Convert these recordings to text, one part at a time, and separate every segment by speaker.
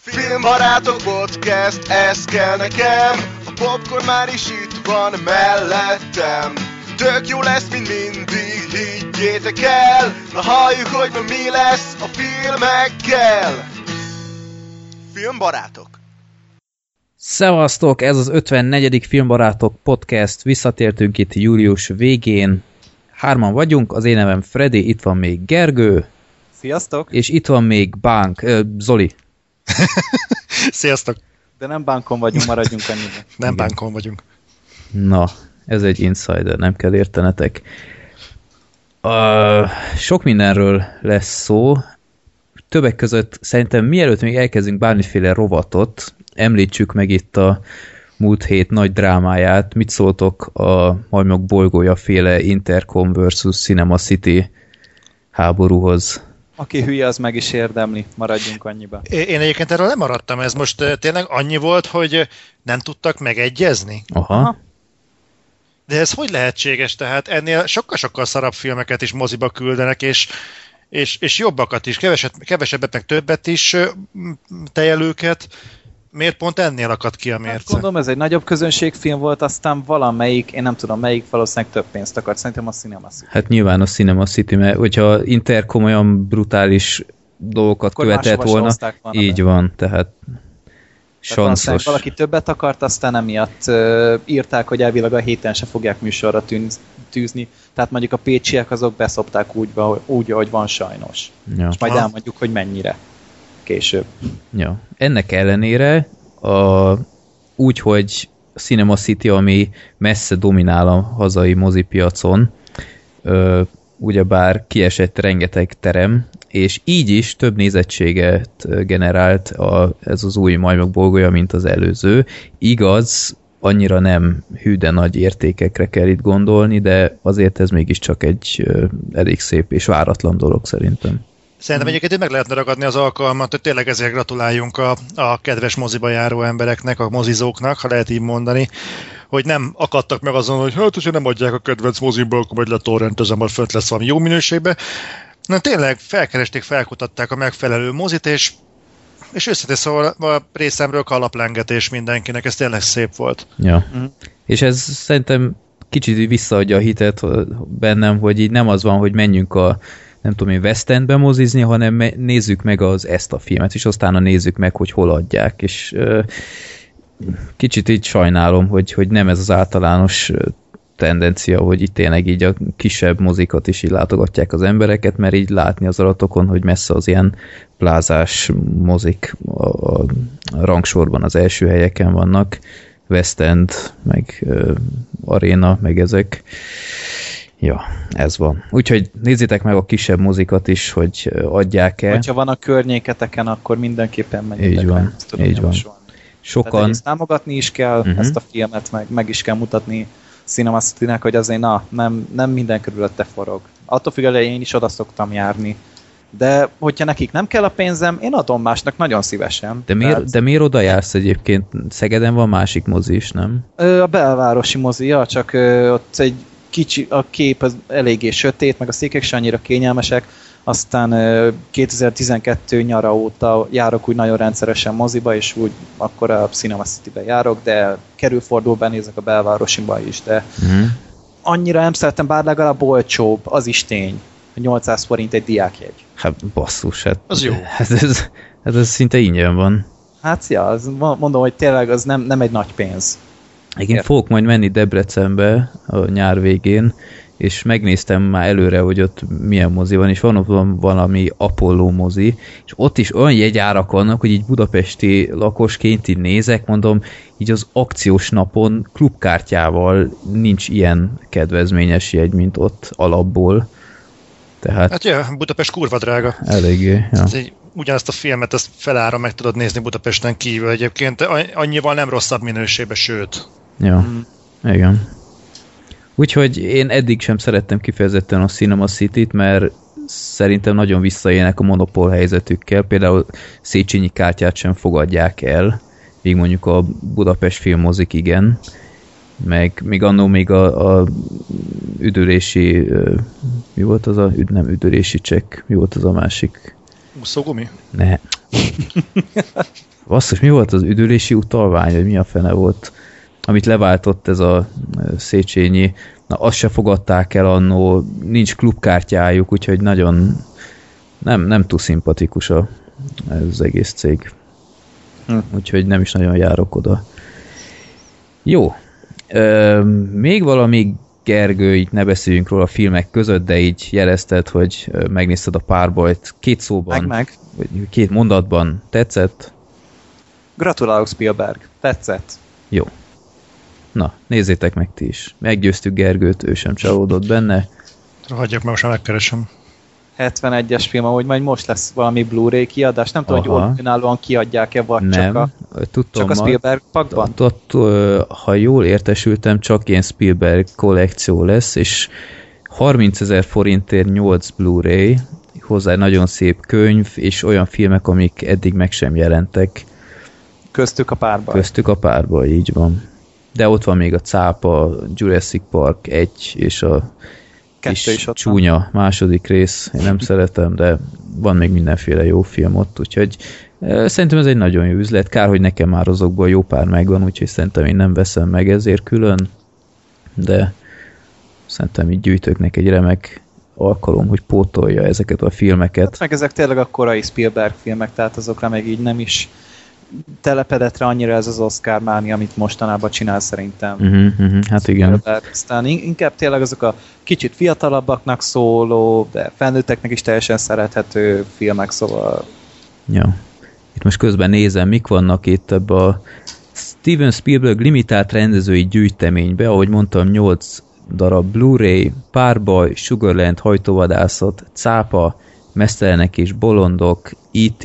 Speaker 1: Filmbarátok podcast, ez kell nekem A popcorn már is itt van mellettem Tök jó lesz, mint mindig, higgyétek el Na halljuk, hogy ma mi lesz a filmekkel Filmbarátok
Speaker 2: Szevasztok, ez az 54. Filmbarátok podcast, visszatértünk itt július végén. Hárman vagyunk, az én nevem Freddy, itt van még Gergő,
Speaker 3: Sziasztok!
Speaker 2: és itt van még Bánk, ö, Zoli.
Speaker 4: Sziasztok!
Speaker 3: De nem bánkon vagyunk, maradjunk annyiban.
Speaker 4: Nem bánkon vagyunk.
Speaker 2: Na, ez egy insider, nem kell értenetek. Uh, sok mindenről lesz szó. Többek között szerintem mielőtt még elkezdünk bármiféle rovatot, említsük meg itt a múlt hét nagy drámáját. Mit szóltok a majmok bolygója féle Intercom versus Cinema City háborúhoz?
Speaker 3: Aki hülye, az meg is érdemli, maradjunk annyiba.
Speaker 4: Én egyébként erről lemaradtam, ez most tényleg annyi volt, hogy nem tudtak megegyezni?
Speaker 2: Aha.
Speaker 3: Aha.
Speaker 4: De ez hogy lehetséges? Tehát ennél sokkal-sokkal szarabb filmeket is moziba küldenek, és, és, és jobbakat is, keveset, kevesebbet, meg többet is tejelőket. Miért pont ennél akadt ki a
Speaker 3: Hát
Speaker 4: mérce?
Speaker 3: gondolom, ez egy nagyobb közönségfilm volt, aztán valamelyik, én nem tudom melyik, valószínűleg több pénzt akart. Szerintem a Cinema City.
Speaker 2: Hát nyilván a Cinema City, mert hogyha Intercom olyan brutális dolgokat
Speaker 3: Akkor
Speaker 2: követett volna, így
Speaker 3: be.
Speaker 2: van, tehát sanszos.
Speaker 3: valaki többet akart, aztán emiatt uh, írták, hogy elvileg a héten se fogják műsorra tűz, tűzni. Tehát mondjuk a pécsiek azok beszopták úgy, úgy ahogy van sajnos.
Speaker 2: Ja.
Speaker 3: És majd elmondjuk, hogy mennyire később.
Speaker 2: Ja. Ennek ellenére a, úgy, hogy Cinema City, ami messze dominál a hazai mozipiacon, ö, ugyebár kiesett rengeteg terem, és így is több nézettséget generált a, ez az új majmok bolygója, mint az előző. Igaz, annyira nem hű, de nagy értékekre kell itt gondolni, de azért ez mégiscsak egy elég szép és váratlan dolog szerintem.
Speaker 4: Szerintem egyébként itt meg lehetne ragadni az alkalmat, hogy tényleg ezért gratuláljunk a, a kedves moziba járó embereknek, a mozizóknak, ha lehet így mondani, hogy nem akadtak meg azon, hogy hát, hogyha nem adják a kedvenc moziból, akkor majd letorrentezem, majd fönt lesz valami jó minőségben. Na tényleg felkeresték, felkutatták a megfelelő mozit, és és őszintén szóval a részemről kalaplengetés mindenkinek, ez tényleg szép volt.
Speaker 2: Ja.
Speaker 3: Mhm.
Speaker 2: És ez szerintem kicsit visszaadja a hitet bennem, hogy így nem az van, hogy menjünk a nem tudom én, West Endbe mozizni, hanem nézzük meg az ezt a filmet, és aztán nézzük meg, hogy hol adják, és kicsit így sajnálom, hogy, hogy nem ez az általános tendencia, hogy itt tényleg így a kisebb mozikat is így látogatják az embereket, mert így látni az adatokon, hogy messze az ilyen plázás mozik a, a rangsorban az első helyeken vannak, West End, meg uh, Arena, meg ezek. Ja, ez van. Úgyhogy nézzétek meg a kisebb mozikat is, hogy ö, adják-e.
Speaker 3: Hogyha van a környéketeken, akkor mindenképpen menjetek
Speaker 2: Így van,
Speaker 3: ezt tudom
Speaker 2: így van.
Speaker 3: javasolni. Tehát
Speaker 2: Sokan,
Speaker 3: egyrészt támogatni is kell uh-huh. ezt a filmet, meg, meg is kell mutatni Cinema City-nek, hogy azért na, nem, nem minden körülötte forog. Attól függően én is oda szoktam járni. De hogyha nekik nem kell a pénzem, én adom másnak nagyon szívesen.
Speaker 2: de miért,
Speaker 3: Tehát,
Speaker 2: de miért oda jársz egyébként? Szegeden van másik mozi is, nem?
Speaker 3: Ö, A belvárosi mozia, csak ö, ott egy kicsi, a kép az eléggé sötét, meg a székek se annyira kényelmesek, aztán ö, 2012 nyara óta járok úgy nagyon rendszeresen moziba, és úgy akkor a Cinema City-be járok, de kerülfordulóban nézek a belvárosiba is, de
Speaker 2: Uh-huh.
Speaker 3: annyira nem szeretem, bár legalább olcsóbb, az is tény. 800 forint egy diákjegy.
Speaker 2: Hát basszus, hát,
Speaker 4: Az jó.
Speaker 2: Hát ez, hát ez szinte ingyen van.
Speaker 3: Hát ja, az, mondom, hogy tényleg az nem, nem egy nagy pénz. Értem.
Speaker 2: fogok majd menni Debrecenbe a nyár végén, és megnéztem már előre, hogy ott milyen mozi van, és van ott van valami Apollo mozi, és ott is olyan jegyárak vannak, hogy így budapesti lakosként így nézek, mondom, így az akciós napon klubkártyával nincs ilyen kedvezményes jegy, mint ott alapból. Tehát
Speaker 4: Hát ja, Budapest kurva drága.
Speaker 2: eléggé. Ja.
Speaker 4: Ez egy, ugyanazt a filmet ezt felára meg tudod nézni Budapesten kívül egyébként, annyival nem rosszabb minőségben, sőt.
Speaker 2: Ja.
Speaker 3: Mm.
Speaker 2: Igen. Úgyhogy én eddig sem szerettem kifejezetten a Cinema City-t, mert szerintem nagyon visszaélnek a monopól helyzetükkel. Például Széchenyi kártyát sem fogadják el, míg mondjuk a Budapest filmozik igen. Meg még annó még a, a üdülési, mi volt az a, nem üdülési csekk, mi volt az a másik?
Speaker 4: Úszógumi?
Speaker 2: Ne, Basszus, mi volt az üdülési utalvány, vagy mi a fene volt, amit leváltott ez a Széchenyi, na azt se fogadták el annó, nincs klubkártyájuk, úgyhogy nagyon nem, nem túl szimpatikus a, ez az egész cég. Hm. Úgyhogy nem is nagyon járok oda. Jó. Ö, még valami Gergő, így ne beszéljünk róla a filmek között, de így jelezted, hogy megnézted a párbajt két szóban.
Speaker 3: Meg, meg.
Speaker 2: Vagy két mondatban. Tetszett?
Speaker 3: Gratulálok Spielberg. Tetszett.
Speaker 2: Jó. Na, nézzétek meg ti is. Meggyőztük Gergőt, ő sem csalódott benne.
Speaker 4: Hagyjak meg, most már megkeresem.
Speaker 3: 71-es film, ahogy majd most lesz valami Blu-ray kiadás. Nem tudom,
Speaker 2: Aha.
Speaker 3: hogy önállóan kiadják-e, vagy
Speaker 2: Nem,
Speaker 3: csak a,
Speaker 2: tudtam
Speaker 3: csak a Spielberg pakban.
Speaker 2: Ott, ott, ö, ha jól értesültem, csak ilyen Spielberg kollekció lesz, és 30 ezer forintért 8 Blu-ray, hozzá egy nagyon szép könyv, és olyan filmek, amik eddig meg sem jelentek,
Speaker 3: Köztük a párban.
Speaker 2: köztük a párba, így van. De ott van még a cápa, Jurassic Park 1, és a
Speaker 3: Kettő is ott van.
Speaker 2: csúnya második rész, én nem szeretem, de van még mindenféle jó film ott, úgyhogy szerintem ez egy nagyon jó üzlet. Kár, hogy nekem már azokból jó pár megvan, úgyhogy szerintem én nem veszem meg ezért külön, de szerintem így gyűjtőknek egy remek alkalom, hogy pótolja ezeket a filmeket.
Speaker 3: Hát meg ezek tényleg a korai Spielberg filmek, tehát azokra meg így nem is telepedett rá annyira ez az Oscar mánia, amit mostanában csinál szerintem.
Speaker 2: Uh-huh, uh-huh, hát igen.
Speaker 3: Aztán in- inkább tényleg azok a kicsit fiatalabbaknak szóló, de felnőtteknek is teljesen szerethető filmek, szóval
Speaker 2: Ja. Itt most közben nézem, mik vannak itt ebbe a Steven Spielberg limitált rendezői gyűjteménybe, ahogy mondtam, 8 darab Blu-ray, párbaj, Sugarland hajtóvadászat, cápa, mesztelenek és bolondok, E.T.,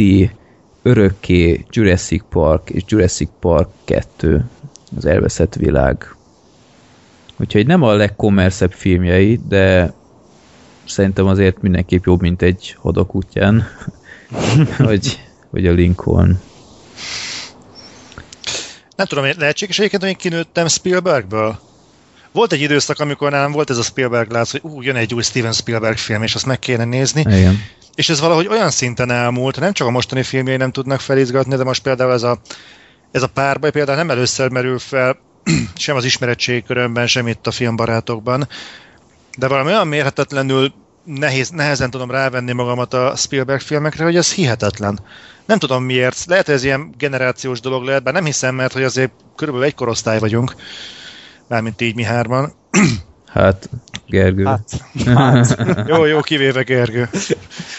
Speaker 2: örökké, Jurassic Park és Jurassic Park 2, az elveszett világ. Úgyhogy nem a legkommerszebb filmjei, de szerintem azért mindenképp jobb, mint egy hodok útján, vagy, vagy a Lincoln.
Speaker 4: Nem tudom, lehetséges egyébként, hogy én kinőttem Spielbergből? Volt egy időszak, amikor nálam volt ez a Spielberg látsz, hogy ú, jön egy új Steven Spielberg film, és azt meg kéne nézni.
Speaker 2: Igen.
Speaker 4: És ez valahogy olyan szinten elmúlt, nem csak a mostani filmjei nem tudnak felizgatni, de most például ez a, ez a párbaj például nem először merül fel sem az ismeretségi körömben, sem itt a filmbarátokban, de valami olyan mérhetetlenül nehéz, nehezen tudom rávenni magamat a Spielberg filmekre, hogy ez hihetetlen. Nem tudom miért, lehet, hogy ez ilyen generációs dolog lehet, bár nem hiszem, mert hogy azért körülbelül egy korosztály vagyunk, mármint így mi hárman.
Speaker 2: Hát, Gergő.
Speaker 3: hát, hát,
Speaker 4: Jó, jó, kivéve Gergő.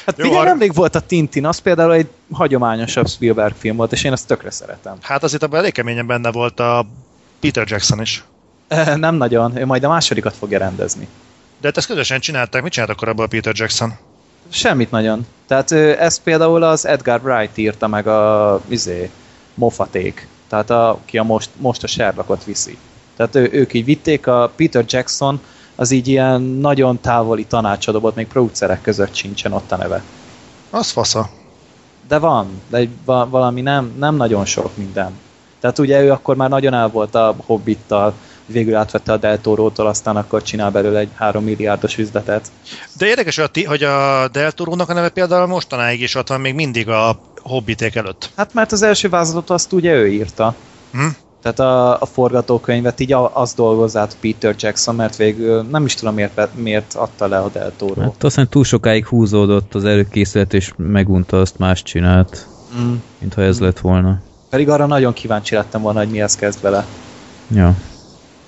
Speaker 3: hát
Speaker 4: Jó,
Speaker 3: figyelj,
Speaker 4: ar-
Speaker 3: nemrég volt a Tintin, az például egy hagyományosabb Spielberg film volt, és én ezt tökre szeretem.
Speaker 4: Hát azért abban elég keményen benne volt a Peter Jackson is.
Speaker 3: Nem nagyon, ő majd a másodikat fogja rendezni.
Speaker 4: De hát ezt közösen csinálták. Mit csináltak korábban a Peter Jackson?
Speaker 3: Semmit nagyon. Tehát ö, ezt például az Edgar Wright írta meg a izé, Moffaték. Tehát a, aki a most, most a Sherlockot viszi. Tehát ő, ők így vitték, a Peter Jackson az így ilyen nagyon távoli tanácsadó volt, még producerek között sincsen ott a neve.
Speaker 4: Az fasza.
Speaker 3: De van, de valami nem, nem nagyon sok minden. Tehát ugye ő akkor már nagyon el volt a Hobbittal, végül átvette a Del Toro-tól, aztán akkor csinál belőle egy 3 milliárdos üzletet.
Speaker 4: De érdekes, hogy a, ti- hogy a Del Toro-nak a neve például mostanáig is ott van még mindig a Hobbiték előtt.
Speaker 3: Hát mert az első vázlatot azt ugye ő írta.
Speaker 4: Hm?
Speaker 3: Tehát a, a forgatókönyvet így a- azt dolgozza át Peter Jackson, mert végül nem is tudom miért, miért adta le a Del Toro.
Speaker 2: Hát aztán túl sokáig húzódott az előkészület, és megunta azt más csinált,
Speaker 3: Mm.
Speaker 2: mintha ez lett volna.
Speaker 3: Pedig arra nagyon kíváncsi lettem volna, hogy mihez kezd vele.
Speaker 2: Ja.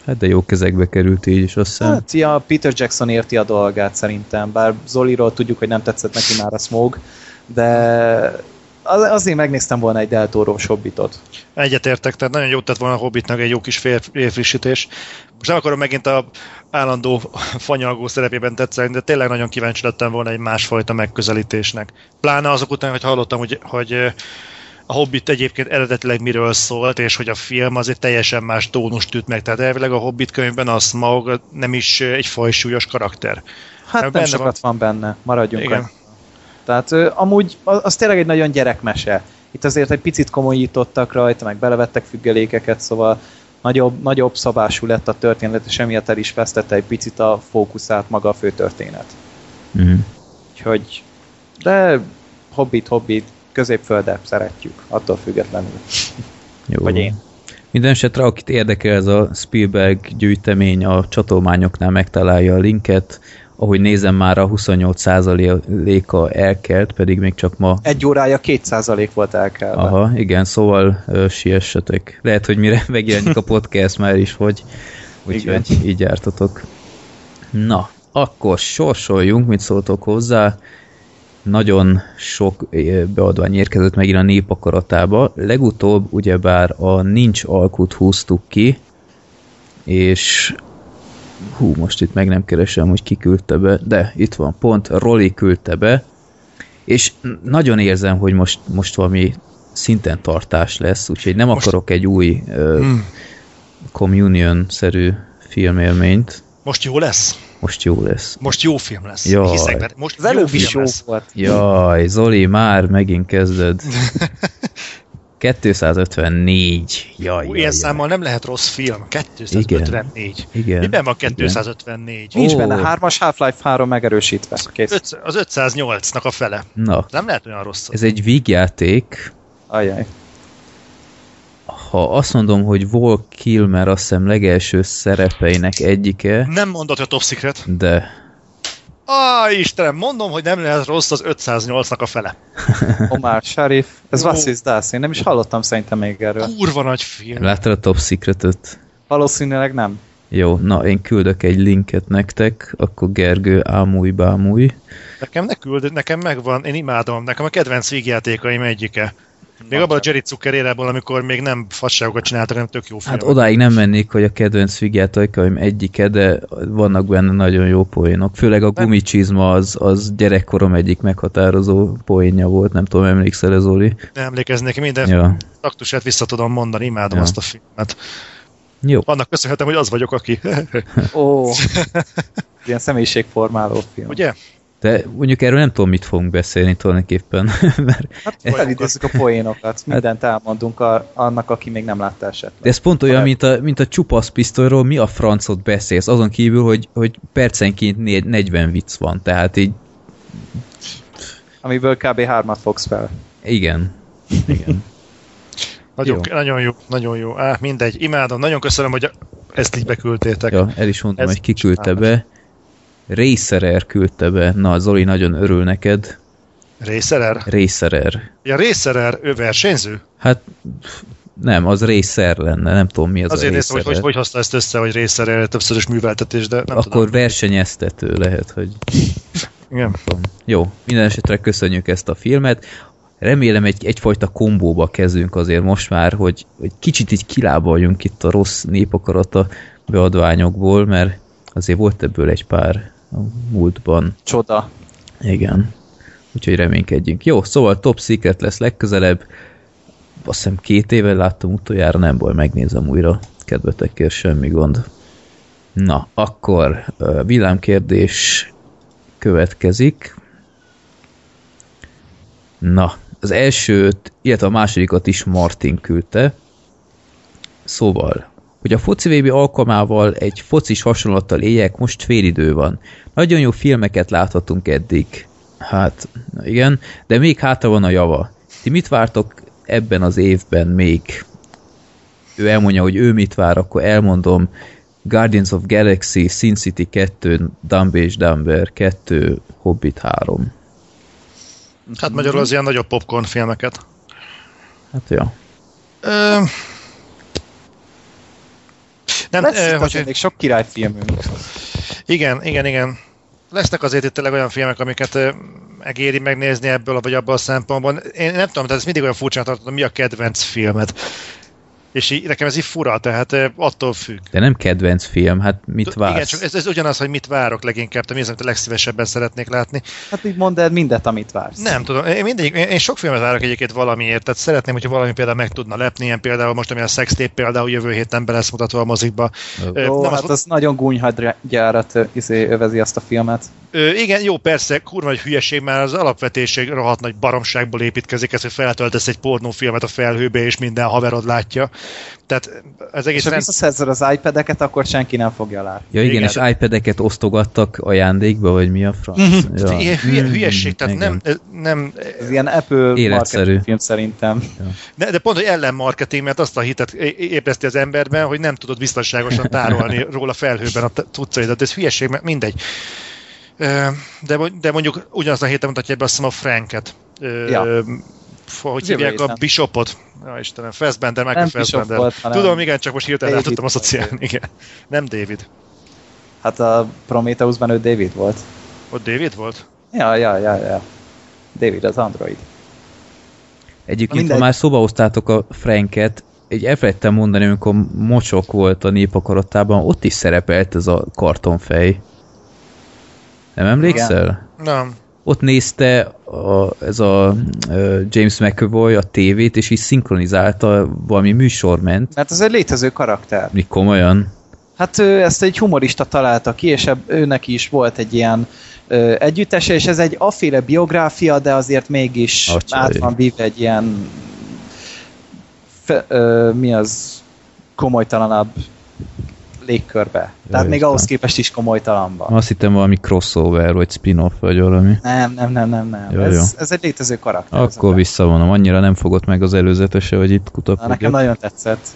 Speaker 2: Hát de jó kezekbe került így is, azt hiszem.
Speaker 3: Hát, ja, Peter Jackson érti a dolgát szerintem, bár Zoliról tudjuk, hogy nem tetszett neki már a Smog, de az- azért megnéztem volna egy Del Toro-s hobbitot.
Speaker 4: Egyetértek, tehát nagyon jót tett volna a Hobbitnak egy jó kis fél, félfrissítés. Most nem akarom megint a állandó fanyalgó szerepében tetszeni, de tényleg nagyon kíváncsi lettem volna egy másfajta megközelítésnek. Pláne azok után, hogy hallottam, hogy, hogy a Hobbit egyébként eredetileg miről szólt, és hogy a film az egy teljesen más tónust üt meg. Tehát elvileg a Hobbit könyvben a Smaug nem is egy fajsúlyos karakter.
Speaker 3: Hát nem
Speaker 4: benne
Speaker 3: sokat van benne, maradjunk
Speaker 4: Igen.
Speaker 3: annyi. Tehát amúgy az, tényleg egy nagyon gyerekmese. Itt azért egy picit komolyítottak rajta, meg belevettek függelékeket, szóval nagyobb, nagyobb szabású lett a történet, és emiatt el is vesztette egy picit a fókuszát maga a főtörténet.
Speaker 2: Mhm.
Speaker 3: Úgyhogy, de Hobbit, Hobbit, középföldet szeretjük, attól függetlenül.
Speaker 2: Jó.
Speaker 3: Vagy én.
Speaker 2: Minden esetre, akit érdekel ez a Spielberg gyűjtemény, a csatolmányoknál megtalálja a linket. Ahogy nézem már a 28%-a elkelt, pedig még csak ma...
Speaker 3: Egy órája 2% volt elkelve.
Speaker 2: Aha, igen, szóval ö, siessetek. Lehet, hogy mire megjelenik a podcast már is, hogy úgyhogy így jártatok. Na, akkor sorsoljunk, mit szóltok hozzá. Nagyon sok beadvány érkezett megint a népakaratába. Legutóbb ugyebár a Nincs alkut húztuk ki, és hú, most itt meg nem keresem, hogy ki küldte be, de itt van, pont Roli küldte be, és nagyon érzem, hogy most, most valami szinten tartás lesz, úgyhogy nem
Speaker 4: Most-
Speaker 2: akarok egy új uh,
Speaker 4: Hmm.
Speaker 2: communion-szerű filmélményt.
Speaker 4: Most jó lesz?
Speaker 2: Most jó lesz.
Speaker 4: Most jó film lesz.
Speaker 2: Jaj.
Speaker 4: Hiszek benne. Most
Speaker 3: Az
Speaker 4: jó
Speaker 3: előbb
Speaker 4: film
Speaker 3: is jó
Speaker 4: lesz.
Speaker 3: volt.
Speaker 2: Jaj, Zoli, már megint kezded. 254. Jaj,
Speaker 4: Ú,
Speaker 2: jaj,
Speaker 4: Ilyen számmal nem lehet rossz film. 254.
Speaker 2: Igen.
Speaker 4: Miben van
Speaker 2: igen.
Speaker 4: 254?
Speaker 3: Nincs
Speaker 2: Ó.
Speaker 3: benne hármas Half-Life 3 megerősítve. Kész.
Speaker 4: Öt- Az 508-nak a fele.
Speaker 2: Na,
Speaker 4: Nem lehet olyan rossz.
Speaker 2: ez egy vígjáték,
Speaker 3: Ajaj.
Speaker 2: ha azt mondom, hogy Vol Kilmer azt hiszem legelső szerepeinek egyike,
Speaker 4: Nem mondod, hogy a Top Secret?
Speaker 2: de
Speaker 4: Á, Istenem, mondom, hogy nem lehet rossz az 508-nak a fele.
Speaker 3: Omar Sharif. Ez
Speaker 4: Ó.
Speaker 3: Vassis Das. Én nem is hallottam szerintem még erről.
Speaker 4: Kurva nagy film.
Speaker 2: láttad a Top Secret-öt?
Speaker 3: Valószínűleg nem.
Speaker 2: Jó, na én küldök egy linket nektek, akkor Gergő ámúj bámúj.
Speaker 4: Nekem ne küld, nekem megvan, én imádom, nekem a kedvenc vígjátékaim egyike. Még abban a Jerry Zucker érából, amikor még nem fasságokat csináltak, hanem tök jó film.
Speaker 2: Hát odáig nem mennék, hogy a kedvenc figjátékaim egyike, de vannak benne nagyon jó poénok. Főleg a
Speaker 4: Nem.
Speaker 2: gumicsizma az, az gyerekkorom egyik meghatározó poénja volt, nem tudom, emlékszel ez Zoli?
Speaker 4: Nem emlékeznék, minden
Speaker 2: Ja.
Speaker 4: taktusát vissza tudom mondani, imádom
Speaker 2: Ja.
Speaker 4: azt a filmet.
Speaker 2: Jó,
Speaker 4: Annak köszönhetem, hogy az vagyok, aki.
Speaker 3: Ó. Ilyen személyiségformáló film.
Speaker 4: Ugye?
Speaker 2: De mondjuk erről nem tudom, mit fogunk beszélni tulajdonképpen, mert
Speaker 3: Hát felidézzük a poénokat. Mindent elmondunk a, annak, aki még nem látta esetleg.
Speaker 2: de ez pont olyan, mint a, mint a csupasz pisztolyról, mi a francot beszélsz, azon kívül, hogy, hogy percenként né- 40 vicc van, tehát így
Speaker 3: Amiből kb. hármat fogsz fel.
Speaker 2: igen. Igen.
Speaker 4: Nagyon,
Speaker 2: Jó.
Speaker 4: nagyon jó, nagyon jó. Á, mindegy, imádom, nagyon köszönöm, hogy ezt így beküldtétek.
Speaker 2: Ja, el is mondtam,
Speaker 4: Ez
Speaker 2: hogy ki küldte
Speaker 4: csodálatos.
Speaker 2: be. Racerer küldte be. Na, Zoli nagyon örül neked.
Speaker 4: Racerer?
Speaker 2: Racerer.
Speaker 4: Ja, Racerer, ő versenyző?
Speaker 2: Hát nem, az Racer lenne, nem tudom mi az
Speaker 4: Azért
Speaker 2: a
Speaker 4: néztem, hogy, hogy hogy hozta ezt össze, hogy Racerer többszörös műveltetés, de nem
Speaker 2: Akkor
Speaker 4: tudom.
Speaker 2: versenyeztető lehet, hogy
Speaker 4: Igen.
Speaker 2: tudom. Jó, minden esetre köszönjük ezt a filmet. Remélem egy, egyfajta kombóba kezdünk azért most már, hogy, hogy kicsit így kilábaljunk itt a rossz népakarata beadványokból, mert azért volt ebből egy pár a múltban.
Speaker 3: Csoda.
Speaker 2: Igen. Úgyhogy reménykedjünk. Jó, szóval Top Secret lesz legközelebb. Azt hiszem két éve láttam utoljára, nem baj, megnézem újra. Kedvetekért semmi gond. Na, akkor villámkérdés következik. Na, az elsőt, illetve a másodikat is Martin küldte. Szóval, hogy a foci VB alkalmával egy focis hasonlattal éljek, most félidő van. Nagyon jó filmeket láthatunk eddig. Hát, igen, de még hátra van a java. Ti mit vártok ebben az évben még? Ő elmondja, hogy ő mit vár, akkor elmondom. Guardians of Galaxy, Sin City 2, Dumb és Dumber 2, Hobbit 3.
Speaker 4: Hát magyarul az ilyen nagyobb popcorn filmeket.
Speaker 2: Hát ja.
Speaker 4: Ö... Nem,
Speaker 3: Lesz itt
Speaker 4: hogy,
Speaker 3: még sok királyfilmünk.
Speaker 4: igen, igen, igen. Lesznek azért itt tényleg olyan filmek, amiket megéri megnézni ebből vagy abból a szempontból. Én nem tudom, tehát ez mindig olyan furcsán tartom, mi a kedvenc filmed. És így, nekem ez így fura, tehát attól függ.
Speaker 2: De nem kedvenc film, hát mit
Speaker 4: Igen,
Speaker 2: vársz?
Speaker 4: csak ez, ez ugyanaz, hogy mit várok leginkább, te mi az, amit a legszívesebben szeretnék látni.
Speaker 3: Hát így mondd el mindet, amit vársz.
Speaker 4: Nem tudom, én, mindig, én, én sok filmet várok egyébként valamiért, tehát szeretném, hogyha valami például meg tudna lepni, ilyen például most, ami a Sextape például jövő héten be lesz mutatva a mozikba.
Speaker 3: Ó,
Speaker 4: nem
Speaker 3: hát
Speaker 4: az-
Speaker 3: az nagyon gúnyhadgyárat izé, övezi azt a filmet.
Speaker 4: Ö, igen, jó, persze, kurva egy hülyeség, mert az alapvetéség rohadt nagy baromságból építkezik, ez, hogy feltöltesz egy pornófilmet a felhőbe, és minden haverod látja. Tehát ez egész
Speaker 3: És ha
Speaker 4: rend...
Speaker 3: visszaszerzed az iPad-eket, akkor senki nem fogja látni.
Speaker 2: Ja igen,
Speaker 4: Igen.
Speaker 2: és iPad-eket osztogattak ajándékba, vagy mi a franc? Ja.
Speaker 4: Ilyen hülye,
Speaker 2: Mm,
Speaker 4: hülyesség, tehát nem,
Speaker 2: igen.
Speaker 4: nem,
Speaker 3: Ez ilyen Apple
Speaker 2: Életszerű.
Speaker 3: film szerintem.
Speaker 4: de, de pont, hogy ellenmarketing, mert azt a hitet ébreszti az emberben, hogy nem tudod biztonságosan tárolni róla felhőben a cuccaidat. Ez hülyeség, mert mindegy. De, de mondjuk ugyanaz a héten mutatja be azt hiszem a Franket.
Speaker 3: Ja.
Speaker 4: Hogy
Speaker 3: Jövő
Speaker 4: hívják a. Bishopot? Ja, Istenem, Fassbender, Michael
Speaker 3: Nem Bishop
Speaker 4: Fassbender. Tudom, igen, csak most hirtelen el tudtam asszociálni. Igen. Nem David.
Speaker 3: Hát a Prometheusban ő David volt.
Speaker 4: Ott David volt?
Speaker 3: Ja, ja, ja, ja. David az android.
Speaker 2: Egyébként, ha
Speaker 3: Mindegy.
Speaker 2: már szóba hoztátok a Franket, egy elfelejtettem mondani, amikor mocsok volt a népakaratában, ott is szerepelt ez a kartonfej. Nem emlékszel?
Speaker 4: Nem.
Speaker 2: Ott nézte a, ez a James McAvoy a tévét, és így szinkronizálta, valami műsor ment.
Speaker 3: Mert ez egy létező karakter.
Speaker 2: Mi komolyan?
Speaker 3: Hát ő, ezt egy humorista találta ki, és ebb, őnek is volt egy ilyen ö, együttese, és ez egy aféle biográfia, de azért mégis
Speaker 2: Atyai.
Speaker 3: át van víve egy ilyen fe, ö, mi az komolytalanabb légkörbe. Tehát még ahhoz képest is komolytalanban.
Speaker 2: Azt hittem valami crossover, vagy spin-off, vagy valami.
Speaker 3: Nem, nem, nem, nem, nem.
Speaker 2: Jó,
Speaker 3: ez,
Speaker 2: jó.
Speaker 3: ez egy létező karakter.
Speaker 2: Akkor visszavonom, annyira nem fogott meg az előzetese, hogy itt
Speaker 3: Na,
Speaker 2: kutakodjak.
Speaker 3: nekem nagyon tetszett.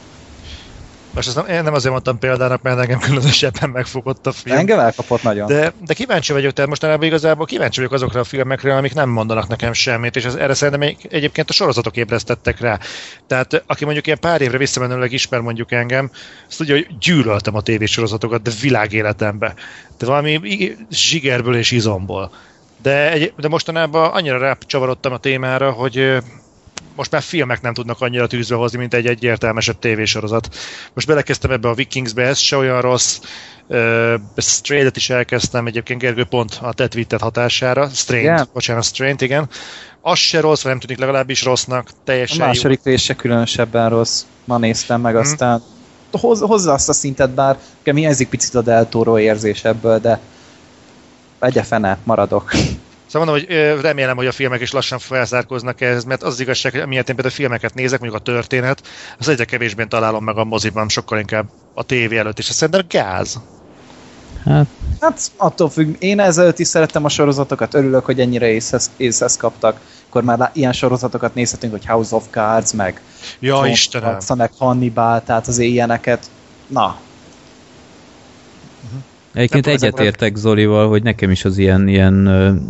Speaker 4: Most ezt nem, én nem azért mondtam példának, mert engem különösebben megfogott a film.
Speaker 3: Engem elkapott nagyon.
Speaker 4: De, de kíváncsi vagyok, tehát mostanában igazából kíváncsi vagyok azokra a filmekre, amik nem mondanak nekem semmit, és ez, erre szerintem egy, egyébként a sorozatok ébresztettek rá. Tehát aki mondjuk ilyen pár évre visszamenőleg ismer mondjuk engem, azt tudja, hogy gyűlöltem a tévésorozatokat, de világéletembe. De valami zsigerből és izomból. De, egy, de mostanában annyira rácsavarodtam a témára, hogy most már filmek nem tudnak annyira tűzbe hozni, mint egy egyértelmesebb tévésorozat. Most belekezdtem ebbe a Vikingsbe, ez se olyan rossz, Uh, Stray-et is elkezdtem egyébként Gergő pont a te tweeted hatására. Strain,
Speaker 3: Igen.
Speaker 4: bocsánat, Strain, igen. Az se rossz, nem tűnik legalábbis rossznak,
Speaker 3: A
Speaker 4: teljesen jó.
Speaker 3: második rész se különösebben rossz. Ma néztem meg,
Speaker 4: Mhm.
Speaker 3: aztán hoz, hozza azt a szintet, bár nekem hiányzik picit a Del Toro érzés ebből, de egye fene, maradok.
Speaker 4: Szóval mondom, hogy remélem, hogy a filmek is lassan felzárkóznak ehhez, mert az az igazság, hogy miért én például filmeket nézek, mondjuk a történet, az egyre kevésbé találom meg a moziban, sokkal inkább a tévé előtt, és ez szerintem gáz.
Speaker 2: Hát,
Speaker 3: Hát attól függ, én ezelőtt is szerettem a sorozatokat, örülök, hogy ennyire észhez, észhez kaptak. Akkor már ilyen sorozatokat nézhetünk, hogy House of Cards, meg
Speaker 4: Ja,
Speaker 3: Tom
Speaker 4: Istenem.
Speaker 3: Meg Hannibal, tehát az ilyeneket. Na,
Speaker 2: Egyébként egyetértek Zolival, hogy nekem is az ilyen, ilyen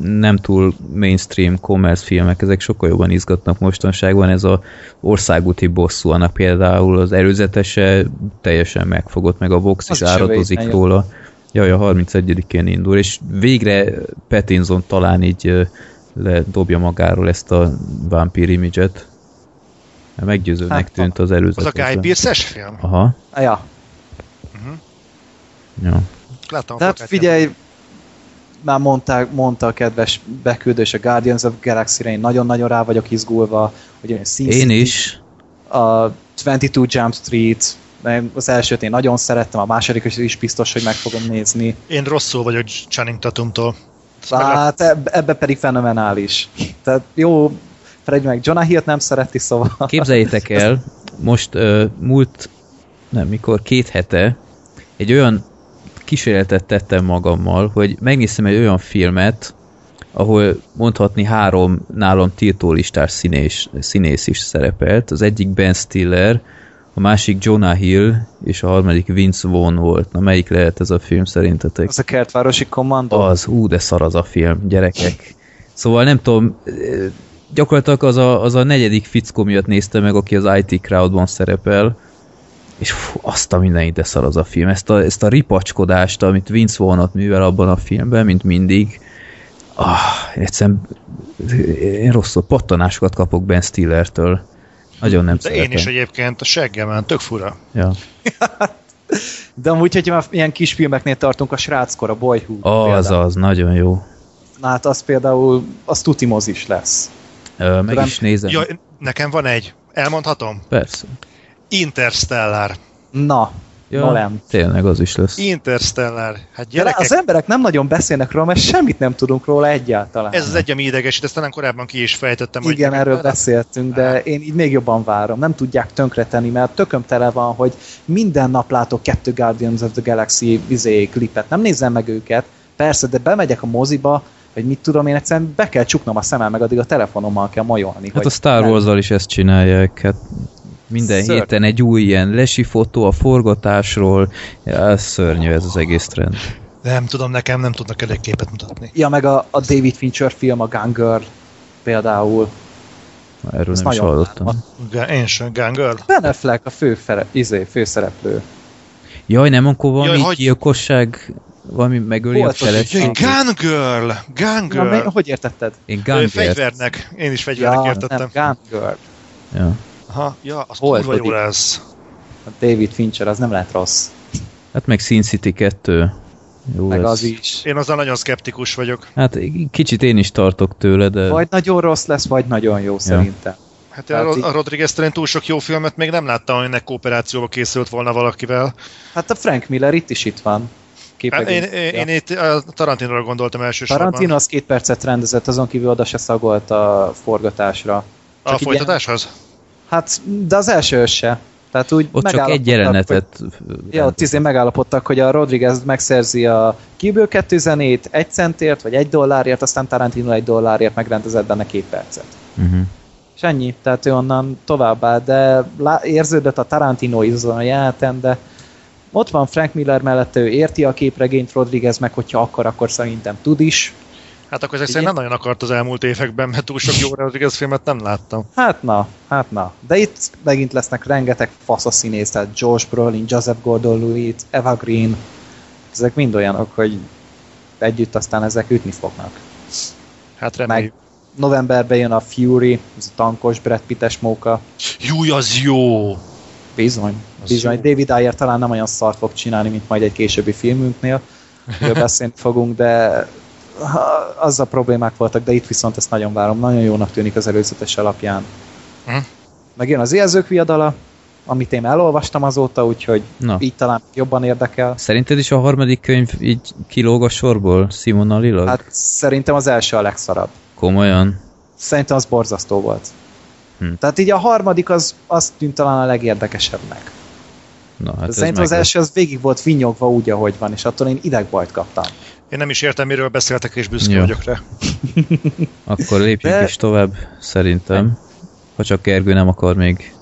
Speaker 2: nem túl mainstream commerce filmek, ezek sokkal jobban izgatnak mostanságban. Ez a országúti bosszú, annak például az előzetese teljesen megfogott, meg a Vox is
Speaker 3: jön.
Speaker 2: róla. Jaj, a 31-én indul, és végre Pattinson talán így ledobja magáról ezt a vampír image-et. Meggyőzőnek
Speaker 3: Hát,
Speaker 2: tűnt az
Speaker 4: Az a. Guy Pearce-es film?
Speaker 2: Aha,
Speaker 3: ja.
Speaker 2: ja.
Speaker 4: Láttam a
Speaker 3: Tehát
Speaker 4: plakátját.
Speaker 3: figyelj, már mondták, mondta a kedves beküldős a Guardians of Galaxy-re, én nagyon-nagyon rá vagyok izgulva, hogy
Speaker 2: Én
Speaker 3: City,
Speaker 2: is.
Speaker 3: a 22 Jump Street, az elsőt én nagyon szerettem, a második is biztos, hogy meg fogom nézni.
Speaker 4: Én rosszul vagyok Channing Tatumtól.
Speaker 3: Hát ebbe, ebbe pedig fenomenális. Tehát jó, Fred meg Jonah Hill-t nem szereti, szóval...
Speaker 2: Képzeljétek el, most uh, múlt, nem mikor, két hete egy olyan kísérletet tettem magammal, hogy megnéztem egy olyan filmet, ahol mondhatni három nálam tiltólistás színés, színész is szerepelt. Az egyik Ben Stiller, a másik Jonah Hill, és a harmadik Vince Vaughn volt. Na melyik lehet ez a film szerintetek?
Speaker 3: Az a kertvárosi kommandó?
Speaker 2: Az, ú, de szar az a film, gyerekek. Szóval nem tudom, eh, gyakorlatilag az a, az a negyedik fickó miatt nézte meg, aki az IT Crowdban szerepel, és fú, azt a mindenit, de szar az a film. Ezt a, ezt a ripacskodást, amit Vince Vaughn ott művel abban a filmben, mint mindig, ah, egyszerűen én rosszul pattanásokat kapok Ben Stillertől. Nagyon nem
Speaker 4: De
Speaker 2: szeretem.
Speaker 4: én is egyébként a seggemen, tök fura.
Speaker 2: Ja.
Speaker 3: De amúgy, hogyha már ilyen kis filmeknél tartunk, a sráckor, a Boyhood.
Speaker 2: Az,
Speaker 3: például.
Speaker 2: az, nagyon jó.
Speaker 3: Na hát az például, az tuti mozis lesz.
Speaker 2: Ö, Meg
Speaker 3: Tudom.
Speaker 2: is nézem.
Speaker 4: Ja, nekem van egy. Elmondhatom?
Speaker 2: Persze.
Speaker 4: Interstellar.
Speaker 3: Na,
Speaker 2: Ja,
Speaker 3: Nolan.
Speaker 2: tényleg az is lesz.
Speaker 4: Interstellar. Hát
Speaker 3: De
Speaker 4: gyerekek,
Speaker 3: az emberek nem nagyon beszélnek róla, mert semmit nem tudunk róla egyáltalán.
Speaker 4: ez az egy, ami idegesít, ezt talán korábban ki is fejtettem. hogy
Speaker 3: Igen, erről
Speaker 4: nekem-
Speaker 3: beszéltünk, de én így még jobban várom. Nem tudják tönkretenni, mert tököm tele van, hogy minden nap látok kettő Guardians of the Galaxy izé, klipet. Nem nézem meg őket, persze, de bemegyek a moziba, hogy mit tudom én, egyszerűen be kell csuknom a szemem, meg addig a telefonommal kell majolni.
Speaker 2: Hát
Speaker 3: hogy
Speaker 2: a Star
Speaker 3: nem-
Speaker 2: Wars-zal is ezt csinálják, hát minden
Speaker 3: Szörny.
Speaker 2: héten egy új ilyen lesi fotó a forgatásról, ja, ez szörnyű ez az egész trend.
Speaker 4: Nem tudom, nekem nem tudnak elég képet mutatni.
Speaker 3: Ja, meg a, a David Fincher film, a Gun Girl például.
Speaker 2: Erről
Speaker 3: Ezt
Speaker 2: nem is
Speaker 3: nagyon
Speaker 2: hallottam.
Speaker 4: Én sem, Gun Girl.
Speaker 3: Ben Affleck a fő, fere, izé, főszereplő.
Speaker 2: Jaj, nem, akkor valami
Speaker 4: Jaj, hogy-
Speaker 2: gyilkosság, valami megöli
Speaker 3: Volt
Speaker 2: a feleségét.
Speaker 4: Gun Girl! Gun
Speaker 3: Na, mi,
Speaker 4: Girl!
Speaker 3: hogy értetted?
Speaker 2: Én
Speaker 4: Ö,
Speaker 2: Gangert.
Speaker 4: Fegyvernek. Én is fegyvernek
Speaker 3: Ja,
Speaker 4: értettem.
Speaker 3: nem, Gun Girl.
Speaker 2: Ja.
Speaker 4: Aha, ja, az
Speaker 3: Volt
Speaker 4: kurva jó lesz.
Speaker 3: A David Fincher, az nem lehet rossz.
Speaker 2: Hát meg Sin City 2. Jó
Speaker 3: Meg
Speaker 2: lesz.
Speaker 3: az is.
Speaker 4: Én azzal nagyon szkeptikus vagyok.
Speaker 2: Hát kicsit én is tartok tőle, de...
Speaker 3: Vagy nagyon rossz lesz, vagy nagyon jó szerintem.
Speaker 4: Hát
Speaker 3: Tehát
Speaker 4: a, a Rodriguez én túl sok jó filmet még nem láttam, aminek kooperációba készült volna valakivel.
Speaker 3: Hát a Frank Miller itt is itt van.
Speaker 4: Hát én, én, én itt a Tarantinóra gondoltam elsősorban.
Speaker 3: Tarantino az két percet rendezett, azon kívül oda se szagolt a forgatásra.
Speaker 4: A
Speaker 3: Csak így
Speaker 4: folytatáshoz?
Speaker 3: Hát, de az első se. Tehát úgy
Speaker 2: Ott csak egy jelenetet...
Speaker 3: Hogy, ja, ott izé megállapodtak, hogy a Rodriguez megszerzi a Kill 2 zenét egy centért, vagy egy dollárért, aztán Tarantino egy dollárért megrendezett benne két percet.
Speaker 2: Uh-huh.
Speaker 3: És ennyi, tehát ő onnan továbbá, de lá- érződött a Tarantino izon a jeleneten, de ott van Frank Miller mellett, ő érti a képregényt, Rodriguez meg, hogyha akar, akkor szerintem tud is.
Speaker 4: Hát akkor ezek szerint nem nagyon akart az elmúlt években, mert túl sok jó Rodriguez filmet nem láttam.
Speaker 3: Hát na, hát na. De itt megint lesznek rengeteg fasz a színész, tehát Josh Brolin, Joseph Gordon-Levitt, Eva Green, ezek mind olyanok, hogy együtt aztán ezek ütni fognak.
Speaker 4: Hát reméljük.
Speaker 3: Meg novemberben jön a Fury, ez a tankos Brad Pittes móka.
Speaker 4: Júj, az jó!
Speaker 3: Bizony,
Speaker 4: Az
Speaker 3: bizony.
Speaker 4: jó.
Speaker 3: David Ayer talán nem olyan szart fog csinálni, mint majd egy későbbi filmünknél, amiről beszélni fogunk, de azzal problémák voltak, de itt viszont ezt nagyon várom. Nagyon jónak tűnik az előzetes alapján.
Speaker 4: Hm.
Speaker 3: Meg jön az érzők viadala, amit én elolvastam azóta, úgyhogy
Speaker 2: Na,
Speaker 3: így talán jobban érdekel.
Speaker 2: szerinted is a harmadik könyv így kilóg a sorból Simonalilag? Hát,
Speaker 3: szerintem az első a legszarabb.
Speaker 2: Komolyan?
Speaker 3: Szerintem az borzasztó volt.
Speaker 2: Hm.
Speaker 3: Tehát így a harmadik az, az tűnt talán a legérdekesebbnek.
Speaker 2: Na, hát ez
Speaker 3: szerintem az első az végig volt finnyogva úgy, ahogy van, és attól én idegbajt kaptam.
Speaker 4: Én nem is értem, miről beszéltek, és büszke
Speaker 2: Jó.
Speaker 4: vagyok rá.
Speaker 2: Akkor lépjünk
Speaker 3: De-
Speaker 2: is tovább, szerintem. Ha csak Gergő nem akar még.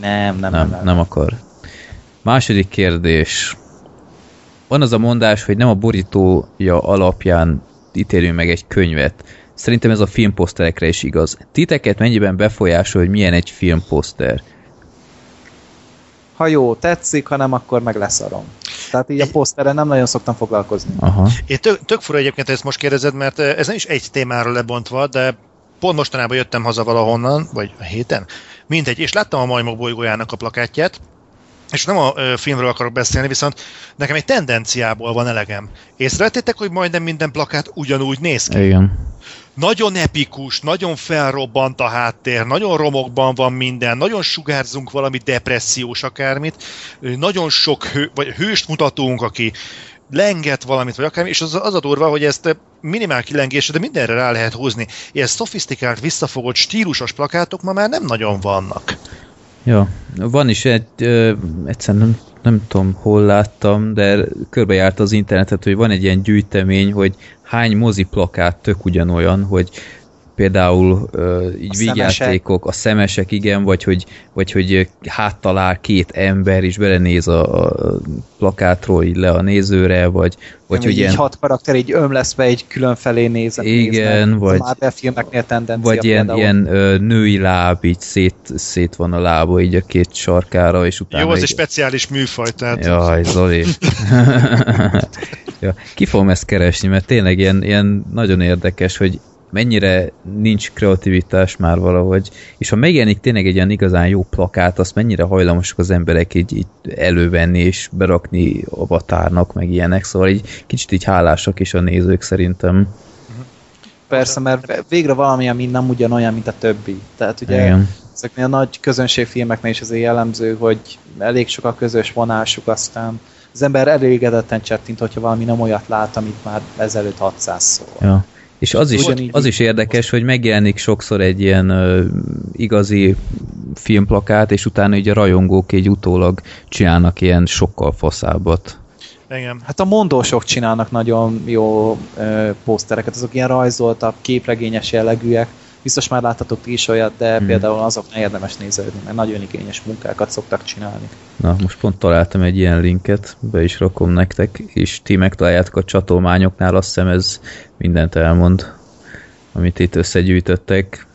Speaker 3: Nem, nem,
Speaker 2: Nem, nem, nem akar. Második kérdés. Van az a mondás, hogy nem a borítója alapján ítéljünk meg egy könyvet. Szerintem ez a filmposzterekre is igaz. Titeket mennyiben befolyásol, hogy milyen egy filmposzter?
Speaker 3: Ha jó, tetszik, ha nem, akkor meg leszarom. Tehát így a poszterre nem nagyon szoktam foglalkozni.
Speaker 2: Aha.
Speaker 4: Én tök, tök fura egyébként, ezt most kérdezed, mert ez nem is egy témára lebontva, de pont mostanában jöttem haza valahonnan, vagy a héten, mindegy, és láttam a Majmok bolygójának a plakátját, és nem a ö, filmről akarok beszélni, viszont nekem egy tendenciából van elegem. Észrevettétek, hogy majdnem minden plakát ugyanúgy néz ki?
Speaker 2: Igen.
Speaker 4: Nagyon epikus, nagyon felrobbant a háttér, nagyon romokban van minden, nagyon sugárzunk valami depressziós akármit, nagyon sok hő, vagy hőst mutatunk, aki lenget valamit, vagy akármi, és az, az a durva, hogy ezt minimál kilengésre, de mindenre rá lehet húzni. Ilyen szofisztikált, visszafogott, stílusos plakátok ma már nem nagyon vannak.
Speaker 2: Ja, van is egy, ö, egyszerűen nem, nem tudom hol láttam, de körbejárt az internetet, hogy van egy ilyen gyűjtemény, hogy hány mozi plakát tök ugyanolyan, hogy például ö, így
Speaker 3: A
Speaker 2: vígjátékok, a szemesek, igen, vagy hogy, vagy hogy háttal áll két ember, és belenéz a, a plakátról így le a nézőre, vagy, vagy
Speaker 3: Vagy
Speaker 2: hogy ilyen,
Speaker 3: hat karakter így ömleszve egy különfelé nézett.
Speaker 2: Igen,
Speaker 3: néznek.
Speaker 2: vagy-
Speaker 3: Marvel filmeknél tendencia
Speaker 2: vagy ilyen,
Speaker 3: például.
Speaker 2: ilyen ö, női láb, így szét, szét van a lába így a két sarkára, és utána
Speaker 4: Jó, az egy speciális műfaj, tehát
Speaker 2: Jaj, Zoli. ja, ki fogom ezt keresni, mert tényleg ilyen, ilyen nagyon érdekes, hogy mennyire nincs kreativitás már valahogy, és ha megjelenik tényleg egy ilyen igazán jó plakát, azt mennyire hajlamosak az emberek így, így elővenni és berakni avatárnak, meg ilyenek, szóval így kicsit így hálásak is a nézők szerintem.
Speaker 3: Persze, mert végre valami, ami nem ugyanolyan, mint a többi. Tehát ugye
Speaker 2: Igen.
Speaker 3: Ezeknél a nagy közönségfilmeknél is azért jellemző, hogy elég sok a közös vonásuk, aztán az ember elégedetten csettint, hogyha valami nem olyat lát, amit már ezelőtt 600 szó.
Speaker 2: Ja. És az is,
Speaker 3: Ugyanígy-
Speaker 2: az is érdekes, hogy megjelenik sokszor egy ilyen ö, igazi filmplakát, és utána így a rajongók így utólag csinálnak ilyen sokkal faszábbat.
Speaker 4: Igen.
Speaker 3: Hát a mondósok csinálnak nagyon jó ö, pósztereket, azok ilyen rajzoltabb, képregényes jellegűek. Biztos már láttatok ti is olyat, de
Speaker 2: Hmm.
Speaker 3: például azoknál érdemes nézelődni, mert nagyon igényes munkákat szoktak csinálni.
Speaker 2: Na, most pont találtam egy ilyen linket, be is rakom nektek, és ti megtaláljátok a csatolmányoknál, azt hiszem ez mindent elmond, amit itt összegyűjtöttek.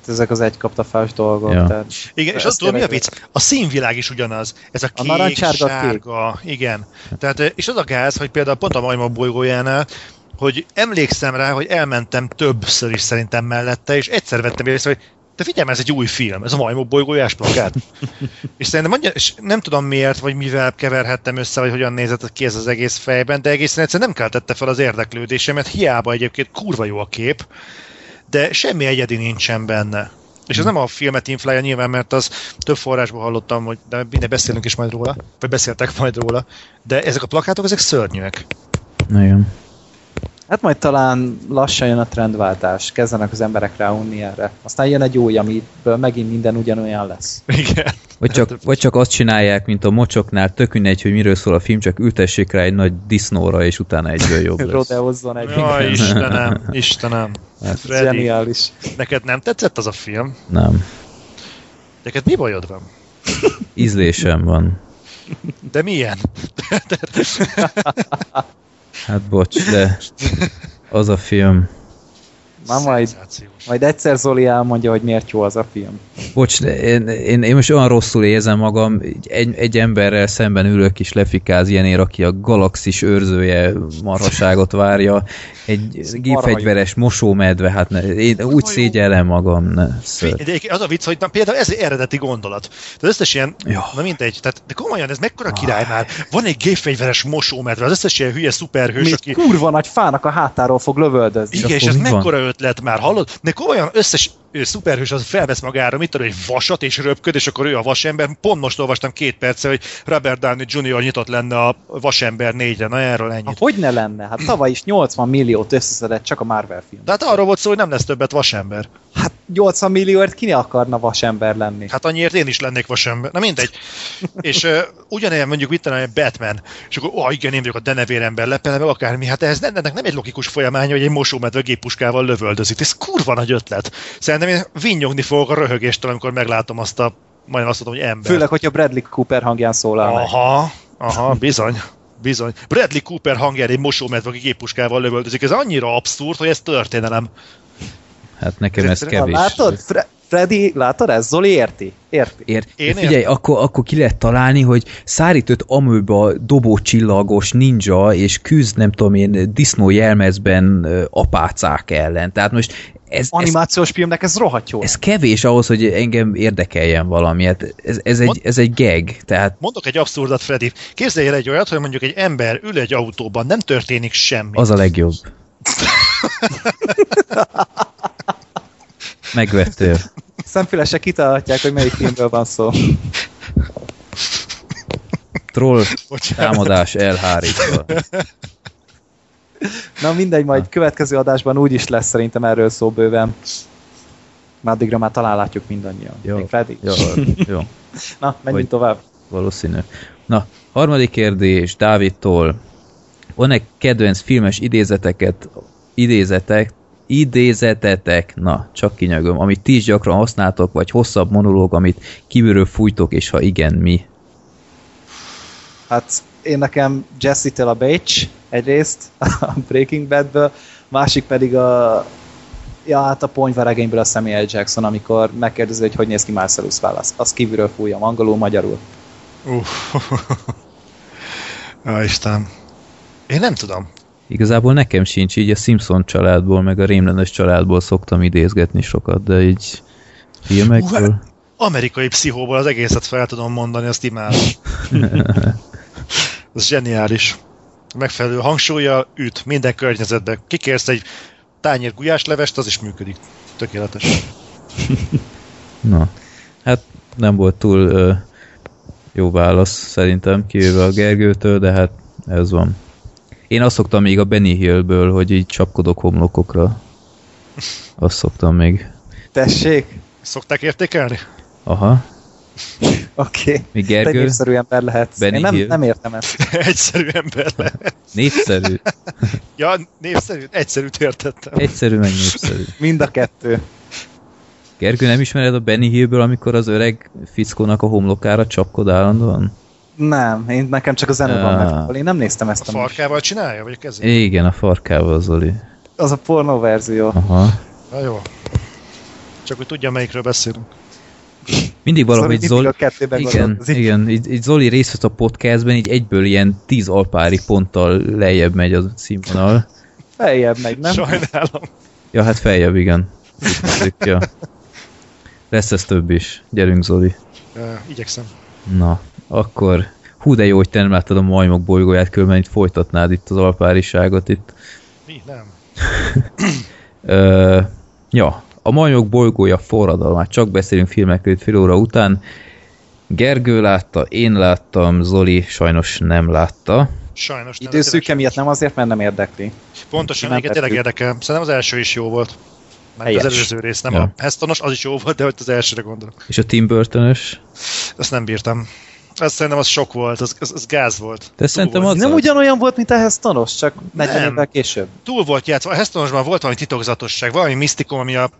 Speaker 3: Hát ezek az egykaptafás dolgok.
Speaker 2: Ja.
Speaker 3: Tehát
Speaker 4: Igen, és azt tudom, mi a vicc? A színvilág is ugyanaz. Ez a
Speaker 3: A
Speaker 4: kék,
Speaker 3: narancsárga,
Speaker 4: sárga, igen. Tehát, eh, és az a gáz, hogy például pont a Majma bolygójánál, hogy emlékszem rá, hogy elmentem többször is szerintem mellette, és egyszer vettem észre, hogy de figyelj, ez egy új film, ez a Majmok bolygójás plakát. és szerintem és nem tudom miért, vagy mivel keverhettem össze, vagy hogyan nézett ki ez az egész fejben, de egészen egyszerűen nem keltette fel az érdeklődésemet, hiába egyébként kurva jó a kép, de semmi egyedi nincsen benne. És ez nem a filmet inflálja nyilván, mert az több forrásból hallottam, hogy de minden beszélünk is majd róla, vagy beszéltek majd róla, de ezek a plakátok, ezek szörnyűek.
Speaker 2: Nagyon.
Speaker 3: Hát majd talán lassan jön a trendváltás, kezdenek az emberek ráunni erre. Aztán jön egy új, amiből megint minden ugyanolyan lesz.
Speaker 4: Igen.
Speaker 2: Vagy csak, vagy csak azt csinálják, mint a mocsoknál, tök mindegy, hogy miről szól a film, csak ültessék rá egy nagy disznóra, és utána egyből jobb lesz.
Speaker 3: Rodeozzon egy.
Speaker 4: Ja, Istenem, Istenem.
Speaker 2: Hát,
Speaker 3: Zseniális.
Speaker 4: neked nem tetszett az a film?
Speaker 2: nem.
Speaker 4: Neked mi bajod van?
Speaker 2: Ízlésem van.
Speaker 4: De milyen?
Speaker 2: Hát bocs, de az a film.
Speaker 3: Na majd. Majd egyszer Zoli elmondja, hogy miért jó az a film.
Speaker 2: Bocs, én, én, én most olyan rosszul érzem magam, egy, egy emberrel szemben ülök és lefikáz ilyenért, aki a galaxis őrzője marhaságot várja, egy gépfegyveres mosómedve, hát ne, én úgy szégyellem magam, ne.
Speaker 4: De az a vicc, hogy na, például ez eredeti gondolat. De összes ilyen,
Speaker 2: Ja.
Speaker 4: na mindegy, tehát, de komolyan, ez mekkora király már. Van egy gépfegyveres mosómedve, az összes ilyen hülye szuperhős,
Speaker 3: Mint
Speaker 4: aki...
Speaker 3: kurva nagy fának a hátáról fog lövöldözni.
Speaker 4: Igen, és ez
Speaker 2: van?
Speaker 4: mekkora ötlet már, hallod? De komolyan összes ö, szuperhős az felvesz magára, mit tudom, egy vasat és röpköd, és akkor ő a vasember. Pont most olvastam két perce, hogy Robert Downey Jr. nyitott lenne a vasember négyre. Na erről ennyit.
Speaker 3: Hát hogy ne lenne? Hát tavaly is 80 milliót összeszedett csak a Marvel film.
Speaker 4: De hát arról volt szó, hogy nem lesz többet vasember.
Speaker 3: Hát 80 millióért ki ne akarna vasember lenni?
Speaker 4: Hát annyiért én is lennék vasember. Na mindegy. és uh, ugyanilyen mondjuk mit tenni, Batman, és akkor, ó, igen, én vagyok a denevérember, lepele, meg akármi. Hát ez nem, ennek nem egy logikus folyamánya, hogy egy mosómedve géppuskával lövöldözik. Ez kurva nagy ötlet. Szerintem én vinnyogni fogok a röhögéstől, amikor meglátom azt a, majdnem azt mondom, hogy ember.
Speaker 3: Főleg, hogyha Bradley Cooper hangján szólal meg.
Speaker 4: Aha, aha, bizony. Bizony. Bradley Cooper hangján egy mosómedve, aki géppuskával lövöldözik. Ez annyira abszurd, hogy ez történelem.
Speaker 2: Hát nekem ez
Speaker 3: Na,
Speaker 2: kevés.
Speaker 3: látod? Fre- Freddy, látod ez? Zoli érti? Érti.
Speaker 2: Ért,
Speaker 4: Én
Speaker 2: figyelj, akkor, akkor ki lehet találni, hogy szárítött amőba dobócsillagos ninja, és küzd, nem tudom én, disznó jelmezben apácák ellen. Tehát most ez, ez,
Speaker 3: Animációs filmnek ez rohadt jó.
Speaker 2: ez kevés ahhoz, hogy engem érdekeljen valami. Hát ez, ez, egy,
Speaker 4: Mond-
Speaker 2: ez egy gag. Tehát
Speaker 4: Mondok egy abszurdat, Freddy. Képzelj el egy olyat, hogy mondjuk egy ember ül egy autóban, nem történik semmi.
Speaker 2: az a legjobb. Megvettél.
Speaker 3: Szemfülesek kitalálhatják, hogy melyik filmről van szó.
Speaker 2: Troll
Speaker 4: Bocsánat.
Speaker 2: támadás elhárítva.
Speaker 3: Na mindegy, majd következő adásban úgy is lesz szerintem erről szó bőven. Már addigra már talán látjuk mindannyian.
Speaker 2: Jó.
Speaker 3: Még Freddy.
Speaker 2: Jó, jó.
Speaker 3: Na, menjünk
Speaker 2: Vagy-
Speaker 3: tovább.
Speaker 2: Valószínű. Na, harmadik kérdés Dávidtól. Van-e kedvenc filmes idézeteket, idézetek, idézetetek, na, csak kinyögöm, amit ti is gyakran használtok, vagy hosszabb monológ, amit kívülről fújtok, és ha igen, mi?
Speaker 3: Hát én nekem Jesse-től a Beach egyrészt, a Breaking Badből, másik pedig a ja, hát a ponyveregényből a Samuel. Jackson, amikor megkérdezi, hogy hogy néz ki Marcellus Wallace. Az kívülről fújja, angolul, magyarul.
Speaker 4: Uff. Á, Istenem. Én nem tudom.
Speaker 2: Igazából nekem sincs így, a Simpson családból, meg a Rémlenes családból szoktam idézgetni sokat, de így filmekből...
Speaker 4: Amerikai pszichóból az egészet fel tudom mondani, azt imádom. Ez zseniális. Megfelelő hangsúlya üt minden környezetbe. Kikérsz egy tányér gulyáslevest, az is működik. Tökéletes.
Speaker 2: Na, nem volt túl ö, jó válasz szerintem, kivéve a Gergőtől, de hát ez van. Én azt szoktam még a Benny Hillből, hogy így csapkodok homlokokra. Azt szoktam még.
Speaker 3: Tessék?
Speaker 4: Szokták értékelni?
Speaker 2: Aha.
Speaker 3: Oké. Okay.
Speaker 2: Mi
Speaker 3: Te
Speaker 2: Gergő?
Speaker 3: népszerű ember lehetsz.
Speaker 2: Benny
Speaker 3: Én nem,
Speaker 2: Hill.
Speaker 3: nem értem ezt.
Speaker 4: Egyszerű ember lehet.
Speaker 2: Népszerű.
Speaker 4: Ja, népszerű, egyszerűt értettem.
Speaker 2: Egyszerű meg népszerű.
Speaker 3: Mind a kettő.
Speaker 2: Gergő, nem ismered a Benny Hillből, amikor az öreg fickónak a homlokára csapkod állandóan?
Speaker 3: Nem, én nekem csak a zene van
Speaker 2: Ah.
Speaker 3: meg. Én nem néztem ezt
Speaker 4: A
Speaker 3: a,
Speaker 4: farkával csinálja, vagy a kezével?
Speaker 2: Igen, a farkával, Zoli.
Speaker 3: Az a pornó verzió.
Speaker 2: Aha.
Speaker 4: Na jó. Csak hogy tudja, melyikről beszélünk.
Speaker 2: Mindig valahogy
Speaker 3: mindig
Speaker 2: Zoli...
Speaker 3: a
Speaker 2: Igen,
Speaker 3: gondolkozik.
Speaker 2: igen. Így, így Zoli részt vesz a podcastben, így egyből ilyen tíz alpári ponttal lejjebb megy a színvonal.
Speaker 3: Feljebb megy, nem?
Speaker 4: Sajnálom.
Speaker 2: Ja, hát feljebb, igen. Úgy ja. Lesz ez több is. Gyerünk, Zoli.
Speaker 4: Uh, igyekszem.
Speaker 2: Na, akkor... Hú, de jó, hogy te nem láttad a majmok bolygóját, különben itt folytatnád itt az alpáriságot itt.
Speaker 4: Mi? Nem.
Speaker 2: Ö, ja, a majmok bolygója forradalmát. Csak beszélünk filmekről itt fél óra után. Gergő látta, én láttam, Zoli sajnos nem látta.
Speaker 4: Sajnos nem.
Speaker 3: Időszűke miatt nem azért, mert nem érdekli.
Speaker 4: Pontosan,
Speaker 3: Nem
Speaker 4: igen, tényleg érdekel. Szerintem az első is jó volt. Már az
Speaker 3: Helyes.
Speaker 4: előző rész, nem
Speaker 2: Ja.
Speaker 4: a Hestonos, az is jó volt, de hogy az elsőre gondolok.
Speaker 2: És a Tim Burton-ös?
Speaker 4: Ezt nem bírtam. Azt szerintem az sok volt, az, az, az gáz volt.
Speaker 2: De szerintem
Speaker 4: volt.
Speaker 2: az
Speaker 3: Nem
Speaker 2: az.
Speaker 3: ugyanolyan volt, mint ehhez tanos, csak 40
Speaker 4: Nem.
Speaker 3: évvel később.
Speaker 4: Túl volt játszva. A Hestonosban volt valami titokzatosság, valami misztikum, ami a,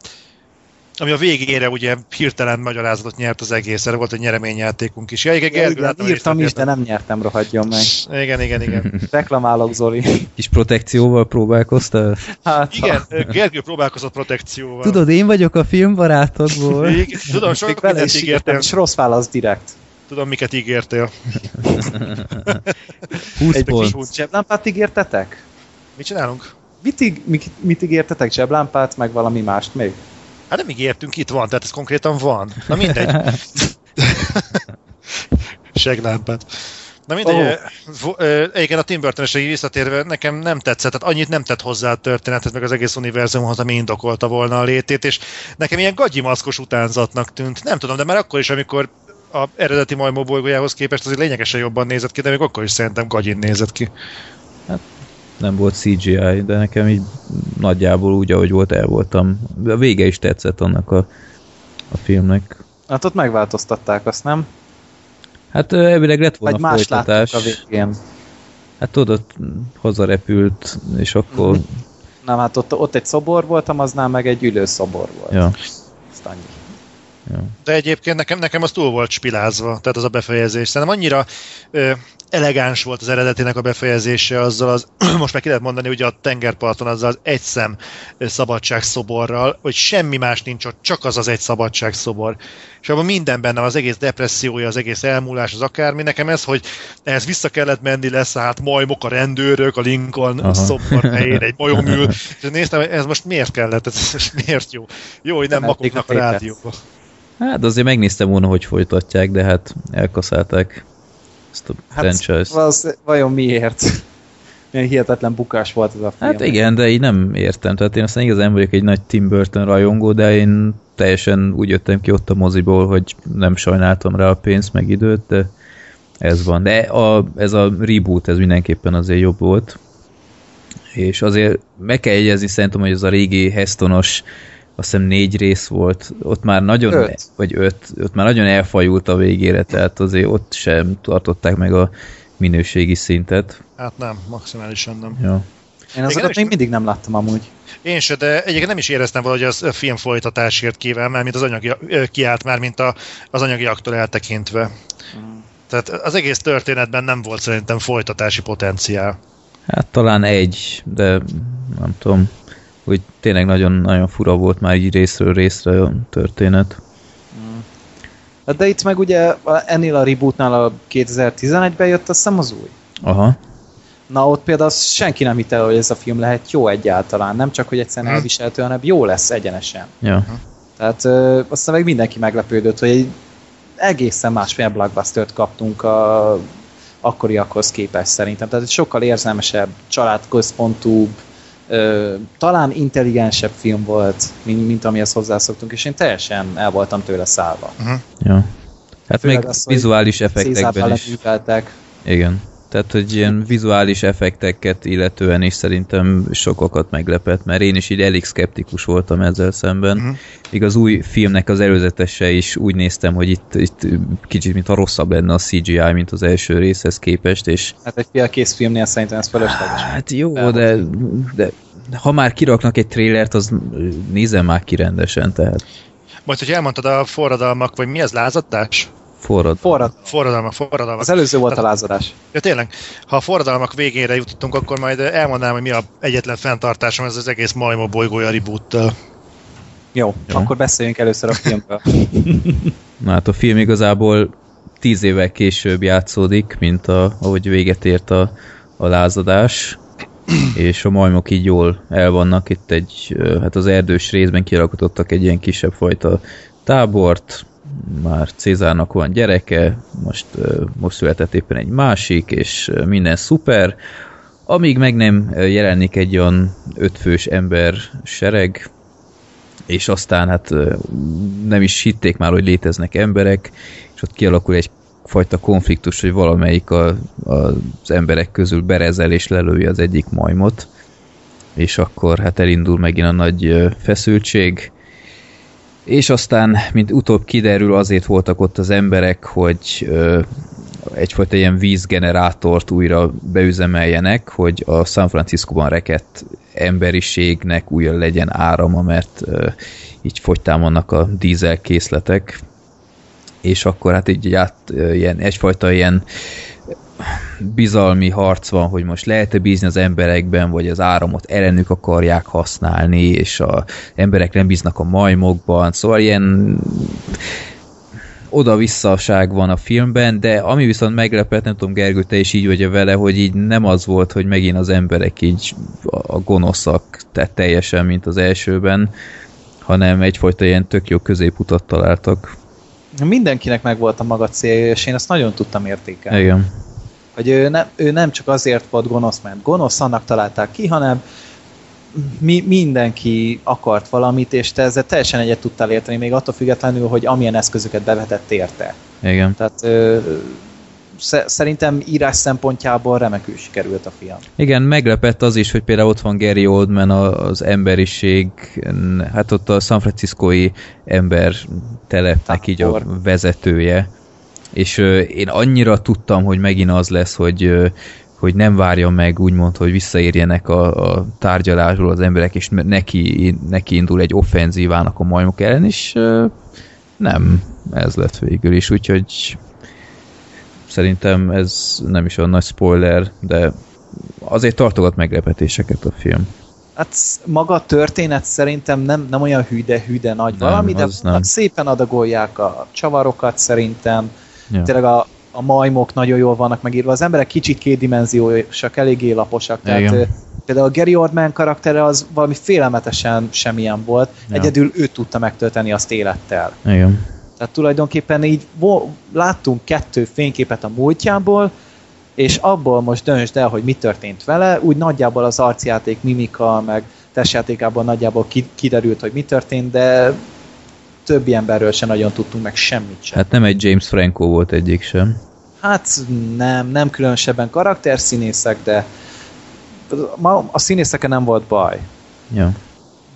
Speaker 4: ami a végére ugye hirtelen magyarázatot nyert az egész, erre volt egy nyereményjátékunk is. Ja, igen, Gergő,
Speaker 3: igen,
Speaker 4: láttam,
Speaker 3: írtam is, de nem nyertem, rohadjon meg.
Speaker 4: Igen, igen, igen.
Speaker 3: Reklamálok, Zoli.
Speaker 2: Kis protekcióval próbálkoztál?
Speaker 3: Hát,
Speaker 4: Igen, Gergő próbálkozott protekcióval.
Speaker 2: Tudod, én vagyok a filmbarátokból.
Speaker 4: Igen, tudom, sok mindent
Speaker 3: írtam, és rossz válasz direkt.
Speaker 4: Tudom, miket ígértél.
Speaker 2: 20
Speaker 3: Egy
Speaker 2: pont.
Speaker 3: kis zseblámpát ígértetek?
Speaker 4: Mit csinálunk?
Speaker 3: Mit, íg, mit, mit ígértetek? Zseblámpát, meg valami mást még?
Speaker 4: Hát nem ígértünk, itt van, tehát ez konkrétan van. Na mindegy. Seglámpát. Na mindegy,
Speaker 3: Oh.
Speaker 4: oh. egyébként a Tim burton visszatérve nekem nem tetszett, tehát annyit nem tett hozzá a történethez, meg az egész univerzumhoz, ami indokolta volna a létét, és nekem ilyen gagyimaszkos utánzatnak tűnt. Nem tudom, de már akkor is, amikor a eredeti majmó bolygójához képest azért lényegesen jobban nézett ki, de még akkor is szerintem gagyin nézett ki.
Speaker 2: Nem volt CGI, de nekem így nagyjából úgy, ahogy volt, el voltam. De a vége is tetszett annak a, a filmnek.
Speaker 3: Hát ott megváltoztatták azt, nem?
Speaker 2: Hát elvileg lett volna
Speaker 3: Vagy más
Speaker 2: folytatás.
Speaker 3: a végén.
Speaker 2: Hát tudod, ott hazarepült, és akkor...
Speaker 3: Mhm. Nem, hát ott, ott egy szobor volt, amaznál meg egy ülőszobor volt.
Speaker 2: Ja,
Speaker 3: Azt annyi.
Speaker 2: Ja.
Speaker 4: De egyébként nekem, nekem az túl volt spilázva, tehát az a befejezés. Szerintem annyira ö, elegáns volt az eredetinek a befejezése azzal az, most meg ki lehet mondani, ugye a tengerparton azzal az egy szem szabadságszoborral, hogy semmi más nincs ott, csak az az egy szabadságszobor. És abban minden benne, az egész depressziója, az egész elmúlás, az akármi. Nekem ez, hogy ehhez vissza kellett menni, leszállt majmok, a rendőrök, a Lincoln
Speaker 2: Aha.
Speaker 4: szobor helyén egy majom ül. És néztem, hogy ez most miért kellett, ez, ez miért jó? Jó, hogy nem
Speaker 3: Temették
Speaker 4: makognak a
Speaker 3: a tépet.
Speaker 2: Hát azért megnéztem volna, hogy folytatják, de hát elkaszálták ezt a
Speaker 3: Hát
Speaker 2: franchise-t.
Speaker 3: az, vajon miért? Milyen hihetetlen bukás volt ez a film.
Speaker 2: Hát igen, de így nem értem. Tehát én aztán igazán vagyok egy nagy Tim Burton rajongó, de én teljesen úgy jöttem ki ott a moziból, hogy nem sajnáltam rá a pénzt, meg időt, de ez van. De a, ez a reboot, ez mindenképpen azért jobb volt. És azért meg kell jegyezni szerintem, hogy az a régi Hestonos azt hiszem négy rész volt, ott már nagyon,
Speaker 3: Öt.
Speaker 2: vagy öt, ott már nagyon elfajult a végére, tehát azért ott sem tartották meg a minőségi szintet.
Speaker 4: Hát nem, maximálisan nem.
Speaker 2: Ja.
Speaker 3: Én azokat még mindig nem láttam amúgy.
Speaker 4: Én se, de egyébként nem is éreztem valahogy az a film folytatásért kíván, már mint az anyagi, kiállt már, mint a, az anyagiaktól eltekintve. Tehát az egész történetben nem volt szerintem folytatási potenciál.
Speaker 2: Hát talán egy, de nem tudom, hogy tényleg nagyon-nagyon fura volt már így részről részre a történet.
Speaker 3: Hát De itt meg ugye ennél a rebootnál a 2011-ben jött azt hiszem az új.
Speaker 2: Aha,
Speaker 3: Na ott például senki nem hitte, hogy ez a film lehet jó egyáltalán. Nem csak, hogy egyszerűen
Speaker 4: Mhm.
Speaker 3: elviselhető, hanem jó lesz egyenesen.
Speaker 2: ja.
Speaker 3: Tehát ö, aztán meg mindenki meglepődött, hogy egy egészen másfél blockbustert kaptunk a akkoriakhoz képest szerintem. Tehát egy sokkal érzelmesebb, családközpontúbb, ö, talán intelligensebb film volt, mint, mint amihez hozzászoktunk, és én teljesen el voltam tőle szállva.
Speaker 4: Uh-huh.
Speaker 2: ja. Hát
Speaker 3: Főleg
Speaker 2: meg
Speaker 3: az,
Speaker 2: vizuális effektekben is. Igen. Tehát, hogy ilyen vizuális effekteket illetően is szerintem sokakat meglepett, mert én is így elég szkeptikus voltam ezzel szemben. Uh-huh. Míg az új filmnek az előzetese is úgy néztem, hogy itt, itt kicsit mint a rosszabb lenne a CGI, mint az első részhez képest, és
Speaker 3: Hát egy félkész filmnél szerintem ez fölösleges.
Speaker 2: hát jó, de, de ha már kiraknak egy trélert, az nézem már ki rendesen, tehát
Speaker 4: Majd, hogy elmondtad a forradalmak, vagy mi ez, lázadás?
Speaker 2: Forrad.
Speaker 3: Forrad.
Speaker 4: Forradalmak, forradalmak.
Speaker 3: Az előző volt a lázadás.
Speaker 4: Ja, tényleg, ha a forradalmak végére jutottunk, akkor majd elmondanám, hogy mi a egyetlen fenntartásom ez az egész majma bolygója reboot
Speaker 3: Jó,
Speaker 2: Jó.
Speaker 3: Akkor beszéljünk először a filmről.
Speaker 2: Na hát a film igazából tíz évvel később játszódik, mint a, ahogy véget ért a, a lázadás, és a majmok így jól el vannak. Itt egy, hát az erdős részben kialakítottak egy ilyen kisebb fajta tábort, már Cézárnak van gyereke, most, most született éppen egy másik, és minden szuper, amíg meg nem jelenik egy olyan ötfős ember sereg, és aztán hát nem is hitték már, hogy léteznek emberek, és ott kialakul egy fajta konfliktus, hogy valamelyik a, a, az emberek közül berezel és lelői az egyik majmot, és akkor hát elindul megint a nagy feszültség, és aztán, mint utóbb kiderül, azért voltak ott az emberek, hogy ö, egyfajta ilyen vízgenerátort újra beüzemeljenek, hogy a San Franciscóban rekett emberiségnek újra legyen árama, mert ö, így fogytán vannak a dízel készletek, és akkor hát így át, ö, ilyen, egyfajta ilyen bizalmi harc van, hogy most lehet-e bízni az emberekben, vagy az áramot ellenük akarják használni, és a emberek nem bíznak a majmokban, szóval ilyen oda-visszaság van a filmben, de ami viszont meglepett, nem tudom Gergő, te is így vagy vele, hogy így nem az volt, hogy megint az emberek így a gonoszak, tehát teljesen, mint az elsőben, hanem egyfajta ilyen tök jó középutat találtak.
Speaker 3: Mindenkinek megvolt a maga célja, és én ezt nagyon tudtam értékelni.
Speaker 2: Igen.
Speaker 3: Hogy ő, ne, ő nem csak azért volt gonosz, mert gonosz annak találták ki, hanem mi, mindenki akart valamit, és te ezzel teljesen egyet tudtál érteni, még attól függetlenül, hogy amilyen eszközöket bevetett érte.
Speaker 2: Igen.
Speaker 3: Tehát ö, sze- szerintem írás szempontjából remekül sikerült a film.
Speaker 2: Igen, meglepett az is, hogy például ott van Gary Oldman, az emberiség, hát ott a San Franciscói ember telepnek így a vezetője. És én annyira tudtam, hogy megint az lesz, hogy hogy nem várja meg úgymond, hogy visszaérjenek a, a tárgyalásról az emberek, és neki, neki indul egy offenzívának a majmok ellen, és nem ez lett végül is, úgyhogy szerintem ez nem is olyan nagy spoiler, de azért tartogat meglepetéseket a film.
Speaker 3: Hát maga a történet szerintem nem, nem olyan hűde-hűde nagy
Speaker 2: Nem,
Speaker 3: valami, de
Speaker 2: nem.
Speaker 3: vannak szépen adagolják a csavarokat szerintem.
Speaker 2: Ja.
Speaker 3: Tényleg a, a majmok nagyon jól vannak megírva. Az emberek kicsit kétdimenziósak, eléggé laposak. Tehát
Speaker 2: Igen.
Speaker 3: például a Gary Oldman karaktere az valami félelmetesen semmilyen volt.
Speaker 2: Ja.
Speaker 3: Egyedül ő tudta megtölteni azt élettel.
Speaker 2: Igen.
Speaker 3: Tehát tulajdonképpen így láttunk kettő fényképet a múltjából, és abból most döntsd el, hogy mi történt vele, úgy nagyjából az arcjáték, mimika, meg testjátékában nagyjából ki- kiderült, hogy mi történt, de többi emberről sem nagyon tudtunk meg semmit sem.
Speaker 2: Hát nem egy James Franco volt egyik sem.
Speaker 3: Hát nem, nem különösebben karakterszínészek, de a színészeken nem volt baj.
Speaker 2: Ja.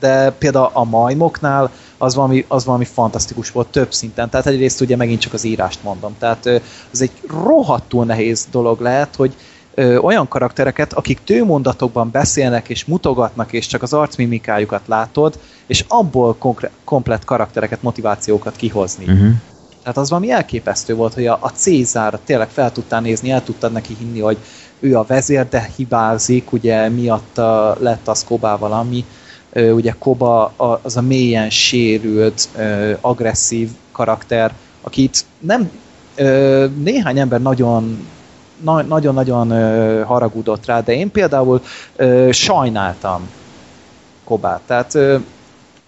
Speaker 3: de például a majmoknál az valami, az valami fantasztikus volt több szinten. Tehát egyrészt ugye megint csak az írást mondom. Tehát az egy rohadtul nehéz dolog lehet, hogy ö, olyan karaktereket, akik tőmondatokban beszélnek és mutogatnak, és csak az arcmimikájukat látod, és abból konkre- komplett karaktereket, motivációkat kihozni.
Speaker 2: Uh-huh.
Speaker 3: Tehát az valami elképesztő volt, hogy a, a Cézár tényleg fel tudtál nézni, el tudtad neki hinni, hogy ő a vezér, de hibázik, ugye miatta lett az Kobá valami. Ö, ugye Koba a, az a mélyen sérült, ö, agresszív karakter, akit nem ö, néhány ember nagyon na- nagyon-nagyon ö, haragudott rá, de én például ö, sajnáltam Kobát. Tehát ö,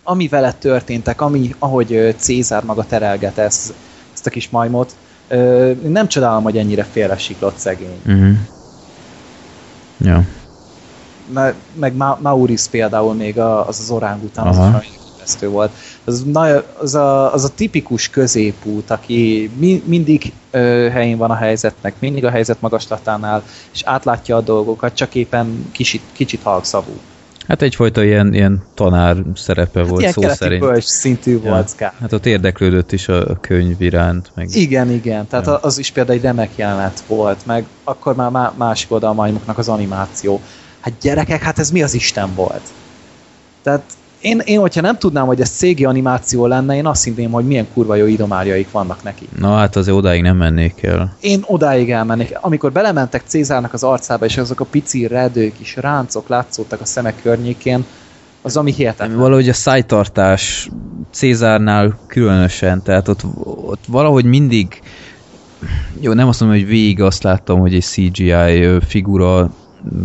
Speaker 3: ami vele történtek, ami, ahogy Cézár maga terelgette ezt, ezt a kis majmot, ö, nem csodálom, hogy ennyire félresiklott szegény.
Speaker 2: Uh-huh. Ja.
Speaker 3: Me, meg Ma- Maurice például még az az orángután, az
Speaker 2: Aha.
Speaker 3: valami elképesztő volt. Az, na, az, a, az a tipikus középút, aki mi, mindig ö, helyén van a helyzetnek, mindig a helyzet magaslatánál, és átlátja a dolgokat, csak éppen kicsit, kicsit halkszavú.
Speaker 2: Hát egyfajta ilyen, ilyen tanár szerepe hát volt
Speaker 3: ilyen
Speaker 2: szó szerint.
Speaker 3: Ilyen szintű ja. volt Scar.
Speaker 2: Hát ott érdeklődött is a, a könyv iránt. Meg...
Speaker 3: Igen, igen. Tehát ja. az is például egy remek jelenet volt, meg akkor már másik majmoknak az animáció. Hát gyerekek, hát ez mi az Isten volt? Tehát én, én, hogyha nem tudnám, hogy ez CG animáció lenne, én azt hinném, hogy milyen kurva jó idomárjaik vannak neki.
Speaker 2: Na hát azért odáig nem mennék el.
Speaker 3: Én odáig elmennék. Amikor belementek Cézárnak az arcába, és azok a pici redők is ráncok látszottak a szemek környékén, az ami hihetetlen.
Speaker 2: Valahogy a szájtartás Cézárnál különösen, tehát ott, ott valahogy mindig jó, nem azt mondom, hogy végig azt láttam, hogy egy CGI figura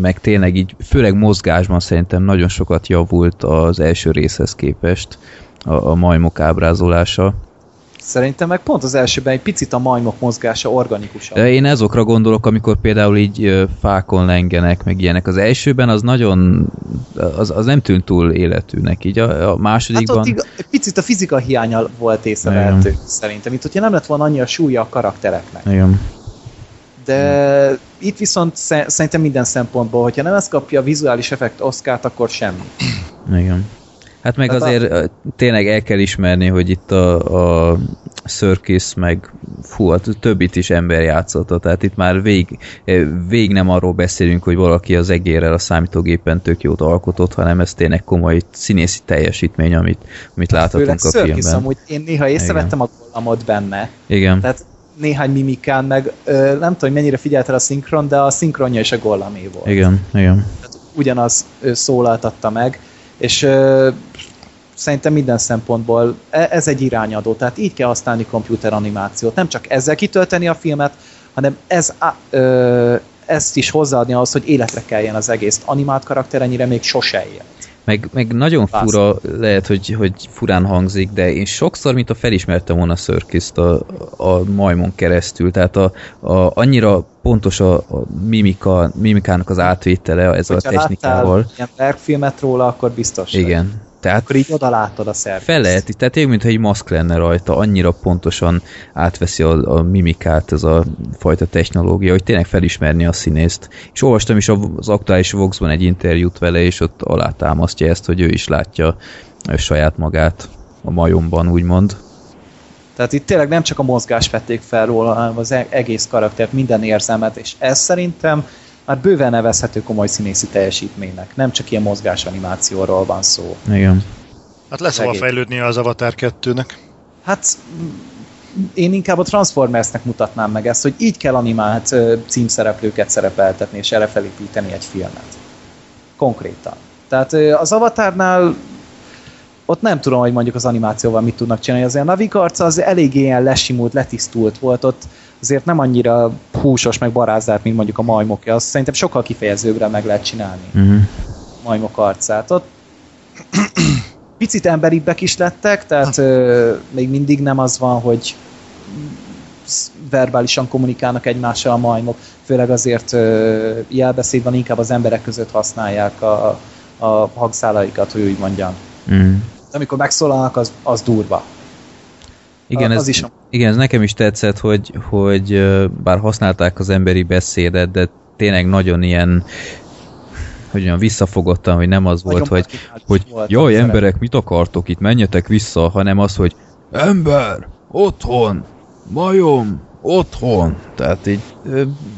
Speaker 2: meg tényleg így, főleg mozgásban szerintem nagyon sokat javult az első részhez képest a, a majmok ábrázolása.
Speaker 3: Szerintem meg pont az elsőben egy picit a majmok mozgása organikusabb.
Speaker 2: Én ezokra gondolok, amikor például így fákon lengenek, meg ilyenek. Az elsőben az nagyon, az, az nem tűnt túl életűnek, így a, a másodikban... Hát ott
Speaker 3: egy picit a fizika hiánya volt észrevehető, szerintem, mint hogyha nem lett volna annyi a súlya a karaktereknek.
Speaker 2: Igen
Speaker 3: de hmm. itt viszont szerintem minden szempontból, hogyha nem ezt kapja a vizuális effekt Oscar-t, akkor semmi.
Speaker 2: Igen. Hát meg hát azért a... tényleg el kell ismerni, hogy itt a, a Circus meg fú, a többit is ember játszotta, tehát itt már vég, vég nem arról beszélünk, hogy valaki az egérrel a számítógépen tök jót alkotott, hanem ez tényleg komoly színészi teljesítmény, amit, amit hát láthatunk a filmben.
Speaker 3: amúgy én néha észrevettem Igen. a gollamot benne.
Speaker 2: Igen.
Speaker 3: Tehát néhány mimikán, meg ö, nem tudom, mennyire figyeltél a szinkron, de a szinkronja is a gollamé volt.
Speaker 2: Igen, igen. Tehát
Speaker 3: ugyanaz szólaltatta meg, és ö, szerintem minden szempontból e, ez egy irányadó, tehát így kell használni komputeranimációt. Nem csak ezzel kitölteni a filmet, hanem ez, ö, ezt is hozzáadni ahhoz, hogy életre keljen az egész. Animált karakter ennyire még sose élt.
Speaker 2: Meg, meg nagyon fura, lehet, hogy, hogy furán hangzik, de én sokszor, mint a felismertem volna Circus-t a, a majmon keresztül, tehát a, a, annyira pontos a, a mimika, mimikának az átvétele ezzel Hogyha a technikával.
Speaker 3: Ilyen filmet róla, akkor biztos.
Speaker 2: Igen,
Speaker 3: tehát Akkor így oda látod a szerkezt.
Speaker 2: Fel lehet, tehát én, mintha egy maszk lenne rajta, annyira pontosan átveszi a, a mimikát ez a fajta technológia, hogy tényleg felismerni a színészt. És olvastam is az aktuális Voxban egy interjút vele, és ott alátámasztja ezt, hogy ő is látja saját magát a majomban, úgymond.
Speaker 3: Tehát itt tényleg nem csak a mozgás vették fel róla, hanem az e- egész karaktert, minden érzelmet, és ez szerintem már bőven nevezhető komoly színészi teljesítménynek. Nem csak ilyen mozgásanimációról van szó.
Speaker 2: Igen.
Speaker 4: Hát lesz hova fejlődnie az Avatar 2-nek.
Speaker 3: Hát én inkább a Transformersnek mutatnám meg ezt, hogy így kell animált címszereplőket szerepeltetni és erre felépíteni egy filmet. Konkrétan. Tehát az Avatarnál ott nem tudom, hogy mondjuk az animációval mit tudnak csinálni. Azért a Navigarca az eléggé ilyen lesimult, letisztult volt. Ott azért nem annyira húsos, meg barázált, mint mondjuk a majmokja. Azt szerintem sokkal kifejezőbbre meg lehet csinálni. Uh-huh. majmok arcát. Ott picit emberibbek is lettek, tehát ö, még mindig nem az van, hogy verbálisan kommunikálnak egymással a majmok, főleg azért ö, jelbeszédben inkább az emberek között használják a, a hangszálaikat, hogy úgy mondjam. Mm. Amikor megszólalnak, az, az durva.
Speaker 2: Igen, az ez, is. igen, ez nekem is tetszett, hogy, hogy bár használták az emberi beszédet, de tényleg nagyon ilyen hogy olyan visszafogottan, hogy nem az nagyon volt, hogy, hogy jaj, emberek, mit akartok itt, menjetek vissza, hanem az, hogy ember, otthon, majom, otthon. Tehát így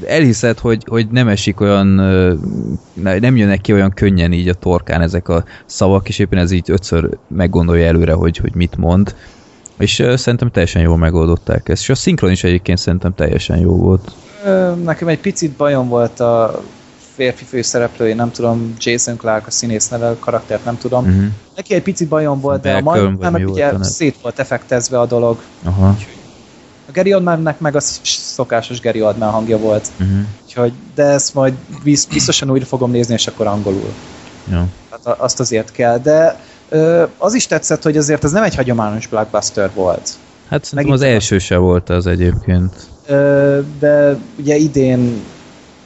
Speaker 2: elhiszed, hogy, hogy nem esik olyan, nem jönnek ki olyan könnyen így a torkán ezek a szavak, és éppen ez így ötször meggondolja előre, hogy, hogy mit mond. És uh, szerintem teljesen jól megoldották ezt. És a szinkron is egyébként szerintem teljesen jó volt.
Speaker 3: Nekem egy picit bajom volt a férfi főszereplői, nem tudom, Jason Clark a színész neve, a karaktert nem tudom. Uh-huh. Neki egy picit bajom volt, de a majd nem, ugye volt, szét volt effektezve a dolog. Aha. A Gary Oldmannek meg a szokásos Gary Oldman hangja volt. Uh-huh. Úgyhogy, de ezt majd biztosan újra fogom nézni, és akkor angolul.
Speaker 2: Ja.
Speaker 3: Hát azt azért kell, de az is tetszett, hogy azért ez nem egy hagyományos blockbuster volt.
Speaker 2: Hát szerintem az első se volt az egyébként.
Speaker 3: De ugye idén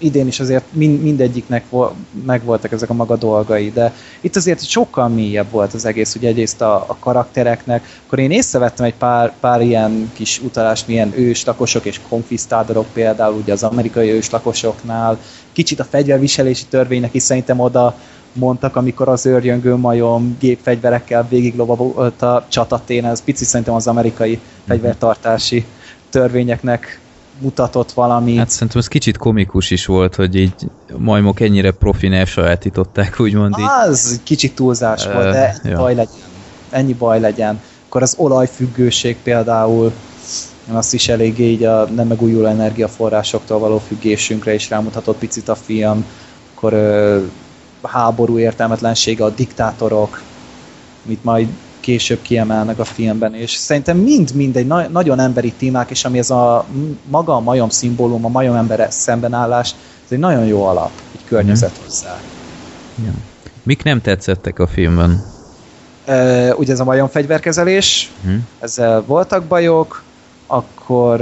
Speaker 3: idén is azért mind, mindegyiknek vo- megvoltak ezek a maga dolgai, de itt azért sokkal mélyebb volt az egész, ugye egyrészt a, a karaktereknek, akkor én észrevettem egy pár, pár ilyen kis utalást, milyen őslakosok és konfisztádorok például, ugye az amerikai őslakosoknál, kicsit a fegyverviselési törvénynek is szerintem oda mondtak, amikor az őrjöngő majom gépfegyverekkel végiglovagolt a csatatén, ez picit szerintem az amerikai fegyvertartási törvényeknek mutatott valami.
Speaker 2: Hát szerintem ez kicsit komikus is volt, hogy így majmok ennyire profin elsajátították, úgymond így.
Speaker 3: Az kicsit túlzás volt, de ennyi
Speaker 2: ja.
Speaker 3: baj legyen. Ennyi baj legyen. Akkor az olajfüggőség például, azt is eléggé így a nem megújuló energiaforrásoktól való függésünkre is rámutatott picit a film. Akkor háború értelmetlensége, a diktátorok, mit majd később kiemelnek a filmben, és szerintem mind-mind egy na- nagyon emberi témák, és ami ez a maga a majom szimbólum, a majom embere szembenállás, ez egy nagyon jó alap, egy környezet hozzá.
Speaker 2: Ja. Mik nem tetszettek a filmben?
Speaker 3: Ö, ugye ez a majom fegyverkezelés,
Speaker 2: Hm?
Speaker 3: ezzel voltak bajok, akkor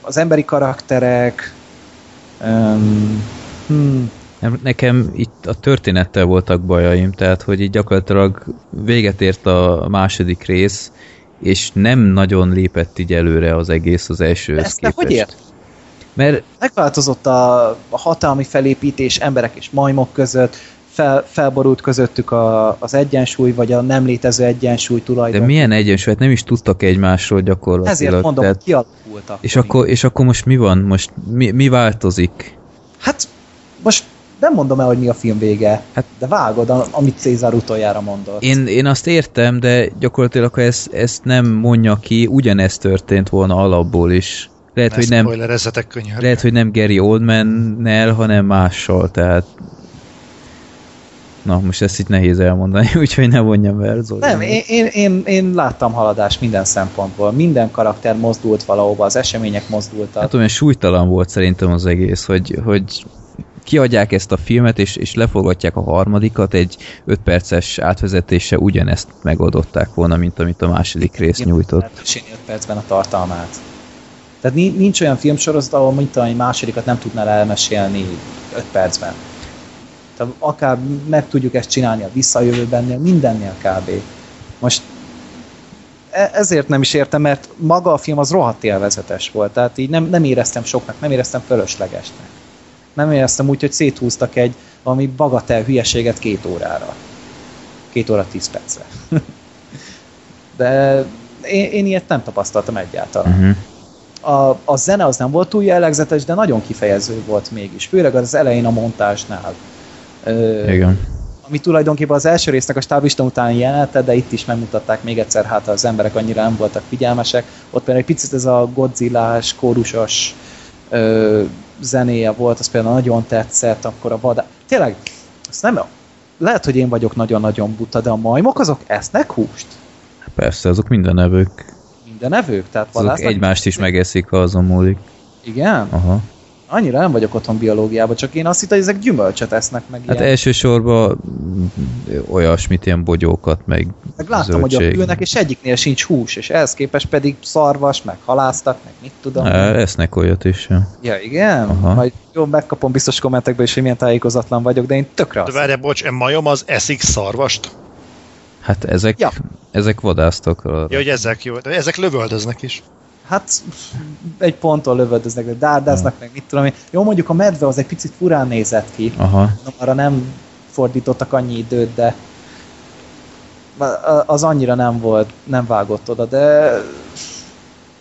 Speaker 3: az emberi karakterek, öm, hmm,
Speaker 2: Nekem itt a történettel voltak bajaim, tehát hogy így gyakorlatilag véget ért a második rész, és nem nagyon lépett így előre az egész az elsőhöz
Speaker 3: ezt te hogy ért?
Speaker 2: Mert
Speaker 3: Megváltozott a, hatalmi felépítés emberek és majmok között, fel, felborult közöttük a, az egyensúly, vagy a nem létező egyensúly
Speaker 2: de
Speaker 3: tulajdon.
Speaker 2: milyen egyensúly, hát nem is tudtak egymásról gyakorlatilag.
Speaker 3: Ezért mondom,
Speaker 2: tehát,
Speaker 3: hogy kialakult
Speaker 2: és, akkor, és akkor most mi van? Most mi, mi változik?
Speaker 3: Hát most nem mondom el, hogy mi a film vége,
Speaker 2: Hát-
Speaker 3: de vágod, amit Cézár utoljára mondott.
Speaker 2: Én, én azt értem, de gyakorlatilag, ha ezt, ezt nem mondja ki, ugyanezt történt volna alapból is. Lehet,
Speaker 4: Ne
Speaker 2: hogy nem, lehet, hogy nem Gary Oldman-nel, hanem mással, tehát Na, most ezt itt nehéz elmondani, úgyhogy ne vonjam el, Zoli.
Speaker 3: Nem, én, én, én, én láttam haladást minden szempontból. Minden karakter mozdult valahova, az események mozdultak.
Speaker 2: Hát olyan súlytalan volt szerintem az egész, hogy, hogy kiadják ezt a filmet, és, és leforgatják a harmadikat, egy 5 perces átvezetése ugyanezt megoldották volna, mint amit a második rész nyújtott.
Speaker 3: Elmesélni 5 percben a tartalmát. Tehát ni- nincs olyan filmsorozat, ahol mint egy másodikat nem tudnál elmesélni 5 percben. Tehát akár meg tudjuk ezt csinálni a visszajövőbennél, mindennél kb. Most e- ezért nem is értem, mert maga a film az rohadt élvezetes volt, tehát így nem, nem éreztem soknak, nem éreztem fölöslegesnek. Nem éreztem úgy, hogy széthúztak egy valami bagatel hülyeséget két órára. Két óra tíz percre. De én, én ilyet nem tapasztaltam egyáltalán.
Speaker 2: Uh-huh.
Speaker 3: A, a zene az nem volt túl jellegzetes, de nagyon kifejező volt mégis, főleg az elején a montázsnál. Ö,
Speaker 2: Igen.
Speaker 3: ami tulajdonképpen az első résznek a stábista utáni jelenete, de itt is megmutatták még egyszer, hát az emberek annyira nem voltak figyelmesek. Ott például egy picit ez a godzillás, kórusos ö, zenéje volt, az például nagyon tetszett, akkor a vadá... Tényleg, azt nem... Lehet, hogy én vagyok nagyon-nagyon buta, de a majmok azok esznek húst?
Speaker 2: Persze, azok minden evők.
Speaker 3: Minden evők? Tehát
Speaker 2: Azok egymást is megeszik, ha azon múlik.
Speaker 3: Igen?
Speaker 2: Aha.
Speaker 3: Annyira nem vagyok otthon biológiában, csak én azt hittem, hogy ezek gyümölcsöt esznek meg
Speaker 2: Hát
Speaker 3: ilyen.
Speaker 2: elsősorban olyasmit, ilyen bogyókat, meg
Speaker 3: Meg láttam, hogy ott
Speaker 2: zöldség.
Speaker 3: ülnek, és egyiknél sincs hús, és ehhez képest pedig szarvas, meg halásztak, meg mit tudom.
Speaker 2: Há, esznek olyat is. Ja.
Speaker 3: Ja, igen?
Speaker 2: Aha.
Speaker 3: Majd jó, megkapom biztos kommentekben is, hogy milyen tájékozatlan vagyok, de én tökre
Speaker 4: De
Speaker 3: azt.
Speaker 4: várjál, bocs, a majom az eszik szarvast?
Speaker 2: Hát ezek,
Speaker 3: Ja.
Speaker 2: ezek vadásztak. arra.
Speaker 4: Ja, hogy ezek jó, de ezek lövöldöznek is.
Speaker 3: Hát egy ponton lövöldöznek, de dárdáznak, meg mit tudom én. Jó, mondjuk a medve az egy picit furán nézett ki.
Speaker 2: Aha.
Speaker 3: Na, arra nem fordítottak annyi időt, de az annyira nem volt, nem vágott oda, de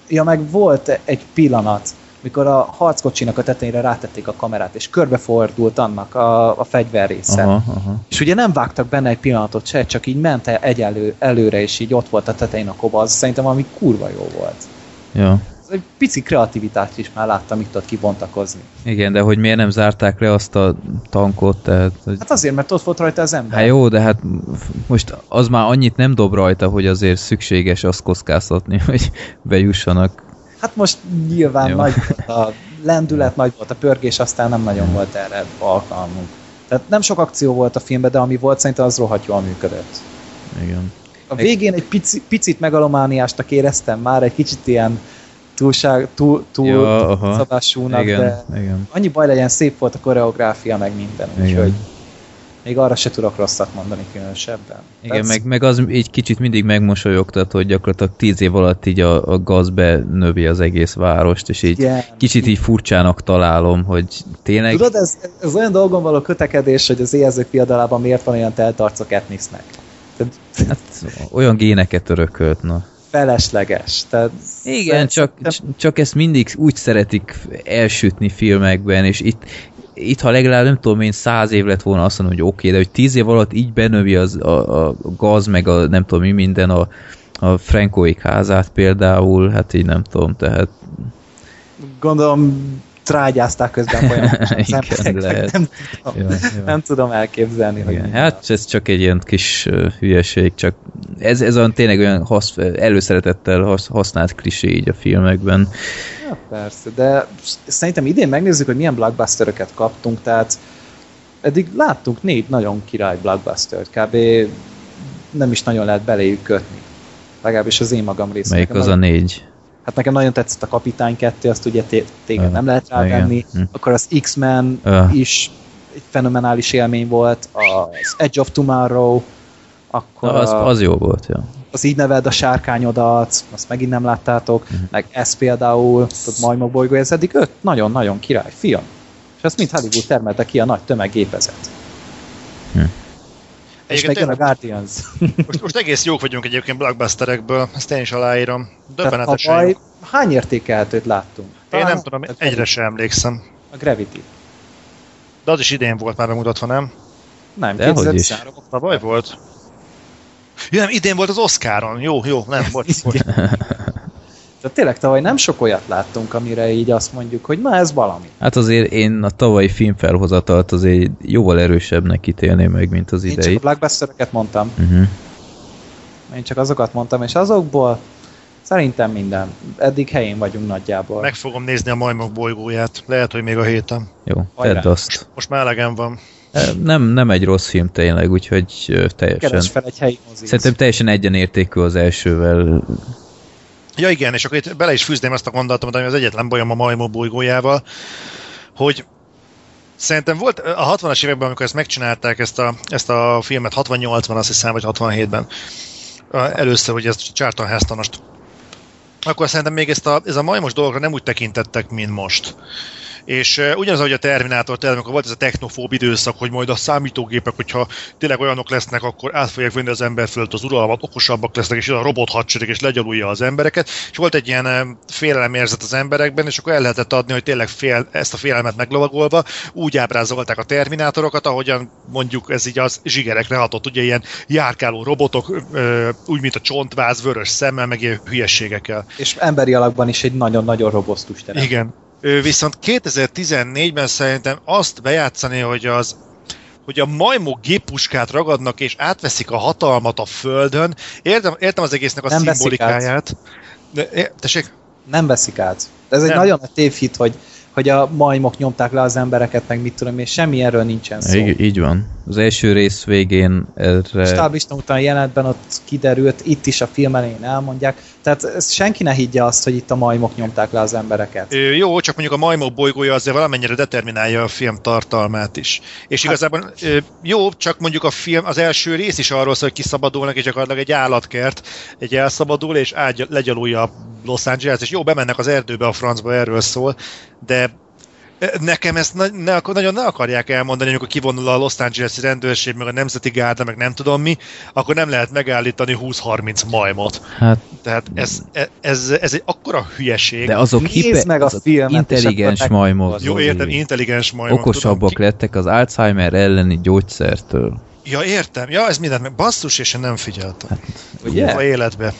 Speaker 3: ja, meg volt egy pillanat, mikor a harckocsinak a tetejére rátették a kamerát, és körbefordult annak a, a fegyver része.
Speaker 2: Aha, aha.
Speaker 3: És ugye nem vágtak benne egy pillanatot se, csak így ment el egy elő, előre, és így ott volt a tetején a koba, az szerintem valami kurva jó volt.
Speaker 2: Ja.
Speaker 3: Egy pici kreativitást is már láttam itt ott kibontakozni.
Speaker 2: Igen, de hogy miért nem zárták le azt a tankot, tehát... Hogy...
Speaker 3: Hát azért, mert ott volt rajta az ember.
Speaker 2: Hát jó, de hát most az már annyit nem dob rajta, hogy azért szükséges azt kockáztatni, hogy bejussanak.
Speaker 3: Hát most nyilván
Speaker 2: Jó.
Speaker 3: nagy volt a lendület, nagy volt a pörgés, aztán nem nagyon volt erre alkalmunk. Tehát nem sok akció volt a filmben, de ami volt, szerintem az rohadt jól működött.
Speaker 2: Igen.
Speaker 3: A végén egy pici, picit megalomániástak éreztem már, egy kicsit ilyen túlság, túl, túl
Speaker 2: Ja,
Speaker 3: szabásúnak,
Speaker 2: Igen,
Speaker 3: de
Speaker 2: igen.
Speaker 3: annyi baj legyen, szép volt a koreográfia, meg minden,
Speaker 2: Igen.
Speaker 3: úgyhogy még arra se tudok rosszat mondani különösebben.
Speaker 2: Igen,
Speaker 3: Tehát
Speaker 2: meg, meg az egy kicsit mindig megmosolyogtat, hogy gyakorlatilag tíz év alatt így a, a gaz benövi az egész várost, és így
Speaker 3: Igen.
Speaker 2: kicsit így furcsának találom, hogy tényleg...
Speaker 3: Tudod, ez, ez olyan dolgon való kötekedés, hogy az éjjelzők fiadalában miért van olyan teltarcok etnisznek.
Speaker 2: Hát, olyan géneket örökölt, na.
Speaker 3: felesleges. Tehát
Speaker 2: Igen, csak, csak ezt mindig úgy szeretik elsütni filmekben, és itt, itt ha legalább nem tudom én száz év lett volna azt mondom, hogy oké, okay, de hogy tíz év alatt így benövi az, a, a gaz, meg a nem tudom mi minden, a, a Frankóik házát például, hát így nem tudom, tehát
Speaker 3: gondolom trágyázták közben folyamatosan
Speaker 2: Igen, lehet.
Speaker 3: Nem, tudom,
Speaker 2: Ja, ja.
Speaker 3: nem tudom elképzelni, hogy
Speaker 2: igen.
Speaker 3: mi
Speaker 2: hát ez csak egy ilyen kis uh, hülyeség, csak ez, ez olyan tényleg olyan hasz, előszeretettel hasz, használt klisé így a filmekben.
Speaker 3: Ja, persze, de szerintem idén megnézzük, hogy milyen blockbusteröket kaptunk, tehát eddig láttunk négy nagyon király blockbustert, kb. nem is nagyon lehet beléjük kötni. Legalábbis az én magam részéről.
Speaker 2: Melyik az a négy?
Speaker 3: Hát nekem nagyon tetszett a Kapitány 2, azt ugye té- téged nem lehet rávenni.
Speaker 2: Hm.
Speaker 3: Akkor az X-Men is egy fenomenális élmény volt, az Edge of Tomorrow, akkor
Speaker 2: Na, az, az jó volt, ja.
Speaker 3: az így neved a sárkányodat, azt megint nem láttátok,
Speaker 2: Mhm.
Speaker 3: meg ez például, tudod, Majmok bolygó, ez eddig öt nagyon-nagyon király film. És ezt mind Hollywood termelte ki a nagy tömeggépezet. És meg jön a Guardians.
Speaker 4: most, most egész jók vagyunk egyébként blockbusterekből, ezt én is aláírom. Döbbenetesen jók.
Speaker 3: hány értékelhetőt láttunk?
Speaker 4: Én
Speaker 3: Talán
Speaker 4: nem tudom, egyre
Speaker 3: Gravity.
Speaker 4: sem emlékszem.
Speaker 3: A Gravity.
Speaker 4: De az is idén volt már bemutatva, nem?
Speaker 3: Nem,
Speaker 2: Dehogy is.
Speaker 3: 2013
Speaker 4: Tavaly volt? Ja, nem, idén volt az Oscaron. Jó, jó, nem, bocs.
Speaker 3: Tehát tényleg tavaly nem sok olyat láttunk, amire így azt mondjuk, hogy na ez valami.
Speaker 2: Hát azért én a tavalyi filmfelhozatalt azért jóval erősebbnek ítélném meg, mint az
Speaker 3: Én csak a
Speaker 2: idei.
Speaker 3: blockbustereket mondtam,
Speaker 2: Uh-huh.
Speaker 3: én csak azokat mondtam, és azokból szerintem minden. Eddig helyén vagyunk nagyjából.
Speaker 4: Meg fogom nézni a majmok bolygóját. Lehet, hogy még a héten.
Speaker 2: Jó,
Speaker 3: Hajrá.
Speaker 2: tedd azt.
Speaker 4: Most már elegem van.
Speaker 2: Nem, nem egy rossz film tényleg, úgyhogy teljesen.
Speaker 3: Keres fel egy helyi mozit.
Speaker 2: Szerintem teljesen egyenértékű az elsővel.
Speaker 4: Ja igen, és akkor itt bele is fűzném azt a gondolatot, ami az egyetlen bajom a majmok bolygójával, hogy Szerintem volt a 60-as években, amikor ezt megcsinálták, ezt a, ezt a filmet, 68-ban azt hiszem, vagy 67-ben, először, hogy ezt Charlton Hestonost, akkor szerintem még ezt a, ez a majmos dologra nem úgy tekintettek, mint most. És ugyanaz, ahogy a Terminátor, tényleg, amikor volt ez a technofób időszak, hogy majd a számítógépek, hogyha tényleg olyanok lesznek, akkor át fogják venni az ember fölött az uralmat, okosabbak lesznek, és a robot hadsereg, és legyalulja az embereket. És volt egy ilyen félelemérzet az emberekben, és akkor el lehetett adni, hogy tényleg fél, ezt a félelmet meglovagolva úgy ábrázolták a Terminátorokat, ahogyan mondjuk ez így az zsigerekre hatott, ugye ilyen járkáló robotok, úgy, mint a csontváz, vörös szemmel, meg ilyen hülyeségekkel.
Speaker 3: És emberi alakban is egy nagyon-nagyon robosztus terem.
Speaker 4: Igen. Ő viszont 2014-ben szerintem azt bejátszani, hogy az hogy a majmok géppuskát ragadnak és átveszik a hatalmat a földön. Értem, értem az egésznek a
Speaker 3: Nem veszik
Speaker 4: szimbolikáját. De, tessék?
Speaker 3: Nem veszik át. Ez egy
Speaker 4: Nem.
Speaker 3: nagyon nagy tévhit, hogy, hogy a majmok nyomták le az embereket, meg mit tudom, és semmi erről nincsen szó.
Speaker 2: Így, így van. Az első rész végén erre...
Speaker 3: Stáblista után jelentben ott kiderült, itt is a film elején elmondják. Tehát ez senki ne higgye azt, hogy itt a majmok nyomták le az embereket.
Speaker 4: Jó, csak mondjuk a majmok bolygója azért valamennyire determinálja a film tartalmát is. És igazából ö, jó, csak mondjuk a film, az első rész is arról szól, hogy kiszabadulnak, és gyakorlatilag egy állatkert, egy elszabadul, és ágy, legyalulja Los Angeles, és jó, bemennek az erdőbe a francba, erről szól, de nekem ezt na- ne, akar- nagyon ne akarják elmondani, amikor kivonul a Los Angeles-i rendőrség, meg a Nemzeti Gárda, meg nem tudom mi, akkor nem lehet megállítani 20-30 majmot.
Speaker 2: Hát,
Speaker 4: Tehát ez, ez, ez egy akkora hülyeség.
Speaker 2: de azok
Speaker 3: Nézd
Speaker 2: hipe,
Speaker 3: meg a
Speaker 2: azok
Speaker 3: filmet,
Speaker 2: intelligens majmok.
Speaker 4: Jó, értem, intelligens majmok.
Speaker 2: Okosabbak
Speaker 4: tudom,
Speaker 2: lettek az Alzheimer elleni gyógyszertől.
Speaker 4: Ja, értem. Ja, ez mindent meg. Basszus, és én nem figyeltem.
Speaker 3: Ugye?
Speaker 4: A életbe.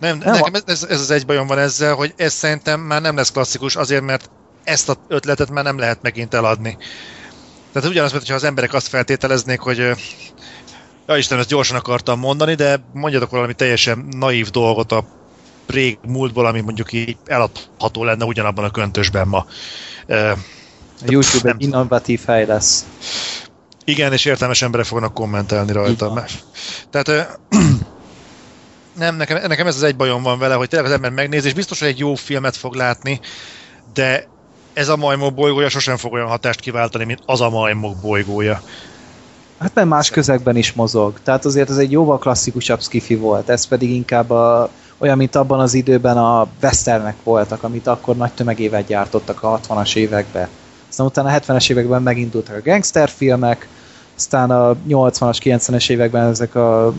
Speaker 4: Nem,
Speaker 3: Nem,
Speaker 4: nekem ez, ez, az egy bajom van ezzel, hogy ez szerintem már nem lesz klasszikus, azért, mert ezt a ötletet már nem lehet megint eladni. Tehát ugyanaz, mint hogyha az emberek azt feltételeznék, hogy ja Isten, ezt gyorsan akartam mondani, de mondjatok valami teljesen naív dolgot a rég múltból, ami mondjuk így eladható lenne ugyanabban a köntösben ma.
Speaker 3: A YouTube egy innovatív hely lesz.
Speaker 4: Igen, és értelmes emberek fognak kommentelni rajta. Tehát ö, Nem, nekem, nekem ez az egy bajom van vele, hogy tényleg az ember megnézi, és biztos, hogy egy jó filmet fog látni, de ez a majmok bolygója sosem fog olyan hatást kiváltani, mint az a majmok bolygója.
Speaker 3: Hát nem más közegben is mozog. Tehát azért ez egy jóval klasszikusabb skifi volt. Ez pedig inkább a, olyan, mint abban az időben a westernek voltak, amit akkor nagy tömegével gyártottak a 60-as években. Aztán utána a 70-es években megindultak a gangsterfilmek, aztán a 80-as, 90-es években ezek a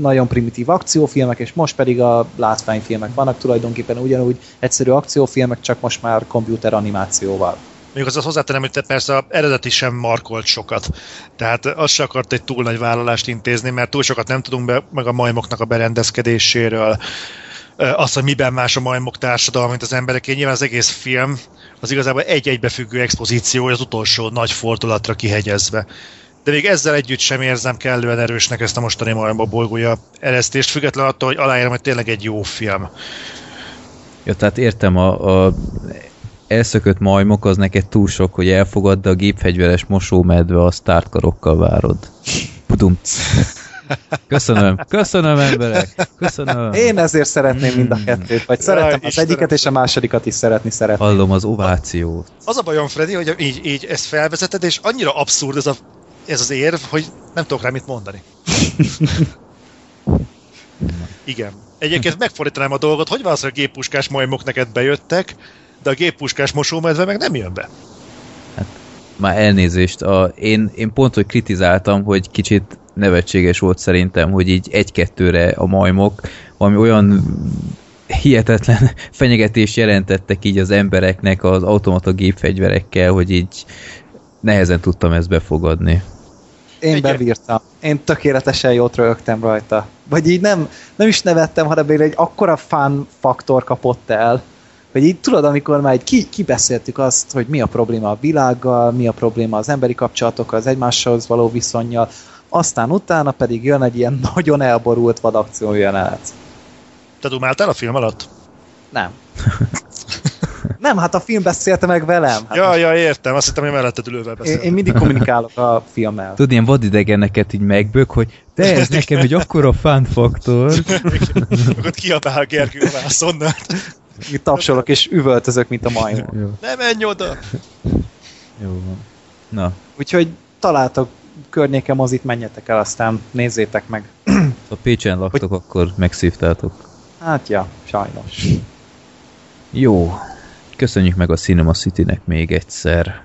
Speaker 3: nagyon primitív akciófilmek, és most pedig a látványfilmek vannak tulajdonképpen ugyanúgy egyszerű akciófilmek, csak most már komputer animációval.
Speaker 4: Még az hozzátenem, hogy te persze a eredeti sem markolt sokat. Tehát az se akart egy túl nagy vállalást intézni, mert túl sokat nem tudunk be, meg a majmoknak a berendezkedéséről, az, hogy miben más a majmok társadalma, mint az emberek. Nyilván az egész film az igazából egy egybefüggő expozíció, az utolsó nagy fordulatra kihegyezve. De még ezzel együtt sem érzem kellően erősnek ezt a mostani majmba bolygója eresztést, függetlenül attól, hogy aláírom, hogy tényleg egy jó film.
Speaker 2: Ja, tehát értem, a, a elszökött majmok az neked túl sok, hogy elfogadd, de a gépfegyveres mosómedve a startkarokkal várod. Pudum. Köszönöm, köszönöm emberek, köszönöm.
Speaker 3: Én ezért szeretném mind a kettőt, vagy szeretem az egyiket és a másodikat is szeretni szeretném.
Speaker 2: Hallom az ovációt.
Speaker 4: Az a bajom, Freddy, hogy így, így ezt felvezeted, és annyira abszurd ez, a, ez az érv, hogy nem tudok rá mit mondani. Igen. Egyébként megfordítanám a dolgot, hogy hogy a géppuskás majmok neked bejöttek, de a géppuskás mosómedve meg nem jön be.
Speaker 2: Hát, már elnézést. A, én, én pont, hogy kritizáltam, hogy kicsit nevetséges volt szerintem, hogy így egy-kettőre a majmok valami olyan hihetetlen fenyegetést jelentettek így az embereknek az automata gépfegyverekkel, hogy így nehezen tudtam ezt befogadni.
Speaker 3: Én bebírtam. Én tökéletesen jót rögtem rajta. Vagy így nem, nem is nevettem, hanem egy akkora fán faktor kapott el, hogy így tudod, amikor már ki, kibeszéltük azt, hogy mi a probléma a világgal, mi a probléma az emberi kapcsolatokkal, az egymáshoz való viszonyjal, aztán utána pedig jön egy ilyen nagyon elborult vadakció jelenet.
Speaker 4: Te dumáltál a film alatt?
Speaker 3: Nem. Nem, hát a film beszélte meg velem. Hát
Speaker 4: ja, ja, értem, azt hittem, hogy melletted ülővel
Speaker 3: beszélt. Én, én mindig kommunikálok a filmmel.
Speaker 2: Tudod, ilyen vadidegeneket így megbök, hogy de ez nekem egy akkora fun faktor.
Speaker 4: Akkor kiabál Gergő a vászonnal.
Speaker 3: Itt tapsolok és üvöltözök, mint a majmon.
Speaker 4: Ne menj oda!
Speaker 2: Jó van. Na.
Speaker 3: Úgyhogy találtok környéken mozit, menjetek el, aztán nézzétek meg.
Speaker 2: Ha Pécsen laktok, hogy... akkor megszívtátok.
Speaker 3: Hát ja, sajnos.
Speaker 2: Jó. Köszönjük meg a Cinema City-nek még egyszer.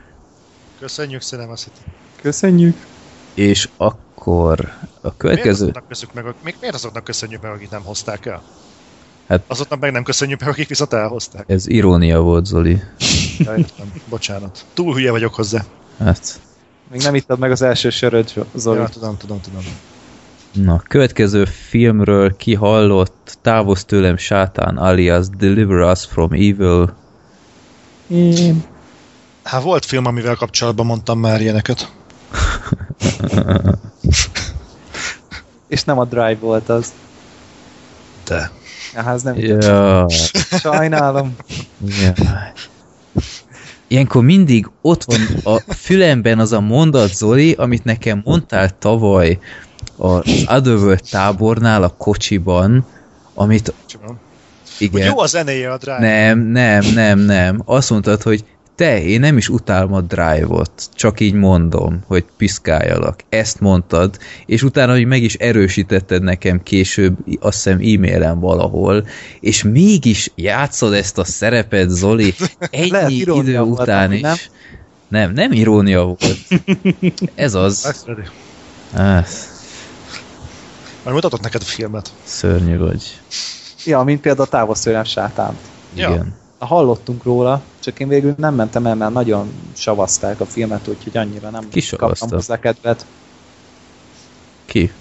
Speaker 4: Köszönjük Cinema City.
Speaker 3: Köszönjük.
Speaker 2: És akkor a következő...
Speaker 4: Miért azoknak, meg, még miért azoknak köszönjük meg, akik nem hozták el?
Speaker 2: Hát,
Speaker 4: Azoknak meg nem köszönjük meg, akik viszont elhozták.
Speaker 2: Ez irónia volt, Zoli.
Speaker 4: Ja, értem. Bocsánat. Túl hülye vagyok hozzá.
Speaker 2: Hát.
Speaker 3: Még nem ittad meg az első söröd, Zoli.
Speaker 4: Ja, tudom, tudom, tudom.
Speaker 2: Na, következő filmről kihallott Távoz tőlem sátán alias Deliver Us from Evil.
Speaker 3: Én...
Speaker 4: Hát volt film, amivel kapcsolatban mondtam már ilyeneket.
Speaker 3: És nem a Drive volt az.
Speaker 4: De.
Speaker 3: Ja, ez nem.
Speaker 2: Ja.
Speaker 3: Sajnálom.
Speaker 2: Ja. Ilyenkor mindig ott van a fülemben az a mondat, Zoli, amit nekem mondtál tavaly az Otherworld tábornál a kocsiban, amit...
Speaker 4: Igen. Hogy jó a zenéje a Drive.
Speaker 2: Nem, nem, nem, nem. Azt mondtad, hogy te, én nem is utálom a Drive-ot, csak így mondom, hogy piszkáljalak. Ezt mondtad, és utána, hogy meg is erősítetted nekem később, azt hiszem e-mailen valahol, és mégis játszod ezt a szerepet, Zoli, ennyi idő után volt, is. Nem? nem, nem irónia volt. Ez az.
Speaker 4: Ah. Már mutatott neked a filmet.
Speaker 2: Szörnyű vagy.
Speaker 3: Ja, mint például a távozszőrem sátánt.
Speaker 2: Igen. Ja
Speaker 3: hallottunk róla, csak én végül nem mentem el, mert nagyon savazták a filmet, úgyhogy annyira nem
Speaker 2: Ki
Speaker 3: kaptam hozzá kedvet.
Speaker 2: Ki?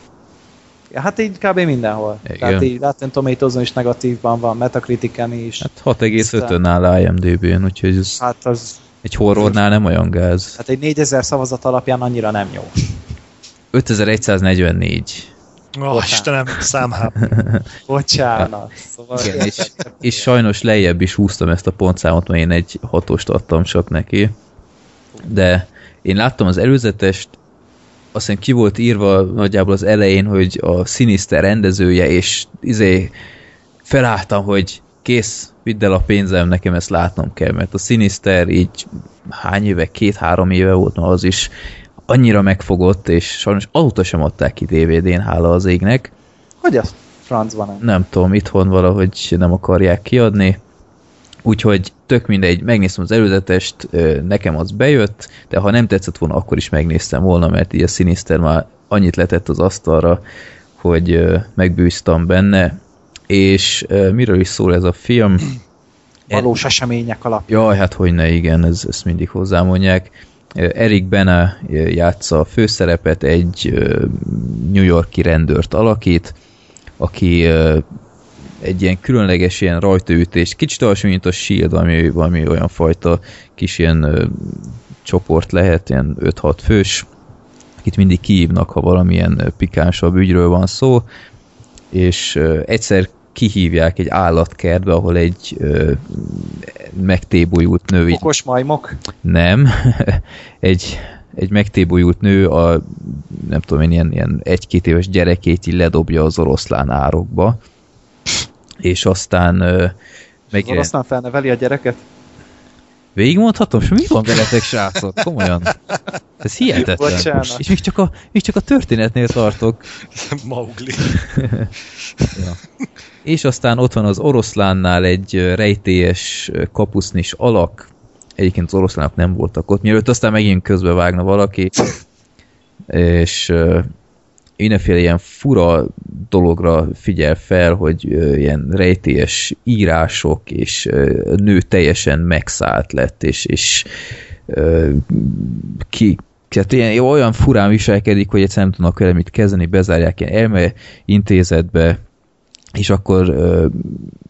Speaker 3: Ja, hát így kb. mindenhol. Igen. Tehát így Rotten tomatoes is negatívban van, Metacritiken is.
Speaker 2: Hát 6,5-ön áll IMDb-n, úgyhogy ez
Speaker 3: hát az
Speaker 2: egy horrornál nem olyan gáz.
Speaker 3: Hát egy 4000 szavazat alapján annyira nem jó.
Speaker 2: 5144.
Speaker 4: Ó, oh, Istenem, számhám.
Speaker 3: Bocsánat. Szóval
Speaker 2: Igen, és, és sajnos lejjebb is húztam ezt a pontszámot, mert én egy hatost adtam csak neki. De én láttam az előzetest, azt hiszem ki volt írva nagyjából az elején, hogy a Sinister rendezője, és izé felálltam, hogy kész, vidd el a pénzem, nekem ezt látnom kell, mert a Sinister így hány éve, két-három éve volt ma az is, annyira megfogott, és sajnos azóta sem adták ki DVD-n, hála az égnek.
Speaker 3: Hogy az francban nem?
Speaker 2: Nem tudom, itthon valahogy nem akarják kiadni, úgyhogy tök mindegy, megnéztem az előzetest, nekem az bejött, de ha nem tetszett volna, akkor is megnéztem volna, mert így a Sinister már annyit letett az asztalra, hogy megbűztam benne, és miről is szól ez a film?
Speaker 3: Valós események alapján.
Speaker 2: Jaj, hát hogy ne, igen, ez, ezt mindig hozzámondják. Eric Bena játsza a főszerepet, egy New Yorki rendőrt alakít, aki egy ilyen különleges ilyen rajtaütés, kicsit olyan, mint a Shield, ami valami olyan fajta kis ilyen csoport lehet, ilyen 5-6 fős, akit mindig kihívnak, ha valamilyen pikánsabb ügyről van szó, és egyszer kihívják egy állatkertbe, ahol egy ö, megtébolyult nő...
Speaker 3: Okos majmok?
Speaker 2: Nem. egy, egy megtébolyult nő a nem tudom én, ilyen, ilyen egy-két éves gyerekét így ledobja az oroszlán árokba, és aztán ö,
Speaker 3: meg... Az oroszlán felneveli a gyereket?
Speaker 2: Végigmondhatom? És mi van veletek, srácok? Komolyan. Ez hihetetlen.
Speaker 3: Bocsánat.
Speaker 2: És még csak, a, még csak a történetnél tartok.
Speaker 4: Maugli.
Speaker 2: ja. És aztán ott van az oroszlánnál egy rejtélyes kapusznis alak. Egyébként az oroszlánok nem voltak ott, mielőtt aztán megint közbevágna valaki. És mindenféle ilyen fura dologra figyel fel, hogy ilyen rejtélyes írások, és nő teljesen megszállt lett, és, és ki, tehát ilyen, olyan furán viselkedik, hogy egyszerűen nem tudnak vele mit kezdeni, bezárják ilyen elme intézetbe, és akkor ö,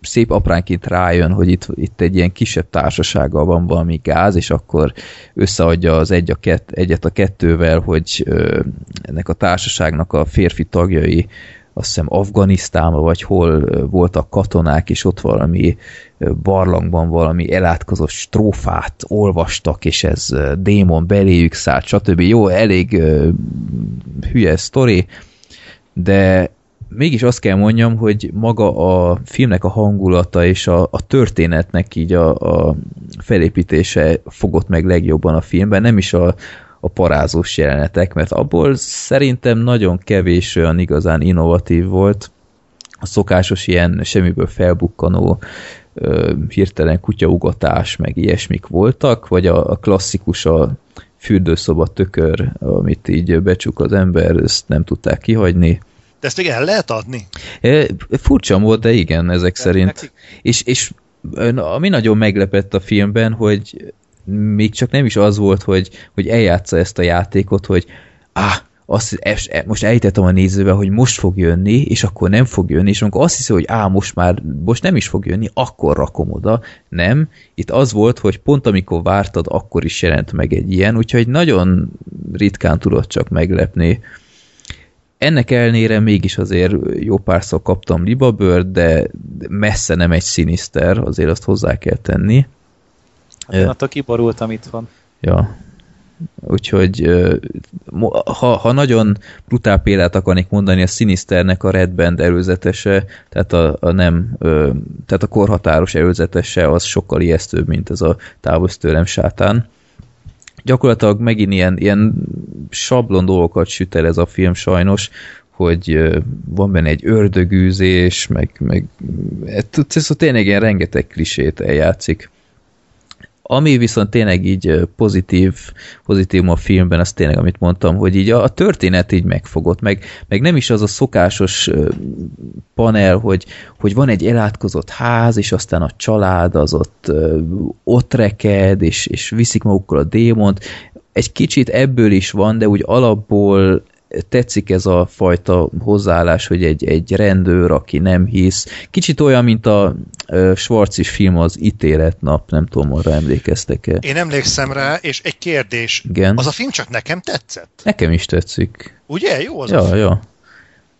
Speaker 2: szép apránként rájön, hogy itt, itt egy ilyen kisebb társasággal van valami gáz, és akkor összeadja az egy a kett, egyet a kettővel, hogy ö, ennek a társaságnak a férfi tagjai azt hiszem Afganisztánban, vagy hol voltak katonák, és ott valami barlangban valami elátkozott strófát olvastak, és ez démon beléjük szállt, stb. Jó, elég hülye sztori, de mégis azt kell mondjam, hogy maga a filmnek a hangulata és a, a történetnek így a, a felépítése fogott meg legjobban a filmben, nem is a, a parázós jelenetek, mert abból szerintem nagyon kevés olyan igazán innovatív volt. A szokásos ilyen semmiből felbukkanó ö, hirtelen kutyaugatás, meg ilyesmik voltak, vagy a, a klasszikus a fürdőszoba tökör, amit így becsuk az ember, ezt nem tudták kihagyni
Speaker 4: de ezt még el lehet adni?
Speaker 2: E, furcsa mód, de igen, ezek de szerint. Nekik... És, és ami nagyon meglepett a filmben, hogy még csak nem is az volt, hogy, hogy eljátsza ezt a játékot, hogy ah, azt, e, most elítettem a nézőbe, hogy most fog jönni, és akkor nem fog jönni, és amikor azt hiszi, hogy á, most már most nem is fog jönni, akkor rakom oda. Nem. Itt az volt, hogy pont amikor vártad, akkor is jelent meg egy ilyen, úgyhogy nagyon ritkán tudott csak meglepni ennek elnére mégis azért jó párszor kaptam libabőrt, de messze nem egy sziniszter, azért azt hozzá kell tenni.
Speaker 3: Hát, kiborultam itt van.
Speaker 2: Ja. Úgyhogy ha, ha nagyon brutál példát akarnék mondani, a Sinisternek a Red Band előzetese, tehát a, a nem, tehát a korhatáros előzetese az sokkal ijesztőbb, mint ez a távozz tőlem sátán gyakorlatilag megint ilyen, ilyen sablon dolgokat süt el ez a film sajnos, hogy van benne egy ördögűzés, meg, meg ez tényleg ilyen rengeteg klisét eljátszik. Ami viszont tényleg így pozitív, pozitív a filmben, az tényleg, amit mondtam, hogy így a, a történet így megfogott, meg, meg nem is az a szokásos panel, hogy, hogy van egy elátkozott ház, és aztán a család az ott, ott reked, és, és viszik magukkal a démont. Egy kicsit ebből is van, de úgy alapból tetszik ez a fajta hozzáállás, hogy egy, egy rendőr, aki nem hisz. Kicsit olyan, mint a Schwarzis film az ítéletnap, nem tudom, arra emlékeztek-e.
Speaker 4: Én emlékszem rá, és egy kérdés.
Speaker 2: Igen.
Speaker 4: Az a film csak nekem tetszett?
Speaker 2: Nekem is tetszik.
Speaker 4: Ugye? Jó az
Speaker 2: ja,
Speaker 4: a film.
Speaker 2: Ja,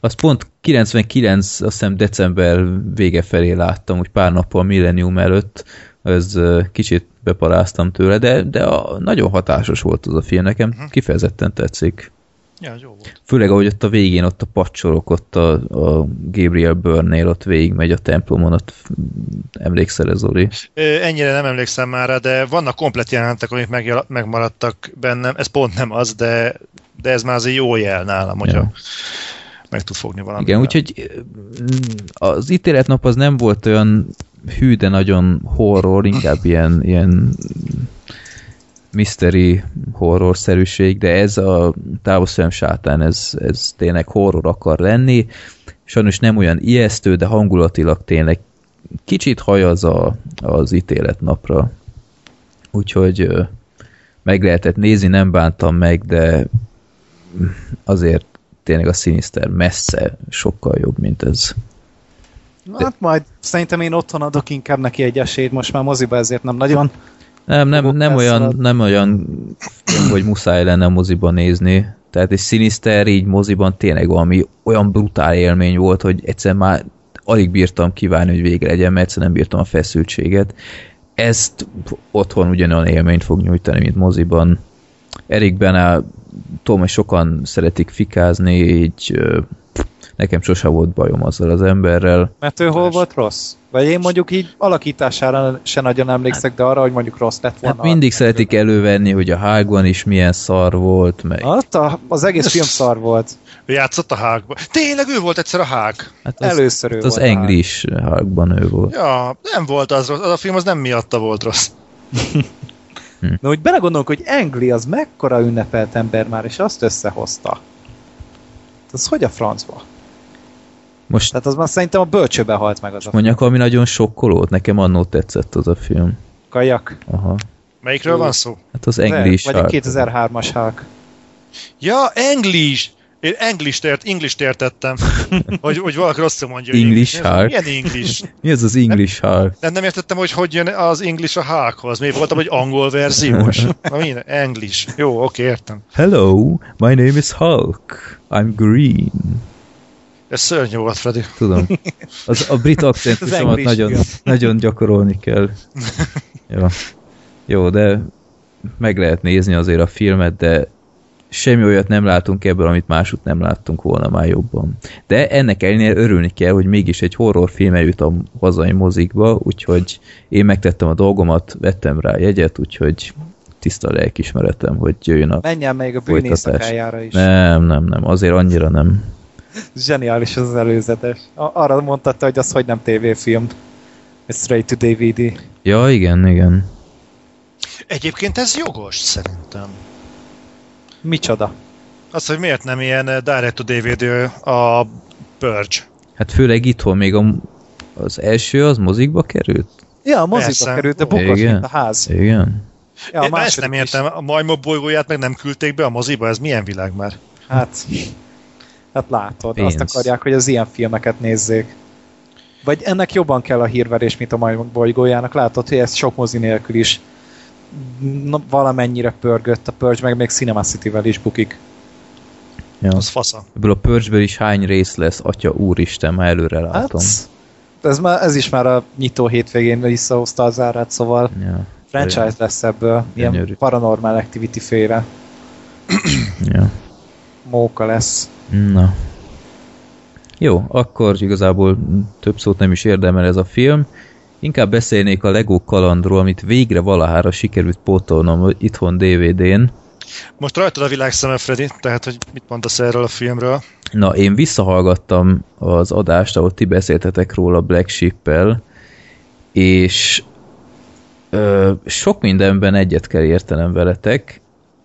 Speaker 2: azt pont 99, azt hiszem december vége felé láttam, úgy pár nappal a Millennium előtt, ez kicsit beparáztam tőle, de, de a, nagyon hatásos volt az a film, nekem uh-huh. kifejezetten tetszik.
Speaker 4: Ja, jó volt.
Speaker 2: Főleg, ahogy ott a végén, ott a pacsorok, ott a, a Gabriel Byrne-nél ott végigmegy a templomon, ott emlékszel ez, Zoli?
Speaker 4: Ennyire nem emlékszem már rá, de vannak komplet jelenetek, amik megjel- megmaradtak bennem. Ez pont nem az, de, de ez már azért jó jel nálam, hogyha
Speaker 2: Ja.
Speaker 4: meg tud fogni valamit.
Speaker 2: Igen, úgyhogy az ítéletnap az nem volt olyan hű, de nagyon horror, inkább ilyen, ilyen mystery horror-szerűség, de ez a távoszem sátán, ez, ez tényleg horror akar lenni. Sajnos nem olyan ijesztő, de hangulatilag tényleg kicsit hajaz a, az ítéletnapra. Úgyhogy meg lehetett nézni, nem bántam meg, de azért tényleg a Sinister messze sokkal jobb, mint ez.
Speaker 3: Hát majd szerintem én otthon adok inkább neki egy esélyt, most már moziba ezért nem nagyon.
Speaker 2: Nem, nem, nem olyan, nem olyan, hogy muszáj lenne moziban nézni. Tehát egy Sinister így moziban tényleg valami olyan brutál élmény volt, hogy egyszer már alig bírtam kívánni, hogy vége legyen, mert egyszer nem bírtam a feszültséget. Ezt otthon ugyanolyan élményt fog nyújtani, mint moziban. Erik Bena, tudom, hogy sokan szeretik fikázni, így nekem sose volt bajom azzal az emberrel.
Speaker 3: Mert ő hol volt rossz? Vagy én mondjuk így alakítására se nagyon emlékszek, de arra, hogy mondjuk rossz lett volna.
Speaker 2: Hát mindig szeretik elővenni, hogy a hágban is milyen szar volt, meg
Speaker 3: Ott a, az egész film szar volt.
Speaker 4: Ő játszott a hágban. Tényleg ő volt egyszer a hág.
Speaker 2: hát az,
Speaker 3: Először ő
Speaker 2: hát az
Speaker 3: volt.
Speaker 2: English hágban ő volt.
Speaker 4: Ja, nem volt az rossz. Az a film az nem miatta volt rossz.
Speaker 3: De úgy belegondolok, hogy Engli az mekkora ünnepelt ember már, és azt összehozta. Az hogy a francba?
Speaker 2: Most
Speaker 3: Tehát az már szerintem a bölcsőbe halt meg az a
Speaker 2: mondjak, ami nagyon sokkolót, nekem annó tetszett az a film.
Speaker 3: kajak.
Speaker 2: Aha.
Speaker 4: Melyikről van szó?
Speaker 2: Hát az English
Speaker 3: Vagy a
Speaker 2: Hulk.
Speaker 3: 2003-as Hulk.
Speaker 4: Ja, English! Én English ért, English értettem. hogy, hogy valaki rosszul mondja. hogy
Speaker 2: English
Speaker 4: Mi az-
Speaker 2: Hulk?
Speaker 4: Milyen English?
Speaker 2: Mi az az English Hulk?
Speaker 4: Nem, nem értettem, hogy hogy jön az English a Hulkhoz. Miért voltam, hogy angol verziós? Na minden, English. Jó, oké, értem.
Speaker 2: Hello, my name is Hulk. I'm green.
Speaker 4: Ez szörnyű volt, Freddy.
Speaker 2: Tudom. Az, a brit akcentusomat nagyon, nagyon gyakorolni kell. Jó. Jó, de meg lehet nézni azért a filmet, de semmi olyat nem látunk ebből, amit másút nem láttunk volna már jobban. De ennek ellenére örülni kell, hogy mégis egy horrorfilm eljut a hazai mozikba, úgyhogy én megtettem a dolgomat, vettem rá jegyet, úgyhogy tiszta lelkismeretem, hogy jöjjön a
Speaker 3: Menjen még a bűnészakájára is.
Speaker 2: Nem, nem, nem, azért annyira nem.
Speaker 3: Zseniális az, előzetes. A- arra mondta, hogy az hogy nem tévéfilm. Straight to DVD.
Speaker 2: Ja, igen, igen.
Speaker 4: Egyébként ez jogos, szerintem.
Speaker 3: Micsoda?
Speaker 4: Az, hogy miért nem ilyen eh, direct to DVD a Purge.
Speaker 2: Hát főleg itthon még a, az első az mozikba került?
Speaker 3: Ja, a moziba
Speaker 4: Persze.
Speaker 3: került, de bukott,
Speaker 2: Igen.
Speaker 3: mint a ház.
Speaker 2: Igen.
Speaker 3: Ja, a
Speaker 4: Én ezt nem
Speaker 3: is.
Speaker 4: értem. A majmok bolygóját meg nem küldték be a moziba? Ez milyen világ már?
Speaker 3: Hát, hát látod,
Speaker 2: Pénz.
Speaker 3: azt akarják, hogy az ilyen filmeket nézzék. Vagy ennek jobban kell a hírverés, mint a majmok bolygójának. Látod, hogy ez sok mozi nélkül is na, valamennyire pörgött a Purge, meg még Cinema City-vel is bukik.
Speaker 2: Ja.
Speaker 4: Az fasza.
Speaker 2: Ebből a purge is hány rész lesz, atya úristen, már előre látom.
Speaker 3: Hát, ez, már, ez is már a nyitó hétvégén visszahozta az árát, szóval
Speaker 2: Ja.
Speaker 3: franchise lesz ebből, ilyen
Speaker 2: Gyönyörű.
Speaker 3: paranormal activity féle
Speaker 2: Ja.
Speaker 3: Móka lesz.
Speaker 2: Na. Jó, akkor igazából több szót nem is érdemel ez a film. Inkább beszélnék a Lego kalandról, amit végre valahára sikerült pótolnom itthon DVD-n.
Speaker 4: Most rajtad a világ szeme, Freddy, tehát hogy mit mondasz erről a filmről?
Speaker 2: Na, én visszahallgattam az adást, ahol ti beszéltetek róla Black Sheep-el, és ö, sok mindenben egyet kell értenem veletek.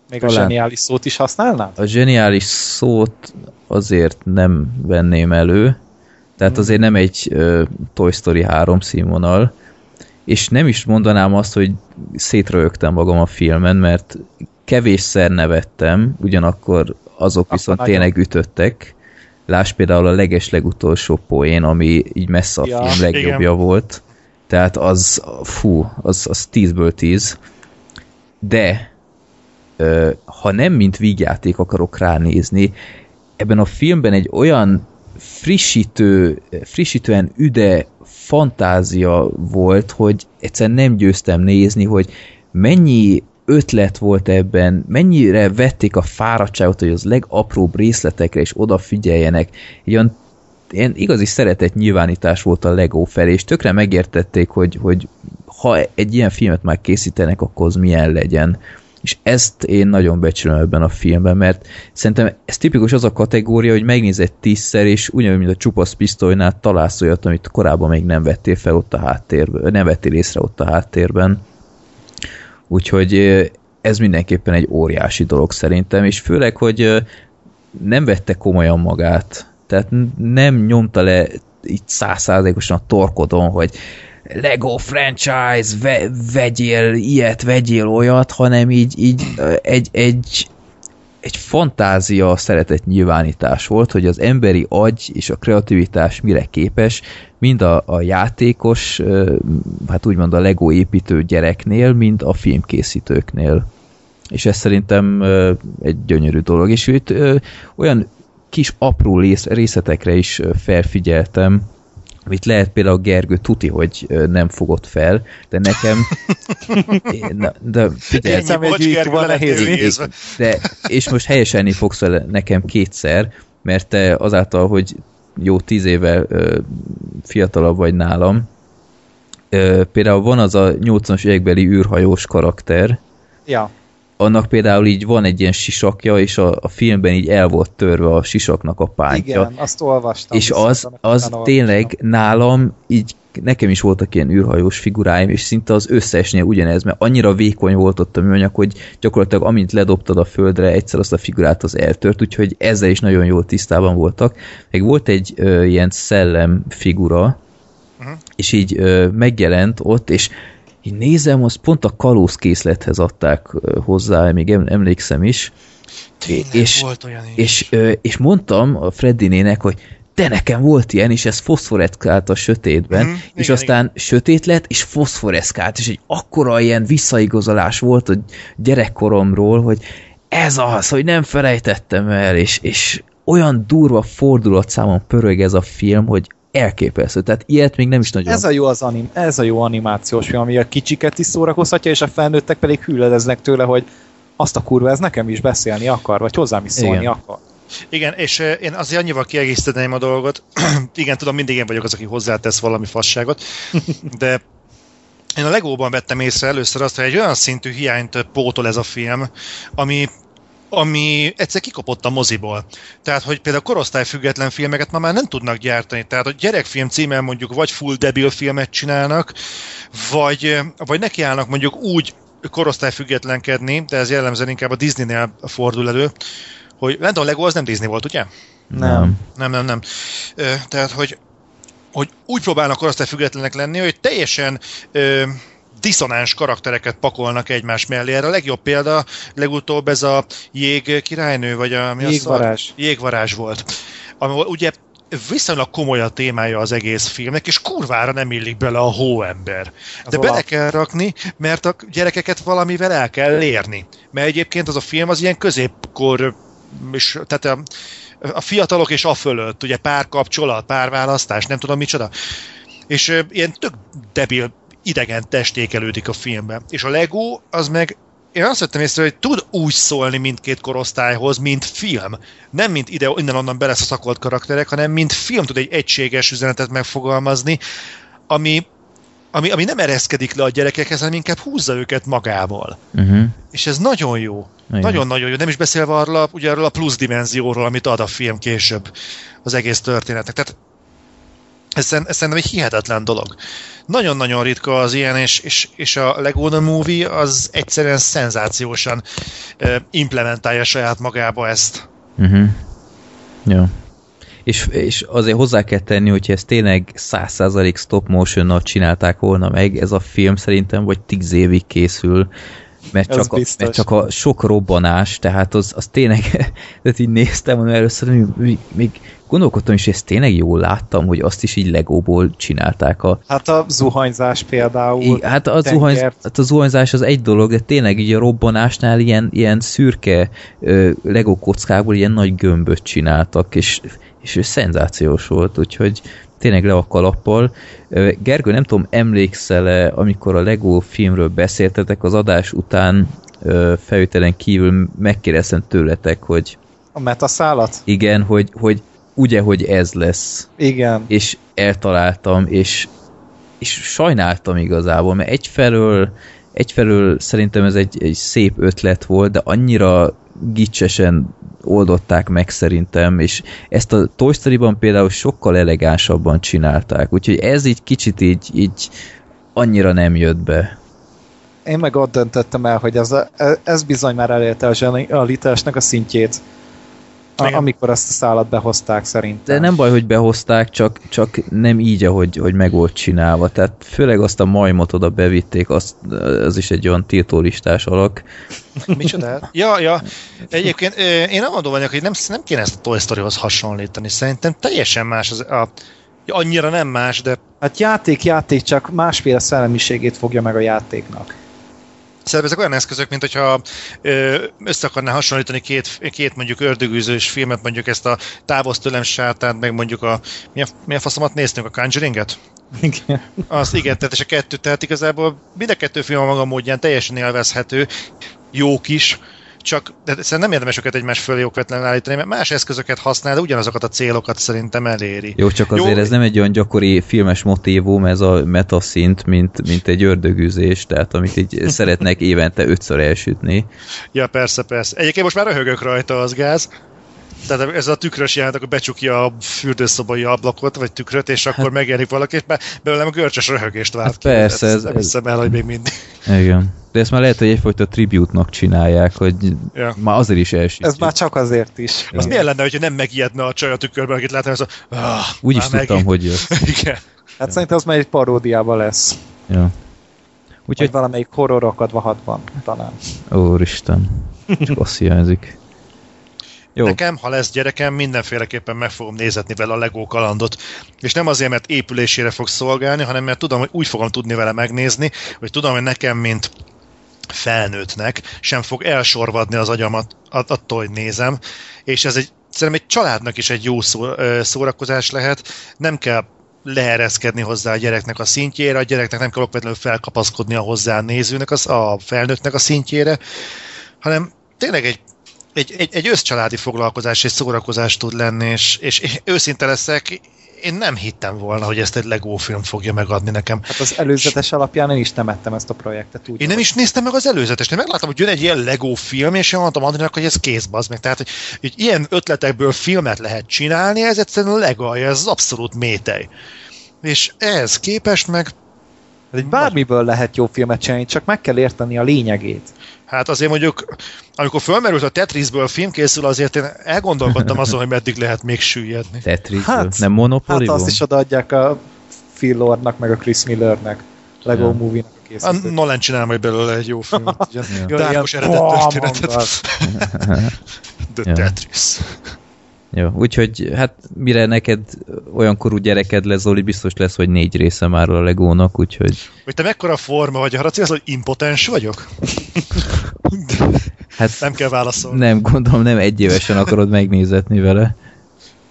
Speaker 3: Még a
Speaker 2: Talán.
Speaker 3: zseniális szót is használnád?
Speaker 2: A zseniális szót azért nem venném elő, tehát azért nem egy ö, Toy Story 3 színvonal, és nem is mondanám azt, hogy szétrögtem magam a filmen, mert kevésszer nevettem, ugyanakkor azok viszont
Speaker 3: nagyon.
Speaker 2: tényleg ütöttek. Láss például a leges legutolsó poén, ami így messze a
Speaker 3: Ja,
Speaker 2: film legjobbja
Speaker 4: igen.
Speaker 2: volt. Tehát az, fú, az, az 10-ből 10. De ha nem mint vígjáték akarok ránézni, ebben a filmben egy olyan frissítő, frissítően üde fantázia volt, hogy egyszerűen nem győztem nézni, hogy mennyi ötlet volt ebben, mennyire vették a fáradtságot, hogy az legapróbb részletekre is odafigyeljenek. Ilyen, ilyen igazi szeretett nyilvánítás volt a Lego felé, és tökre megértették, hogy, hogy ha egy ilyen filmet már készítenek, akkor az milyen legyen. És ezt én nagyon becsülöm ebben a filmben, mert szerintem ez tipikus az a kategória, hogy megnézed tízszer, és ugyanúgy, mint a csupasz pisztolynál találsz olyat, amit korábban még nem vettél fel ott a háttérben, nem vettél észre ott a háttérben. Úgyhogy ez mindenképpen egy óriási dolog szerintem, és főleg, hogy nem vette komolyan magát. Tehát nem nyomta le így százszázalékosan a torkodon, hogy Lego franchise, ve, vegyél ilyet, vegyél olyat, hanem így, így egy, egy, egy fantázia szeretett nyilvánítás volt, hogy az emberi agy és a kreativitás mire képes, mind a, a játékos, hát úgymond a Lego építő gyereknél, mind a filmkészítőknél. És ez szerintem egy gyönyörű dolog. És itt olyan kis apró részletekre is felfigyeltem, amit lehet például Gergő tuti, hogy nem fogott fel, de nekem na, de figyelj,
Speaker 4: bocs, Gergő, van nehéz.
Speaker 2: De, és most helyeselni fogsz vele nekem kétszer, mert te azáltal, hogy jó tíz éve ö, fiatalabb vagy nálam, ö, például van az a 80-as évekbeli űrhajós karakter,
Speaker 3: ja
Speaker 2: annak például így van egy ilyen sisakja, és a, a filmben így el volt törve a sisaknak a pántja.
Speaker 3: Igen, azt olvastam.
Speaker 2: És az, az tényleg nálam így nekem is voltak ilyen űrhajós figuráim, és szinte az összesnél ugyanez, mert annyira vékony volt ott a műanyag, hogy gyakorlatilag amint ledobtad a földre, egyszer azt a figurát az eltört, úgyhogy ezzel is nagyon jól tisztában voltak. Meg volt egy ö, ilyen szellem figura, uh-huh. és így ö, megjelent ott, és így nézem, az pont a kalózkészlethez adták hozzá, még emlékszem is.
Speaker 4: Tényleg, és, volt olyan
Speaker 2: is. És, és mondtam a Freddinének, hogy de nekem volt ilyen, és ez foszforeszkált a sötétben, mm, és igen, aztán igen. sötét lett, és foszforeszkált, és egy akkora ilyen visszaigazolás volt a gyerekkoromról, hogy ez az, hogy nem felejtettem el, és, és olyan durva fordulatszámon pörög ez a film, hogy elképesztő. Tehát ilyet még nem is nagyon.
Speaker 3: Ez a jó, az anim, ez a jó animációs film, ami a kicsiket is szórakoztatja, és a felnőttek pedig hűledeznek tőle, hogy azt a kurva, ez nekem is beszélni akar, vagy hozzám is szólni Igen. akar.
Speaker 4: Igen, és én azért annyival kiegészíteném a dolgot. Igen, tudom, mindig én vagyok az, aki hozzátesz valami fasságot, de én a Legóban vettem észre először azt, hogy egy olyan szintű hiányt pótol ez a film, ami ami egyszer kikopott a moziból. Tehát, hogy például korosztályfüggetlen filmeket ma már nem tudnak gyártani. Tehát a gyerekfilm címmel mondjuk vagy full debil filmet csinálnak, vagy, vagy nekiállnak mondjuk úgy korosztályfüggetlenkedni, de ez jellemzően inkább a Disney-nél fordul elő, hogy nem tudom, a Lego az nem Disney volt, ugye?
Speaker 2: Nem.
Speaker 4: Nem, nem, nem. Tehát, hogy, hogy úgy próbálnak korosztályfüggetlenek lenni, hogy teljesen diszonáns karaktereket pakolnak egymás mellé. Erre a legjobb példa legutóbb ez a jég királynő, vagy a...
Speaker 3: Mi jégvarázs.
Speaker 4: A jégvarázs volt. Ami ugye viszonylag komoly a témája az egész filmnek, és kurvára nem illik bele a hóember. De bele kell rakni, mert a gyerekeket valamivel el kell érni. Mert egyébként az a film az ilyen középkor, és, tehát a, a fiatalok és a fölött, ugye párkapcsolat, párválasztás, nem tudom micsoda. És ilyen tök debil idegen testékelődik a filmben. És a Lego az meg én azt vettem észre, hogy tud úgy szólni mindkét korosztályhoz, mint film. Nem mint ide, innen-onnan beleszakolt karakterek, hanem mint film tud egy egységes üzenetet megfogalmazni, ami, ami, ami nem ereszkedik le a gyerekekhez, hanem inkább húzza őket magával. Uh-huh. És ez nagyon jó. Nagyon-nagyon jó. Nem is beszélve arról, ugye arról a plusz dimenzióról, amit ad a film később az egész történetnek. Tehát ez, ez szerintem egy hihetetlen dolog. Nagyon-nagyon ritka az ilyen, és, és, és a Lego The Movie az egyszerűen szenzációsan uh, implementálja saját magába ezt.
Speaker 2: Uh-huh. Jó. És, és azért hozzá kell tenni, hogyha ezt tényleg 100% stop motion csinálták volna meg, ez a film szerintem vagy 10 évig készül, mert csak, a, mert csak a sok robbanás, tehát az, az tényleg, tehát így néztem, hogy először még, még gondolkodtam is, ezt tényleg jól láttam, hogy azt is így legóból csinálták. A...
Speaker 3: Hát a zuhanyzás például.
Speaker 2: I, hát a, zuhany, hát a zuhanyzás az egy dolog, de tényleg így a robbanásnál ilyen, ilyen szürke ö, legó kockából ilyen nagy gömböt csináltak, és, és szenzációs volt, úgyhogy tényleg le a kalappal. Gergő, nem tudom, emlékszel-e, amikor a Lego filmről beszéltetek az adás után, felvételen kívül megkérdeztem tőletek, hogy
Speaker 3: A metaszálat?
Speaker 2: igen, hogy, hogy ugye, hogy ez lesz.
Speaker 3: Igen.
Speaker 2: És eltaláltam, és, és sajnáltam igazából, mert egyfelől, egyfelől szerintem ez egy, egy szép ötlet volt, de annyira gicsesen oldották meg szerintem, és ezt a Toy Story-ban például sokkal elegánsabban csinálták, úgyhogy ez így kicsit így, így annyira nem jött be.
Speaker 3: Én meg ott döntöttem el, hogy ez, a, ez bizony már elérte a zsenialitásnak a szintjét. A, amikor azt a szállat behozták szerintem.
Speaker 2: De nem baj, hogy behozták, csak, csak nem így, ahogy hogy meg volt csinálva. Tehát főleg azt a majmot oda bevitték, az, az is egy olyan tiltólistás alak.
Speaker 4: Micsoda? Ja, ja. Egyébként én nem mondom vagyok, hogy nem, nem kéne ezt a Toy Story-hoz hasonlítani. Szerintem teljesen más az a... Ja, annyira nem más, de
Speaker 3: Hát játék, játék, csak másféle szellemiségét fogja meg a játéknak.
Speaker 4: Szerintem ezek olyan eszközök, mint hogyha össze akarná hasonlítani két, két mondjuk ördögűzős filmet, mondjuk ezt a Távozz tőlem sátánt, meg mondjuk a milyen, milyen faszomat néztünk, a Conjuringet?
Speaker 3: Igen.
Speaker 4: Az igen, tehát és a kettő, tehát igazából mind a kettő film a maga módján teljesen élvezhető, jók is, csak de szerintem nem érdemes őket egymás fölé okvetlenül állítani, mert más eszközöket használ, de ugyanazokat a célokat szerintem eléri.
Speaker 2: Jó, csak azért
Speaker 4: Jó.
Speaker 2: ez nem egy olyan gyakori filmes motívum, ez a metaszint, mint, mint egy ördögűzés, tehát amit így szeretnek évente ötször elsütni.
Speaker 4: Ja, persze, persze. Egyébként most már röhögök rajta az gáz. Tehát ez a tükrös jelent, akkor becsukja a fürdőszobai ablakot, vagy tükröt, és akkor hát, megjelenik valaki, és be, belőlem a görcsös röhögést vált
Speaker 2: Hát persze,
Speaker 4: Ez,
Speaker 2: ez-
Speaker 4: nem hiszem el, hogy még mindig.
Speaker 2: Igen. De ezt már lehet, hogy egyfajta tribute-nak csinálják, hogy
Speaker 4: Ja.
Speaker 2: már azért is elsütjük.
Speaker 3: Ez már csak azért is.
Speaker 4: Az milyen lenne, hogyha nem megijedne a csaj a tükörben, akit láttam, ez a... Ah,
Speaker 2: Úgy is
Speaker 4: már
Speaker 2: tudtam,
Speaker 4: megint.
Speaker 2: hogy jött.
Speaker 4: Igen.
Speaker 3: Hát szerintem az már egy paródiában lesz.
Speaker 2: Ja.
Speaker 3: Úgyhogy valamelyik horror akadva hatban talán.
Speaker 2: úristen, csak azt hiányzik. Jó,
Speaker 4: Nekem, ha lesz gyerekem, mindenféleképpen meg fogom nézetni vele a Lego kalandot. És nem azért, mert épülésére fog szolgálni, hanem mert tudom, hogy úgy fogom tudni vele megnézni, hogy tudom, hogy nekem, mint felnőttnek sem fog elsorvadni az agyamat att- attól, hogy nézem. És ez egy, szerintem egy családnak is egy jó szórakozás lehet. Nem kell leereszkedni hozzá a gyereknek a szintjére, a gyereknek nem kell okvetlenül felkapaszkodni a hozzá nézőnek, az, a felnőttnek a szintjére, hanem tényleg egy egy, egy, egy összcsaládi foglalkozás és szórakozás tud lenni, és, és, és őszinte leszek, én nem hittem volna, hogy ezt egy Lego film fogja megadni nekem.
Speaker 3: Hát az előzetes alapján én is temettem ezt a projektet. Úgy
Speaker 4: Én nem is néztem meg az előzetest, én megláttam, hogy jön egy ilyen Lego film, és én mondtam Andrinak, hogy ez kész, bazd meg. Tehát, hogy, hogy ilyen ötletekből filmet lehet csinálni, ez egyszerűen legalja, ez abszolút métej. És ehhez képest meg,
Speaker 3: Hát egy bármiből lehet jó filmet csinálni, csak meg kell érteni a lényegét.
Speaker 4: Hát azért mondjuk, amikor fölmerült a Tetrisből film készül, azért én elgondolkodtam azon, hogy meddig lehet még süllyedni.
Speaker 2: Tetris,
Speaker 3: Hát-
Speaker 2: hát, nem
Speaker 3: Hát
Speaker 2: monopoly
Speaker 3: azt is odaadják a Phil Lordnak, meg a Chris Millernek, Lego
Speaker 2: Ja.
Speaker 3: Movie-nak a
Speaker 4: A
Speaker 3: készítőt.
Speaker 4: Nolan csinál majd belőle egy jó filmet.
Speaker 3: Jó,
Speaker 4: Dárkos eredet történetet. The
Speaker 2: Ja.
Speaker 4: Tetris.
Speaker 2: Jó, úgyhogy hát mire neked olyan korú gyereked lesz, Zoli, biztos lesz, hogy négy része már a Legónak, úgyhogy
Speaker 4: Hogy te mekkora forma vagy, arra célsz, hogy impotens vagyok?
Speaker 2: hát
Speaker 4: Nem kell válaszolni.
Speaker 2: nem, gondolom nem egy évesen akarod megnézetni vele.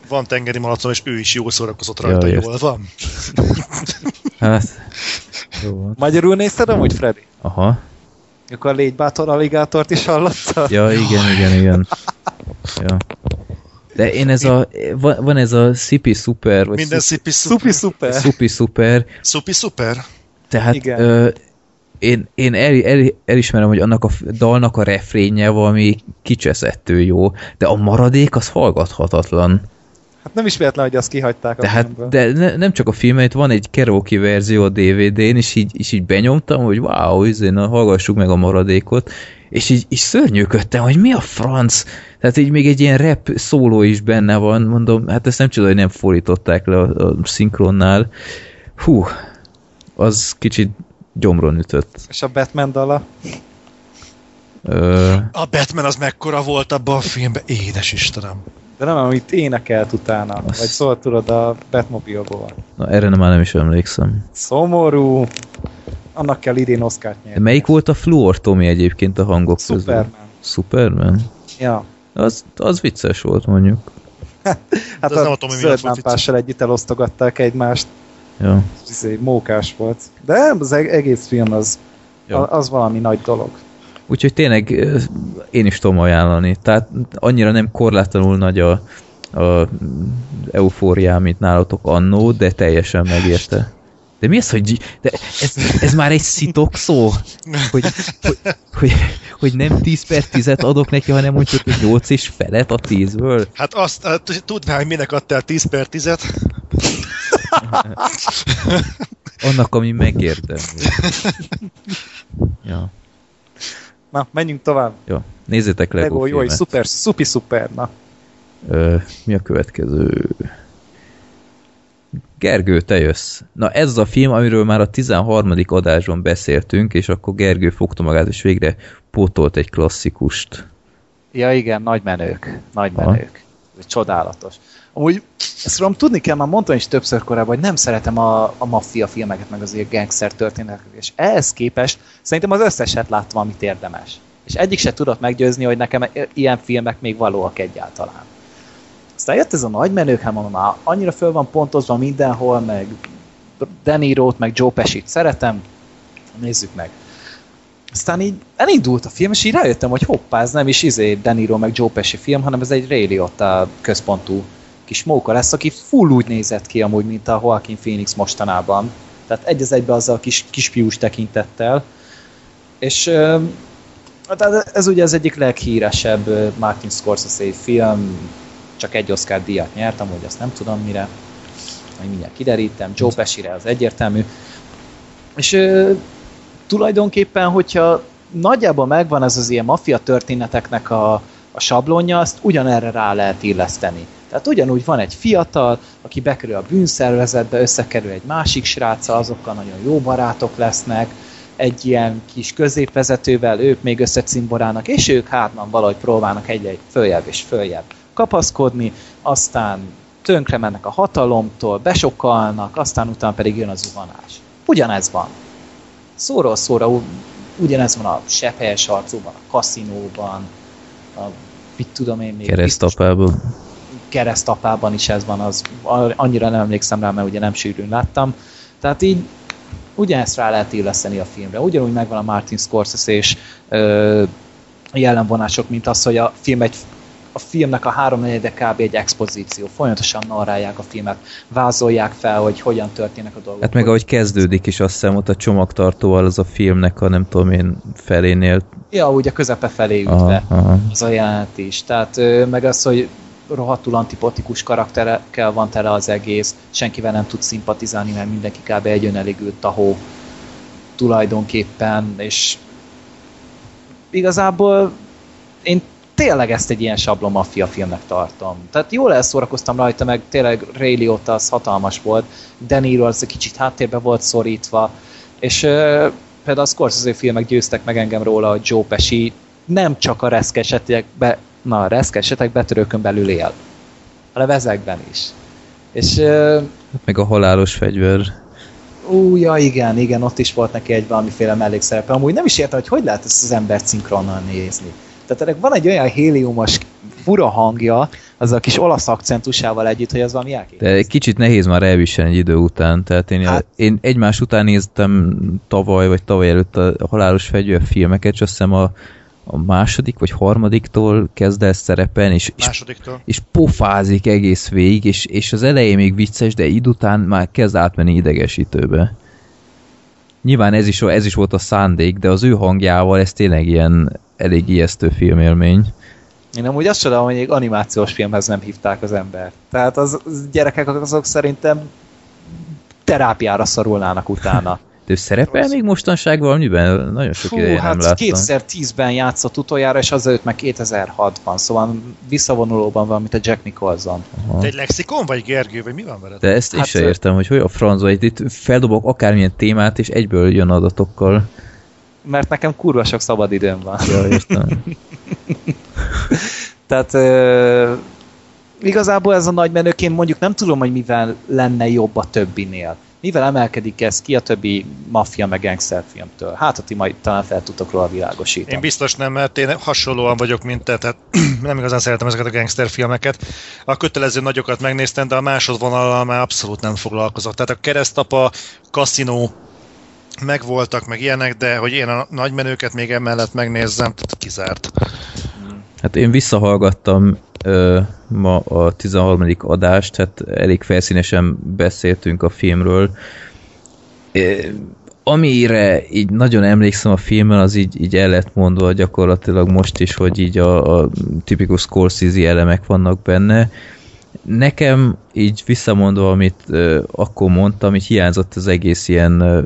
Speaker 4: Van tengeri malacom, és ő is jól szórakozott rajta,
Speaker 2: Ja,
Speaker 4: jól van.
Speaker 2: Hát, jó van.
Speaker 3: Magyarul nézted amúgy, Freddy?
Speaker 2: Aha.
Speaker 3: Akkor a légy bátor alligátort is hallotta?
Speaker 2: Ja, igen, igen, igen. Ja. De én ez a, van, van ez a Sipi Super, vagy
Speaker 4: Minden szipi
Speaker 3: Szupi
Speaker 4: szuper.
Speaker 3: szuper.
Speaker 2: Supi Super,
Speaker 4: Szupi szuper.
Speaker 2: tehát
Speaker 3: Igen.
Speaker 2: ö, én, én el, el, elismerem, hogy annak a dalnak a refrénje valami kicseszettő jó, de a maradék az hallgathatatlan.
Speaker 3: Hát nem is véletlen, hogy azt kihagyták a
Speaker 2: Tehát,
Speaker 3: filmből.
Speaker 2: de ne, nem csak a filmet, van egy karaoke verzió a DVD-n, és így, és így benyomtam, hogy wow, izé, na, hallgassuk meg a maradékot, és így, így szörnyűködtem, hogy mi a franc? Tehát így még egy ilyen rap szóló is benne van, mondom, hát ezt nem csoda, hogy nem fordították le a, a szinkronnál. Hú, az kicsit gyomron ütött.
Speaker 3: És a Batman dala?
Speaker 2: Ö,
Speaker 4: A Batman az mekkora volt abban a filmben, édes Istenem.
Speaker 3: De nem, amit énekelt utána. Vagy szólt tudod a Batmobilból.
Speaker 2: na, erre nem, már nem is emlékszem.
Speaker 3: Szomorú. Annak kell idén
Speaker 2: De
Speaker 3: nyerni.
Speaker 2: melyik volt a Fluor Tomi egyébként a hangok közül?
Speaker 3: Superman.
Speaker 2: Superman?
Speaker 3: Ja.
Speaker 2: Az, az vicces volt mondjuk.
Speaker 3: Hát
Speaker 4: ez nem a Tomi miatt volt
Speaker 3: együtt elosztogatták egymást.
Speaker 2: Ja.
Speaker 3: Ez egy mókás volt. De az eg- egész film az,
Speaker 2: Ja.
Speaker 3: az valami nagy dolog.
Speaker 2: Úgyhogy tényleg én is tudom ajánlani. Tehát annyira nem korlátlanul nagy a, a eufóriám, mint nálatok annó, de teljesen megérte. De mi az, hogy de ez, ez már egy szitok szó? Hogy, hogy, hogy, hogy nem 10 per 10 adok neki, hanem mondjuk, hogy 8 és felet a 10-ből.
Speaker 4: Hát azt, hát, tudnál, hogy minek adtál 10 per 10-et?
Speaker 2: Annak, ami megérdemli. Ja,
Speaker 3: Na, menjünk tovább.
Speaker 2: jó. Nézzétek Lego,
Speaker 3: Lego, jó, szuper, szupi szuper, na.
Speaker 2: Ö, mi a következő? Gergő, te jössz. Na ez az a film, amiről már a 13. adásban beszéltünk, és akkor Gergő fogta magát, és végre pótolt egy klasszikust.
Speaker 3: Ja igen, nagy menők. Nagy
Speaker 2: Aha.
Speaker 3: menők. Csodálatos. Amúgy ezt tudom, tudni kell, már mondtam is többször korábban, hogy nem szeretem a, a maffia filmeket, meg az ilyen gangster történeteket, és ehhez képest szerintem az összeset láttam, amit érdemes. És egyik se tudott meggyőzni, hogy nekem ilyen filmek még valóak egyáltalán. Aztán jött ez a nagy menők, hát mondom, már annyira föl van pontozva mindenhol, meg De Niro-t, meg Joe Pesci-t szeretem, nézzük meg. Aztán így elindult a film, és így rájöttem, hogy hoppá, ez nem is izé De Niro meg Joe Pesci film, hanem ez egy Ray Liotta központú kis móka lesz, aki full úgy nézett ki amúgy, mint a Joaquin Phoenix mostanában. Tehát egy az egybe azzal a kis, kisfiús tekintettel. És ö, hát ez ugye az egyik leghíresebb Martin Scorsese film, csak egy Oscar díjat nyert, amúgy azt nem tudom mire, majd mindjárt kiderítem, Joe Pesci-re az egyértelmű. És tulajdonképpen, hogyha nagyjából megvan ez az ilyen maffia történeteknek a, a sablonja, azt ugyanerre rá lehet illeszteni. Tehát ugyanúgy van egy fiatal, aki bekerül a bűnszervezetbe, összekerül egy másik sráccal, azokkal nagyon jó barátok lesznek, egy ilyen kis középvezetővel, ők még összecimborának, és ők hátnan valahogy próbálnak egyre följebb és följebb kapaszkodni, aztán tönkre mennek a hatalomtól, besokalnak, aztán utána pedig jön a zuhanás. Ugyanez van. Szóról szóra ugyanez van a sepphelyes harcóban, a kaszinóban, a mit tudom én még. biztos-
Speaker 2: Keresztapában.
Speaker 3: is ez van, az annyira nem emlékszem rá, mert ugye nem sűrűn láttam. Tehát így ugyanezt rá lehet illeszteni a filmre. Ugyanúgy megvan a Martin Scorsese és ö, jellemvonások, mint az, hogy a film egy a filmnek a háromnegyede kb. egy expozíció. Folyamatosan narrálják a filmet, vázolják fel, hogy hogyan történnek a dolgok.
Speaker 2: Hát meg ahogy kezdődik is, azt hiszem ott a csomagtartóval az a filmnek a nem tudom én felénél.
Speaker 3: Ja, úgy a közepe felé ütve.
Speaker 2: Aha, aha.
Speaker 3: az a jelenet is. Tehát meg az, hogy rohadtul antipotikus karakterekkel van tele az egész, senkivel nem tud szimpatizálni, mert mindenki kb. egy önelégült tahó tulajdonképpen, és igazából én tényleg ezt egy ilyen sablon maffia filmnek tartom. Tehát jól elszórakoztam rajta, meg tényleg Ray Liotta az hatalmas volt, De Niro az egy kicsit háttérbe volt szorítva, és ö, például a Scorsese filmek győztek meg engem róla, hogy Joe Pesci nem csak a reszkesetekbe, na a reszkesetek betörőkön belül él, hanem ezekben is. És ö,
Speaker 2: Meg a halálos fegyver.
Speaker 3: Ú, ja, igen, igen, ott is volt neki egy valamiféle mellékszerepe. Amúgy nem is értem, hogy hogy lehet ezt az embert szinkronnal nézni. Tehát ennek van egy olyan héliumos fura hangja, az a kis olasz akcentusával együtt, hogy az valami
Speaker 2: De
Speaker 3: elképesztő.
Speaker 2: egy kicsit nehéz már elviselni egy idő után. Tehát én,
Speaker 3: hát...
Speaker 2: én egymás után néztem tavaly, vagy tavaly előtt a halálos fegyver filmeket, és azt hiszem a, a második vagy harmadiktól kezd el szerepelni, és, és és pofázik egész végig, és, és az elején még vicces, de idő után már kezd átmenni idegesítőbe. Nyilván ez is, ez is volt a szándék, de az ő hangjával ez tényleg ilyen elég ijesztő filmélmény.
Speaker 3: Én amúgy azt csodálom, hogy egy animációs filmhez nem hívták az embert. Tehát az, az gyerekek azok szerintem terápiára szorulnának utána.
Speaker 2: De ő szerepel még mostanság valamiben? Nagyon sok
Speaker 3: Fú,
Speaker 2: ideje nem
Speaker 3: hát
Speaker 2: láttam.
Speaker 3: 2010-ben játszott utoljára, és azelőtt meg 2006-ban, szóval visszavonulóban van, mint a Jack Nicholson.
Speaker 2: Aha.
Speaker 4: Te egy lexikon vagy Gergő, vagy mi van veled?
Speaker 2: De ezt
Speaker 3: Hát, ö-
Speaker 2: értem, hogy hogy a francba, itt, itt feldobok akármilyen témát, és egyből jön adatokkal.
Speaker 3: Mert nekem kurva sok szabad időm van.
Speaker 2: Ja, értem.
Speaker 3: Tehát ö, igazából ez a nagy menőként mondjuk nem tudom, hogy mivel lenne jobb a többinél. Mivel emelkedik ez ki a többi maffia meg gangster filmtől? Hát, ha ti majd talán fel tudtok róla világosítani.
Speaker 4: Én biztos nem, mert én hasonlóan vagyok, mint te, tehát nem igazán szeretem ezeket a gangster filmeket. A kötelező nagyokat megnéztem, de a másodvonallal már abszolút nem foglalkozok. Tehát a keresztapa, kaszinó, megvoltak, meg ilyenek, de hogy én a nagymenőket még emellett megnézzem, tehát kizárt.
Speaker 2: Hát én visszahallgattam ö, ma a 13. adást, hát elég felszínesen beszéltünk a filmről. É, amire így nagyon emlékszem a filmen, az így, így el lett mondva gyakorlatilag most is, hogy így a, a tipikus Scorsese elemek vannak benne. Nekem így visszamondva, amit ö, akkor mondtam, így hiányzott az egész ilyen ö,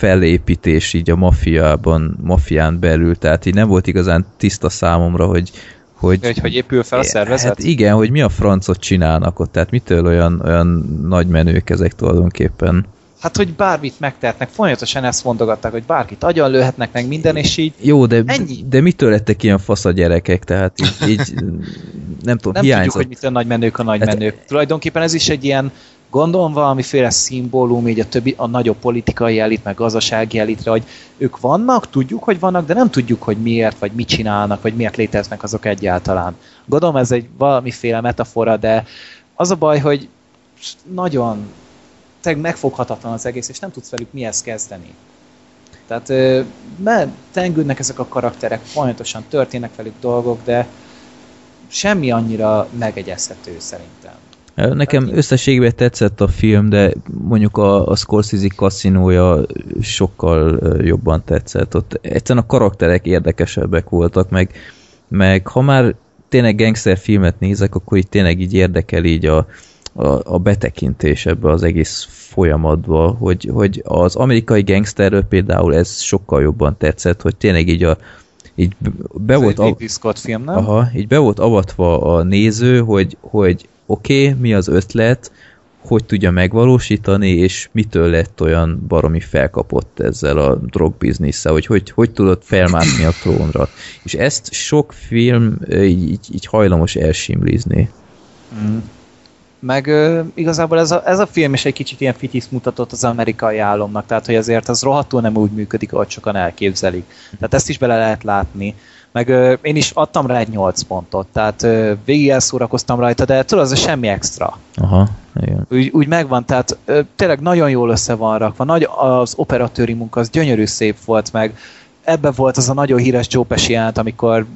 Speaker 2: felépítés így a mafiában, mafián belül, tehát így nem volt igazán tiszta számomra, hogy hogy,
Speaker 3: hogy, hogy épül fel a szervezet?
Speaker 2: Hát igen, hogy mi a francot csinálnak ott, tehát mitől olyan, olyan nagy menők ezek tulajdonképpen.
Speaker 3: Hát, hogy bármit megtehetnek, folyamatosan ezt mondogatták, hogy bárkit agyon lőhetnek meg minden, és így
Speaker 2: Jó, de,
Speaker 3: ennyi.
Speaker 2: de mitől lettek ilyen fasz a gyerekek, tehát így, így nem tudom,
Speaker 3: nem
Speaker 2: hiányzott.
Speaker 3: tudjuk, hogy mitől nagy menők a nagy
Speaker 2: Hát-
Speaker 3: menők. Tulajdonképpen ez is egy ilyen, gondolom valamiféle szimbólum, így a többi, a nagyobb politikai elit, meg gazdasági elitre, hogy ők vannak, tudjuk, hogy vannak, de nem tudjuk, hogy miért, vagy mit csinálnak, vagy miért léteznek azok egyáltalán. Gondolom ez egy valamiféle metafora, de az a baj, hogy nagyon megfoghatatlan az egész, és nem tudsz velük mihez kezdeni. Tehát mert tengődnek ezek a karakterek, folyamatosan történnek velük dolgok, de semmi annyira megegyezhető szerintem.
Speaker 2: Nekem összességében tetszett a film, de mondjuk a, a Scorsese kaszinója sokkal jobban tetszett. Ott egyszerűen a karakterek érdekesebbek voltak, meg, meg ha már tényleg gangster filmet nézek, akkor így tényleg így érdekel így a, a, a betekintés ebbe az egész folyamatba, hogy, hogy az amerikai gangsterről például ez sokkal jobban tetszett, hogy tényleg így a így be
Speaker 3: Ez
Speaker 2: volt
Speaker 3: egy
Speaker 2: a,
Speaker 3: Ridley Scott film, nem?
Speaker 2: Aha, így be volt avatva a néző, hogy, hogy oké, okay, mi az ötlet, hogy tudja megvalósítani, és mitől lett olyan baromi felkapott ezzel a drogbiznisze, hogy hogy, hogy tudott felmászni a trónra. És ezt sok film így, így, így hajlamos elsimlizni.
Speaker 3: Mm. Meg ö, igazából ez a, ez a film is egy kicsit ilyen fityiszt mutatott az amerikai álomnak, tehát hogy azért az rohadtul nem úgy működik, ahogy sokan elképzelik. Tehát ezt is bele lehet látni. Meg ö, én is adtam rá egy 8 pontot, tehát ö, végig elszórakoztam rajta, de tudod, az semmi extra.
Speaker 2: Aha, igen.
Speaker 3: Úgy, úgy megvan, tehát ö, tényleg nagyon jól össze van rakva, nagy az operatőri munka, az gyönyörű szép volt, meg ebben volt az a nagyon híres Joe Pesci jelent, amikor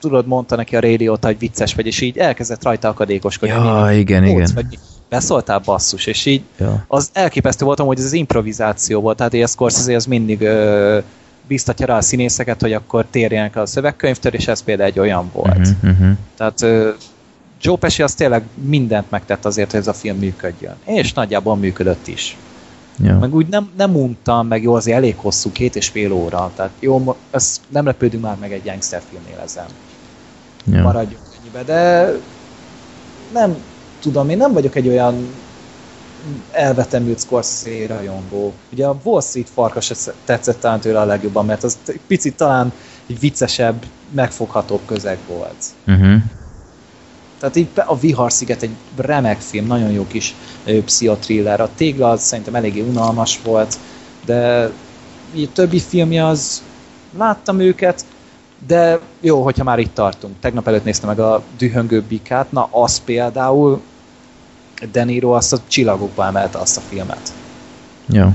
Speaker 3: tudod, mondta neki a rádiót, hogy vicces vagy, és így elkezdett rajta akadékoskodni.
Speaker 2: Ja, igen,
Speaker 3: Nyolc
Speaker 2: igen.
Speaker 3: vagy? Beszóltál basszus, és így
Speaker 2: Ja.
Speaker 3: az elképesztő voltam, hogy ez az improvizáció volt, tehát a Scorsese az mindig ö, biztatja rá a színészeket, hogy akkor térjenek a szövegkönyvtől, és ez például egy olyan volt.
Speaker 2: Uh-huh, uh-huh.
Speaker 3: Tehát Joe Pesci az tényleg mindent megtett azért, hogy ez a film működjön. És nagyjából működött is.
Speaker 2: Ja.
Speaker 3: Meg úgy nem, nem untam, meg jó, azért elég hosszú, két és fél óra. Tehát jó, ezt nem lepődünk már meg egy gangster filmnél ezen.
Speaker 2: Ja.
Speaker 3: Maradjunk ennyibe, de nem tudom, én nem vagyok egy olyan elvetemült Scorsese rajongó. Ugye a Wall Street farkas tetszett talán tőle a legjobban, mert az picit talán egy viccesebb, megfoghatóbb közeg volt.
Speaker 2: Uh-huh.
Speaker 3: Tehát így a Vihar-sziget egy remek film, nagyon jó kis pszichotriller. A tégla az szerintem eléggé unalmas volt, de így többi filmje az láttam őket, de jó, hogyha már itt tartunk. Tegnap előtt néztem meg a Dühöngő Bikát, na az például De Niro azt a csillagokba emelte azt a filmet
Speaker 2: Ja.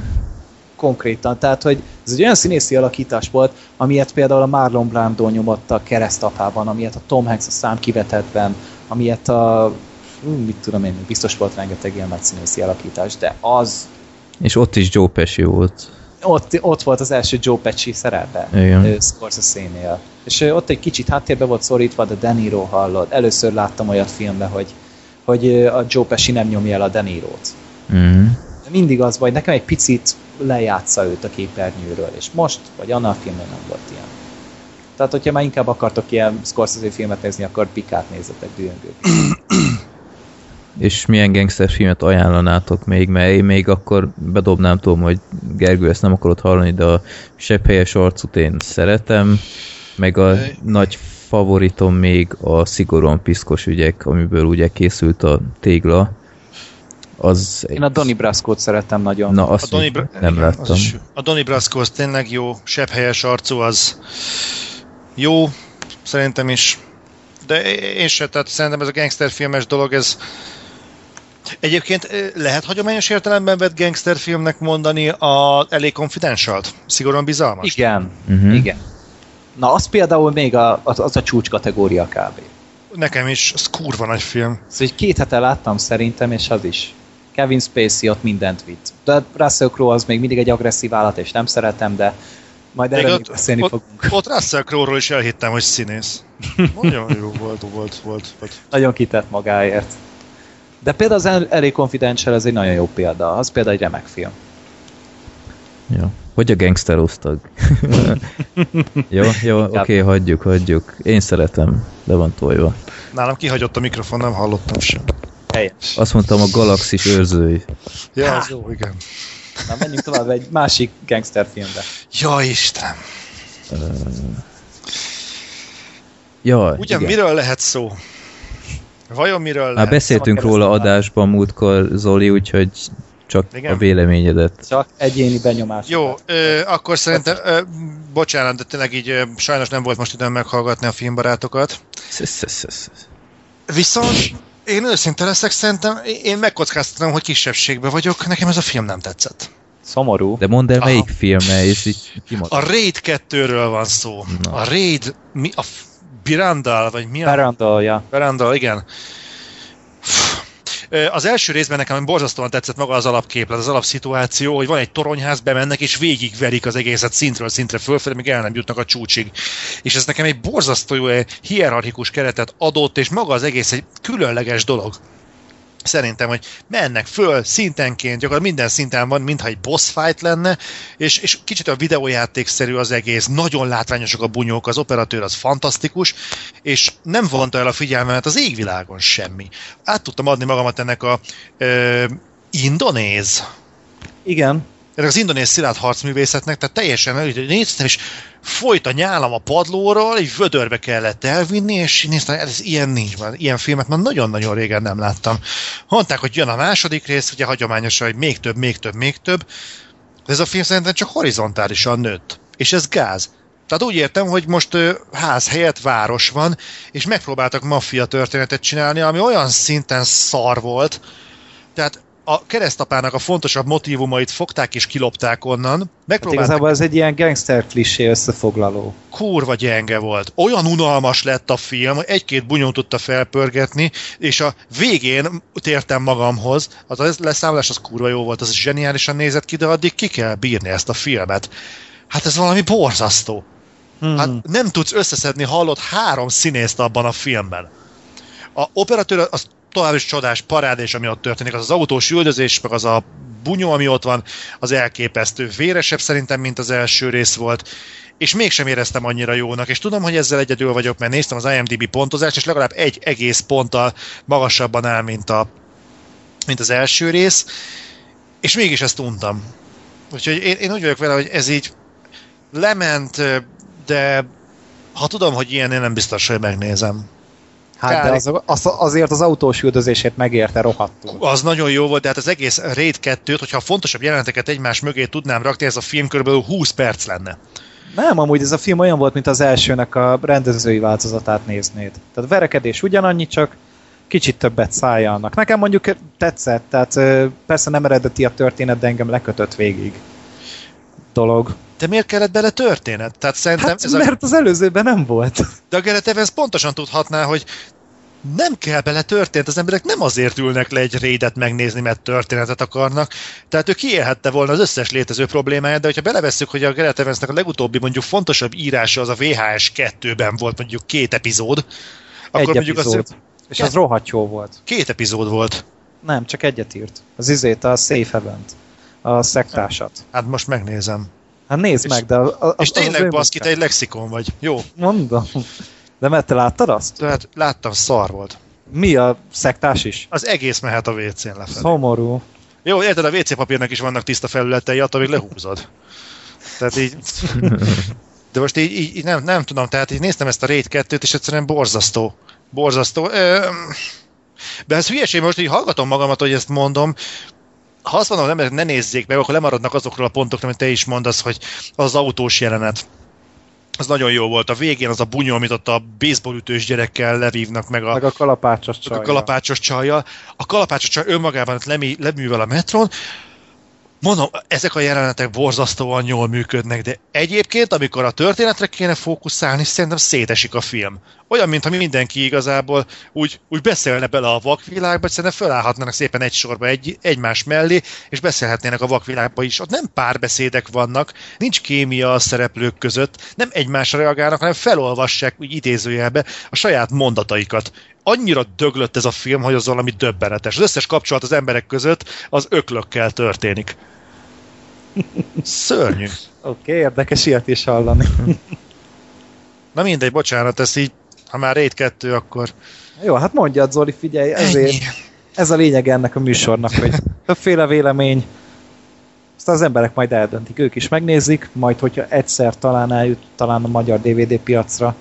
Speaker 3: konkrétan. Tehát, hogy ez egy olyan színészi alakítás volt, amilyet például a Marlon Brando nyomott a keresztapában, amilyet a Tom Hanks a szám kivetetben, amilyet a mit tudom én, biztos volt rengeteg ilyen nagy színészi alakítás, de az
Speaker 2: És ott is Joe Pesci volt.
Speaker 3: ott, ott volt az első Joe Pesci szerepe Scorsese-nél. És ott egy kicsit háttérbe volt szorítva, de De Niro hallod. Először láttam olyat filmben, hogy, hogy a Joe Pesci nem nyomja el a De Niro-t. De mindig az vagy, nekem egy picit lejátsza őt a képernyőről, és most, vagy annál a filmben nem volt ilyen. Tehát, hogyha már inkább akartok ilyen Scorsese filmet nézni, akkor Pikát nézzetek dühöngőt.
Speaker 2: És milyen gangster filmet ajánlanátok még, mert én még akkor bedobnám, tudom, hogy Gergő ezt nem akarod hallani, de a sepphelyes arcút én szeretem, meg a nagy favoritom még a szigorúan piszkos ügyek, amiből ugye készült a tégla. Az
Speaker 3: Én a Donnie Brasco-t szeretem nagyon.
Speaker 2: Na,
Speaker 4: A
Speaker 2: azt
Speaker 4: Donnie,
Speaker 2: még
Speaker 4: Bra-
Speaker 2: nem
Speaker 4: igen,
Speaker 2: láttam.
Speaker 4: Az a Donnie Brasco az tényleg jó, sebb helyes arcú, az jó, szerintem is. De én se, tehát szerintem ez a gangster filmes dolog, ez Egyébként lehet hagyományos értelemben vett gangsterfilmnek mondani a elég confidential-t? Szigorúan bizalmas?
Speaker 3: Igen,
Speaker 2: Mhm.
Speaker 3: igen. Na, az például még a, az, az a csúcs kategória kb.
Speaker 4: Nekem is, az kurva nagy film.
Speaker 3: Szóval hogy két hete láttam szerintem, és az is. Kevin Spacey ott mindent vitt. De Russell Crowe az még mindig egy agresszív állat, és nem szeretem, de majd erről még beszélni
Speaker 4: ott,
Speaker 3: fogunk.
Speaker 4: ott Russell Crowe-ról is elhittem, hogy színész. Nagyon jó volt, volt, volt. volt.
Speaker 3: Nagyon kitett magáért. De például az Elég Confidential ez egy nagyon jó példa. Az például egy remek film.
Speaker 2: Jó. Hogy a gangster osztag? jó, jó, oké, okay, hagyjuk, hagyjuk. Én szeretem, de van tojva.
Speaker 4: Nálam kihagyott a mikrofon, nem hallottam sem.
Speaker 3: Helyes.
Speaker 2: Azt mondtam a galaxis őrzői.
Speaker 4: Ja, az jó, igen.
Speaker 3: Na, menjünk tovább egy másik gangster filmbe.
Speaker 4: Ja, Istenem.
Speaker 2: Ja,
Speaker 4: Ugyan
Speaker 2: igen.
Speaker 4: miről lehet szó? Vajon miről
Speaker 2: Már
Speaker 4: lehet?
Speaker 2: beszéltünk róla adásban múltkor, Zoli, úgyhogy csak
Speaker 4: Igen?
Speaker 2: a véleményedet.
Speaker 3: Csak egyéni benyomás.
Speaker 4: Jó, ö, akkor szerintem, ö, bocsánat, de tényleg így ö, sajnos nem volt most időm meghallgatni a filmbarátokat. Viszont én őszinte leszek, szerintem én megkockáztatom, hogy kisebbségben vagyok, nekem ez a film nem tetszett.
Speaker 3: Szomorú.
Speaker 2: De mondd el,
Speaker 4: Aha.
Speaker 2: melyik filme, és így kimondom.
Speaker 4: A Raid 2-ről van szó.
Speaker 2: Na.
Speaker 4: A Raid, mi a Birandal, vagy mi a...
Speaker 3: Parandolja.
Speaker 4: Veranda, igen. Ö, Az első részben nekem borzasztóan tetszett maga az alapképlet, az alapszituáció, hogy van egy toronyház, bemennek és végigverik az egészet szintről szintre fölfelé, míg el nem jutnak a csúcsig. És ez nekem egy borzasztó jó, hierarchikus keretet adott, és maga az egész egy különleges dolog. Szerintem, hogy mennek föl szintenként, gyakorlatilag minden szinten van, mintha egy boss fight lenne, és, és kicsit a videójátékszerű az egész, nagyon látványosak a bunyók, az operatőr az fantasztikus, és nem vonta el a figyelmemet az égvilágon semmi. Át tudtam adni magamat ennek a ö, indonéz
Speaker 3: Igen.
Speaker 4: Ennek az indonéz szilárd harcművészetnek, tehát teljesen néztem, és folyt a nyálam a padlóról, egy vödörbe kellett elvinni, és néztem, ez ilyen nincs már, ilyen filmet már nagyon-nagyon régen nem láttam. Mondták, hogy jön a második rész, ugye hagyományosan, hogy még több, még több, még több, de ez a film szerintem csak horizontálisan nőtt. És ez gáz. Tehát úgy értem, hogy most ö, ház helyett város van, és megpróbáltak maffia történetet csinálni, ami olyan szinten szar volt, tehát a keresztapának a fontosabb motivumait fogták és kilopták onnan,
Speaker 3: Hát
Speaker 4: megpróbáltak,
Speaker 3: igazából ez egy ilyen gangster klisé összefoglaló.
Speaker 4: kurva gyenge volt. Olyan unalmas lett a film, hogy egy-két bunyót tudta felpörgetni, és a végén tértem magamhoz, az a leszámolás az kurva jó volt, az zseniálisan nézett ki, de addig ki kell bírni ezt a filmet. Hát ez valami borzasztó.
Speaker 3: Hmm.
Speaker 4: Hát nem tudsz összeszedni, hallott három színészt abban a filmben. A operatőr az tovább is csodás parádés, ami ott történik, az az autós üldözés, meg az a bunyó, ami ott van, az elképesztő. Véresebb szerintem, mint az első rész volt, és mégsem éreztem annyira jónak, és tudom, hogy ezzel egyedül vagyok, mert néztem az IMDb pontozást, és legalább egy egész ponttal magasabban áll, mint, a, mint az első rész, és mégis ezt untam. Úgyhogy én, én úgy vagyok vele, hogy ez így lement, de ha tudom, hogy ilyen, én nem biztos, hogy megnézem.
Speaker 3: Hát de az, az, azért az autós üldözését megérte rohadtul.
Speaker 4: Az nagyon jó volt, de hát az egész Raid 2-t, hogyha a fontosabb jeleneteket egymás mögé tudnám rakni, ez a film kb. 20 perc lenne.
Speaker 3: Nem, amúgy ez a film olyan volt, mint az elsőnek a rendezői változatát néznéd. Tehát verekedés ugyanannyi, csak kicsit többet szállja annak. Nekem mondjuk tetszett, tehát persze nem eredeti a történet, de engem lekötött végig dolog.
Speaker 4: De miért kellett bele történet? Tehát szerintem
Speaker 3: Hát
Speaker 4: ez a,
Speaker 3: mert az előzőben nem volt.
Speaker 4: de a Gareth Evans pontosan tudhatná, hogy nem kell bele történet, az emberek nem azért ülnek le egy rédet megnézni, mert történetet akarnak. Tehát ő kiélhette volna az összes létező problémáját, de hogyha belevesszük, hogy a Gareth Evansnek a legutóbbi mondjuk fontosabb írása az a VHS 2-ben volt mondjuk két epizód, akkor
Speaker 3: egy
Speaker 4: mondjuk
Speaker 3: epizód.
Speaker 4: az
Speaker 3: És az rohadt jó volt.
Speaker 4: két epizód volt.
Speaker 3: Nem, csak egyet írt. Az izét, a Safe Heaven-t. A szektásat.
Speaker 4: Hát most megnézem.
Speaker 3: Hát nézd
Speaker 4: És-
Speaker 3: meg, de... Az, az,
Speaker 4: És
Speaker 3: az
Speaker 4: tényleg
Speaker 3: ő
Speaker 4: baszki, te egy lexikon vagy. Jó,
Speaker 3: Mondom. De mert te láttad azt?
Speaker 4: tehát láttam, szar volt.
Speaker 3: Mi a szektás is?
Speaker 4: Az egész mehet a WC-n lefelé.
Speaker 3: Szomorú.
Speaker 4: Jó, érted, a WC papírnak is vannak tiszta felületei, attól még lehúzod. Tehát így... De most így, így, nem, nem tudom, tehát így néztem ezt a Raid 2-t, és egyszerűen borzasztó. Borzasztó. De ez hülyeség, most így hallgatom magamat, hogy ezt mondom, ha azt mondom, hogy emberek ne nézzék meg, akkor lemaradnak azokról a pontokról, amit te is mondasz, hogy az autós jelenet. az nagyon jó volt. A végén az a bunyó, amit ott a baseballütős gyerekkel levívnak, meg a,
Speaker 3: Meg a kalapácsos
Speaker 4: meg
Speaker 3: csaj.
Speaker 4: a kalapácsos csajjal. A kalapácsos csaj önmagában lemí, leművel a metron. Mondom, ezek a jelenetek borzasztóan jól működnek, de egyébként, amikor a történetre kéne fókuszálni, szerintem szétesik a film. Olyan, mintha mindenki igazából úgy, úgy beszélne bele a vakvilágba, hogy szerintem fölállhatnának szépen egy sorba egy, egymás mellé, és beszélhetnének a vakvilágba is. Ott nem párbeszédek vannak, nincs kémia a szereplők között, nem egymásra reagálnak, hanem felolvassák úgy idézőjelbe a saját mondataikat annyira döglött ez a film, hogy az valami döbbenetes. Az összes kapcsolat az emberek között az öklökkel történik. Szörnyű.
Speaker 3: Oké, okay, érdekes ilyet is hallani.
Speaker 4: Na mindegy, bocsánat, ez így, ha már Raid 2, akkor
Speaker 3: Jó, hát mondjad Zoli, figyelj, ezért
Speaker 4: ennyi.
Speaker 3: ez a lényeg ennek a műsornak, hogy többféle vélemény, aztán az emberek majd eldöntik, ők is megnézik, majd hogyha egyszer talán eljut talán a magyar DVD piacra.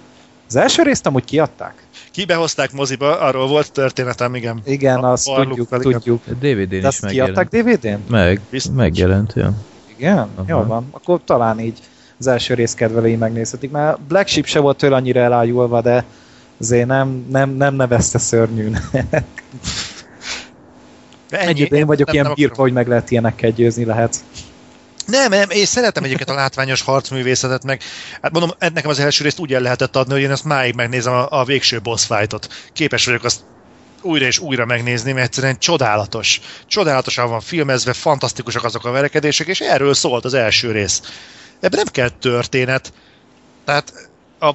Speaker 3: Az első részt amúgy kiadták?
Speaker 4: Kibehozták moziba, arról volt történetem, igen.
Speaker 3: Igen,
Speaker 4: A
Speaker 3: azt tudjuk,
Speaker 4: Barluk-
Speaker 3: tudjuk.
Speaker 2: DVD-n
Speaker 3: De
Speaker 2: is megjelent.
Speaker 3: DVD-n?
Speaker 2: Meg,
Speaker 4: Biztos.
Speaker 2: megjelent, ja.
Speaker 3: Igen?
Speaker 2: Aha.
Speaker 3: Jól van. Akkor talán így az első rész kedvelői megnézhetik, mert Black Sheep se volt tőle annyira elájulva, de azért nem, nem, nem nevezte szörnyűn.
Speaker 4: De ennyi.
Speaker 3: Egyébként én vagyok
Speaker 4: Nem-
Speaker 3: ilyen
Speaker 4: nem
Speaker 3: birka, hogy meg lehet ilyenekkel győzni lehet.
Speaker 4: Nem, nem, én szeretem egyébként a látványos harcművészetet, meg hát mondom, ed- nekem az első részt úgy el lehetett adni, hogy én ezt máig megnézem a, a végső boss fightot. Képes vagyok azt újra és újra megnézni, mert egyszerűen csodálatos. Csodálatosan van filmezve, fantasztikusak azok a verekedések, és erről szólt az első rész. Ebben nem kell történet. Tehát a,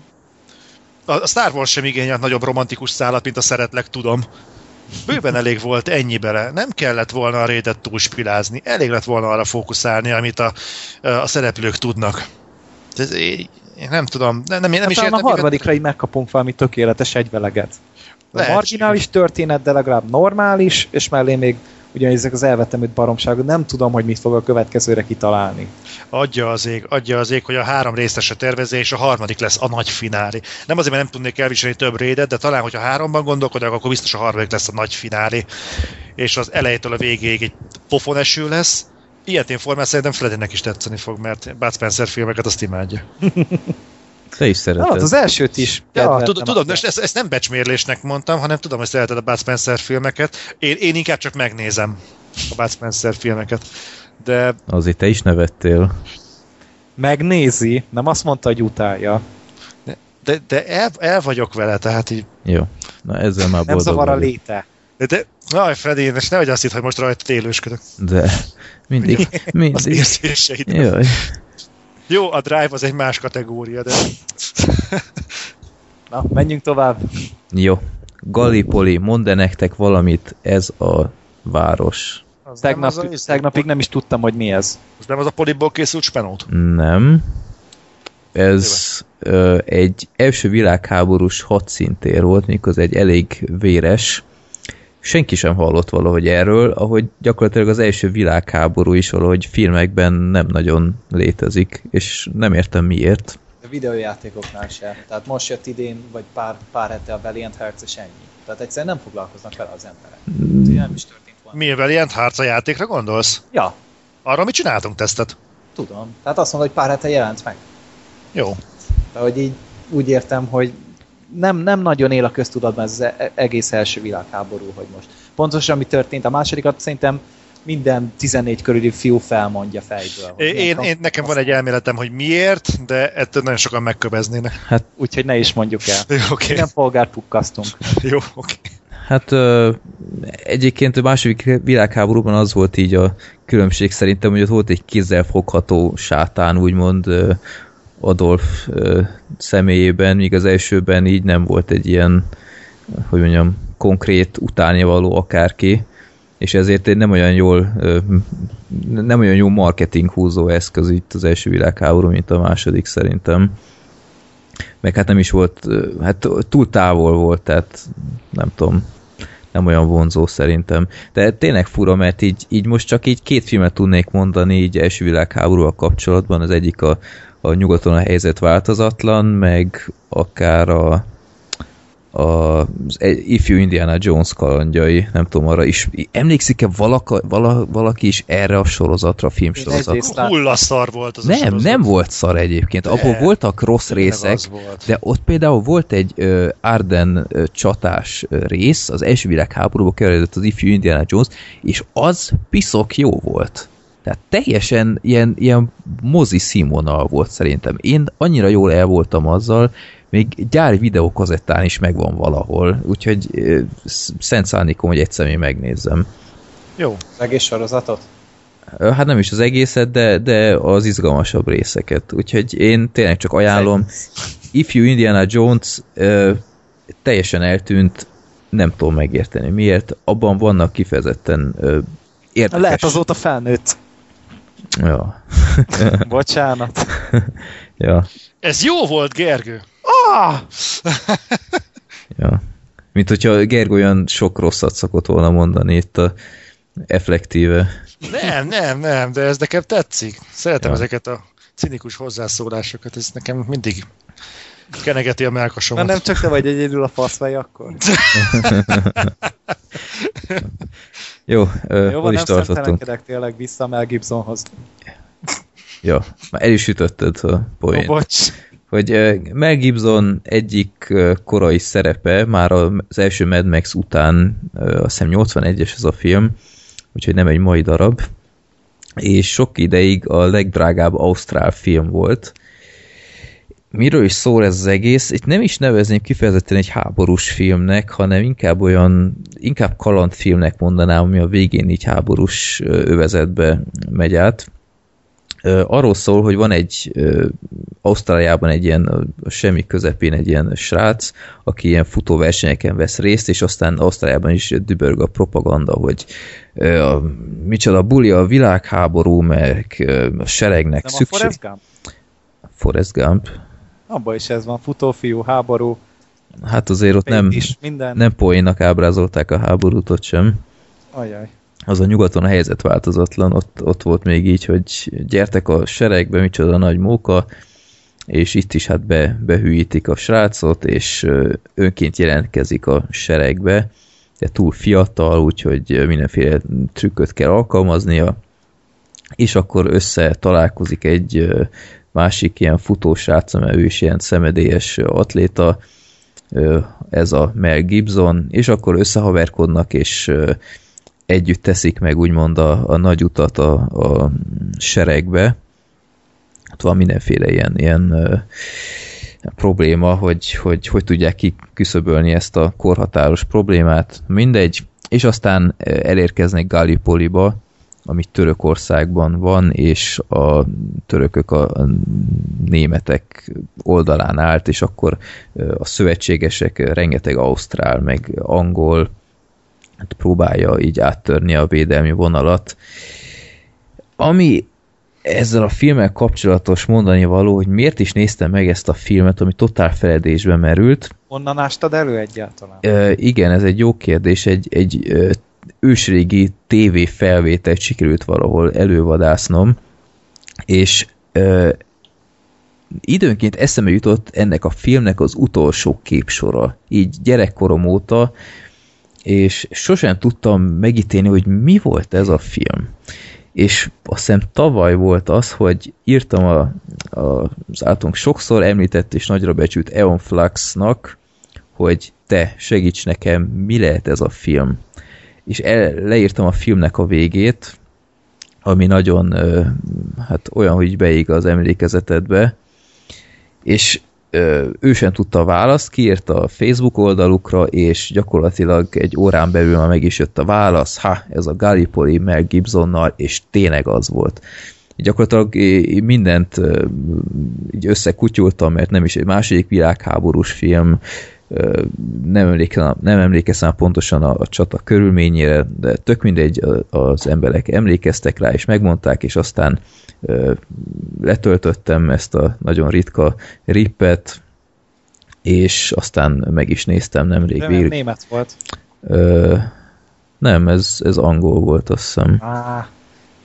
Speaker 4: a Star Wars sem igényelt nagyobb romantikus szállat, mint a szeretlek, tudom. Bőven elég volt ennyi bele. Nem kellett volna a rédet túlspilázni. Elég lett volna arra fókuszálni, amit a, a szereplők tudnak. Ez, én, nem tudom, nem, nem, nem is
Speaker 3: Aztán
Speaker 4: értem.
Speaker 3: a harmadikra így megkapunk valami tökéletes egyveleget. A
Speaker 4: Lehetséges.
Speaker 3: marginális történet, de legalább normális, és mellé még ugyanis ezek az elvetemült baromságok, nem tudom, hogy mit fog a következőre kitalálni.
Speaker 4: Adja az ég, adja az ég, hogy a három részes a tervezés, és a harmadik lesz a nagy finálé. Nem azért, mert nem tudnék elviselni több rédet, de talán, hogyha háromban gondolkodnak, akkor biztos a harmadik lesz a nagy finálé. És az elejétől a végéig egy pofoneső lesz. Ilyetén formán szerintem Freddynek is tetszeni fog, mert Bud Spencer filmeket azt imádja.
Speaker 2: Te is
Speaker 3: Hát
Speaker 2: szereted.
Speaker 3: az elsőt is.
Speaker 4: Ja, tudom, tudom
Speaker 3: azért.
Speaker 4: ezt, ezt nem becsmérlésnek mondtam, hanem tudom, hogy szereted a Bud Spencer filmeket. Én, én inkább csak megnézem a Bud Spencer filmeket. De
Speaker 2: Azért te is nevettél.
Speaker 3: Megnézi, nem azt mondta, hogy utálja.
Speaker 4: de, de el, el vagyok vele, tehát így...
Speaker 2: Jó. Na ezzel már
Speaker 3: Nem
Speaker 2: boldog
Speaker 3: zavar a léte.
Speaker 4: De, de Jaj, Freddy, és nehogy azt hitt, hogy most rajta élősködök.
Speaker 2: De mindig,
Speaker 4: Az
Speaker 2: mindig.
Speaker 4: érzéseid.
Speaker 2: Jaj.
Speaker 4: Jó, a Drive az egy más kategória, de...
Speaker 3: Na, menjünk tovább.
Speaker 2: Jó. Gallipoli, mondd -e nektek valamit, ez a város.
Speaker 4: Az nem
Speaker 3: Tegnap,
Speaker 4: az a, izé-
Speaker 3: tegnapig nem is tudtam, hogy mi ez.
Speaker 4: az nem az a poliból készült spenót?
Speaker 2: Nem. Ez ö, egy első világháborús hadszintér volt, mikor egy elég véres. Senki sem hallott valahogy erről, ahogy gyakorlatilag az első világháború is valahogy filmekben nem nagyon létezik, és nem értem miért.
Speaker 3: A videójátékoknál se. Tehát most jött idén, vagy pár, pár hete a Valiant Hearts, és ennyi. Tehát egyszerűen nem foglalkoznak vele az emberek. Úgyhogy nem is történt volna.
Speaker 4: Mi Valiant Hearts a játékra gondolsz?
Speaker 3: Ja,
Speaker 4: Arra mi csináltunk tesztet?
Speaker 3: tudom. Tehát azt mondod, hogy pár hete jelent meg.
Speaker 4: Jó.
Speaker 3: De hogy így úgy értem, hogy nem, nem nagyon él a köztudatban ez az e- egész első világháború, hogy most pontosan mi történt. A másodikat szerintem minden 14 körüli fiú felmondja fejből.
Speaker 4: Én,
Speaker 3: milyen
Speaker 4: én, nekem van egy elméletem, hogy miért, de ettől nagyon sokan megköveznének.
Speaker 3: Úgyhogy ne is mondjuk el.
Speaker 4: Jó, oké.
Speaker 3: Nem polgárt pukkasztunk.
Speaker 4: Jó, oké.
Speaker 2: Hát ö, egyébként a második világháborúban az volt így a különbség szerintem, hogy ott volt egy kézzelfogható sátán, úgymond ö, Adolf személyében, míg az elsőben így nem volt egy ilyen, hogy mondjam, konkrét utálnivaló akárki, és ezért egy nem olyan jól nem olyan jó marketing húzó eszköz itt az első világháború, mint a második szerintem. Meg hát nem is volt, hát túl távol volt, tehát nem tudom, nem olyan vonzó szerintem. De tényleg fura, mert így, így most csak így két filmet tudnék mondani így első világháborúval kapcsolatban. Az egyik a, a nyugaton a helyzet változatlan, meg akár a az ifjú Indiana Jones kalandjai, nem tudom, arra is. Emlékszik-e valaka, vala, valaki is erre a sorozatra, a filmsorozatra?
Speaker 4: Hullaszar volt az
Speaker 2: Nem, nem volt szar egyébként. Abból voltak rossz részek, de ott például volt egy uh, Arden uh, csatás rész, az első világháborúba került az ifjú Indiana Jones, és az piszok jó volt. Tehát teljesen ilyen, ilyen mozi színvonal volt szerintem. Én annyira jól el voltam azzal, még gyári videókazettán is megvan valahol, úgyhogy szent szándékom, hogy egyszer még megnézzem.
Speaker 3: Jó. Az egész sorozatot?
Speaker 2: Hát nem is az egészet, de, de az izgalmasabb részeket. Úgyhogy én tényleg csak ajánlom. Ifjú Indiana Jones ö, teljesen eltűnt, nem tudom megérteni miért. Abban vannak kifejezetten ö, érdekes...
Speaker 3: Lehet azóta felnőtt.
Speaker 2: Ja.
Speaker 3: Bocsánat.
Speaker 2: ja.
Speaker 4: Ez jó volt, Gergő.
Speaker 3: Ah!
Speaker 2: ja. Mint hogyha Gergő olyan sok rosszat szokott volna mondani itt a effektíve.
Speaker 4: Nem, nem, nem, de ez nekem tetszik. Szeretem ja. ezeket a cinikus hozzászólásokat, ez nekem mindig kenegeti a melkasomat.
Speaker 3: Na nem csak te vagy egyedül a faszfej akkor.
Speaker 2: Jó, ö, Jó van, is nem tartottunk?
Speaker 3: tényleg vissza Mel Gibsonhoz.
Speaker 2: Jó, már el is ütötted a poént.
Speaker 3: Oh, bocs
Speaker 2: hogy Mel Gibson egyik korai szerepe, már az első Mad Max után, azt hiszem 81-es ez a film, úgyhogy nem egy mai darab, és sok ideig a legdrágább ausztrál film volt. Miről is szól ez az egész? Itt nem is nevezném kifejezetten egy háborús filmnek, hanem inkább olyan, inkább kalandfilmnek mondanám, ami a végén így háborús övezetbe megy át arról szól, hogy van egy Ausztráliában egy ilyen semmi közepén egy ilyen srác, aki ilyen futóversenyeken vesz részt, és aztán Ausztráliában is dübörg a propaganda, hogy a, micsoda buli a világháború, meg a seregnek
Speaker 3: Nem
Speaker 2: szükség.
Speaker 3: a Forrest Gump? Abban is ez van, futófiú, háború.
Speaker 2: Hát azért ott nem,
Speaker 3: is, minden.
Speaker 2: nem poénnak ábrázolták a háborút ott sem.
Speaker 3: Ajaj
Speaker 2: az a nyugaton a helyzet változatlan, ott, ott volt még így, hogy gyertek a seregbe, micsoda nagy móka, és itt is hát be, behűítik a srácot, és önként jelentkezik a seregbe, de túl fiatal, úgyhogy mindenféle trükköt kell alkalmaznia, és akkor össze találkozik egy másik ilyen futósrác, mert ő is ilyen szemedélyes atléta, ez a Mel Gibson, és akkor összehaverkodnak, és együtt teszik meg úgymond a, a nagy utat a, a seregbe. Ott van mindenféle ilyen, ilyen probléma, hogy, hogy hogy tudják kiküszöbölni ezt a korhatáros problémát. Mindegy. És aztán elérkeznek Gallipoliba, ami Törökországban van, és a törökök a, németek oldalán állt, és akkor a szövetségesek rengeteg ausztrál, meg angol, hát próbálja így áttörni a védelmi vonalat. Ami ezzel a filmmel kapcsolatos mondani való, hogy miért is néztem meg ezt a filmet, ami totál feledésbe merült.
Speaker 3: Onnan ástad elő egyáltalán?
Speaker 2: E, igen, ez egy jó kérdés. Egy, egy ősrégi TV felvételt sikerült valahol elővadásznom, és ö, időnként eszembe jutott ennek a filmnek az utolsó képsora. Így gyerekkorom óta és sosem tudtam megítélni, hogy mi volt ez a film. És azt hiszem tavaly volt az, hogy írtam a, a, az általunk sokszor említett és nagyra becsült Eon Fluxnak, hogy te segíts nekem, mi lehet ez a film. És el, leírtam a filmnek a végét, ami nagyon hát olyan, hogy beég az emlékezetedbe, és ő sem tudta a választ, kiírta a Facebook oldalukra, és gyakorlatilag egy órán belül már meg is jött a válasz, ha, ez a Gallipoli Mel Gibsonnal, és tényleg az volt. Gyakorlatilag mindent így összekutyultam, mert nem is egy második világháborús film, nem emlékszem, nem emlékezem pontosan a, a csata körülményére, de tök mindegy, az emberek emlékeztek rá, és megmondták, és aztán letöltöttem ezt a nagyon ritka rippet, és aztán meg is néztem nemrég.
Speaker 3: De nem német volt.
Speaker 2: Ö, nem, ez, ez angol volt, azt hiszem.
Speaker 3: Á,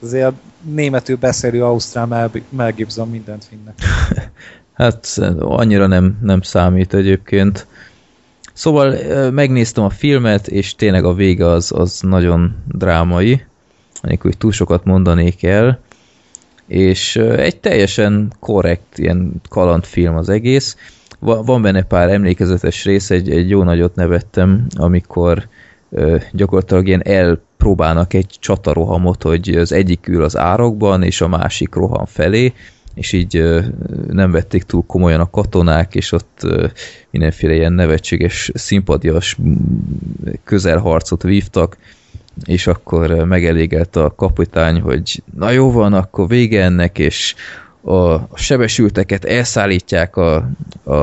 Speaker 3: azért németül beszélő Ausztrál Mel, Mel Gibson mindent vinnek.
Speaker 2: hát annyira nem, nem számít egyébként. Szóval megnéztem a filmet, és tényleg a vége az, az nagyon drámai, anélkül, hogy túl sokat mondanék el, és egy teljesen korrekt ilyen kalandfilm az egész. Va- Van benne pár emlékezetes rész, egy, egy jó nagyot nevettem, amikor gyakorlatilag ilyen elpróbálnak egy csatarohamot, hogy az egyik ül az árokban, és a másik rohan felé, és így nem vették túl komolyan a katonák, és ott mindenféle ilyen nevetséges, szimpadias közelharcot vívtak, és akkor megelégelt a kapitány, hogy na jó van, akkor vége ennek, és a sebesülteket elszállítják a, a,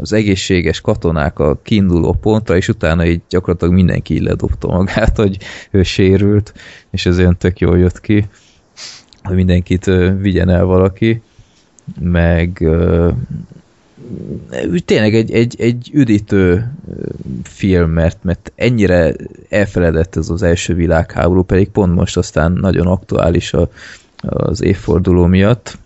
Speaker 2: az egészséges katonák a kiinduló pontra, és utána így gyakorlatilag mindenki így ledobta magát, hogy ő sérült, és ez olyan tök jól jött ki, hogy mindenkit vigyen el valaki, meg ö, tényleg egy, egy, egy üdítő film, mert, mert ennyire elfeledett ez az első világháború, pedig pont most aztán nagyon aktuális a, az évforduló miatt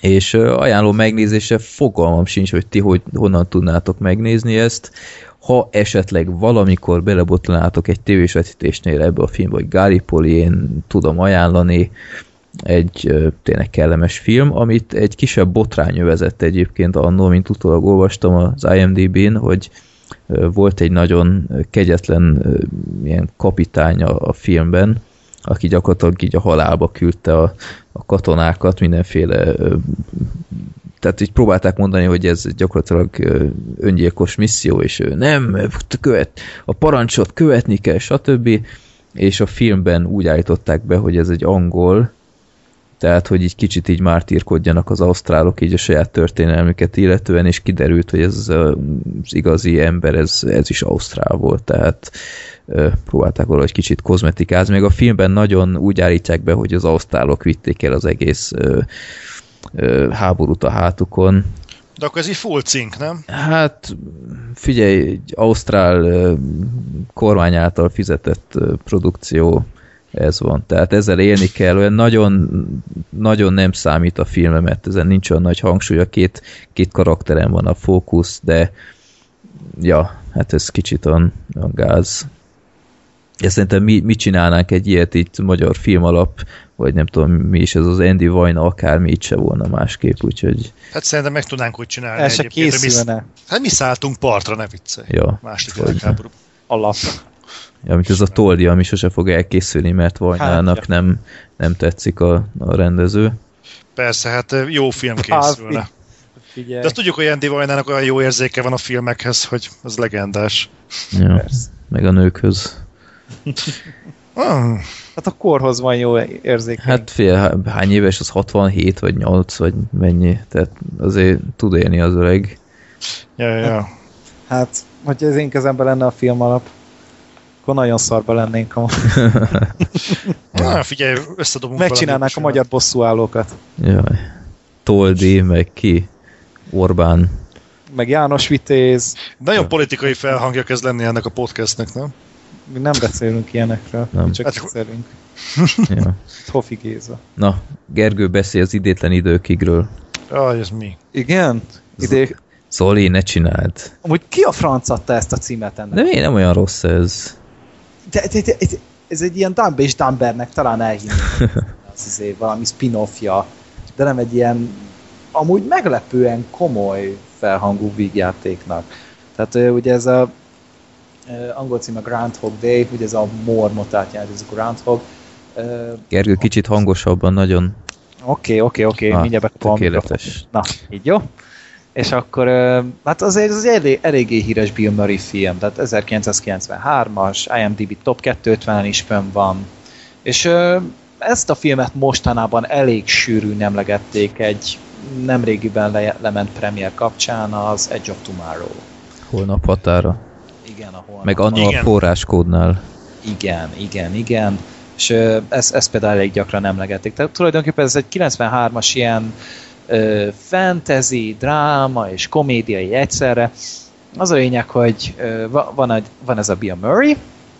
Speaker 2: és ajánló megnézése fogalmam sincs, hogy ti hogy, honnan tudnátok megnézni ezt. Ha esetleg valamikor belebotlanátok egy tévésvetítésnél ebbe a filmbe, hogy Gallipoli, én tudom ajánlani, egy tényleg kellemes film, amit egy kisebb botrány övezett egyébként annól, mint utólag olvastam az IMDb-n, hogy volt egy nagyon kegyetlen ilyen kapitány a, a filmben, aki gyakorlatilag így a halálba küldte a, a katonákat mindenféle tehát így próbálták mondani, hogy ez gyakorlatilag öngyilkos misszió, és ő nem, követ, a parancsot követni kell, stb. És a filmben úgy állították be, hogy ez egy angol, tehát, hogy így kicsit így mártírkodjanak az ausztrálok így a saját történelmüket illetően, és kiderült, hogy ez az igazi ember, ez, ez is ausztrál volt, tehát próbálták valahogy kicsit kozmetikázni. Még a filmben nagyon úgy állítják be, hogy az ausztrálok vitték el az egész háborút a hátukon.
Speaker 4: De akkor ez így full cink, nem?
Speaker 2: Hát figyelj, egy ausztrál kormány által fizetett produkció ez van. Tehát ezzel élni kell, olyan nagyon, nagyon nem számít a filmem, mert ezen nincs olyan nagy hangsúly, a két, két karakteren van a fókusz, de ja, hát ez kicsit olyan, olyan gáz. Ja, szerintem mi, mit csinálnánk egy ilyet itt magyar film alap, vagy nem tudom mi is ez az Andy Vajna, akármi itt se volna másképp, úgyhogy
Speaker 4: Hát szerintem meg tudnánk úgy csinálni.
Speaker 3: El se
Speaker 4: egyébként, hogy mi-
Speaker 3: készülne
Speaker 4: Hát mi szálltunk partra, ne viccelj.
Speaker 2: ja,
Speaker 4: Második világháború.
Speaker 3: alap.
Speaker 2: Ja, mint ez a Toldi, ami sose fog elkészülni, mert Vajnának
Speaker 3: Hát,
Speaker 2: nem, nem tetszik a, a rendező.
Speaker 4: Persze, hát jó film készülne.
Speaker 3: Figyelj.
Speaker 4: De azt tudjuk, hogy Andy Vajnának olyan jó érzéke van a filmekhez, hogy az legendás.
Speaker 2: Ja,
Speaker 3: Persze.
Speaker 2: meg a nőkhöz.
Speaker 4: Ah,
Speaker 3: Hát a korhoz van jó érzéke.
Speaker 2: Hát fél, há- hány éves az 67 vagy 8 vagy mennyi, tehát azért tud élni az öreg.
Speaker 4: ja, ja, ja.
Speaker 3: Hát, hogyha az én kezemben lenne a film alap, akkor nagyon szarba lennénk. Ha
Speaker 4: Ah, figyelj, összedobunk
Speaker 3: megcsinálnák a magyar bosszúállókat.
Speaker 2: Jaj. Toldi, meg ki? Orbán.
Speaker 3: Meg János Vitéz,
Speaker 4: Nagyon politikai felhangja kezd lenni ennek a podcastnek, nem?
Speaker 3: mi nem beszélünk ilyenekről,
Speaker 2: Nem.
Speaker 3: csak
Speaker 4: Hát-
Speaker 3: beszélünk.
Speaker 2: Ja.
Speaker 3: Hofi Géza.
Speaker 2: Na, Gergő beszél az idétlen időkigről.
Speaker 4: Jaj, ez mi?
Speaker 3: Igen? Ide,
Speaker 2: Zoli, ne csináld.
Speaker 3: amúgy ki a franc adta ezt a címet ennek?
Speaker 2: De miért nem olyan rossz ez?
Speaker 3: De, de, de, de, ez egy ilyen Dumb és Dumbernek talán elhinni. az azért valami spin-offja, de nem egy ilyen amúgy meglepően komoly felhangú vígjátéknak. Tehát ugye ez a angol cím a Groundhog Day, ugye ez a mormotát jelent, ez a Groundhog.
Speaker 2: Gergő, kicsit hangosabban, nagyon
Speaker 3: Oké, oké, oké,
Speaker 2: Ah,
Speaker 3: mindjárt bekapom
Speaker 2: tökéletes.
Speaker 3: Na, így jó? És akkor, hát azért ez egy elég, eléggé híres Bill Murray film, tehát 1993-as, IMDb Top 250-en is fönn van. És ezt a filmet mostanában elég sűrűn emlegették egy nemrégiben le, lement premier kapcsán az Edge of Tomorrow.
Speaker 2: holnap határa.
Speaker 3: Igen, a holnap.
Speaker 2: Meg annó a forráskódnál.
Speaker 3: Igen, igen, igen. És ezt, ezt például elég gyakran emlegették. Tehát tulajdonképpen ez egy 93-as ilyen ö, fantasy, dráma és komédiai egyszerre. Az a lényeg, hogy van, egy, van ez a Bill Murray,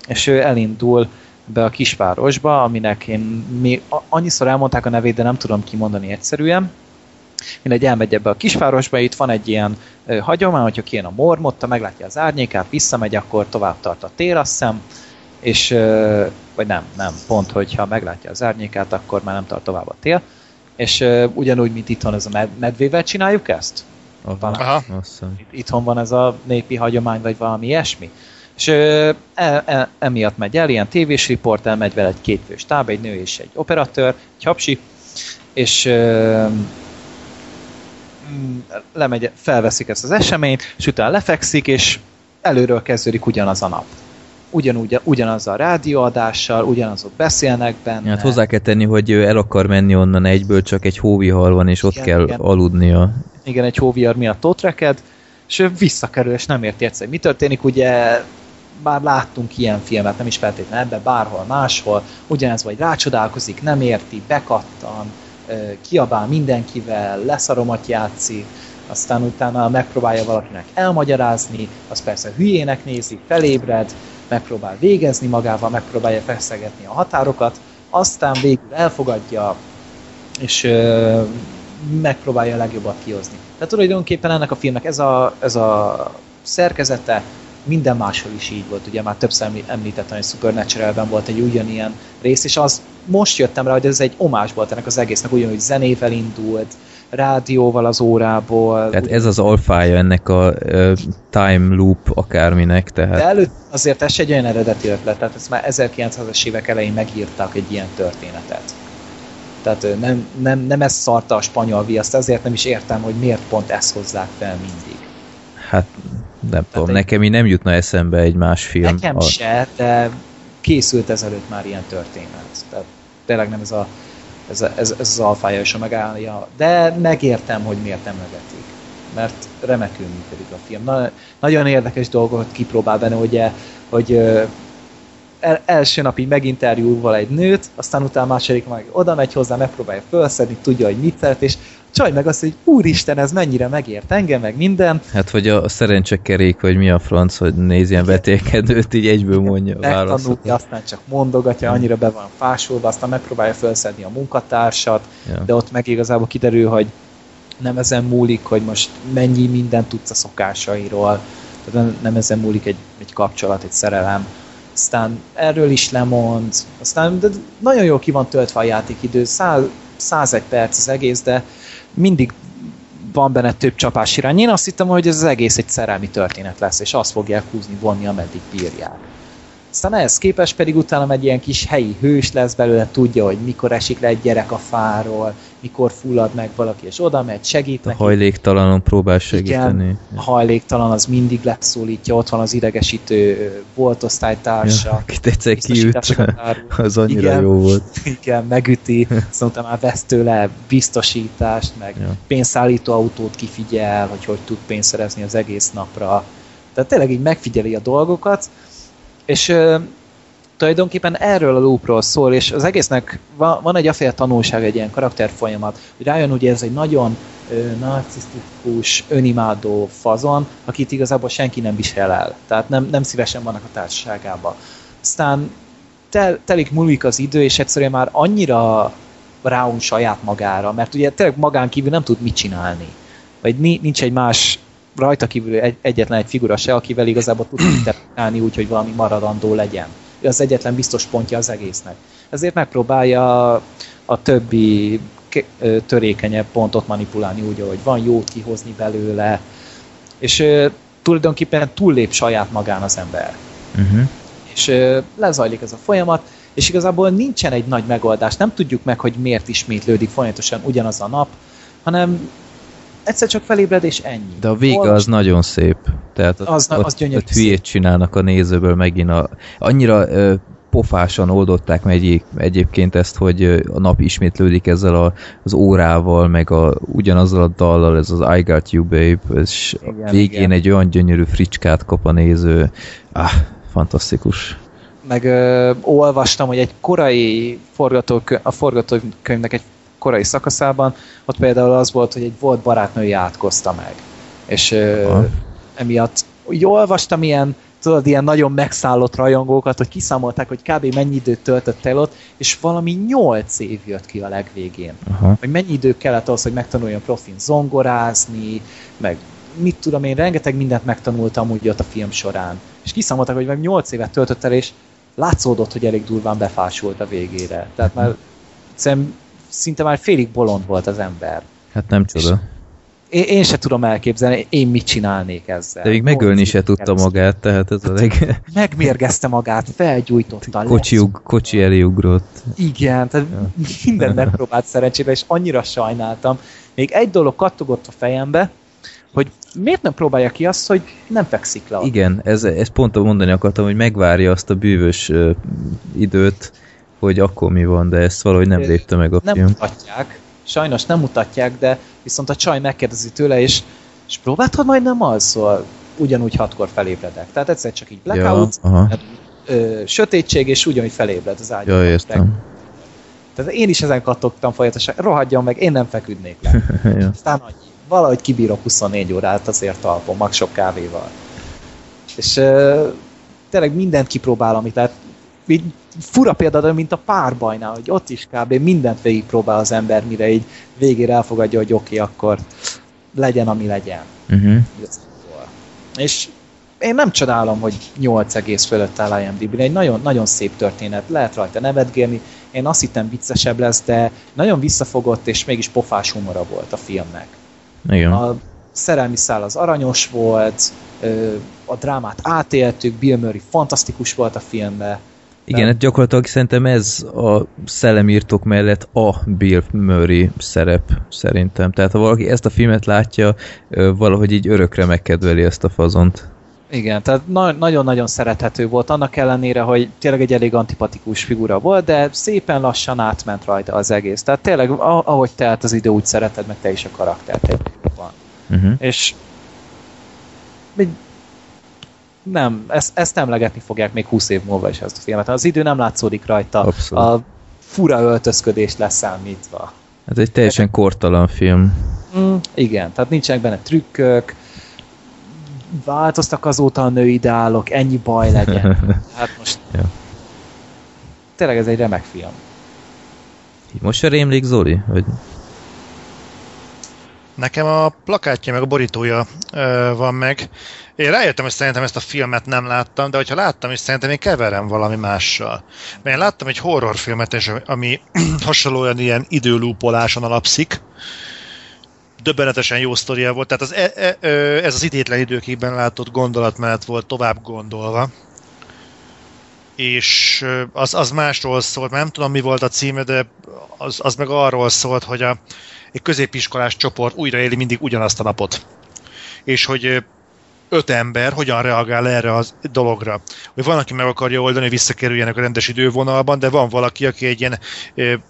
Speaker 3: és ő elindul be a kisvárosba, aminek én mi, annyiszor elmondták a nevét, de nem tudom kimondani egyszerűen. Mindegy, elmegy ebbe a kisvárosba, itt van egy ilyen ö, hagyomány, hogyha kijön a mormotta, meglátja az árnyékát, visszamegy, akkor tovább tart a tél, azt hiszem, és, vagy nem, nem, pont, hogyha meglátja az árnyékát, akkor már nem tart tovább a tél, és ö, ugyanúgy, mint itthon ez a med- medvével csináljuk ezt?
Speaker 2: Aha,
Speaker 4: Aha.
Speaker 3: Itt- Itthon van ez a népi hagyomány, vagy valami ilyesmi. És ö, e, e, emiatt megy el, ilyen tévés riport, elmegy vele egy kétfős táb, egy nő és egy operatőr, egy hapsi, és ö, lemegy, felveszik ezt az eseményt, és utána lefekszik, és előről kezdődik ugyanaz a nap. Ugyanúgy, ugyanaz a rádióadással, ugyanazok beszélnek benne.
Speaker 2: Hát hozzá kell tenni, hogy ő el akar menni onnan egyből, csak egy hóvihar van, és ott
Speaker 3: Igen,
Speaker 2: kell
Speaker 3: igen.
Speaker 2: aludnia.
Speaker 3: igen, egy hóvihar miatt ott reked, és ő visszakerül, és nem érti egyszer, mi történik, ugye bár láttunk ilyen filmet, nem is feltétlenül ebben, bárhol máshol, ugyanez vagy rácsodálkozik, nem érti, bekattan, kiabál mindenkivel, leszaromat játszik, aztán utána megpróbálja valakinek elmagyarázni, az persze hülyének nézi, felébred, megpróbál végezni magával, megpróbálja feszegetni a határokat, aztán végül elfogadja, és ö, megpróbálja a legjobbat kihozni. Tehát tulajdonképpen ennek a filmnek ez a, ez a szerkezete minden máshol is így volt. Ugye már többször emlí- említettem, hogy Supernatural-ben volt egy ugyanilyen rész, és az most jöttem rá, hogy ez egy omás volt ennek az egésznek, ugyanúgy zenével indult, rádióval az órából.
Speaker 2: Tehát ez az alfája ennek a uh, time loop akárminek,
Speaker 3: De
Speaker 2: tehát
Speaker 3: előtt azért ez egy olyan eredeti ötlet, tehát ezt már 1900-as évek elején megírtak egy ilyen történetet. Tehát nem, nem, nem ez szarta a spanyol viaszt, ezért nem is értem, hogy miért pont ezt hozzák fel mindig.
Speaker 2: hát nem tudom,
Speaker 3: egy-
Speaker 2: nekem így nem jutna eszembe egy más film.
Speaker 3: Nekem
Speaker 2: A-
Speaker 3: se, de készült ezelőtt már ilyen történet. Tehát tényleg nem ez, a, ez, ez, ez az alfája és a megállja, de megértem, hogy miért emlegetik. Mert remekül működik a film. Na, nagyon érdekes dolgokat kipróbál benne, ugye, hogy el, első nap így meginterjúval egy nőt, aztán utána második meg oda megy hozzá, megpróbálja felszedni, tudja, hogy mit szeret, és csaj meg azt, hogy úristen, ez mennyire megért engem, meg minden,
Speaker 2: Hát, hogy a szerencsekerék, vagy mi a franc, hogy néz ilyen vetélkedőt, így egyből mondja a választ.
Speaker 3: aztán csak mondogatja, annyira be van fásulva, aztán megpróbálja felszedni a munkatársat,
Speaker 2: Ja.
Speaker 3: de ott meg igazából kiderül, hogy nem ezen múlik, hogy most mennyi mindent tudsz a szokásairól, tehát nem ezen múlik egy, egy kapcsolat, egy szerelem. Aztán erről is lemond, aztán de nagyon jól ki van töltve a játékidő, 100, 101 perc az egész, de mindig van benne több csapás irány. Én azt hittem, hogy ez az egész egy szerelmi történet lesz, és azt fogják húzni, vonni, ameddig bírják. Aztán ehhez képest pedig utána egy ilyen kis helyi hős lesz belőle, tudja, hogy mikor esik le egy gyerek a fáról, mikor fullad meg valaki, és oda megy, segít
Speaker 2: A
Speaker 3: neki.
Speaker 2: hajléktalanon próbál segíteni.
Speaker 3: Igen, a hajléktalan az mindig leszólítja, ott van az idegesítő volt osztálytársa.
Speaker 2: Ja, akit egyszer kiüt, az annyira
Speaker 3: Igen.
Speaker 2: jó volt.
Speaker 3: Igen, megüti, szóval már vesz tőle biztosítást, meg
Speaker 2: Ja.
Speaker 3: pénzszállító autót kifigyel, hogy hogy tud pénzt szerezni az egész napra. Tehát tényleg így megfigyeli a dolgokat, és ö, tulajdonképpen erről a loopról szól, és az egésznek van, van egy aféle tanulság, egy ilyen karakterfolyamat, hogy rájön, hogy ez egy nagyon ö, narcisztikus, önimádó fazon, akit igazából senki nem visel el. Tehát nem, nem szívesen vannak a társaságában. Aztán tel, telik múlik az idő, és egyszerűen már annyira ráun saját magára, mert ugye tényleg magán kívül nem tud mit csinálni. Vagy ni- nincs egy más rajta kívül egy, egyetlen egy figura se, akivel igazából tud interpretálni úgy, hogy valami maradandó legyen. Ő az egyetlen biztos pontja az egésznek. Ezért megpróbálja a többi törékenyebb pontot manipulálni úgy, hogy van jót kihozni belőle, és tulajdonképpen túllép saját magán az ember
Speaker 2: Uh-huh.
Speaker 3: és lezajlik ez a folyamat, és igazából nincsen egy nagy megoldás, nem tudjuk meg, hogy miért ismétlődik folyamatosan ugyanaz a nap, hanem egyszer csak felébred, és ennyi.
Speaker 2: De a vége az nagyon szép. Tehát
Speaker 3: Az na-
Speaker 2: ott,
Speaker 3: az gyönyörű
Speaker 2: ott hülyét csinálnak a nézőből megint. A, annyira ö, pofásan oldották meg egyéb, egyébként ezt, hogy a nap ismétlődik ezzel a, az órával, meg a, ugyanazzal a dallal, ez az I Got You Babe, és
Speaker 3: Igen,
Speaker 2: végén
Speaker 3: igen.
Speaker 2: egy olyan gyönyörű fricskát kap a néző. Ah, fantasztikus.
Speaker 3: Meg ö, olvastam, hogy egy korai forgatókönyv, a forgatókönyvnek egy korai szakaszában, ott például az volt, hogy egy volt barátnője átkozta meg. És
Speaker 2: Aha.
Speaker 3: emiatt úgy olvastam ilyen, tudod, ilyen nagyon megszállott rajongókat, hogy kiszámolták, hogy kb. mennyi időt töltött el ott, és valami 8 év jött ki a legvégén.
Speaker 2: Aha.
Speaker 3: Hogy mennyi idő kellett ahhoz, hogy megtanuljon profin zongorázni, meg mit tudom én, rengeteg mindent megtanultam úgy ott a film során. És kiszámoltak, hogy meg 8 évet töltött el, és látszódott, hogy elég durván befásult a végére. Tehát már szerintem szinte már félig bolond volt az ember.
Speaker 2: Hát nem csoda.
Speaker 3: Én, én se tudom elképzelni, én mit csinálnék ezzel.
Speaker 2: De még megölni se tudta magát, tehát ez a leg...
Speaker 3: Megmérgezte magát, felgyújtotta,
Speaker 2: Kocsi, ug, kocsi elé ugrott.
Speaker 3: Igen, tehát mindent megpróbált szerencsére, és annyira sajnáltam. Még egy dolog kattogott a fejembe, hogy miért nem próbálja ki azt, hogy nem fekszik le.
Speaker 2: Igen, ez, ez pont mondani akartam, hogy megvárja azt a bűvös uh, időt, hogy akkor mi van, de ezt valahogy nem lépte meg a
Speaker 3: nem
Speaker 2: film.
Speaker 3: mutatják, sajnos nem mutatják, de viszont a csaj megkérdezi tőle, és, és próbáltad majd nem alszol? Ugyanúgy hatkor felébredek. Tehát egyszer csak így blackout,
Speaker 2: Ja, aha.
Speaker 3: ö, sötétség, és ugyanúgy felébred az ágyban.
Speaker 2: Ja, értem.
Speaker 3: Tehát én is ezen kattogtam folyamatosan, rohadjon meg, én nem feküdnék le.
Speaker 2: ja.
Speaker 3: Aztán annyi. Valahogy kibírok 24 órát azért talpon, mag sok kávéval. És uh, tényleg mindent kipróbál, amit lehet. Így fura példa, de mint a párbajnál, hogy ott is kb. mindent végigpróbál az ember, mire így végére elfogadja, hogy oké, okay, akkor legyen, ami legyen.
Speaker 2: Uh-huh.
Speaker 3: És én nem csodálom, hogy 8 egész fölött áll IMDb-n. Egy nagyon, nagyon szép történet, lehet rajta nevetgélni. Én azt hittem viccesebb lesz, de nagyon visszafogott, és mégis pofás humora volt a filmnek.
Speaker 2: Igen.
Speaker 3: A szerelmi szál az aranyos volt, a drámát átéltük, Bill Murray fantasztikus volt a filmben.
Speaker 2: Igen, hát gyakorlatilag szerintem ez a szellemírtók mellett a Bill Murray szerep szerintem. Tehát ha valaki ezt a filmet látja, valahogy így örökre megkedveli ezt a fazont.
Speaker 3: Igen, tehát na- nagyon-nagyon szerethető volt, annak ellenére, hogy tényleg egy elég antipatikus figura volt, de szépen lassan átment rajta az egész. Tehát tényleg, ahogy telt az idő, úgy szereted meg te is a karaktert. Van.
Speaker 2: Uh-huh.
Speaker 3: És még nem, ezt, ezt emlegetni fogják még 20 év múlva is ezt a filmet. Az idő nem látszódik rajta.
Speaker 2: Abszolút.
Speaker 3: A fura öltözködés leszámítva.
Speaker 2: Ez egy teljesen kortalan film.
Speaker 3: Mm, igen, tehát nincsenek benne trükkök, változtak azóta a női ideálok, ennyi baj legyen. Hát most...
Speaker 2: Ja.
Speaker 3: Tényleg ez egy remek film.
Speaker 2: Most se rémlik Zoli? Vagy...
Speaker 4: Nekem a plakátja meg a borítója ö, van meg. Én rájöttem, hogy szerintem ezt a filmet nem láttam, de hogyha láttam is, szerintem én keverem valami mással. Mert én láttam egy horrorfilmet, és ami hasonlóan ilyen időlúpoláson alapszik. Döbbenetesen jó sztoria volt, tehát az, e, e, ez az idétlen időkében látott gondolatmenet volt tovább gondolva. És az, az másról szólt, nem tudom mi volt a címe, de az, az meg arról szólt, hogy a, egy középiskolás csoport újraéli mindig ugyanazt a napot. És hogy öt ember hogyan reagál erre a dologra. Hogy van, aki meg akarja oldani, hogy visszakerüljenek a rendes idővonalban, de van valaki, aki egy ilyen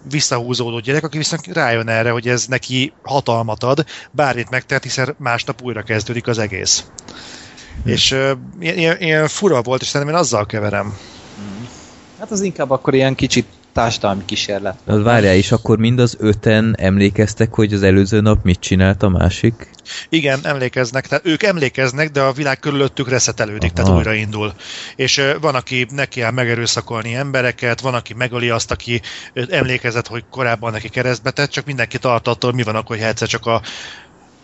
Speaker 4: visszahúzódó gyerek, aki viszont rájön erre, hogy ez neki hatalmat ad, bármit megtehet, hiszen másnap újra kezdődik az egész. Hm. És ilyen, ilyen fura volt, és szerintem én azzal keverem.
Speaker 3: Hát az inkább akkor ilyen kicsit társadalmi kísérlet.
Speaker 2: Az várjál, és akkor mind az öten emlékeztek, hogy az előző nap mit csinált a másik?
Speaker 4: Igen, emlékeznek, tehát ők emlékeznek, de a világ körülöttük reszetelődik,
Speaker 2: Aha.
Speaker 4: tehát újraindul. És van, aki neki áll megerőszakolni embereket, van, aki megöli azt, aki emlékezett, hogy korábban neki keresztbe tett, csak mindenki tart attól, mi van akkor, hogy egyszer csak a,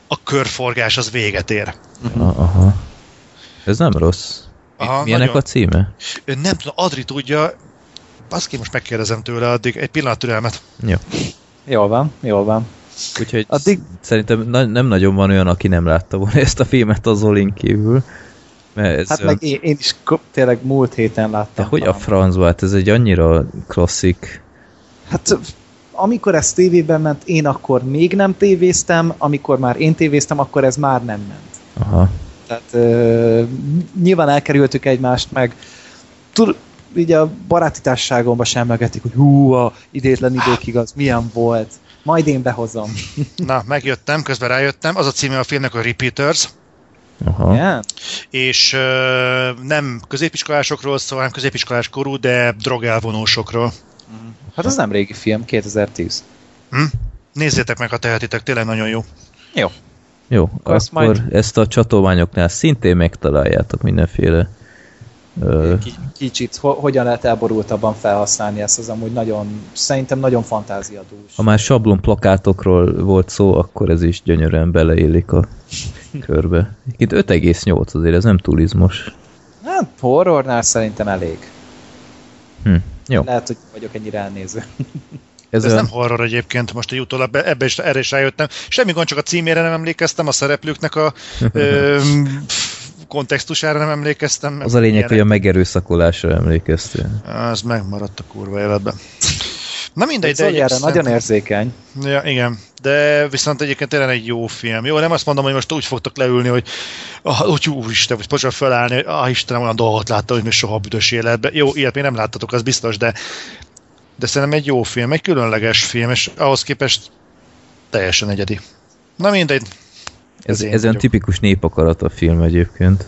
Speaker 4: a körforgás az véget ér.
Speaker 2: Aha. Ez nem rossz. Mi,
Speaker 4: Aha,
Speaker 2: mi ennek
Speaker 4: nagyon.
Speaker 2: a címe?
Speaker 4: Nem tudom, Adri tudja, baszki, most megkérdezem tőle addig, egy pillanat türelmet.
Speaker 2: Jó.
Speaker 3: Jól van, jól van.
Speaker 2: Úgyhogy
Speaker 3: Addig-
Speaker 2: szerintem na- nem nagyon van olyan, aki nem látta volna ezt a filmet az Zolin kívül. Mert ez
Speaker 3: Hát meg én, én is tényleg múlt héten
Speaker 2: De
Speaker 3: láttam.
Speaker 2: hogy a francba? Hát ez egy annyira klasszik.
Speaker 3: Hát amikor ez tévében ment, én akkor még nem tévéztem, amikor már én tévéztem, akkor ez már nem ment.
Speaker 2: Aha.
Speaker 3: Tehát ö, nyilván elkerültük egymást, meg tud, így a baráti társaságomban sem emlegetik, hogy hú, a idétlen időkig az milyen volt. Majd én behozom.
Speaker 4: Na, megjöttem, közben rájöttem, az a címe a filmnek, a Repeaters,
Speaker 2: Aha.
Speaker 3: Igen?
Speaker 4: és ö, nem középiskolásokról szól, hanem középiskolás korú, de drogelvonósokról.
Speaker 3: Hát az nem régi film, 2010.
Speaker 4: Hm? Nézzétek meg, ha tehetitek, tényleg nagyon jó.
Speaker 3: Jó.
Speaker 2: Jó,
Speaker 3: Azt
Speaker 2: akkor
Speaker 3: majd-
Speaker 2: ezt a csatolmányoknál szintén megtaláljátok mindenféle
Speaker 3: Kicsit, ho- hogyan lehet elborultabban felhasználni ezt, az amúgy nagyon, szerintem nagyon fantáziadús.
Speaker 2: ha már sablon plakátokról volt szó, akkor ez is gyönyörűen beleillik a körbe. Itt 5,8 azért, ez nem túl izmos.
Speaker 3: Hát horrornál szerintem elég.
Speaker 2: Hm. Jó.
Speaker 3: Lehet, hogy vagyok ennyire elnéző.
Speaker 2: Ez,
Speaker 4: Ez nem horror egyébként, most egy utólag ebbe is, erre is rájöttem. Semmi gond, csak a címére nem emlékeztem, a szereplőknek a ö, kontextusára nem emlékeztem.
Speaker 2: az a lényeg, hogy a megerőszakolásra emlékeztél.
Speaker 4: Az megmaradt a kurva életben. Na mindegy, de egyébként-
Speaker 3: nagyon érzékeny.
Speaker 4: Ja, igen, de viszont egyébként tényleg egy jó film. Jó, nem azt mondom, hogy most úgy fogtok leülni, hogy ah, úgy úristen, hogy pocsak felállni, hogy ah, Istenem, olyan dolgot láttam, hogy még soha büdös életben. Jó, ilyet még nem láttatok, az biztos, de de szerintem egy jó film, egy különleges film, és ahhoz képest teljesen egyedi. Na mindegy.
Speaker 2: Ez, ez olyan tipikus népakarat a film egyébként.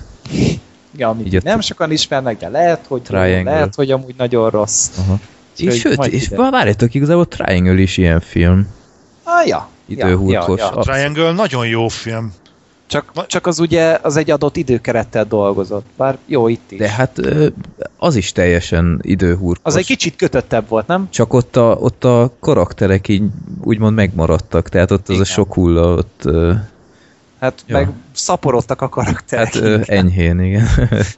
Speaker 3: Ja, amit
Speaker 2: Így
Speaker 3: nem sokan ismernek, de lehet, hogy
Speaker 2: Triangle.
Speaker 3: lehet, hogy amúgy nagyon rossz.
Speaker 2: Aha. És
Speaker 3: Úgyhogy
Speaker 2: sőt, és várjátok, igazából Triangle is ilyen film.
Speaker 3: Ah, ja.
Speaker 2: Időhurkos.
Speaker 3: Ja, ja,
Speaker 4: A Triangle nagyon jó film.
Speaker 3: Csak, csak az ugye az egy adott időkerettel dolgozott. Bár jó itt is.
Speaker 2: De hát az is teljesen időhurkos.
Speaker 3: Az egy kicsit kötöttebb volt, nem?
Speaker 2: Csak ott a, ott a karakterek így úgymond megmaradtak, tehát ott az
Speaker 3: Igen.
Speaker 2: a sok hulla, ott
Speaker 3: Hát
Speaker 2: Ja.
Speaker 3: meg szaporodtak a karakterek.
Speaker 2: hát ö, enyhén, igen.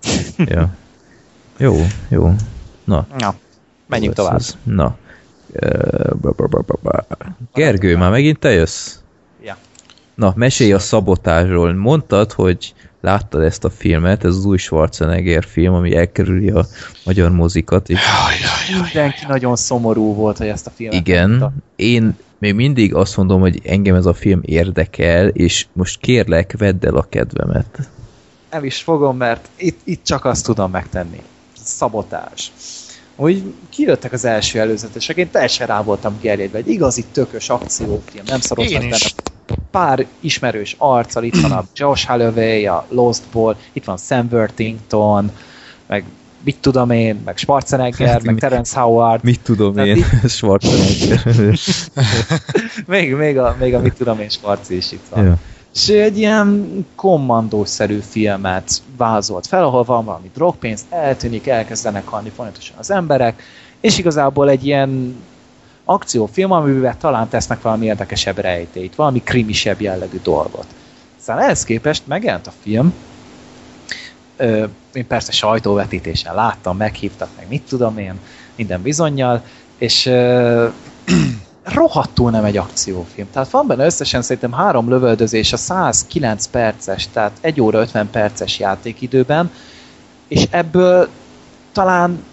Speaker 2: ja. Jó, jó. Na,
Speaker 3: Ja. Menjünk tovább.
Speaker 2: ez. Na. Ö, ba, ba, ba, ba, ba. Gergő, már megint te jössz?
Speaker 3: Ja.
Speaker 2: Na, mesélj a szabotásról. Mondtad, hogy láttad ezt a filmet, ez az új Schwarzenegger film, ami elkerüli a magyar mozikat, és
Speaker 3: Mindenki nagyon szomorú volt, hogy ezt a filmet látta.
Speaker 2: Igen, én még mindig azt mondom, hogy engem ez a film érdekel, és most kérlek, vedd el a kedvemet.
Speaker 3: El is fogom, mert itt, itt csak azt tudom megtenni. Szabotás. Úgy kijöttek az első előzetesek, én teljesen rá voltam gerjedve. Egy igazi tökös akciófilm, nem szoroztak
Speaker 4: Én
Speaker 3: benne pár ismerős arccal, itt van a Josh Holloway, a Lostból, itt van Sam Worthington, meg mit tudom én, meg Schwarzenegger, meg Terence Howard,
Speaker 2: Mit tudom
Speaker 3: Tehát
Speaker 2: én, Schwarzenegger.
Speaker 3: még, még, a, még a mit tudom én, Schwarzi is itt van.
Speaker 2: ja.
Speaker 3: És egy ilyen kommandószerű filmet vázolt fel, ahol van valami drogpénz, eltűnik, elkezdenek halni folyamatosan az emberek, és igazából egy ilyen akciófilm, amiben talán tesznek valami érdekesebb rejtélyt, valami krimisebb jellegű dolgot. Aztán ehhez képest megjelent a film, Ö, én persze sajtóvetítésen láttam, meghívtak, meg mit tudom én, minden bizonyal, és rohadtul nem egy akciófilm. Tehát van benne összesen szerintem három lövöldözés a 109 perces, tehát 1 óra 50 perces játékidőben, és ebből talán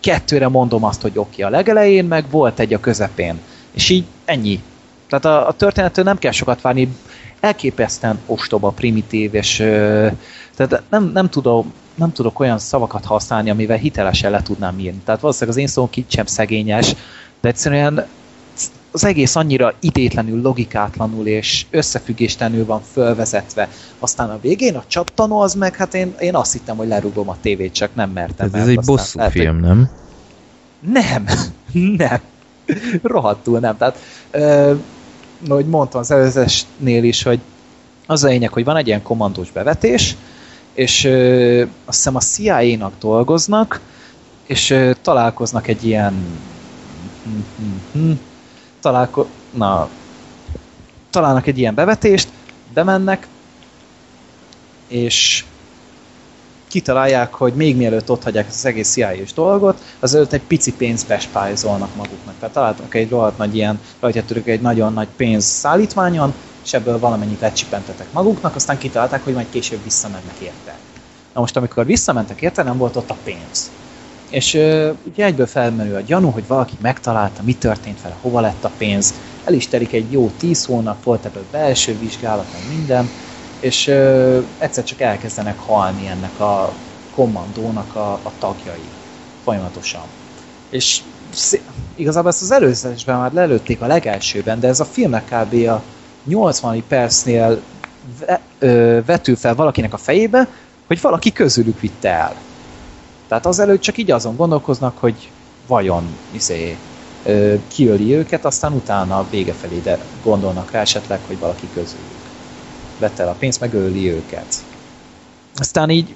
Speaker 3: kettőre mondom azt, hogy oké, a legelején, meg volt egy a közepén. És így ennyi. Tehát a, a történettől nem kell sokat várni, elképesztően ostoba, primitív, és ö, tehát nem, nem, tudom, nem tudok olyan szavakat használni, amivel hitelesen le tudnám írni. Tehát valószínűleg az én szóm kicsit sem szegényes, de egyszerűen az egész annyira idétlenül, logikátlanul és összefüggéstlenül van fölvezetve. Aztán a végén a csattanó az meg, hát én, én azt hittem, hogy lerúgom a tévét, csak nem mertem.
Speaker 2: Ez, ez egy bosszú
Speaker 3: lehet,
Speaker 2: film, nem?
Speaker 3: nem, nem. Rohadtul nem. Tehát, ö, ahogy mondtam az előzésnél is, hogy az a lényeg, hogy van egy ilyen kommandós bevetés, és ö, azt hiszem a CIA-nak dolgoznak, és ö, találkoznak egy ilyen találko... Na, találnak egy ilyen bevetést, bemennek, és kitalálják, hogy még mielőtt ott hagyják az egész CIA-s dolgot, azelőtt egy pici pénzt bespájzolnak maguknak. Tehát találtak egy rohadt nagy ilyen, rajta török egy nagyon nagy pénz szállítmányon, és ebből valamennyit lecsipentetek maguknak, aztán kitalálták, hogy majd később visszamennek érte. Na most, amikor visszamentek érte, nem volt ott a pénz. És ö, ugye egyből felmerül a gyanú, hogy valaki megtalálta, mi történt vele, hova lett a pénz. El is telik egy jó tíz hónap, volt ebből belső vizsgálat, minden, és ö, egyszer csak elkezdenek halni ennek a kommandónak a, a tagjai folyamatosan. És szé- igazából ezt az előzetesben már lelőtték a legelsőben, de ez a filmnek kb. a 80 percnél ve, ö, vetül fel valakinek a fejébe, hogy valaki közülük vitte el. Tehát azelőtt csak így azon gondolkoznak, hogy vajon izé, ö, kiöli őket, aztán utána vége felé de gondolnak rá esetleg, hogy valaki közülük vette el a pénzt, meg öli őket. Aztán így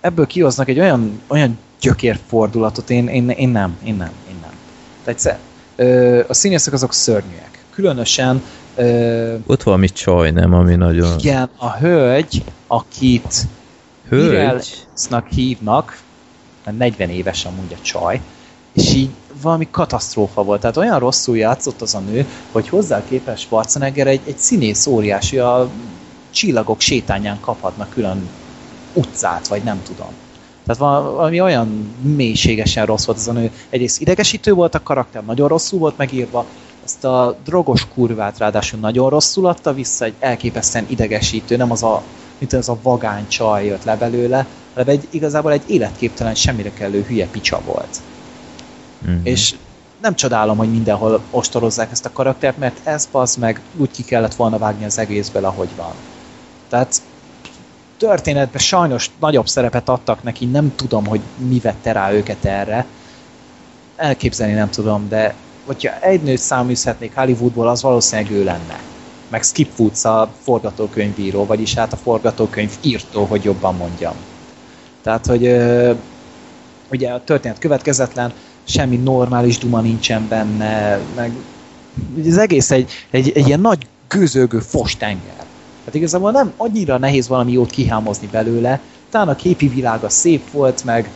Speaker 3: ebből kihoznak egy olyan, olyan gyökérfordulatot, én, én, én nem, én nem, én nem. Tehát ö, a színészek azok szörnyűek. Különösen ö,
Speaker 2: Ott valami csaj, nem, ami nagyon...
Speaker 3: igen, a hölgy, akit
Speaker 2: Hölgy?
Speaker 3: Hívnak, mert 40 éves amúgy a csaj, és így valami katasztrófa volt. Tehát olyan rosszul játszott az a nő, hogy hozzá képest Schwarzenegger egy, egy színész óriási, a csillagok sétányán kaphatnak külön utcát, vagy nem tudom. Tehát valami olyan mélységesen rossz volt az a nő. Egyrészt idegesítő volt a karakter, nagyon rosszul volt megírva, ezt a drogos kurvát ráadásul nagyon rosszul adta vissza, egy elképesztően idegesítő, nem az a, mint az a vagány csaj jött le belőle, hanem egy, igazából egy életképtelen, semmire kellő hülye picsa volt.
Speaker 2: Mhm.
Speaker 3: És nem csodálom, hogy mindenhol ostorozzák ezt a karaktert, mert ez az meg úgy ki kellett volna vágni az egészből, ahogy van. Tehát történetben sajnos nagyobb szerepet adtak neki, nem tudom, hogy mi vette rá őket erre. Elképzelni nem tudom, de hogyha egy nőt száműzhetnék Hollywoodból, az valószínűleg ő lenne. Meg Skip Woods a forgatókönyvíró, vagyis hát a forgatókönyv írtó, hogy jobban mondjam. Tehát, hogy ö, ugye a történet következetlen, semmi normális duma nincsen benne, meg az egész egy, egy, egy ilyen nagy gőzölgő fostenger. Hát igazából nem annyira nehéz valami jót kihámozni belőle, talán a képi világa szép volt, meg,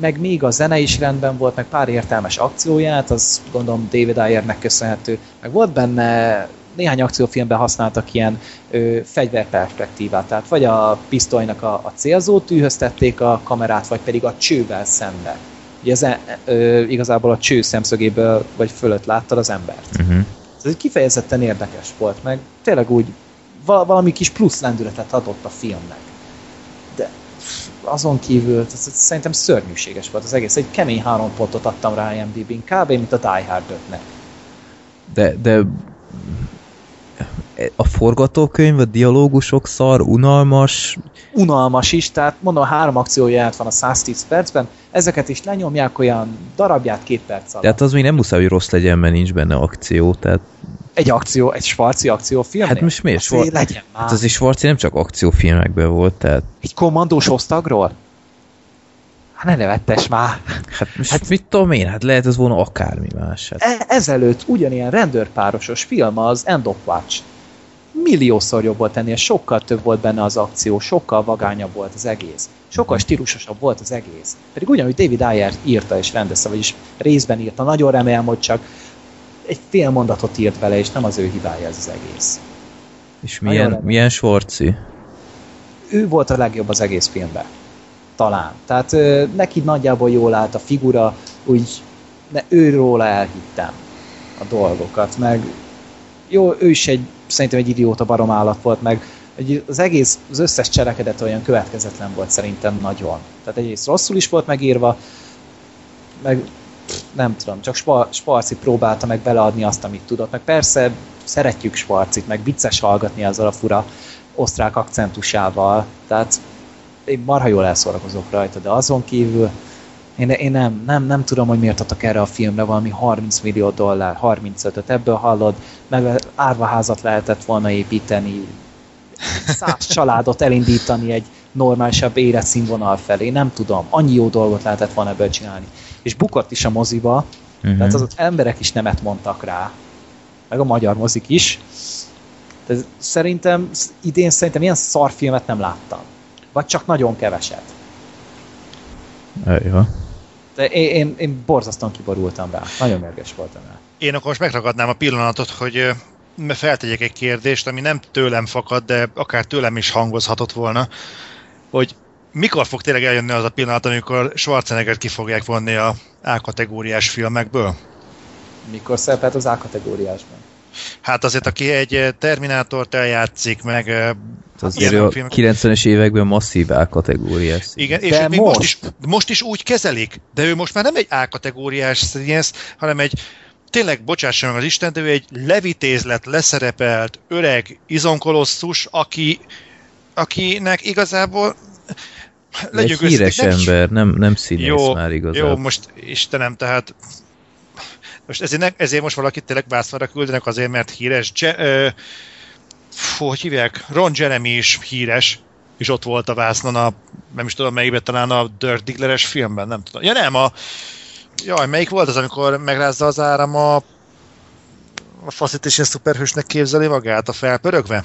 Speaker 3: meg még a zene is rendben volt, meg pár értelmes akcióját, az gondolom David Ayernek köszönhető, meg volt benne néhány akciófilmben használtak ilyen ö, fegyverperspektívát, tehát vagy a pisztolynak a, a célzó tűhöz tették a kamerát, vagy pedig a csővel szembe. Ugye ez ö, igazából a cső szemszögéből vagy fölött láttad az embert.
Speaker 2: Uh-huh.
Speaker 3: Ez egy kifejezetten érdekes volt, meg tényleg úgy val- valami kis plusz lendületet adott a filmnek. De azon kívül ez szerintem szörnyűséges volt az egész. Egy kemény három pontot adtam rá IMDb-n, kb. mint a Die Hard 5-nek.
Speaker 2: De, de a forgatókönyv, a dialógusok szar, unalmas,
Speaker 3: Unalmas is, tehát mondom, három akcióját van a 110 percben, ezeket is lenyomják olyan darabját két perc alatt.
Speaker 2: tehát az még nem muszáj, hogy rossz legyen, mert nincs benne akció, tehát
Speaker 3: Egy akció, egy svarci akciófilm.
Speaker 2: Hát most miért?
Speaker 3: Azért
Speaker 2: Schwar-
Speaker 3: legyen már.
Speaker 2: hát az is Schwarzi nem csak akciófilmekben volt, tehát
Speaker 3: Egy kommandós osztagról? Hát ne nevettes már.
Speaker 2: hát most hát, mit tudom én, hát lehet ez volna akármi más. Hát.
Speaker 3: E- ezelőtt ugyanilyen rendőrpárosos film az End of Watch. Milliószor jobb volt ennél, sokkal több volt benne az akció, sokkal vagányabb volt az egész. Sokkal stílusosabb volt az egész. Pedig ugyanúgy David Ayer írta és rendezte, vagyis részben írta. Nagyon remélem, hogy csak egy fél mondatot írt vele, és nem az ő hibája ez az egész.
Speaker 2: És
Speaker 3: Nagyon
Speaker 2: milyen,
Speaker 3: remélem.
Speaker 2: milyen Schwarzi?
Speaker 3: ő volt a legjobb az egész filmben. Talán. Tehát ö, neki nagyjából jól állt a figura, úgy ne, őróla elhittem a dolgokat, meg jó, ő is egy, szerintem egy idióta barom állat volt, meg egy, az egész, az összes cselekedet olyan következetlen volt szerintem nagyon. Tehát egyrészt rosszul is volt megírva, meg nem tudom, csak Spa- Sparci próbálta meg beleadni azt, amit tudott. Meg persze szeretjük Sparcit, meg vicces hallgatni azzal a fura osztrák akcentusával, tehát én marha jól elszórakozok rajta, de azon kívül én, én nem, nem, nem tudom, hogy miért adtak erre a filmre valami 30 millió dollár, 35-öt, ebből hallod, meg árvaházat lehetett volna építeni, száz családot elindítani egy normálisabb életszínvonal felé, nem tudom, annyi jó dolgot lehetett volna ebből csinálni. És bukott is a moziba,
Speaker 2: Uh-huh.
Speaker 3: tehát az ott emberek is nemet mondtak rá, meg a magyar mozik is. De szerintem, idén szerintem ilyen szarfilmet nem láttam. Vagy csak nagyon keveset.
Speaker 2: Ja.
Speaker 3: De én, én, én borzasztóan kiborultam rá. Nagyon mérges voltam rá.
Speaker 4: Én akkor most megragadnám a pillanatot, hogy feltegyek egy kérdést, ami nem tőlem fakad, de akár tőlem is hangozhatott volna, hogy mikor fog tényleg eljönni az a pillanat, amikor Schwarzeneggert ki fogják vonni a A-kategóriás filmekből?
Speaker 3: Mikor szerepelt az A-kategóriásban?
Speaker 4: Hát azért, aki egy ö, Terminátort eljátszik, meg ö,
Speaker 2: Azért
Speaker 4: ilyen
Speaker 2: ő a
Speaker 4: filmek-
Speaker 2: 90-es években masszív A-kategóriás.
Speaker 4: Igen, és még most.
Speaker 3: most-
Speaker 4: is, most is úgy kezelik, de ő most már nem egy A-kategóriás színész, hanem egy tényleg, bocsássa meg az Isten, de ő egy levitézlet, leszerepelt, öreg izonkolosszus, aki, akinek igazából
Speaker 2: Egy
Speaker 4: legyünk
Speaker 2: híres
Speaker 4: őszinték, nem is-
Speaker 2: ember, nem, nem színész
Speaker 4: Jó,
Speaker 2: már igazából.
Speaker 4: Jó, most Istenem, tehát most ezért, ezért most valakit tényleg vásznára küldenek azért, mert híres. Je, ö, fú, hogy hívják? Ron Jeremy is híres, és ott volt a vásznon a, nem is tudom melyikben, talán a Dirt Diggler-es filmben, nem tudom. Ja nem, a, jaj, melyik volt az, amikor megrázza az áram a, a faszit és ilyen szuperhősnek képzeli magát a felpörögve?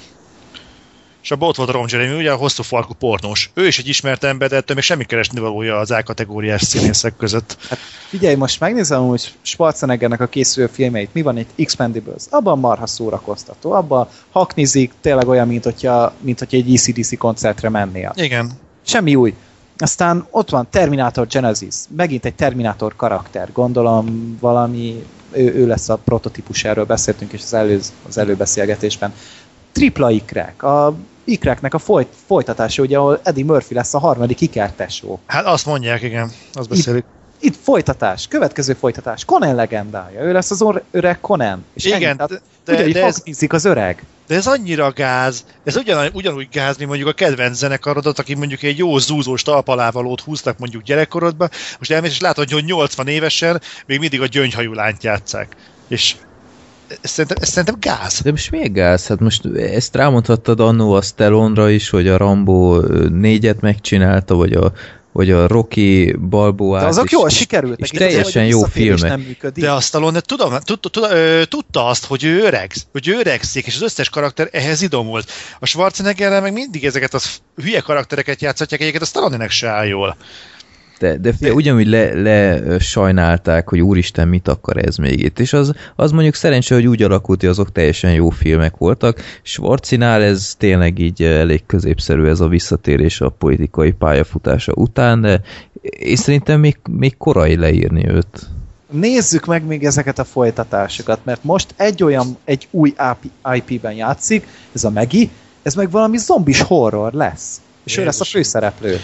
Speaker 4: És abban ott volt Ron Jeremy, ugye a hosszú farkú pornós. Ő is egy ismert ember, de ettől még semmi keresni valója az A-kategóriás színészek között.
Speaker 3: Hát figyelj, most megnézem, hogy Schwarzeneggernek a készülő filmeit, mi van itt Expendables, abban marha szórakoztató, abban haknizik, tényleg olyan, mint hogyha, mint hogyha egy ECDC koncertre mennél.
Speaker 4: Igen.
Speaker 3: Semmi új. Aztán ott van Terminator Genesis, megint egy Terminator karakter, gondolom valami, ő, ő lesz a prototípus, erről beszéltünk is az, előz, az előbeszélgetésben. Tripla ikrek, a ikreknek a folyt, folytatása, ugye, ahol Eddie Murphy lesz a harmadik ikertesó.
Speaker 4: Hát azt mondják, igen, azt beszélik.
Speaker 3: Itt folytatás, következő folytatás, Conan legendája, ő lesz az öreg Conan. És
Speaker 4: Igen,
Speaker 3: ennyi, tehát
Speaker 4: de-
Speaker 3: ugyanúgy
Speaker 4: de ez-
Speaker 3: az öreg.
Speaker 4: De ez annyira gáz, ez ugyan, ugyanúgy gáz, mint mondjuk a kedvenc zenekarodat, aki mondjuk egy jó zúzós talpalávalót húztak mondjuk gyerekkorodba, most elmész és látod, hogy 80 évesen még mindig a gyöngyhajú lányt játszák. És ez szerintem, ez szerintem gáz.
Speaker 2: De most miért gáz? Hát most ezt rámondhattad annó a Stallone-ra is, hogy a Rambo négyet megcsinálta, vagy a, vagy a Rocky Balboa.
Speaker 3: De azok
Speaker 2: és,
Speaker 3: jól sikerültek.
Speaker 2: és teljesen
Speaker 3: a
Speaker 2: jó filmek.
Speaker 4: De a Stallone tudom, tudta, tudta, azt, hogy ő öreg, hogy ő öregszik, és az összes karakter ehhez idomult. A Schwarzeneggerrel meg mindig ezeket az hülye karaktereket játszhatják, egyébként a Stallone-nek se áll jól.
Speaker 2: De, de fél, ugyanúgy le, le sajnálták, hogy úristen, mit akar ez még itt. És az, az mondjuk szerencsé, hogy úgy alakult, hogy azok teljesen jó filmek voltak. Schwarzinál ez tényleg így eh, elég középszerű ez a visszatérés a politikai pályafutása után, de én szerintem még, még korai leírni őt.
Speaker 3: Nézzük meg még ezeket a folytatásokat, mert most egy olyan, egy új IP-ben játszik, ez a Megi, ez meg valami zombis horror lesz. És ő lesz a főszereplő.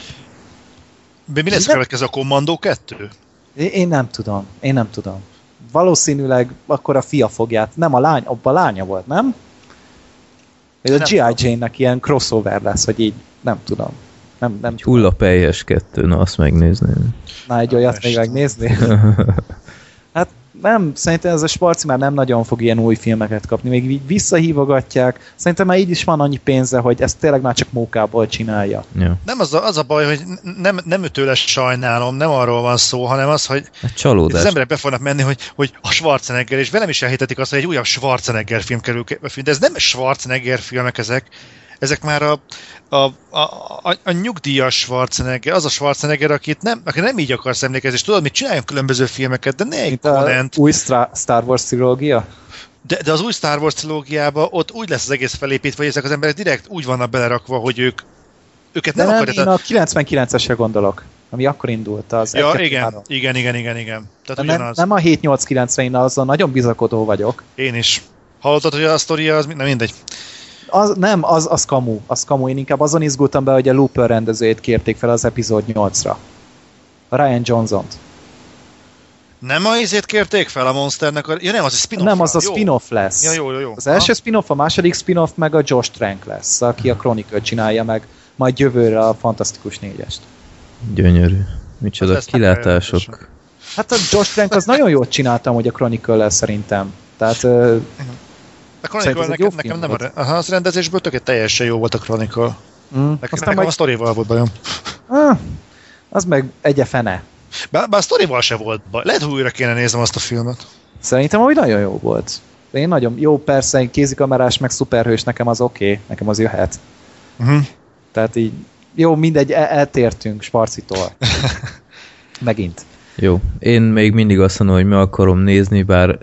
Speaker 4: De mi lesz a következő, a Commando 2?
Speaker 3: Én, nem tudom, én nem tudom. Valószínűleg akkor a fia fogját, nem a lány, abban a lánya volt, nem? Vagy a G.I. Jane-nek ilyen crossover lesz, hogy így, nem tudom. Nem, nem
Speaker 2: hullapelyes kettő, na azt megnézném.
Speaker 3: Na, egy olyat még
Speaker 4: Isten.
Speaker 3: megnézni? Nem, szerintem ez a Sparci már nem nagyon fog ilyen új filmeket kapni, még így visszahívogatják. Szerintem már így is van annyi pénze, hogy ezt tényleg már csak mókából csinálja.
Speaker 2: ja.
Speaker 4: Nem az a, az a baj, hogy nem, nem őtőle sajnálom, nem arról van szó, hanem az, hogy az emberek be fognak menni, hogy, hogy a Schwarzenegger, és velem is elhitetik azt, hogy egy újabb Schwarzenegger film kerül de ez nem Schwarzenegger filmek ezek, ezek már a, a, a, a, a nyugdíjas Schwarzenegger, az a Schwarzenegger, akit nem, aki nem így akarsz emlékezni, és tudod, mit csináljon különböző filmeket, de ne egy Conan-t,
Speaker 3: új Stra- Star Wars trilógia.
Speaker 4: de, de az új Star Wars trilógiában ott úgy lesz az egész felépítve, hogy ezek az emberek direkt úgy vannak belerakva, hogy ők őket
Speaker 3: De
Speaker 4: nem,
Speaker 3: nem,
Speaker 4: akarják.
Speaker 3: én a 99-esre gondolok, ami akkor indult az.
Speaker 4: Ja,
Speaker 3: 1-2-3.
Speaker 4: igen, igen, igen, igen, igen. Tehát
Speaker 3: De nem,
Speaker 4: ugyanaz.
Speaker 3: nem a 7-8-9-re, én azzal nagyon bizakodó vagyok.
Speaker 4: Én is. Hallottad, hogy a sztoria az, nem mindegy.
Speaker 3: Az, nem, az, az kamu, az kamu. Én inkább azon izgultam be, hogy a Looper rendezőjét kérték fel az epizód 8-ra. A Ryan Johnson-t.
Speaker 4: Nem a izét kérték fel a Monsternek? A... Ja nem, az a spin-off.
Speaker 3: Nem, az a
Speaker 4: Jó.
Speaker 3: spin-off lesz.
Speaker 4: Ja, jó, jó, jó.
Speaker 3: Az első spin-off, a második spin-off meg a Josh Trank lesz, aki a Chronicle csinálja meg majd jövőre a Fantasztikus négyest.
Speaker 2: Gyönyörű. Micsoda
Speaker 4: Hát
Speaker 2: kilátások.
Speaker 3: Hát a Josh Trank az nagyon jól csináltam, hogy a chronicle szerintem. Tehát ö,
Speaker 4: A Chronicle
Speaker 3: egy
Speaker 4: nekem,
Speaker 3: jó
Speaker 4: nekem nem a,
Speaker 3: volt.
Speaker 4: re- aha, az rendezésből tökéletes teljesen jó volt a Chronicle.
Speaker 3: mm,
Speaker 4: Nekem,
Speaker 3: aztán
Speaker 4: nekem
Speaker 3: majd,
Speaker 4: a sztorival volt bajom.
Speaker 3: ah, az meg egye fene.
Speaker 4: Bár, bár a sztorival se volt baj. Lehet, hogy újra kéne néznem azt a filmet.
Speaker 3: Szerintem úgy nagyon jó volt. Én nagyon jó, persze, kézikamerás meg szuperhős, nekem az oké, okay, nekem az jöhet.
Speaker 4: Uh-huh.
Speaker 3: Tehát így, jó, mindegy, el- eltértünk Sparcitól. Megint.
Speaker 2: Jó. Én még mindig azt mondom, hogy meg akarom nézni, bár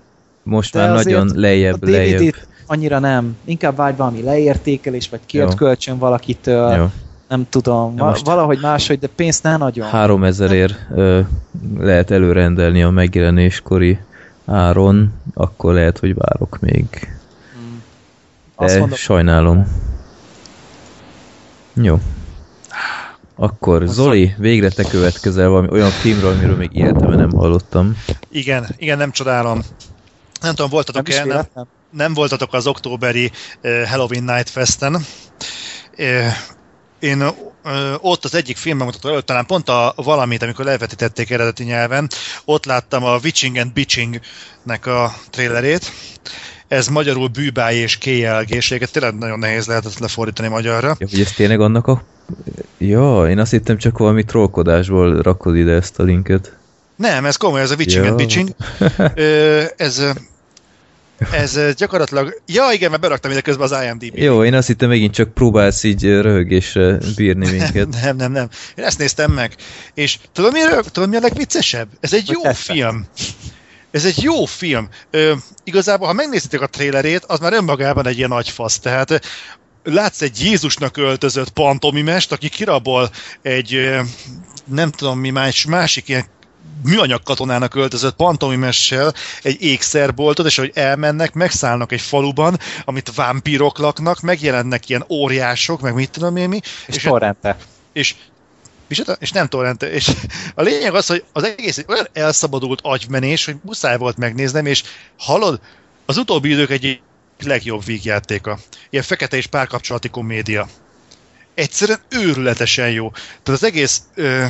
Speaker 2: most
Speaker 3: De
Speaker 2: már nagyon
Speaker 3: a
Speaker 2: lejjebb, lejjebb.
Speaker 3: DVD-t annyira nem. Inkább vágy valami leértékelés, vagy kért
Speaker 2: Jó.
Speaker 3: kölcsön valakitől.
Speaker 2: Jó.
Speaker 3: Nem tudom,
Speaker 2: Ja, most-
Speaker 3: valahogy máshogy, de pénzt ne nagyon.
Speaker 2: 3000 ér ö, lehet előrendelni a megjelenéskori áron, akkor lehet, hogy várok még.
Speaker 3: Mm.
Speaker 2: De
Speaker 3: Azt mondom,
Speaker 2: sajnálom. Jó. Akkor Zoli, végre te következel valami olyan filmről, amiről még életemben nem hallottam.
Speaker 4: Igen, igen, nem csodálom. Nem tudom,
Speaker 3: nem
Speaker 4: voltatok
Speaker 3: is
Speaker 4: el, nem,
Speaker 3: véletlen?
Speaker 4: nem voltatok az októberi uh, Halloween Night Festen. Uh, én uh, ott az egyik film bemutató előtt, talán pont a valamit, amikor levetítették eredeti nyelven, ott láttam a Witching and Bitching-nek a trailerét. Ez magyarul bűbáj és kéjelgés, tényleg nagyon nehéz lehet ezt lefordítani magyarra.
Speaker 2: Ja, hogy ez tényleg annak a Ja, én azt hittem csak valami trollkodásból rakod ide ezt a linket.
Speaker 4: Nem, ez komoly, ez a Witching
Speaker 2: Ja.
Speaker 4: and Bitching. Ez, ez gyakorlatilag... Ja, igen, mert beraktam ide közben az IMDb.
Speaker 2: Jó, én azt hittem megint csak próbálsz így röhögésre bírni minket.
Speaker 4: Nem, nem, nem. Én ezt néztem meg. És tudod mi, a- tudod, mi a legviccesebb? Ez egy jó film. Ez egy jó film. Ö, igazából, ha megnézitek a trailerét, az már önmagában egy ilyen nagy fasz. Tehát látsz egy Jézusnak öltözött pantomimest, aki kirabol egy, nem tudom mi más, másik ilyen műanyag katonának öltözött pantomimessel egy ékszerboltot, és ahogy elmennek, megszállnak egy faluban, amit vámpírok laknak, megjelennek ilyen óriások, meg mit tudom én mi,
Speaker 3: És torrente.
Speaker 4: és Micsoda? És nem torrent. És a lényeg az, hogy az egész egy olyan elszabadult agymenés, hogy muszáj volt megnéznem, és hallod, az utóbbi idők egyik legjobb vígjátéka. Ilyen fekete és párkapcsolati komédia. Egyszerűen őrületesen jó. Tehát az egész, ö,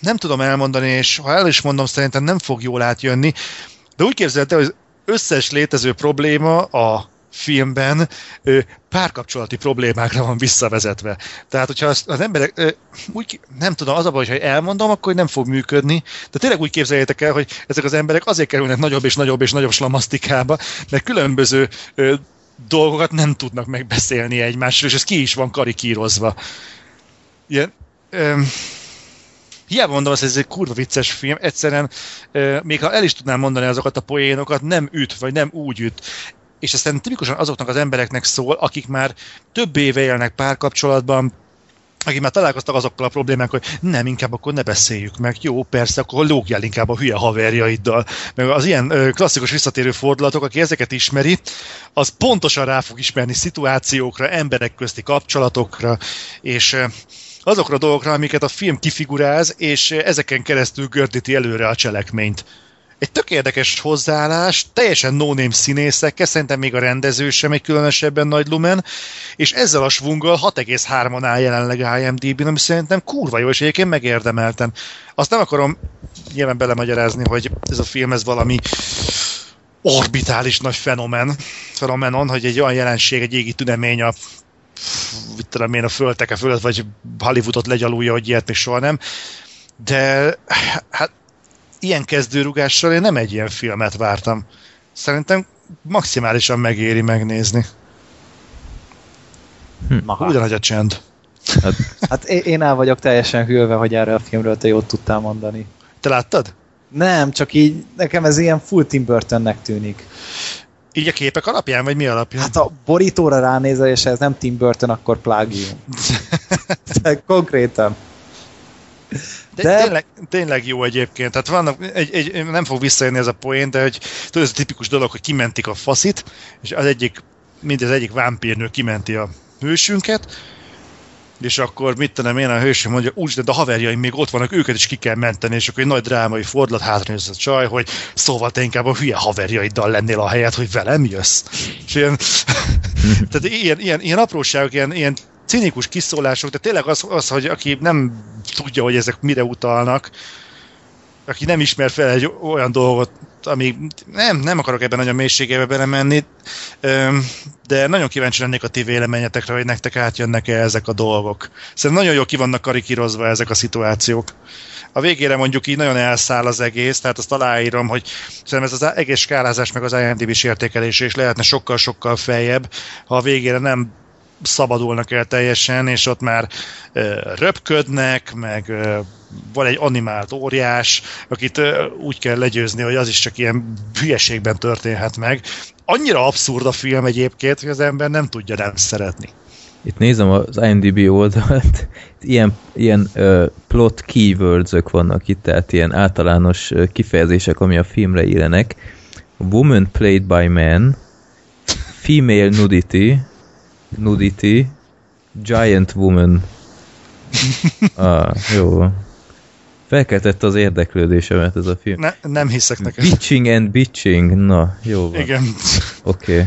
Speaker 4: nem tudom elmondani, és ha el is mondom, szerintem nem fog jól átjönni, de úgy képzeld el, hogy az összes létező probléma a filmben párkapcsolati problémákra van visszavezetve. Tehát, hogyha az, az emberek, úgy, nem tudom, az a baj, hogy ha elmondom, akkor nem fog működni, de tényleg úgy képzeljétek el, hogy ezek az emberek azért kerülnek nagyobb és nagyobb és nagyobb slamasztikába, mert különböző dolgokat nem tudnak megbeszélni egymásról, és ez ki is van karikírozva. Ilyen, ö, Hiába mondom azt, hogy ez egy kurva vicces film, egyszerűen még ha el is tudnám mondani azokat a poénokat, nem üt, vagy nem úgy üt. És szerintem tipikusan azoknak az embereknek szól, akik már több éve élnek párkapcsolatban, akik már találkoztak azokkal a problémákkal, hogy nem, inkább akkor ne beszéljük meg. Jó, persze, akkor lógjál inkább a hülye haverjaiddal. Meg az ilyen klasszikus visszatérő fordulatok, aki ezeket ismeri, az pontosan rá fog ismerni szituációkra, emberek közti kapcsolatokra, és azokra a dolgokra, amiket a film kifiguráz, és ö, ezeken keresztül gördíti előre a cselekményt. Egy tök érdekes hozzáállás, teljesen no-name színészekkel, szerintem még a rendező sem egy különösebben nagy lumen, és ezzel a svunggal 6,3-on áll jelenleg IMDb-n, ami szerintem kurva jó, és egyébként megérdemelten. Azt nem akarom nyilván belemagyarázni, hogy ez a film ez valami orbitális nagy fenomen, fenomenon, hogy egy olyan jelenség, egy égi tünemény a mit tudom én, a földteke fölött, vagy Hollywoodot legyalulja, hogy ilyet még soha nem. De hát ilyen kezdőrugással én nem egy ilyen filmet vártam. Szerintem maximálisan megéri megnézni.
Speaker 3: Hát.
Speaker 4: de nagy a csend.
Speaker 3: hát én én el vagyok teljesen hűlve, hogy erre a filmről te jót tudtál mondani.
Speaker 4: Te láttad?
Speaker 3: Nem, csak így nekem ez ilyen full Tim Burtonnek tűnik.
Speaker 4: Így a képek alapján, vagy mi alapján?
Speaker 3: Hát a borítóra ránézel, és ez nem Tim Burton, akkor plágium. Konkrétan.
Speaker 4: De,
Speaker 3: De-
Speaker 4: Tényleg, tényleg jó egyébként. Tehát vannak, egy, egy, nem fog visszajönni ez a poén, de hogy tudod, ez a tipikus dolog, hogy kimentik a faszit, és az egyik, mind az egyik vámpírnő kimenti a hősünket, és akkor mit tudom én, a hősünk mondja, úgy, de a haverjaim még ott vannak, őket is ki kell menteni, és akkor egy nagy drámai fordulat hátranéz a csaj, hogy szóval te inkább a hülye haverjaiddal lennél a helyet, hogy velem jössz. És ilyen, tehát ilyen, ilyen, ilyen apróságok, ilyen, ilyen cinikus kiszólások, de tényleg az, az, hogy aki nem tudja, hogy ezek mire utalnak, aki nem ismer fel egy olyan dolgot, ami nem, nem akarok ebben nagyon mélységébe belemenni, de nagyon kíváncsi lennék a ti véleményetekre, hogy nektek átjönnek-e ezek a dolgok. Szerintem nagyon jól ki vannak karikírozva ezek a szituációk. A végére mondjuk így nagyon elszáll az egész, tehát azt aláírom, hogy szerintem ez az egész skálázás meg az IMDb-s értékelés is lehetne sokkal-sokkal feljebb, ha a végére nem szabadulnak el teljesen, és ott már ö, röpködnek, meg ö, van egy animált óriás, akit ö, úgy kell legyőzni, hogy az is csak ilyen hülyeségben történhet meg. Annyira abszurd a film egyébként, hogy az ember nem tudja nem szeretni.
Speaker 2: Itt nézem az IMDb oldalt, ilyen, ilyen uh, plot keywords vannak itt, tehát ilyen általános kifejezések, ami a filmre illenek. Woman played by man, female nudity, nudity, giant woman. Ah, jó. Felkeltette az érdeklődésemet ez a film.
Speaker 4: Ne, nem hiszek neked.
Speaker 2: Bitching and bitching, na, jó van.
Speaker 4: Igen.
Speaker 2: Oké. Okay.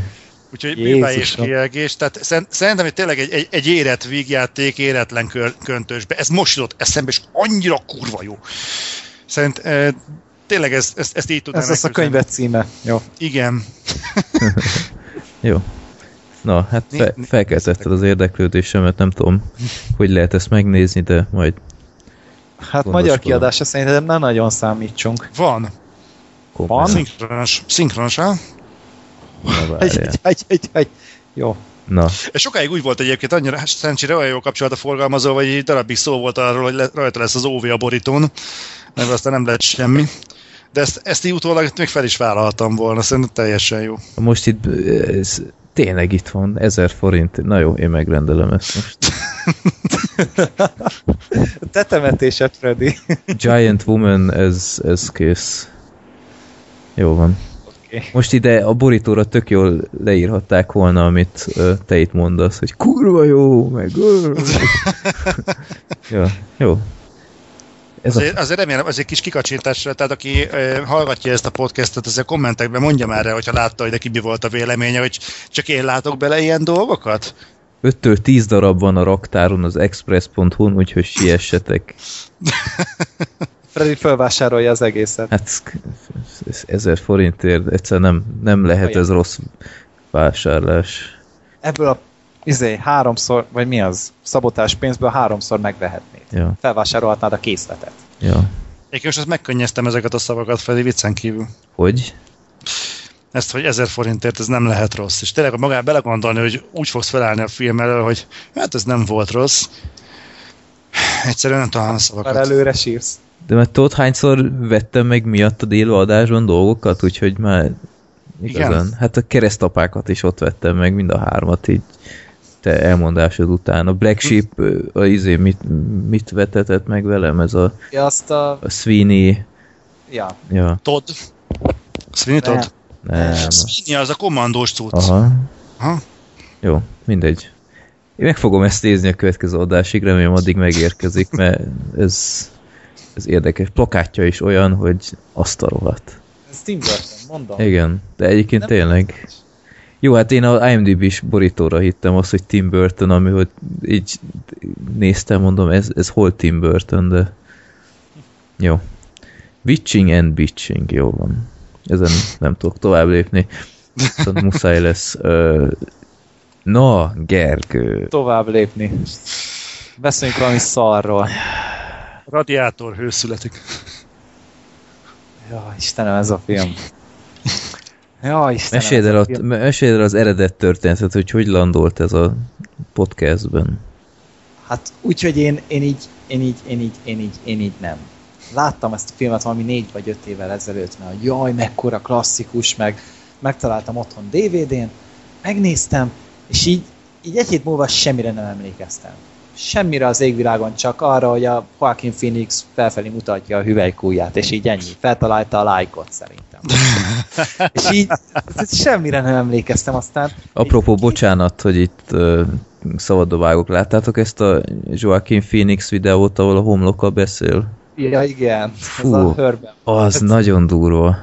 Speaker 4: Úgyhogy művá és kielgés. Tehát szer- szerintem, hogy tényleg egy, egy, egy érett vígjáték, éretlen kör, köntösbe. Ez most jutott eszembe, és annyira kurva jó. Szerint e, tényleg ez, ezt, ezt így tudnám
Speaker 3: Ez lesz a könyvet címe. Jó.
Speaker 4: Igen.
Speaker 2: Jó. Na, hát fe, felkeltetted az érdeklődésemet, nem tudom, hogy lehet ezt megnézni, de majd
Speaker 3: Hát magyar kiadása szerintem nem nagyon számítsunk.
Speaker 4: Van.
Speaker 2: kompenzálom.
Speaker 4: Szinkronos. Szinkronos, ha?
Speaker 2: Na,
Speaker 3: Egy, egy, egy, egy, egy. Jó.
Speaker 2: Na,
Speaker 4: És sokáig úgy volt egyébként, annyira hát szerencsére olyan jó kapcsolat a forgalmazó, hogy egy darabig szó volt arról, hogy le, rajta lesz az OV a borítón, mert aztán nem lett semmi. De ezt, ezt így utólag még fel is vállaltam volna, szerintem teljesen jó.
Speaker 2: most itt ez tényleg itt van, 1000 forint. Na jó, én megrendelem ezt most.
Speaker 3: Te temetésed, Freddy.
Speaker 2: Giant Woman, ez, ez kész. Jó van. Most ide a borítóra tök jól leírhatták volna, amit ö, te itt mondasz, hogy kurva jó, meg ö. ja, jó. Ez a,
Speaker 4: Azért, azért remélem, azért kis kikacsintásra, tehát aki e, hallgatja ezt a podcastot, azért a kommentekben mondja már el, hogyha látta, hogy neki mi volt a véleménye, hogy csak én látok bele ilyen dolgokat?
Speaker 2: 5-től 10 darab van a raktáron az express.hu-n, úgyhogy siessetek.
Speaker 3: Freddy felvásárolja az egészet.
Speaker 2: Hát ez- ez 1000 forintért egyszerűen nem, nem lehet ez rossz vásárlás.
Speaker 3: Ebből a izé, háromszor, vagy mi az, szabotás pénzből háromszor megvehetnéd.
Speaker 2: Ja,
Speaker 3: Felvásárolhatnád a készletet.
Speaker 2: ja.
Speaker 4: Én most ezt megkönnyeztem ezeket a szavakat felé viccen kívül.
Speaker 2: Hogy?
Speaker 4: Ezt, hogy 1000 forintért ez nem lehet rossz. És tényleg magát belegondolni, hogy úgy fogsz felállni a film elől, hogy hát ez nem volt rossz. Egyszerűen nem találom a
Speaker 3: Már
Speaker 4: szavakat.
Speaker 3: előre sírsz.
Speaker 2: De mert tudod, hányszor vettem meg miatt a adásban dolgokat, úgyhogy már igazán.
Speaker 4: Igen?
Speaker 2: Hát a keresztapákat is ott vettem meg, mind a hármat így te elmondásod után. A Black Sheep, a izé, mit, mit vetetett meg velem? Ez a,
Speaker 3: Ja, azt a...
Speaker 2: a Sweeney,
Speaker 3: Ja.
Speaker 2: ja,
Speaker 4: Todd. Sweeney
Speaker 3: Ne.
Speaker 4: Todd?
Speaker 2: nem.
Speaker 4: Sweeney az a kommandós cucc.
Speaker 2: Aha.
Speaker 4: Aha.
Speaker 2: Jó, mindegy. Én meg fogom ezt nézni a következő adásig, remélem addig megérkezik, mert ez, ez érdekes. Plakátja is olyan, hogy azt a rohadt.
Speaker 3: Ez Tim Burton, mondom.
Speaker 2: Igen, de egyébként
Speaker 3: Nem-
Speaker 2: tényleg. Jó, hát én a IMDb-s borítóra hittem azt, hogy Tim Burton, ami hogy így néztem, mondom, ez, ez hol Tim Burton, de jó. Witching and Bitching, jó van. Ezen nem tudok tovább lépni. Viszont muszáj lesz. Ö, na, Gergő.
Speaker 3: Tovább lépni. Beszéljünk valami szarról.
Speaker 4: Radiátor hő születik.
Speaker 3: Ja, Istenem, ez a film. Ja, Istenem,
Speaker 2: Meséld
Speaker 3: ez
Speaker 2: el,
Speaker 3: a
Speaker 2: a,
Speaker 3: film.
Speaker 2: meséld el az eredet történetet, hogy hogy landolt ez a podcastben.
Speaker 3: Hát úgyhogy én, én így, én így, én így, én így, én így nem. Láttam ezt a filmet valami négy vagy öt évvel ezelőtt, mert jaj, mekkora klasszikus, meg megtaláltam otthon DVD-n, megnéztem, és így, így egy hét múlva semmire nem emlékeztem. Semmire az égvilágon, csak arra, hogy a Joaquin Phoenix felfelé mutatja a hüvelykújját, és így ennyi. Feltalálta a lájkot szerintem. és így semmire nem emlékeztem, aztán
Speaker 2: Apropó, bocsánat, hogy itt uh, szabaddobágok. Láttátok ezt a Joaquin Phoenix videót, ahol a homloka beszél?
Speaker 3: Ja, igen.
Speaker 2: Fú.
Speaker 3: Ez a hörben.
Speaker 2: Az nagyon durva.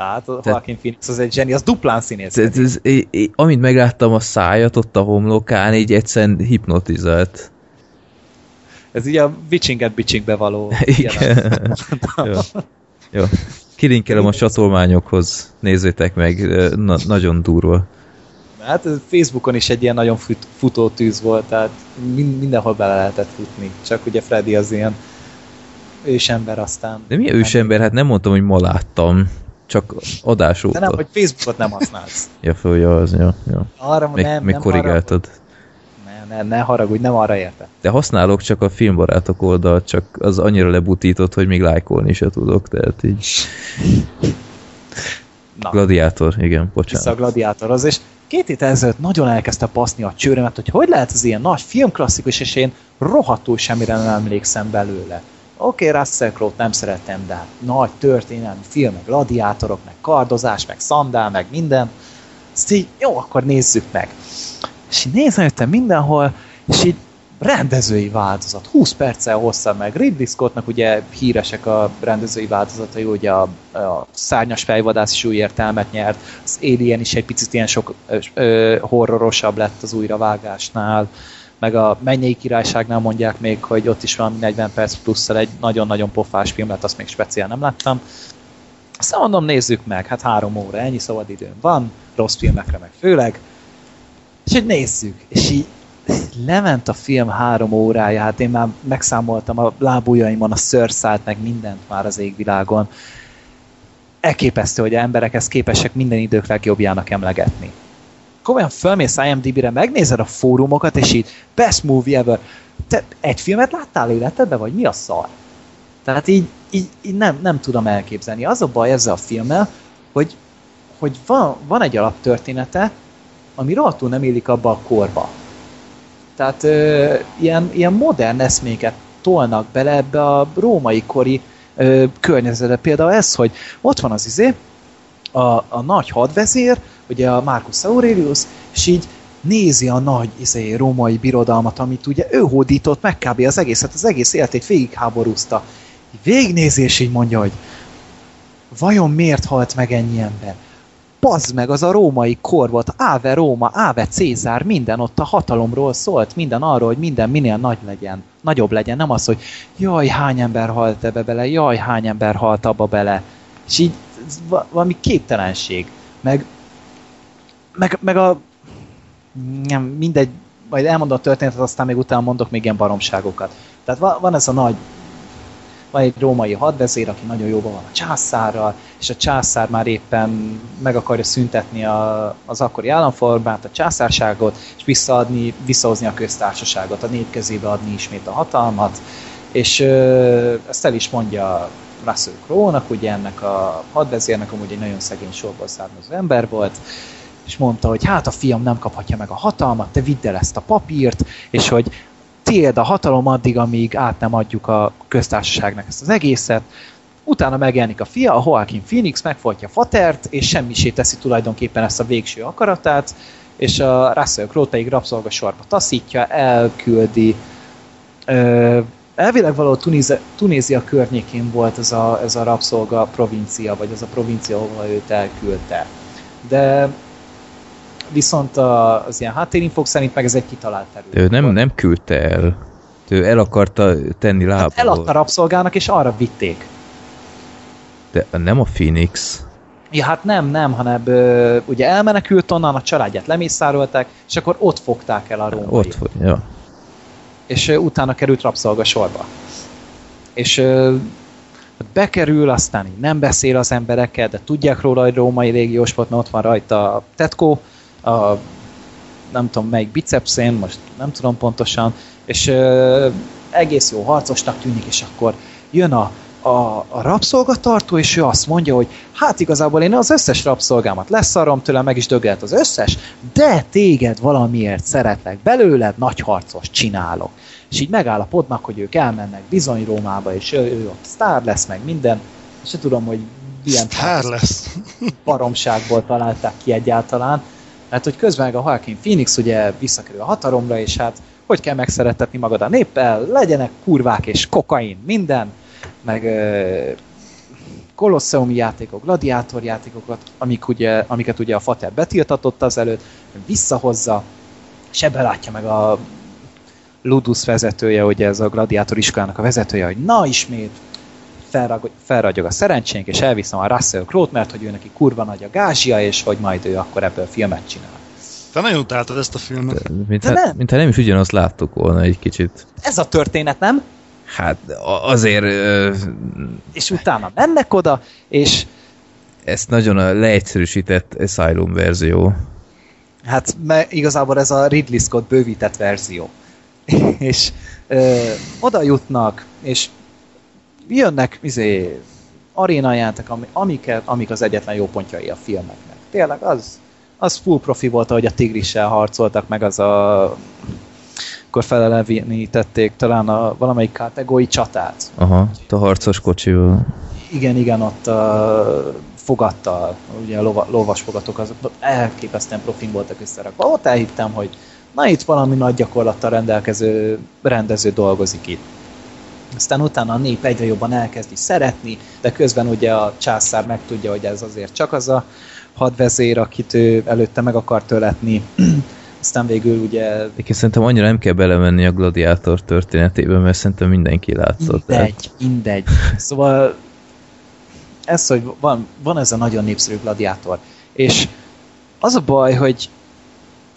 Speaker 3: Tehát a
Speaker 2: Tehát-
Speaker 3: Joaquin Phoenix az egy zseni, az duplán színész.
Speaker 2: Ez, ez, é- é- amint megláttam a szájat ott a homlokán, így egyszerűen hipnotizált.
Speaker 3: Ez ugye a bitchinget bitchingbe való.
Speaker 2: Igen. Jó. Jó. Kilinkelem a csatolmányokhoz, nézzétek meg, na, nagyon durva.
Speaker 3: Hát Facebookon is egy ilyen nagyon fut, futó tűz volt, tehát min- mindenhol bele lehetett futni. Csak ugye Freddy az ilyen ősember aztán.
Speaker 2: De mi ősember? Hát nem mondtam, hogy ma láttam, csak adás óta.
Speaker 3: De nem, hogy Facebookot nem használsz.
Speaker 2: Ja, föl, ja, az, ja, ja.
Speaker 3: Arra
Speaker 2: Még,
Speaker 3: nem,
Speaker 2: még
Speaker 3: nem
Speaker 2: korrigáltad.
Speaker 3: Haragudj. Ne, ne, ne haragudj, nem arra érte.
Speaker 2: De használok csak a filmbarátok oldalt, csak az annyira lebutított, hogy még lájkolni se tudok, tehát így.
Speaker 3: Na,
Speaker 2: Gladiátor, igen,
Speaker 3: vissza a
Speaker 2: bocsánat.
Speaker 3: gladiátorhoz, és két hét ezelőtt nagyon elkezdte paszni a csőrömet, hogy hogy lehet az ilyen nagy filmklasszikus, és én rohadtul semmire nem emlékszem belőle. Oké, okay, Russell Crowe-t nem szeretem, de hát nagy történelmi film, meg gladiátorok, meg kardozás, meg szandál, meg minden. Ezt így, jó, akkor nézzük meg. És így nézem jöttem mindenhol, és így rendezői változat, 20 perccel hosszabb meg. Ridley Scottnak ugye híresek a rendezői változatai, ugye a, a szárnyas fejvadász is új értelmet nyert, az Alien is egy picit ilyen sok ö, ö, horrorosabb lett az újravágásnál, meg a Mennyei Királyságnál mondják még, hogy ott is valami 40 perc plusszal egy nagyon-nagyon pofás film lett, azt még speciál nem láttam. Aztán mondom, nézzük meg, hát három óra, ennyi szabad időm van, rossz filmekre meg főleg. És hogy nézzük, és így lement a film három órája, hát én már megszámoltam a lábujjaimon a szőrszát, meg mindent már az égvilágon. Elképesztő, hogy a emberek ezt képesek minden idők legjobbjának emlegetni. Komolyan fölmész IMDb-re, megnézed a fórumokat, és így best movie ever. Te egy filmet láttál életedben, vagy mi a szar? Tehát így, így, így nem, nem tudom elképzelni. Az a baj ezzel a filmmel, hogy, hogy van, van egy alaptörténete, ami rohadtul nem élik abba a korba. Tehát ö, ilyen, ilyen modern eszméket tolnak bele ebbe a római kori ö, környezetbe. Például ez, hogy ott van az izé, a, a nagy hadvezér, ugye a Marcus Aurelius, és így nézi a nagy izé, római birodalmat, amit ugye ő hódított meg kb. az egészet, az egész életét végigháborúzta. Végignézi, és így mondja, hogy vajon miért halt meg ennyi ember? Pazd meg, az a római kor volt, Áve Róma, Áve Cézár, minden ott a hatalomról szólt, minden arról, hogy minden minél nagy legyen, nagyobb legyen, nem az, hogy jaj, hány ember halt ebbe bele, jaj, hány ember halt abba bele. És így valami képtelenség. Meg, meg, meg a nem, mindegy, majd elmondom a történetet, aztán még utána mondok még ilyen baromságokat. Tehát van ez a nagy van egy római hadvezér, aki nagyon jóban van a császárral, és a császár már éppen meg akarja szüntetni a, az akkori államformát, a császárságot, és visszaadni, visszahozni a köztársaságot, a nép kezébe adni ismét a hatalmat, és ö, ezt el is mondja Russell Crowe-nak, ugye ennek a hadvezérnek, amúgy egy nagyon szegény sorból származó ember volt, és mondta, hogy hát a fiam nem kaphatja meg a hatalmat, te vidd el ezt a papírt, és hogy tiéd a hatalom addig, amíg át nem adjuk a köztársaságnak ezt az egészet. Utána megjelenik a fia, a Joaquin Phoenix, megfojtja Fatert, és semmisé teszi tulajdonképpen ezt a végső akaratát, és a Russell Crowe pedig rabszolga sorba taszítja, elküldi. Ö, elvileg valahol Tunézia, Tunézia környékén volt ez a, ez a rabszolga provincia, vagy az a provincia, ahol őt elküldte. De viszont az ilyen háttérinfok szerint meg ez egy kitalált terület.
Speaker 2: Ő nem, nem küldte el. Ő el akarta tenni lábból. Hát
Speaker 3: eladta rabszolgának, és arra vitték.
Speaker 2: De nem a Phoenix.
Speaker 3: Ja, hát nem, nem, hanem ö, ugye elmenekült onnan, a családját lemészárolták, és akkor ott fogták el a római.
Speaker 2: Ott, ja.
Speaker 3: És utána került rabszolga sorba. És bekerül, aztán nem beszél az emberekkel, de tudják róla, hogy római légiós volt, mert ott van rajta a tetkó, a nem tudom melyik bicepszén, most nem tudom pontosan, és egész jó harcosnak tűnik, és akkor jön a, a, a rabszolgatartó, és ő azt mondja, hogy hát igazából én az összes rabszolgámat leszarom tőle, meg is dögelt az összes, de téged valamiért szeretlek belőled, nagy harcos csinálok. És így megállapodnak, hogy ők elmennek bizony Rómába, és ő, ő ott sztár lesz, meg minden, és tudom, hogy
Speaker 4: sztár lesz.
Speaker 3: baromságból találták ki egyáltalán, Hát, hogy közben meg a Joaquin Phoenix ugye visszakerül a hatalomra, és hát hogy kell megszerettetni magad a néppel, legyenek kurvák és kokain, minden, meg kolosszeumi játékok, gladiátor játékokat, amik ugye, amiket ugye a Fater betiltatott azelőtt, visszahozza, és ebben látja meg a Ludus vezetője, ugye ez a gladiátor iskolának a vezetője, hogy na ismét felrag, felragyog a szerencsénk, és elviszem a Russell Crowe-t, mert hogy ő neki kurva nagy a gázsia, és hogy majd ő akkor ebből filmet csinál.
Speaker 4: Te nagyon utáltad ezt a filmet.
Speaker 2: Mintha nem. Mint nem is ugyanazt láttuk volna egy kicsit.
Speaker 3: Ez a történet, nem?
Speaker 2: Hát azért... Uh...
Speaker 3: És utána mennek oda, és...
Speaker 2: Ez nagyon a leegyszerűsített Asylum verzió.
Speaker 3: Hát mert igazából ez a Ridley Scott bővített verzió. És ö, oda jutnak, és jönnek izé, arénajátok, amiket, amik az egyetlen jó pontjai a filmeknek. Tényleg az, az full profi volt, ahogy a Tigrissel harcoltak, meg az a akkor felelevítették talán a valamelyik kategóri csatát.
Speaker 2: Aha, a harcos kocsival.
Speaker 3: Igen, igen, ott a fogatta, ugye a lova, lovas fogatok, azok elképesztően profin voltak összerakva. Ott elhittem, hogy na itt valami nagy gyakorlattal rendelkező rendező dolgozik itt. Aztán utána a nép egyre jobban elkezdi szeretni, de közben ugye a császár megtudja, hogy ez azért csak az a hadvezér, akit ő előtte meg akar töletni. Aztán végül ugye...
Speaker 2: Én szerintem annyira nem kell belemenni a gladiátor történetébe, mert szerintem mindenki látszott.
Speaker 3: Mindegy, tehát... mindegy. Szóval ez, hogy van, van ez a nagyon népszerű gladiátor. És az a baj, hogy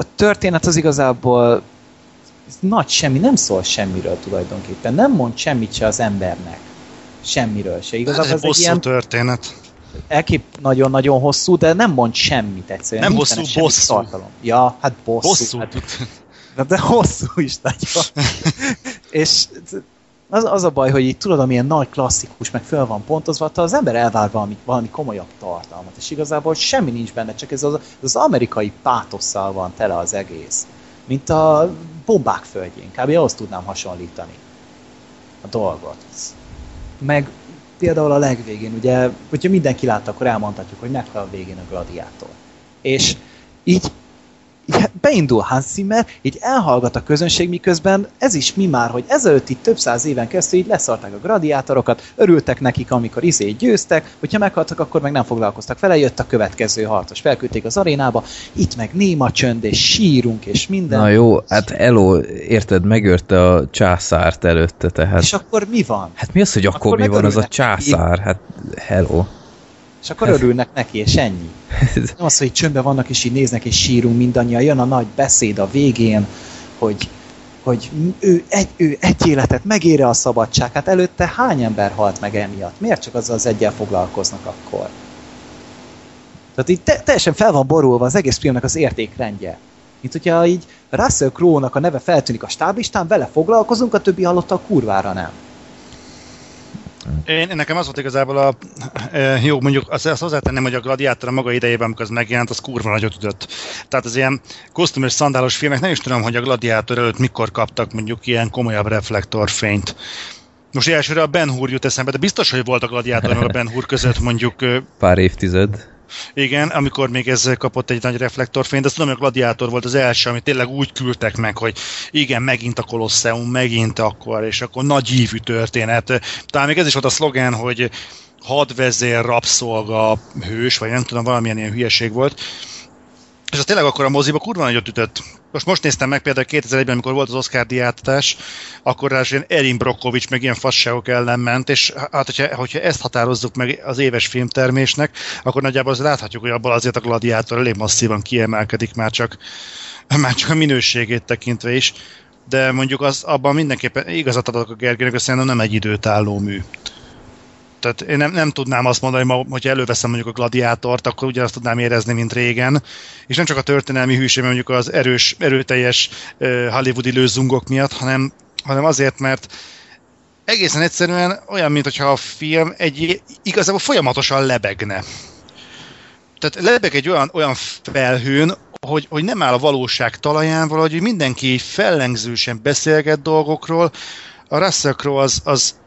Speaker 3: a történet az igazából nagy semmi, nem szól semmiről tulajdonképpen. Nem mond semmit se az embernek. Semmiről se. Igazából
Speaker 4: ez egy
Speaker 3: egy ilyen
Speaker 4: történet.
Speaker 3: elkép nagyon-nagyon hosszú, de nem mond semmit egyszerűen.
Speaker 4: Nem hosszú,
Speaker 3: semmi
Speaker 4: bosszú.
Speaker 3: Tartalom. Ja, hát bosszú.
Speaker 4: Hosszú.
Speaker 3: Hát, de hosszú is nagyon. És az, az a baj, hogy így tudod, amilyen nagy klasszikus, meg föl van pontozva, az ember elvár valami, valami komolyabb tartalmat, és igazából semmi nincs benne, csak ez az, az amerikai pátosszal van tele az egész. Mint a bombák földjén, kb. ahhoz tudnám hasonlítani a dolgot. Meg például a legvégén, ugye, hogyha mindenki látta, akkor elmondhatjuk, hogy meghal a végén a gladiátor. És így így beindul Hans Zimmer, így elhallgat a közönség, miközben ez is mi már, hogy ezelőtt itt több száz éven keresztül így leszarták a gladiátorokat, örültek nekik, amikor izé győztek, hogyha meghaltak, akkor meg nem foglalkoztak vele, jött a következő harcos, felküldték az arénába, itt meg néma csönd, és sírunk, és minden.
Speaker 2: Na jó, hát Elo, érted, megörte a császárt előtte, tehát...
Speaker 3: És akkor mi van?
Speaker 2: Hát mi az, hogy akkor,
Speaker 3: Akkor
Speaker 2: mi van az a császár? Hát hello.
Speaker 3: És akkor örülnek neki, és ennyi. Nem az, hogy csöndbe vannak, és így néznek, és sírunk mindannyian. Jön a nagy beszéd a végén, hogy, hogy ő egy, ő egy életet megére a szabadság. Hát előtte hány ember halt meg emiatt? Miért csak azzal az egyel foglalkoznak akkor? Tehát így te, teljesen fel van borulva az egész filmnek az értékrendje. Mint hogyha így Russell Crowe-nak a neve feltűnik a stáblistán, vele foglalkozunk, a többi halottal kurvára nem.
Speaker 4: Én, nekem az volt igazából a... E, jó, mondjuk azt, azt hozzátenném, hogy a Gladiátor a maga idejében, amikor az megjelent, az kurva nagyot ütött. Tehát az ilyen kosztüm és szandálos filmek, nem is tudom, hogy a Gladiátor előtt mikor kaptak mondjuk ilyen komolyabb reflektorfényt. Most elsőre a Ben Hur jut eszembe, de biztos, hogy volt a Gladiátor a Ben Hur között mondjuk
Speaker 2: Pár évtized.
Speaker 4: Igen, amikor még ez kapott egy nagy reflektorfényt, azt tudom, hogy a Gladiátor volt az első, amit tényleg úgy küldtek meg, hogy igen, megint a Kolosseum, megint akkor, és akkor nagy ívű történet. Talán még ez is volt a szlogán, hogy hadvezér, rabszolga, hős, vagy nem tudom, valamilyen ilyen hülyeség volt. És az tényleg akkor a moziba kurva nagyot ütött. Most most néztem meg például 2001-ben, amikor volt az Oscar diátadás, akkor rá ilyen Erin Brockovich meg ilyen fasságok ellen ment, és hát hogyha, hogyha ezt határozzuk meg az éves filmtermésnek, akkor nagyjából az láthatjuk, hogy abból azért a gladiátor elég masszívan kiemelkedik már csak, már csak a minőségét tekintve is. De mondjuk az, abban mindenképpen igazat adok a Gergőnek, hogy szerintem nem egy időtálló mű. Tehát én nem, nem tudnám azt mondani, ma, hogyha előveszem mondjuk a gladiátort, akkor ugyanazt tudnám érezni, mint régen. És nem csak a történelmi hűség, mondjuk az erős, erőteljes hollywoodi lőzungok miatt, hanem, hanem azért, mert egészen egyszerűen olyan, mintha a film egy igazából folyamatosan lebegne. Tehát lebeg egy olyan, olyan felhőn, hogy, hogy nem áll a valóság talaján, valahogy mindenki így fellengzősen beszélget dolgokról. A Russell Crowe az, az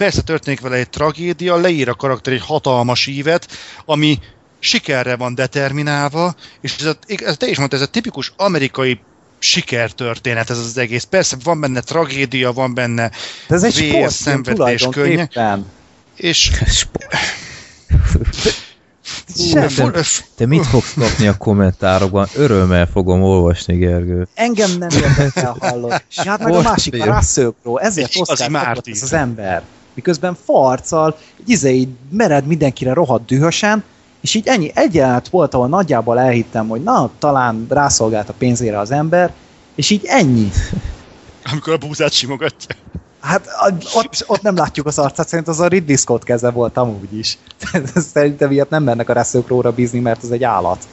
Speaker 4: persze történik vele egy tragédia, leír a karakter egy hatalmas ívet, ami sikerre van determinálva, és ez, a, ez te is mondtad, ez a tipikus amerikai sikertörténet ez az egész. Persze van benne tragédia, van benne
Speaker 3: De ez egy
Speaker 4: vér, szenvedés, könnye, és
Speaker 3: Semmi.
Speaker 2: te, te mit fogsz kapni a kommentárokban? Örömmel fogom olvasni, Gergő.
Speaker 3: Engem nem érdekel hallott. Ja, hát meg a másik, a Russell Crowe, ezért ez az ember. Miközben farccal, így izé, így mered mindenkire rohadt dühösen, és így ennyi, egy jelenet volt, ahol nagyjából elhittem, hogy na, talán rászolgált a pénzére az ember, és így ennyi.
Speaker 4: amikor a búzát simogatja.
Speaker 3: Hát ott, ott nem látjuk az arcát, szerint az a Ridley Scott keze volt amúgy is. Szerintem ilyet nem mennek a Russell bízni, mert az egy állat.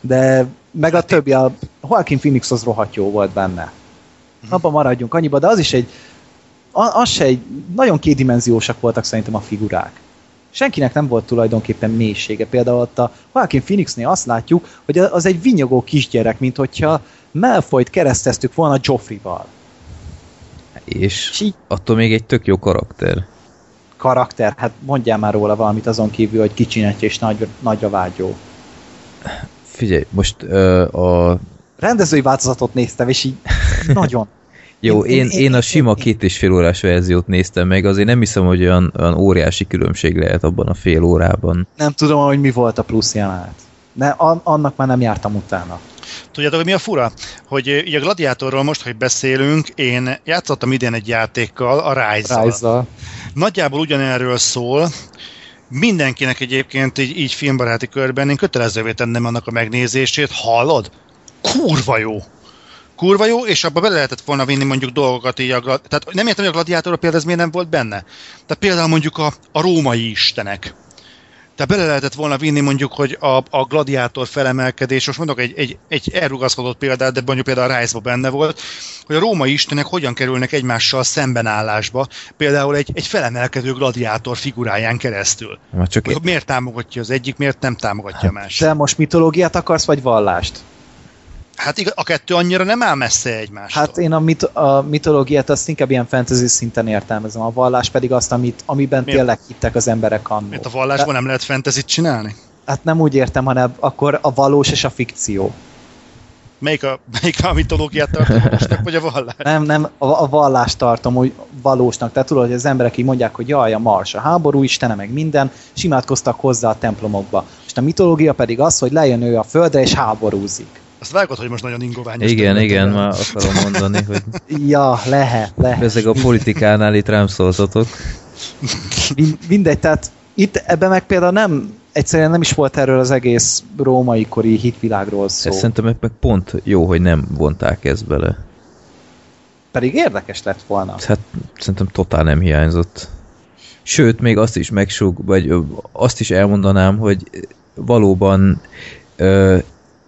Speaker 3: De meg a többi, a Joaquin Phoenix az rohadt jó volt benne. Abban maradjunk annyiba, de az is egy, az se egy, nagyon kétdimenziósak voltak szerintem a figurák. Senkinek nem volt tulajdonképpen mélysége. Például ott a Joaquin Phoenixnél azt látjuk, hogy az egy vinyogó kisgyerek, mint hogyha Malfoyt kereszteztük volna Joffrey-val.
Speaker 2: És
Speaker 3: És így
Speaker 2: attól még egy tök jó karakter.
Speaker 3: karakter, hát mondjál már róla valamit azon kívül, hogy kicsinetje és nagy, nagyra vágyó.
Speaker 2: Figyelj, most ö, a...
Speaker 3: Rendezői változatot néztem, és így nagyon.
Speaker 2: Jó,
Speaker 3: Én-
Speaker 2: én,
Speaker 3: én-
Speaker 2: én, én a sima
Speaker 3: én-
Speaker 2: két és fél órás verziót néztem meg, azért nem hiszem, hogy olyan, olyan óriási különbség lehet abban a fél órában.
Speaker 3: Nem tudom, hogy mi volt a plusz jelenet. De an- annak már nem jártam utána.
Speaker 4: Tudjátok, hogy mi a fura? Hogy így a Gladiátorról most, hogy beszélünk, én játszottam idén egy játékkal, a Rise-zal.
Speaker 3: Rise-zal.
Speaker 4: Nagyjából ugyanerről szól, mindenkinek egyébként így, így filmbaráti körben én kötelezővé tennem annak a megnézését, hallod? kurva jó. Kurva jó, és abba bele lehetett volna vinni mondjuk dolgokat így a. Tehát nem értem, hogy a gladiátor például ez miért nem volt benne. Tehát például mondjuk a, a római istenek. Tehát bele lehetett volna vinni mondjuk, hogy a, a gladiátor felemelkedés, most mondok egy, egy, egy elrugaszkodott példát, de mondjuk például a rise benne volt, hogy a római istenek hogyan kerülnek egymással szembenállásba, például egy, egy felemelkedő gladiátor figuráján keresztül.
Speaker 2: Csak
Speaker 4: Hogy miért támogatja az egyik, miért nem támogatja a másik.
Speaker 3: Te most mitológiát akarsz, vagy vallást?
Speaker 4: Hát igaz, a kettő annyira nem áll messze egymástól.
Speaker 3: Hát én a, mit, a mitológiát azt inkább ilyen fantasy szinten értelmezem, a vallás pedig azt, amit, amiben
Speaker 4: Miért?
Speaker 3: tényleg hittek az emberek annó.
Speaker 4: Miért a vallásban nem lehet fantasy csinálni?
Speaker 3: Hát nem úgy értem, hanem akkor a valós és a fikció.
Speaker 4: Melyik a, melyik a mitológiát tartalmasnak, vagy a vallás?
Speaker 3: Nem, nem, a, a vallást tartom úgy valósnak. Tehát tudod, hogy az emberek így mondják, hogy jaj, a Mars a háború istene, meg minden, és imádkoztak hozzá a templomokba. És a mitológia pedig az, hogy lejön ő a földre és háborúzik.
Speaker 4: Azt vágod, hogy most nagyon ingoványos.
Speaker 2: igen, igen, már akarom mondani, hogy
Speaker 3: Ja, lehet, lehet.
Speaker 2: ezek a politikánál itt rám szóltatok.
Speaker 3: Min- mindegy, tehát itt ebben meg például nem, egyszerűen nem is volt erről az egész római kori hitvilágról szó.
Speaker 2: Ez szerintem meg meg pont jó, hogy nem vonták ezt bele.
Speaker 3: Pedig érdekes lett volna.
Speaker 2: Hát szerintem totál nem hiányzott. Sőt, még azt is megsug, vagy azt is elmondanám, hogy valóban ö,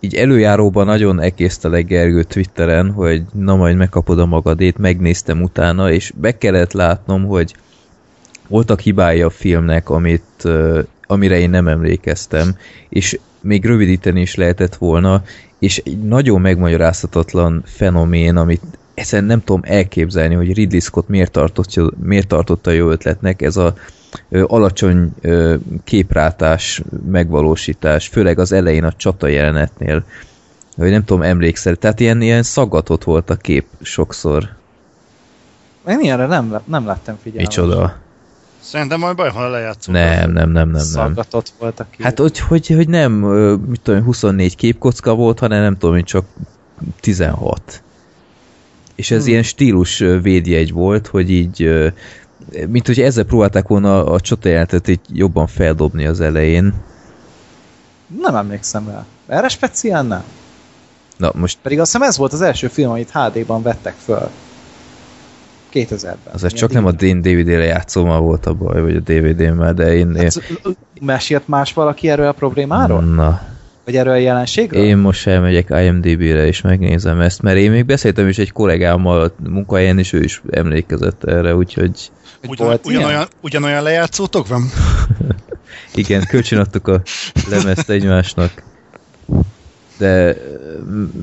Speaker 2: így előjáróban nagyon ekésztelek Gergő Twitteren, hogy na majd megkapod a magadét, megnéztem utána, és be kellett látnom, hogy voltak hibái a filmnek, amit, amire én nem emlékeztem, és még rövidíteni is lehetett volna, és egy nagyon megmagyarázhatatlan fenomén, amit ezen nem tudom elképzelni, hogy Ridley Scott miért tartotta, miért tartotta jó ötletnek, ez a alacsony képrátás megvalósítás, főleg az elején a csata jelenetnél, hogy nem tudom, emlékszel, tehát ilyen, ilyen szaggatott volt a kép sokszor.
Speaker 3: Én ilyenre nem, nem lettem figyelme.
Speaker 2: Micsoda?
Speaker 4: Szerintem majd baj, ha lejátszol.
Speaker 2: Nem, nem, nem, nem, nem.
Speaker 3: Szaggatott volt a kép.
Speaker 2: Hát hogy, hogy, hogy nem, mit tudom, 24 képkocka volt, hanem nem tudom, hogy csak 16. És ez
Speaker 3: Hmm.
Speaker 2: ilyen stílus védjegy volt, hogy így, mint hogy ezzel próbálták volna a csatajelentet így jobban feldobni az elején.
Speaker 3: Nem emlékszem rá. Erre speciál nem.
Speaker 2: Na most
Speaker 3: Pedig azt hiszem ez volt az első film, amit HD-ban vettek föl. 2000-ben.
Speaker 2: az csak nem a
Speaker 3: DVD.
Speaker 2: DVD-re játszómal volt a baj, vagy a DVD-mmel, de én... én
Speaker 3: Hát, mesélt más valaki erről a problémáról?
Speaker 2: na,
Speaker 3: Vagy erről a jelenségről?
Speaker 2: én most elmegyek IMDB-re és megnézem ezt, mert én még beszéltem is egy kollégámmal a munkahelyen, és ő is emlékezett erre, úgyhogy
Speaker 3: Hogy
Speaker 4: Ugyan,
Speaker 3: volt ilyen?
Speaker 4: ugyanolyan, ugyanolyan lejátszótok van?
Speaker 2: Igen, kölcsönadtuk a lemezt egymásnak. De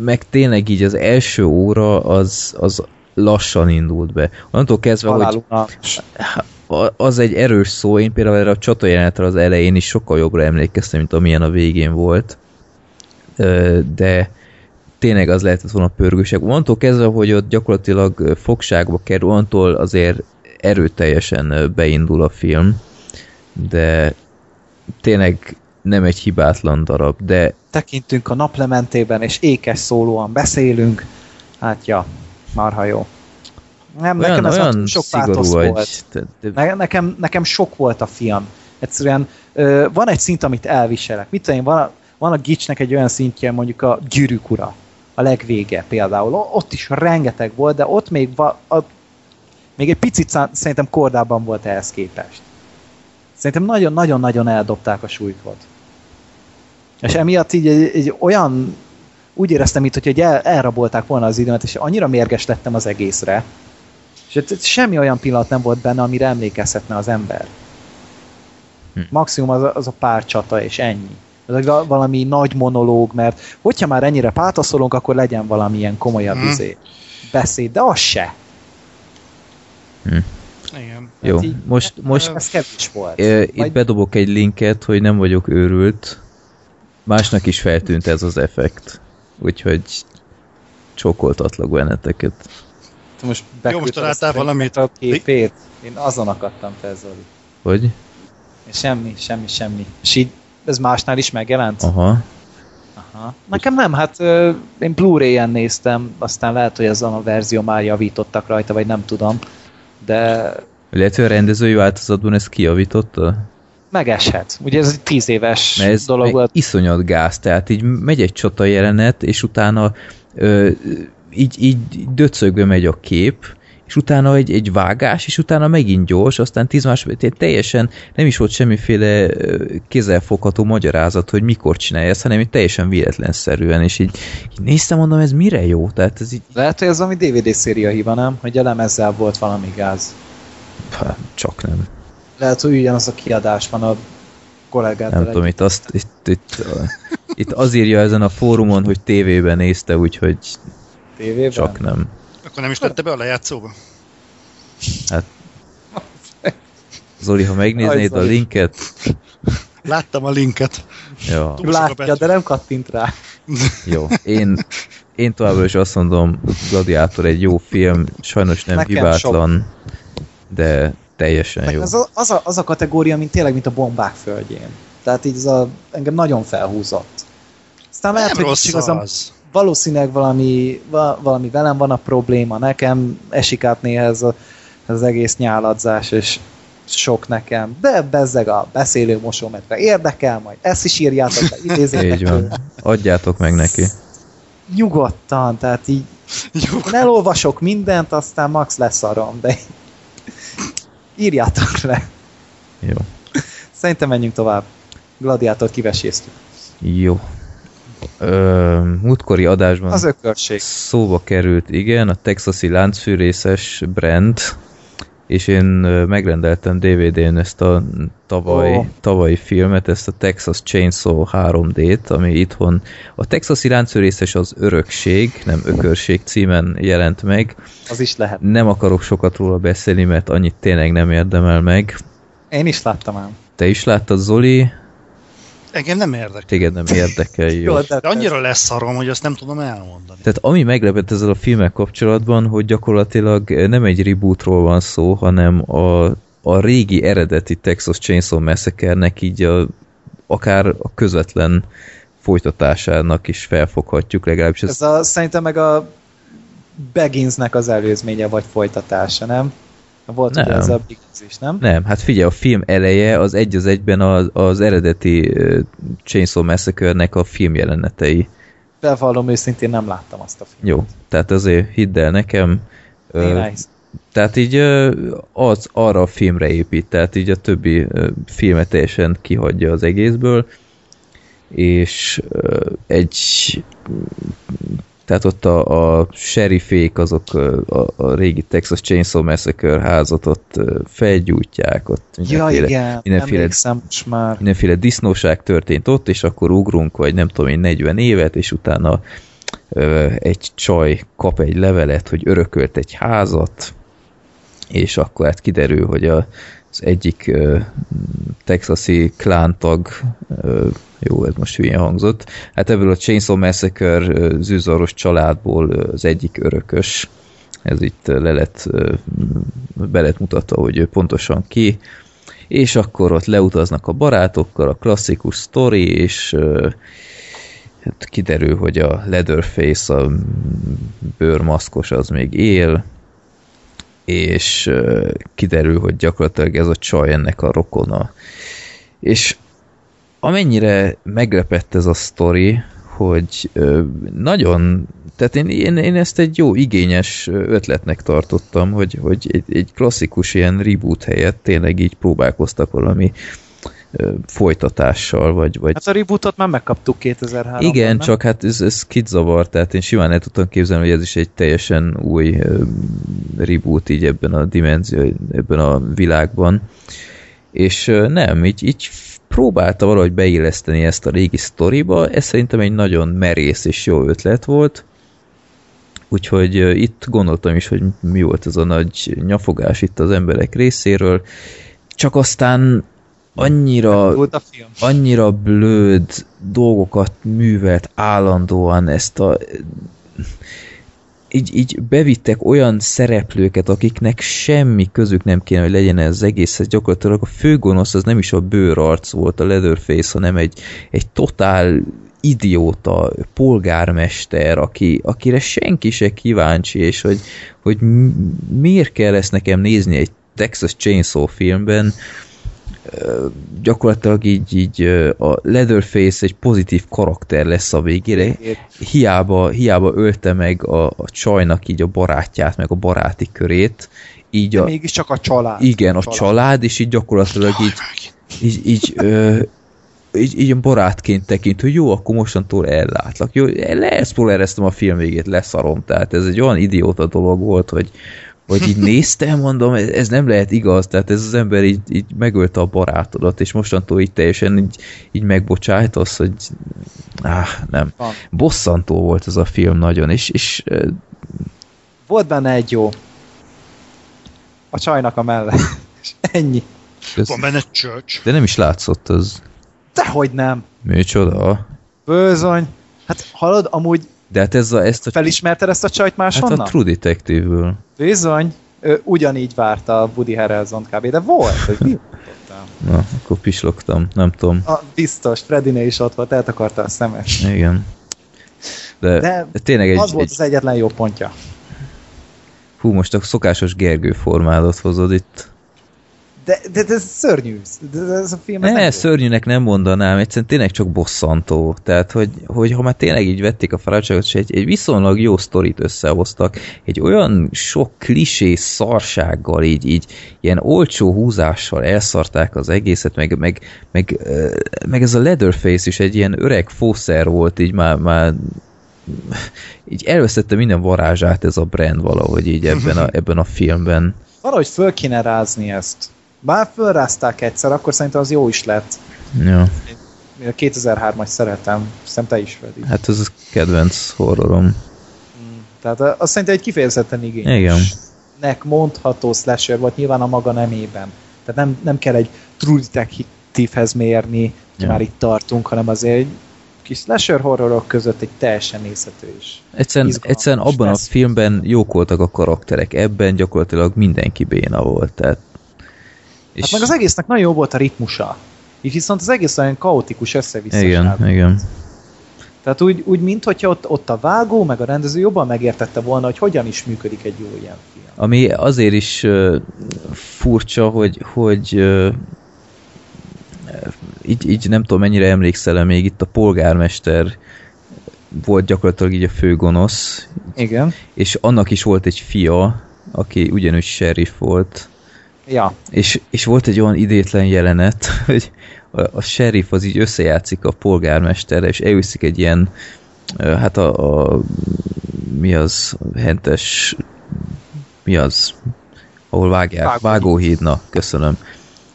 Speaker 2: meg tényleg így az első óra az, az lassan indult be. Onnantól kezdve, hogy
Speaker 3: Halálunalmas.
Speaker 2: a- az egy erős szó, én például erre a csatajelenetre az elején is sokkal jobbra emlékeztem, mint amilyen a végén volt. De tényleg az lehetett volna pörgősebb. Onnantól kezdve, hogy ott gyakorlatilag fogságba kerül, onnantól azért erőteljesen beindul a film, de tényleg nem egy hibátlan darab, de
Speaker 3: Tekintünk a naplementében, és ékes szólóan beszélünk. Hát ja, marha jó. Nem,
Speaker 2: olyan,
Speaker 3: nekem ez
Speaker 2: olyan
Speaker 3: sok pátosz
Speaker 2: vagy.
Speaker 3: volt.
Speaker 2: Te, te,
Speaker 3: Ne, nekem, nekem sok volt a film. Egyszerűen ö, van egy szint, amit elviselek. Mit tudom én, van a, van a gicsnek egy olyan szintje, mondjuk a gyűrűk ura, a legvége például. Ott is rengeteg volt, de ott még, va, a, még egy picit szerintem kordában volt ehhez képest. Szerintem nagyon-nagyon-nagyon eldobták a súlytot. És emiatt így egy, egy olyan, úgy éreztem itt, hogy egy el, elrabolták volna az időmet, és annyira mérges lettem az egészre, és semmi olyan pillanat nem volt benne, amire emlékezhetne az ember.
Speaker 2: Hm.
Speaker 3: Maximum az, a- az a pár csata, és ennyi. Ez egy val- valami nagy monológ, mert hogyha már ennyire pátoszolunk, akkor legyen valamilyen komolyabb
Speaker 4: Hm.
Speaker 3: izé, beszéd, de az se.
Speaker 4: Igen.
Speaker 2: jó,
Speaker 3: Hát így-
Speaker 2: most, most
Speaker 3: Ez kevés volt.
Speaker 2: ö, itt
Speaker 3: Majd-
Speaker 2: bedobok egy linket, hogy nem vagyok őrült. Másnak is feltűnt ez az effekt. Úgyhogy csókoltatlak benneteket.
Speaker 3: Te most
Speaker 4: Jó, most találtál valamit?
Speaker 3: A képét. Én azon akadtam fel, Zoli.
Speaker 2: Hogy?
Speaker 3: És semmi, semmi, semmi. És így, ez másnál is megjelent?
Speaker 2: Aha.
Speaker 3: Aha. Nekem nem, hát ö, én Blu-ray-en néztem, aztán lehet, hogy azon a verzió már javítottak rajta, vagy nem tudom. De
Speaker 2: Lehet, hogy a rendezői változatban ezt kijavította?
Speaker 3: megeshet. Ugye ez egy tíz éves
Speaker 2: Mert ez
Speaker 3: dolog volt.
Speaker 2: iszonyat gáz, tehát így megy egy csata jelenet, és utána ö, így, így döcögbe megy a kép, és utána egy, egy vágás, és utána megint gyors, aztán 10 másodperc, teljesen nem is volt semmiféle kézzelfogható magyarázat, hogy mikor csinálja ezt, hanem így teljesen véletlenszerűen, és így, így néztem, mondom, ez mire jó? Tehát ez így,
Speaker 3: Lehet, hogy ez valami DVD széria hiva, nem? Hogy a lemezzel volt valami gáz.
Speaker 2: pá, csak nem.
Speaker 3: Lehet, hogy ugyanaz a kiadás van a kollégát.
Speaker 2: Nem tudom, itt, azt, itt, itt, itt az írja ezen a fórumon, hogy tévében nézte, úgyhogy
Speaker 3: tévében.
Speaker 2: csak nem.
Speaker 4: Akkor nem is tette be a lejátszóba?
Speaker 2: Zoli, ha megnéznéd a
Speaker 3: Zoli.
Speaker 2: linket,
Speaker 4: Láttam a linket. sok a
Speaker 3: Látja, de nem kattint rá.
Speaker 2: jó. Én, én továbbra is azt mondom, Gladiátor egy jó film, sajnos nem
Speaker 3: Nekem
Speaker 2: hibátlan, de teljesen jó.
Speaker 3: Ez a, az, a, az a kategória, mint tényleg, mint a bombák földjén. Tehát így ez a, engem nagyon felhúzott. Aztán lehet,
Speaker 4: Nem
Speaker 3: hogy
Speaker 4: rossz
Speaker 3: igazán
Speaker 4: az.
Speaker 3: Valószínűleg valami, va, valami velem van a probléma, nekem esik át néha ez, a, ez az egész nyáladzás, és sok nekem, de bezzeg a beszélő mosómetre érdekel, majd ezt is írjátok be, idézzétek
Speaker 2: Így van. Adjátok meg neki.
Speaker 3: Nyugodtan, tehát így
Speaker 4: Jó.
Speaker 3: én elolvasok mindent, aztán max leszarom, de írjátok le.
Speaker 2: Jó.
Speaker 3: Szerintem menjünk tovább. Gladiátort kiveséztük.
Speaker 2: Jó. Ö, múltkori adásban
Speaker 3: Az ökörség.
Speaker 2: szóba került, igen, a texasi láncfűrészes brand, és én megrendeltem DVD-n ezt a tavaly, oh. tavalyi filmet, ezt a Texas Chainsaw 3D-t, ami itthon a texasi láncfűrészes az örökség, nem ökörség címen jelent meg.
Speaker 3: Az is lehet.
Speaker 2: Nem akarok sokat róla beszélni, mert annyit tényleg nem érdemel meg.
Speaker 3: Én is láttam ám.
Speaker 2: Te is láttad, Zoli?
Speaker 4: Engem nem érdekel.
Speaker 2: Téged nem érdekel, jó.
Speaker 3: Jó,
Speaker 4: De annyira lesz szarom, hogy azt nem tudom elmondani.
Speaker 2: Tehát ami meglepett ezzel a filmek kapcsolatban, hogy gyakorlatilag nem egy rebootról van szó, hanem a, a régi eredeti Texas Chainsaw Massacre-nek így a, akár a közvetlen folytatásának is felfoghatjuk, legalábbis ez,
Speaker 3: Ez a, szerintem meg a Begginsnek az előzménye vagy folytatása, nem? Volt ugye
Speaker 2: Nem.
Speaker 3: ez a Begins is, nem?
Speaker 2: nem, hát figyelj, a film eleje az egy az egyben az, az eredeti Chainsaw Massacre-nek a film jelenetei.
Speaker 3: Bevallom őszintén nem láttam azt a filmet.
Speaker 2: Jó, tehát azért hidd el nekem,
Speaker 3: Én.
Speaker 2: Tehát így az arra a filmre épít, tehát így a többi filmet teljesen kihagyja az egészből, és egy tehát ott a, a sheriffék, azok a, a régi Texas Chainsaw Massacre házat ott felgyújtják, ott
Speaker 3: Ja,
Speaker 2: mindenféle,
Speaker 3: igen,
Speaker 2: mindenféle-
Speaker 3: most már.
Speaker 2: mindenféle disznóság történt ott, és akkor ugrunk, vagy nem tudom én, 40 évet, és utána ö, egy csaj kap egy levelet, hogy örökölt egy házat, és akkor hát kiderül, hogy a, az egyik ö, texasi klántag, ö, jó, ez most hülyén hangzott, hát ebből a Chainsaw Massacre ö, zűzaros családból az egyik örökös, ez itt le lett, be lett mutatva, hogy ő pontosan ki, és akkor ott leutaznak a barátokkal, a klasszikus sztori, és ö, hát kiderül, hogy a Leatherface, a bőrmaszkos az még él, és kiderül, hogy gyakorlatilag ez a csaj ennek a rokona. És amennyire meglepett ez a sztori, hogy nagyon, tehát én, én, én ezt egy jó, igényes ötletnek tartottam, hogy, hogy egy, egy klasszikus ilyen reboot helyett tényleg így próbálkoztak valami folytatással, vagy, vagy
Speaker 3: Hát a rebootot már megkaptuk 2003-ban.
Speaker 2: igen,
Speaker 3: nem?
Speaker 2: csak hát ez, ez kidzavar, tehát én simán el tudtam képzelni, hogy ez is egy teljesen új reboot így ebben a dimenzió, ebben a világban. És nem, így, így próbálta valahogy beilleszteni ezt a régi sztoriba, ez szerintem egy nagyon merész és jó ötlet volt, úgyhogy itt gondoltam is, hogy mi volt ez a nagy nyafogás itt az emberek részéről, csak aztán annyira
Speaker 3: Volt a film.
Speaker 2: annyira blőd dolgokat művelt állandóan ezt a így, így bevittek olyan szereplőket, akiknek semmi közük nem kéne, hogy legyen ez az egészhez. Gyakorlatilag a főgonosz az nem is a bőrarc volt, a Leatherface, hanem egy, egy totál idióta polgármester, aki, akire senki se kíváncsi, és hogy, hogy miért kell ezt nekem nézni egy Texas Chainsaw filmben, gyakorlatilag így, így a Leatherface egy pozitív karakter lesz a végére. Hiába, hiába ölte meg a, a csajnak így a barátját, meg a baráti körét, így
Speaker 3: De
Speaker 2: a,
Speaker 3: mégiscsak a család.
Speaker 2: igen, a család, és így gyakorlatilag így, így, így, ö, így, így barátként tekint, hogy jó, akkor mostantól ellátlak. Jó, leexplolereztem a film végét, leszarom, tehát ez egy olyan idióta dolog volt, hogy, hogy így néztem, mondom, ez, ez nem lehet igaz, tehát ez az ember így, így megölte a barátodat, és mostantól így teljesen így, így megbocsájtasz, hogy áh, nem.
Speaker 3: Van.
Speaker 2: Bosszantó volt ez a film nagyon, és, és
Speaker 3: Volt benne egy jó. A csajnak a mellett. És ennyi.
Speaker 2: ez,
Speaker 4: Van benne Church.
Speaker 2: de nem is látszott az
Speaker 3: Dehogy nem.
Speaker 2: műcsoda.
Speaker 3: Bőzony. Hát hallod, amúgy
Speaker 2: De hát ez a, ezt a,
Speaker 3: felismerted ezt a csajt
Speaker 2: hát
Speaker 3: máshonnan?
Speaker 2: a True Detective-ből.
Speaker 3: Bizony. Ő ugyanígy várta a Woody harrelson kb. De volt, hogy mi?
Speaker 2: Na, akkor pislogtam, nem tudom.
Speaker 3: A, biztos, Freddynél is ott volt, eltakarta a szemet.
Speaker 2: Igen. De,
Speaker 3: De
Speaker 2: de tényleg egy,
Speaker 3: az volt
Speaker 2: egy,
Speaker 3: az egyetlen jó pontja.
Speaker 2: hú, most a szokásos Gergő formádat hozod itt.
Speaker 3: De, de, de ez szörnyű. De, de ez a film
Speaker 2: Ne,
Speaker 3: nem
Speaker 2: szörnyűnek nem mondanám, egyszerűen tényleg csak bosszantó. Tehát, hogy, hogy ha már tényleg így vették a fáradtságot, és egy, egy viszonylag jó sztorit összehoztak, egy olyan sok klisé szarsággal, így, így ilyen olcsó húzással elszarták az egészet, meg, meg, meg, meg ez a Leatherface is egy ilyen öreg fószer volt, így már, már így elvesztette minden varázsát ez a brand valahogy így ebben a, ebben a filmben.
Speaker 3: Valahogy föl kéne rázni ezt. Bár fölrázták egyszer, akkor szerintem az jó is lett.
Speaker 2: Ja.
Speaker 3: Én a 2003-as szeretem, szerintem te is Freddy.
Speaker 2: Hát ez a kedvenc horrorom.
Speaker 3: Tehát a- azt szerintem egy kifejezetten igényes.
Speaker 2: Igen.
Speaker 3: Nek mondható slasher volt nyilván a maga nemében. Tehát nem, nem kell egy true detective-hez mérni, hogy
Speaker 2: Ja.
Speaker 3: már itt tartunk, hanem azért egy kis slasher horrorok között egy teljesen nézhető is.
Speaker 2: Egyszerűen, egyszerűen abban a filmben jók voltak a karakterek, ebben gyakorlatilag mindenki béna volt. Tehát, és
Speaker 3: Hát meg az egésznek nagyon jó volt a ritmusa. Így viszont az egész olyan kaotikus össze-vissza.
Speaker 2: igen, igen.
Speaker 3: Tehát úgy, úgy mint hogyha ott, ott a vágó, meg a rendező jobban megértette volna, hogy hogyan is működik egy jó ilyen film.
Speaker 2: Ami azért is uh, furcsa, hogy, hogy uh, így, így nem tudom mennyire emlékszel még itt a polgármester volt gyakorlatilag így a főgonosz,
Speaker 3: Igen.
Speaker 2: és annak is volt egy fia, aki ugyanúgy sheriff volt,
Speaker 3: Ja.
Speaker 2: És, és volt egy olyan idétlen jelenet, hogy a, a sheriff az így összejátszik a polgármesterre, és elviszik egy ilyen, hát a, a mi az, hentes, mi az, ahol vágják,
Speaker 3: Vágóhíd.
Speaker 2: vágóhíd, na, köszönöm.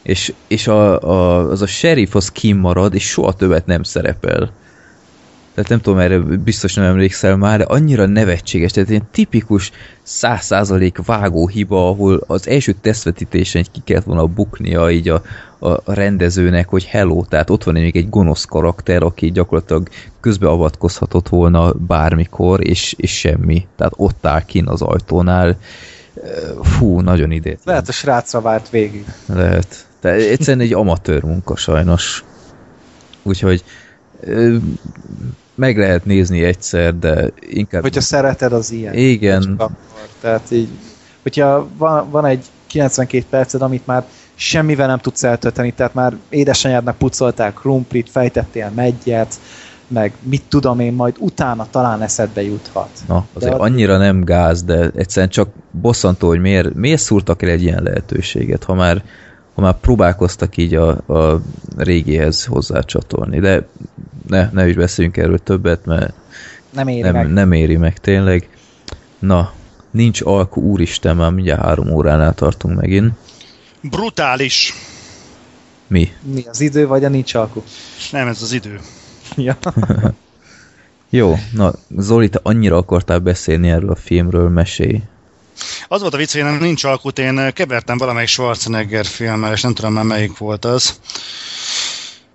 Speaker 2: És, és a, a, az a sheriff az kimarad, és soha többet nem szerepel. Tehát nem tudom, erre biztos nem emlékszel már, de annyira nevetséges, tehát ilyen tipikus 100% vágó hiba, ahol az első tesztvetítésen ki kellett volna buknia így a, a, rendezőnek, hogy hello, tehát ott van még egy gonosz karakter, aki gyakorlatilag közbeavatkozhatott volna bármikor, és, és semmi. Tehát ott áll kin az ajtónál. Fú, nagyon idét.
Speaker 3: Lehet a srácra várt végig.
Speaker 2: Lehet. Tehát egyszerűen egy amatőr munka sajnos. Úgyhogy meg lehet nézni egyszer, de inkább...
Speaker 3: Hogyha szereted az ilyen.
Speaker 2: Igen.
Speaker 3: Akkor. Tehát így, hogyha van, van egy 92 perced, amit már semmivel nem tudsz eltölteni, tehát már édesanyádnak pucolták krumplit, fejtettél meggyet, meg mit tudom én, majd utána talán eszedbe juthat.
Speaker 2: Na, azért
Speaker 3: De-
Speaker 2: annyira nem gáz, de egyszerűen csak bosszantó, hogy miért, miért szúrtak el egy ilyen lehetőséget, ha már, ha már próbálkoztak így a, a régihez hozzácsatolni. De ne, ne is beszéljünk erről többet, mert
Speaker 3: Nem éri
Speaker 2: nem,
Speaker 3: meg.
Speaker 2: nem éri meg tényleg. Na, nincs alku, úristen, már mindjárt három óránál tartunk megint.
Speaker 4: Brutális.
Speaker 2: Mi?
Speaker 3: Mi az idő, vagy a nincs alku?
Speaker 4: Nem, ez az idő.
Speaker 3: Ja.
Speaker 2: Jó, na Zoli, te annyira akartál beszélni erről a filmről, mesélj.
Speaker 4: Az volt a vicc, hogy én nincs alkut, én kevertem valamelyik Schwarzenegger filmmel, és nem tudom már melyik volt az.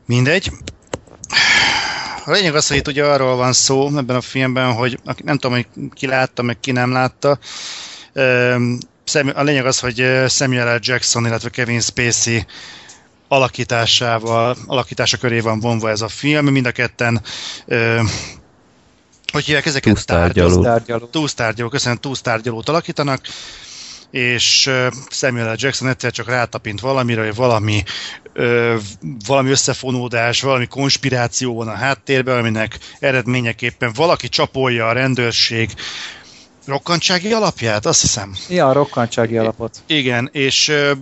Speaker 4: Mindegy. A lényeg az, hogy itt ugye arról van szó ebben a filmben, hogy nem tudom, hogy ki látta, meg ki nem látta. Sam- A lényeg az, hogy ö, Samuel L. Jackson, illetve Kevin Spacey alakításával, alakítása köré van vonva ez a film. Mind a ketten ö, hogy hívják ezeket?
Speaker 2: Túlsztárgyaló.
Speaker 4: Tárgyaló
Speaker 3: Tárgyaló.
Speaker 4: túlsztárgyaló, köszönöm, túlsztárgyalót alakítanak. és Samuel L. Jackson egyszer csak rátapint valamire, hogy valami, ö, valami összefonódás, valami konspiráció van a háttérben, aminek eredményeképpen valaki csapolja a rendőrség rokkantsági alapját, azt hiszem.
Speaker 3: Ja, a rokkantsági alapot.
Speaker 4: Igen, és ö,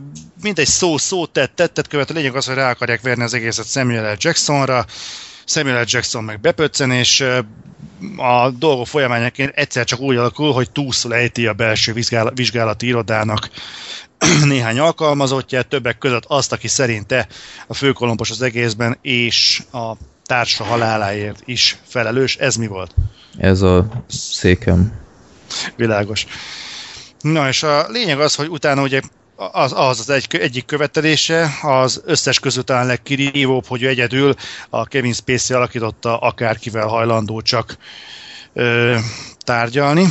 Speaker 4: mindegy szó szó tett, tettet követ, a lényeg az, hogy rá akarják verni az egészet Samuel L. Jacksonra, Samuel L. Jackson meg bepöccen, és a dolgok folyamányaként egyszer csak úgy alakul, hogy túlszul ejti a belső vizsgála- vizsgálati irodának néhány alkalmazottját, többek között azt, aki szerinte a főkolompos az egészben, és a társa haláláért is felelős. Ez mi volt?
Speaker 2: Ez a székem.
Speaker 4: Világos. Na és a lényeg az, hogy utána ugye az az, az egy, egyik követelése, az összes közül talán legkirívóbb, hogy ő egyedül a Kevin Spacey alakította akárkivel hajlandó csak ö, tárgyalni.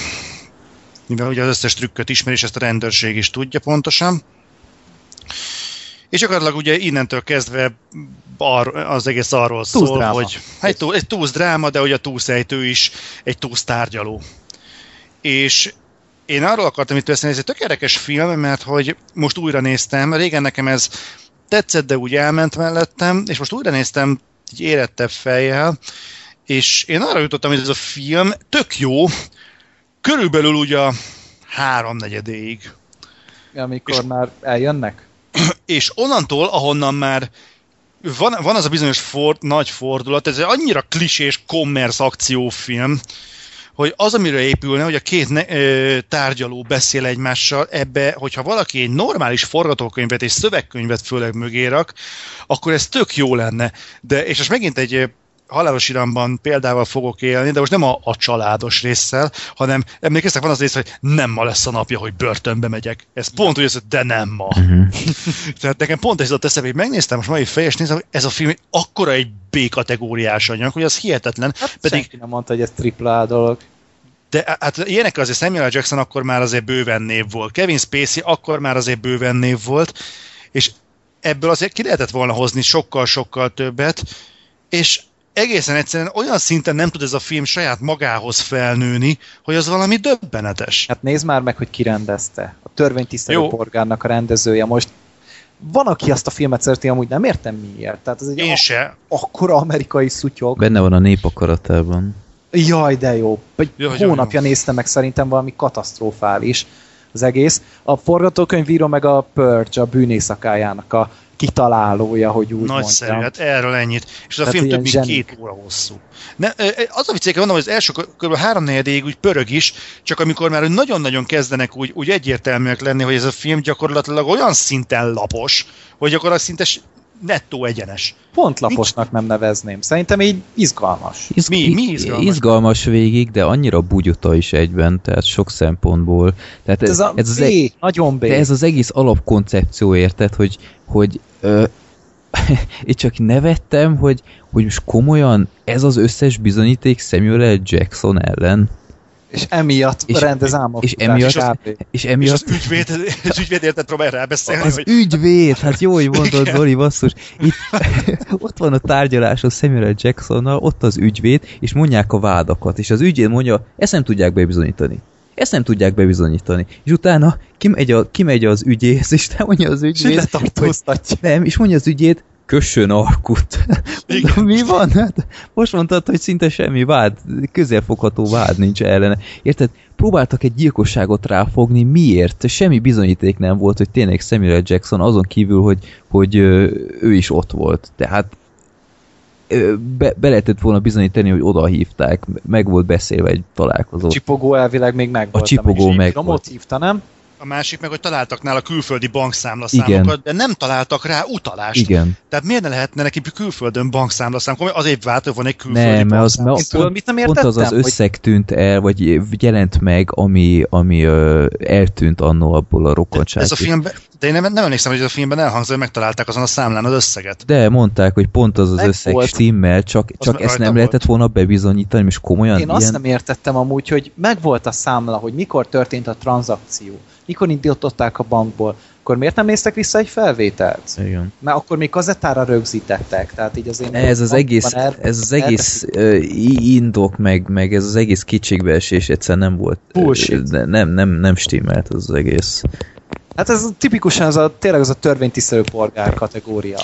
Speaker 4: Mivel ugye az összes trükköt ismer, és ezt a rendőrség is tudja pontosan. És gyakorlatilag ugye innentől kezdve ar, az egész arról
Speaker 3: Túsz
Speaker 4: szól,
Speaker 3: dráma.
Speaker 4: hogy egy, túl, egy túsz dráma, de ugye a túszejtő is egy túsz tárgyaló. És én arról akartam itt beszélni, ez egy tök érdekes film, mert hogy most újra néztem, régen nekem ez tetszett, de úgy elment mellettem, és most újra néztem egy érettebb fejjel, és én arra jutottam, hogy ez a film tök jó, körülbelül ugye a háromnegyedéig.
Speaker 3: Amikor
Speaker 4: És-
Speaker 3: már eljönnek?
Speaker 4: És onnantól, ahonnan már van, van az a bizonyos for, nagy fordulat, ez egy annyira klisés commerce akciófilm, hogy az, amire épülne, hogy a két ne, ö, tárgyaló beszél egymással, ebbe, hogyha valaki egy normális forgatókönyvet és szövegkönyvet főleg mögé rak, akkor ez tök jó lenne. De, és most megint egy halálos iramban példával fogok élni, de most nem a, a családos résszel, hanem emlékeztek, van az rész, hogy nem ma lesz a napja, hogy börtönbe megyek. Ez pont úgy, az, hogy de nem ma.
Speaker 2: Uh-huh.
Speaker 4: Tehát nekem pont ez jutott eszembe, hogy megnéztem most mai fejes nézem, hogy ez a film egy akkora egy B-kategóriás anyag, hogy az hihetetlen.
Speaker 3: Hát
Speaker 4: Pedig-
Speaker 3: senki nem mondta, hogy ez tripla A dolog.
Speaker 4: De hát ilyenek azért Samuel. Jackson akkor már azért bőven név volt. Kevin Spacey akkor már azért bőven név volt, és ebből azért ki lehetett volna hozni sokkal-sokkal többet, és egészen egyszerűen olyan szinten nem tud ez a film saját magához felnőni, hogy az valami döbbenetes.
Speaker 3: Hát nézd már meg, hogy ki rendezte. A törvénytisztelő
Speaker 4: Jó.
Speaker 3: polgárnak a rendezője most. Van, aki azt a filmet szereti, amúgy nem értem miért. Tehát ez egy
Speaker 4: Én
Speaker 3: a-
Speaker 4: se.
Speaker 3: akkora amerikai szutyog.
Speaker 2: Benne van a nép akaratában.
Speaker 3: Jaj, de jó. Egy
Speaker 4: Jaj, jaj,
Speaker 3: hónapja
Speaker 4: jó.
Speaker 3: néztem meg, szerintem valami katasztrofális az egész. A forgatókönyvíró meg a Purge, a bűnészakájának a kitalálója, hogy úgy
Speaker 4: Nagyszerű,
Speaker 3: mondjam.
Speaker 4: hát erről ennyit. És ez a
Speaker 3: Tehát
Speaker 4: film több mint
Speaker 3: zsenik.
Speaker 4: két óra hosszú. Ne, az a vicc, hogy mondom, hogy az első kb. három negyedéig úgy pörög is, csak amikor már nagyon-nagyon kezdenek úgy, úgy egyértelműek lenni, hogy ez a film gyakorlatilag olyan szinten lapos, hogy gyakorlatilag szinte nettó egyenes.
Speaker 3: Pont laposnak nem nevezném. Szerintem így izgalmas.
Speaker 2: Izg-
Speaker 4: Mi- mi izgalmas?
Speaker 2: Izgalmas végig, de annyira bugyuta is egyben, tehát sok szempontból. Tehát
Speaker 3: Ez a
Speaker 2: ez az
Speaker 3: B,
Speaker 2: e-
Speaker 3: nagyon B.
Speaker 2: de ez az egész alapkoncepció, érted, hogy, hogy ö, én csak nevettem, hogy, hogy most komolyan ez az összes bizonyíték Samuel L. Jackson ellen,
Speaker 3: És emiatt
Speaker 2: És-
Speaker 3: rendez álmok.
Speaker 2: és emiatt- és
Speaker 4: És
Speaker 2: emiatt
Speaker 4: az ügyvéd, az ügyvéd érted próbál rábeszélni,
Speaker 2: Az
Speaker 4: hogy
Speaker 2: ügyvéd, hát jó, hogy mondod, Zoli, basszus. Itt, ott van a tárgyaláson Samuel. Jacksonnal, ott az ügyvéd, és mondják a vádakat, és az ügyvéd mondja, ezt nem tudják bebizonyítani. Ezt nem tudják bebizonyítani. És utána kimegy, a, kimegy az ügyész, és nem mondja az
Speaker 3: És
Speaker 2: hogy
Speaker 3: letartóztatja.
Speaker 2: nem, és mondja az ügyéd, kössön alkut. Mondom, mi van? Hát most mondtad, hogy szinte semmi vád, közelfogható vád nincs ellene. Érted? Próbáltak egy gyilkosságot ráfogni, miért? Semmi bizonyíték nem volt, hogy tényleg Samuel. Jackson azon kívül, hogy, hogy ő is ott volt. Tehát be, be lehetett volna bizonyítani, hogy oda hívták, meg volt beszélve egy találkozó.
Speaker 3: Csipogó elvileg még meg volt.
Speaker 2: csipogó meg
Speaker 3: A
Speaker 2: volt.
Speaker 3: hívta, nem?
Speaker 4: A másik meg, hogy találtak nála külföldi bankszámlaszámokat,
Speaker 2: Igen.
Speaker 4: de nem találtak rá utalást.
Speaker 2: Igen.
Speaker 4: Tehát miért ne lehetne neki külföldön bankszámlaszámok? Azért vált, hogy van egy külföldi
Speaker 2: Nem, mert az,
Speaker 4: bankszámla.
Speaker 2: mert
Speaker 3: Én tudod, mit nem
Speaker 2: pont az az
Speaker 3: értettem? Hogy-
Speaker 2: összeg tűnt el, vagy jelent meg, ami, ami ö, eltűnt annó abból a rokonság.
Speaker 4: Ez a filmben, de én nem, nem emlékszem, hogy ez a filmben elhangzott, hogy megtalálták azon a számlán az összeget.
Speaker 2: De mondták, hogy pont az az
Speaker 3: Meg
Speaker 2: összeg
Speaker 3: volt.
Speaker 2: stimmel, csak,
Speaker 4: Az
Speaker 2: csak ezt nem
Speaker 4: volt.
Speaker 2: lehetett volna bebizonyítani, és komolyan
Speaker 3: Én azt
Speaker 2: ilyen...
Speaker 3: nem értettem amúgy, hogy megvolt a számla, hogy mikor történt a tranzakció, mikor indították a bankból, akkor miért nem néztek vissza egy felvételt?
Speaker 2: Igen.
Speaker 3: Mert akkor még kazettára rögzítettek, tehát így azért...
Speaker 2: Ez az egész,
Speaker 3: er-
Speaker 2: ez az egész uh, indok, meg, meg ez az egész kétségbeesés egyszerűen nem volt.
Speaker 3: Bullshit.
Speaker 2: de Nem, nem, nem stimmelt az, az egész.
Speaker 3: Hát ez tipikusan az a, tényleg az a törvénytisztelő polgár kategória.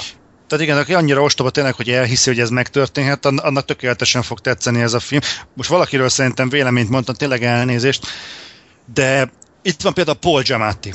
Speaker 4: Tehát igen, aki annyira ostoba tényleg, hogy elhiszi, hogy ez megtörténhet, ann- annak tökéletesen fog tetszeni ez a film. Most valakiről szerintem véleményt mondtam, tényleg elnézést, de itt van például Paul Giamatti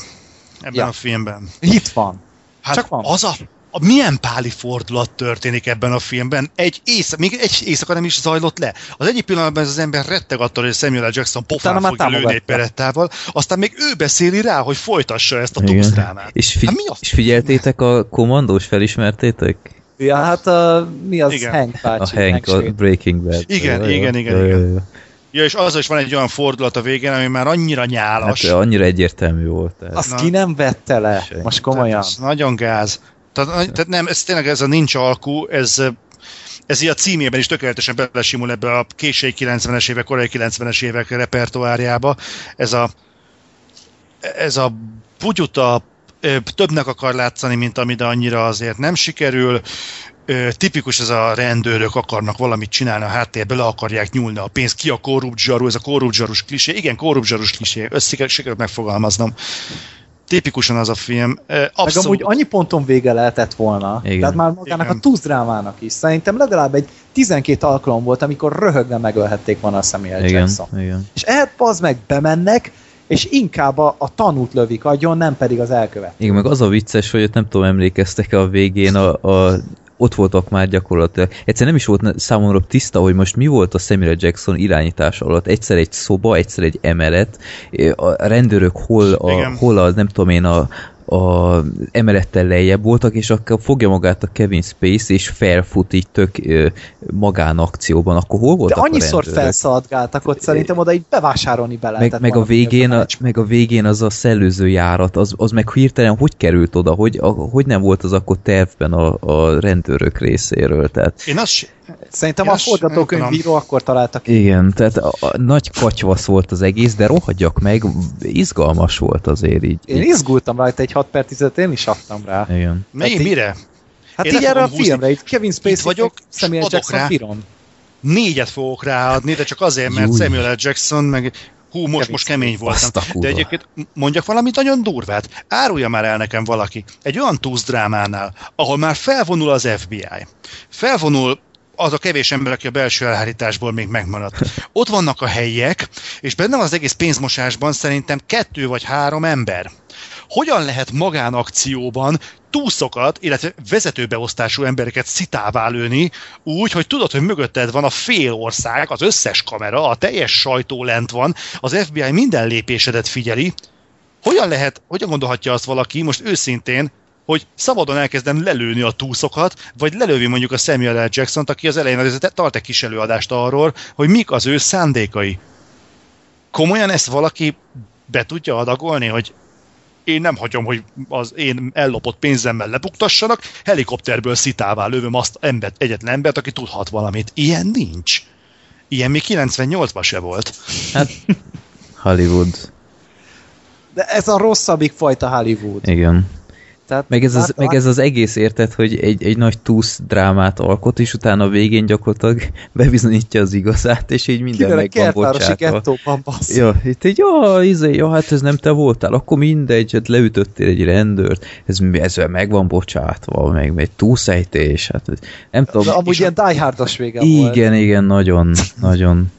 Speaker 4: ebben
Speaker 3: Ja.
Speaker 4: a filmben.
Speaker 3: Itt van.
Speaker 4: Hát
Speaker 3: Csak van.
Speaker 4: az a, a milyen páli fordulat történik ebben a filmben? Egy éjszaka, még egy éjszaka nem is zajlott le. Az egyik pillanatban ez az ember retteg attól, hogy Samuel L. Jackson pofán
Speaker 3: már
Speaker 4: fogja lőni egy perettával, aztán még ő beszéli rá, hogy folytassa ezt a
Speaker 2: Igen.
Speaker 4: túlsztrámát.
Speaker 2: És, figy-
Speaker 4: Hát mi az?
Speaker 2: és figyeltétek a kommandós, felismertétek?
Speaker 3: Ja, hát a, mi az
Speaker 4: Igen.
Speaker 3: Hank
Speaker 2: A
Speaker 3: bácsi?
Speaker 2: Hank, a
Speaker 3: Hank
Speaker 2: Breaking Bad.
Speaker 4: Igen, igen, igen,
Speaker 2: jaj,
Speaker 4: igen. Ja, és az is van egy olyan fordulat a végén, ami már annyira nyálas.
Speaker 2: Hát annyira egyértelmű volt. Tehát.
Speaker 3: Azt
Speaker 4: Na.
Speaker 3: ki nem vette le?
Speaker 2: Senki.
Speaker 3: Most komolyan.
Speaker 4: Tehát ez nagyon gáz. Tehát, tehát nem, ez tényleg ez a nincs alkú, ez, ez így a címében is tökéletesen belesimul ebbe a késői 90-es évek, korai 90-es évek repertoárjába. Ez a, ez a bugyuta többnek akar látszani, mint ami, de annyira azért nem sikerül. Ö, Tipikus ez a rendőrök akarnak valamit csinálni a háttérbe, le akarják nyúlni a pénzt, ki a korrupt zsaru, ez a korrupt zsarus klisé. Igen, korrupt zsarus klisé, össze sikerült megfogalmaznom. Tipikusan az a film. Ö,
Speaker 3: Meg
Speaker 4: Abszolút.
Speaker 3: amúgy annyi ponton vége lehetett volna.
Speaker 2: Igen.
Speaker 3: Tehát már magának
Speaker 4: Igen.
Speaker 3: a túzdrámának is. Szerintem legalább egy 12 alkalom volt, amikor röhögve megölhették volna a Samuel
Speaker 2: Igen,
Speaker 3: Jackson.
Speaker 2: igen.
Speaker 3: És ehhez az meg bemennek, és inkább a, a tanút lövik agyon, nem pedig az elkövet.
Speaker 2: Igen, meg az a vicces, hogy ott nem tudom, emlékeztek-e a végén, a, a, ott voltak már gyakorlatilag. Egyszer nem is volt számomra tiszta, hogy most mi volt a Samuel Jackson irányítás alatt. Egyszer egy szoba, egyszer egy emelet, a rendőrök hol, a,
Speaker 4: Igen.
Speaker 2: hol a, nem tudom én, a, a emelettel lejjebb voltak, és akkor fogja magát a Kevin Space, és felfut így tök magánakcióban. Akkor hol
Speaker 3: De
Speaker 2: voltak a
Speaker 3: annyiszor felszaladgáltak ott szerintem oda így bevásárolni be
Speaker 2: meg,
Speaker 3: lehetett
Speaker 2: meg, a
Speaker 3: volna
Speaker 2: végén, a, meg a végén az a szellőző járat, az, az meg hirtelen hogy került oda, hogy, a, hogy nem volt az akkor tervben a, a rendőrök részéről, tehát
Speaker 4: Én azt,
Speaker 3: Szerintem
Speaker 4: Én
Speaker 3: a forgatókönyvíró akkor találta ki.
Speaker 2: igen, tehát a, a nagy katyvasz volt az egész, de rohadjak meg, izgalmas volt azért így.
Speaker 3: Én
Speaker 2: így
Speaker 3: izgultam rajta, egy 6 per 10 én is adtam rá.
Speaker 2: igen.
Speaker 4: mi,
Speaker 3: így-
Speaker 4: mire?
Speaker 3: Hát
Speaker 4: Én
Speaker 3: így erre a filmre, itt Kevin Spacey
Speaker 4: vagyok,
Speaker 3: Samuel Jackson
Speaker 4: rá.
Speaker 3: bírom.
Speaker 4: Négyet fogok ráadni, de csak azért, mert
Speaker 2: Júj.
Speaker 4: Samuel L. Jackson, meg hú, most,
Speaker 3: Kevin
Speaker 4: most kemény voltam. De egyébként mondjak valamit nagyon durvát. Árulja már el nekem valaki. Egy olyan túzdrámánál, ahol már felvonul az FBI. Felvonul az a kevés ember, aki a belső elhárításból még megmaradt. Ott vannak a helyiek, és benne van az egész pénzmosásban szerintem kettő vagy három ember. Hogyan lehet magánakcióban túszokat, illetve vezetőbeosztású embereket szitává lőni, úgy, hogy tudod, hogy mögötted van a fél ország, az összes kamera, a teljes sajtó lent van, az FBI minden lépésedet figyeli. Hogyan lehet, hogyan gondolhatja azt valaki, most őszintén, hogy szabadon elkezdem lelőni a túszokat, vagy lelővi mondjuk a Samuel L. Jackson-t, aki az elején azért tart egy kis előadást arról, hogy mik az ő szándékai. Komolyan ezt valaki be tudja adagolni, hogy én nem hagyom, hogy az én ellopott pénzemmel lebuktassanak, helikopterből szitává lövöm azt embert, egyetlen embert, aki tudhat valamit. Ilyen nincs. Ilyen még 98-ban se volt.
Speaker 2: Hollywood.
Speaker 3: De ez a rosszabbik fajta Hollywood.
Speaker 2: Igen.
Speaker 3: Tehát
Speaker 2: Meg ez, az, meg ez az egész érted, hogy egy, egy nagy túsz drámát alkot, és utána a végén gyakorlatilag bebizonyítja az igazát, és így minden meg van bocsátva. Ja, itt egy, ja, izé, ja, hát ez nem te voltál, akkor mindegy, hát leütöttél egy rendőrt, ez, ez meg van bocsátva, meg egy túlszejtés, hát nem tudom.
Speaker 3: De amúgy ilyen Die Hardos vége volt.
Speaker 2: igen, igen, nagyon, nagyon.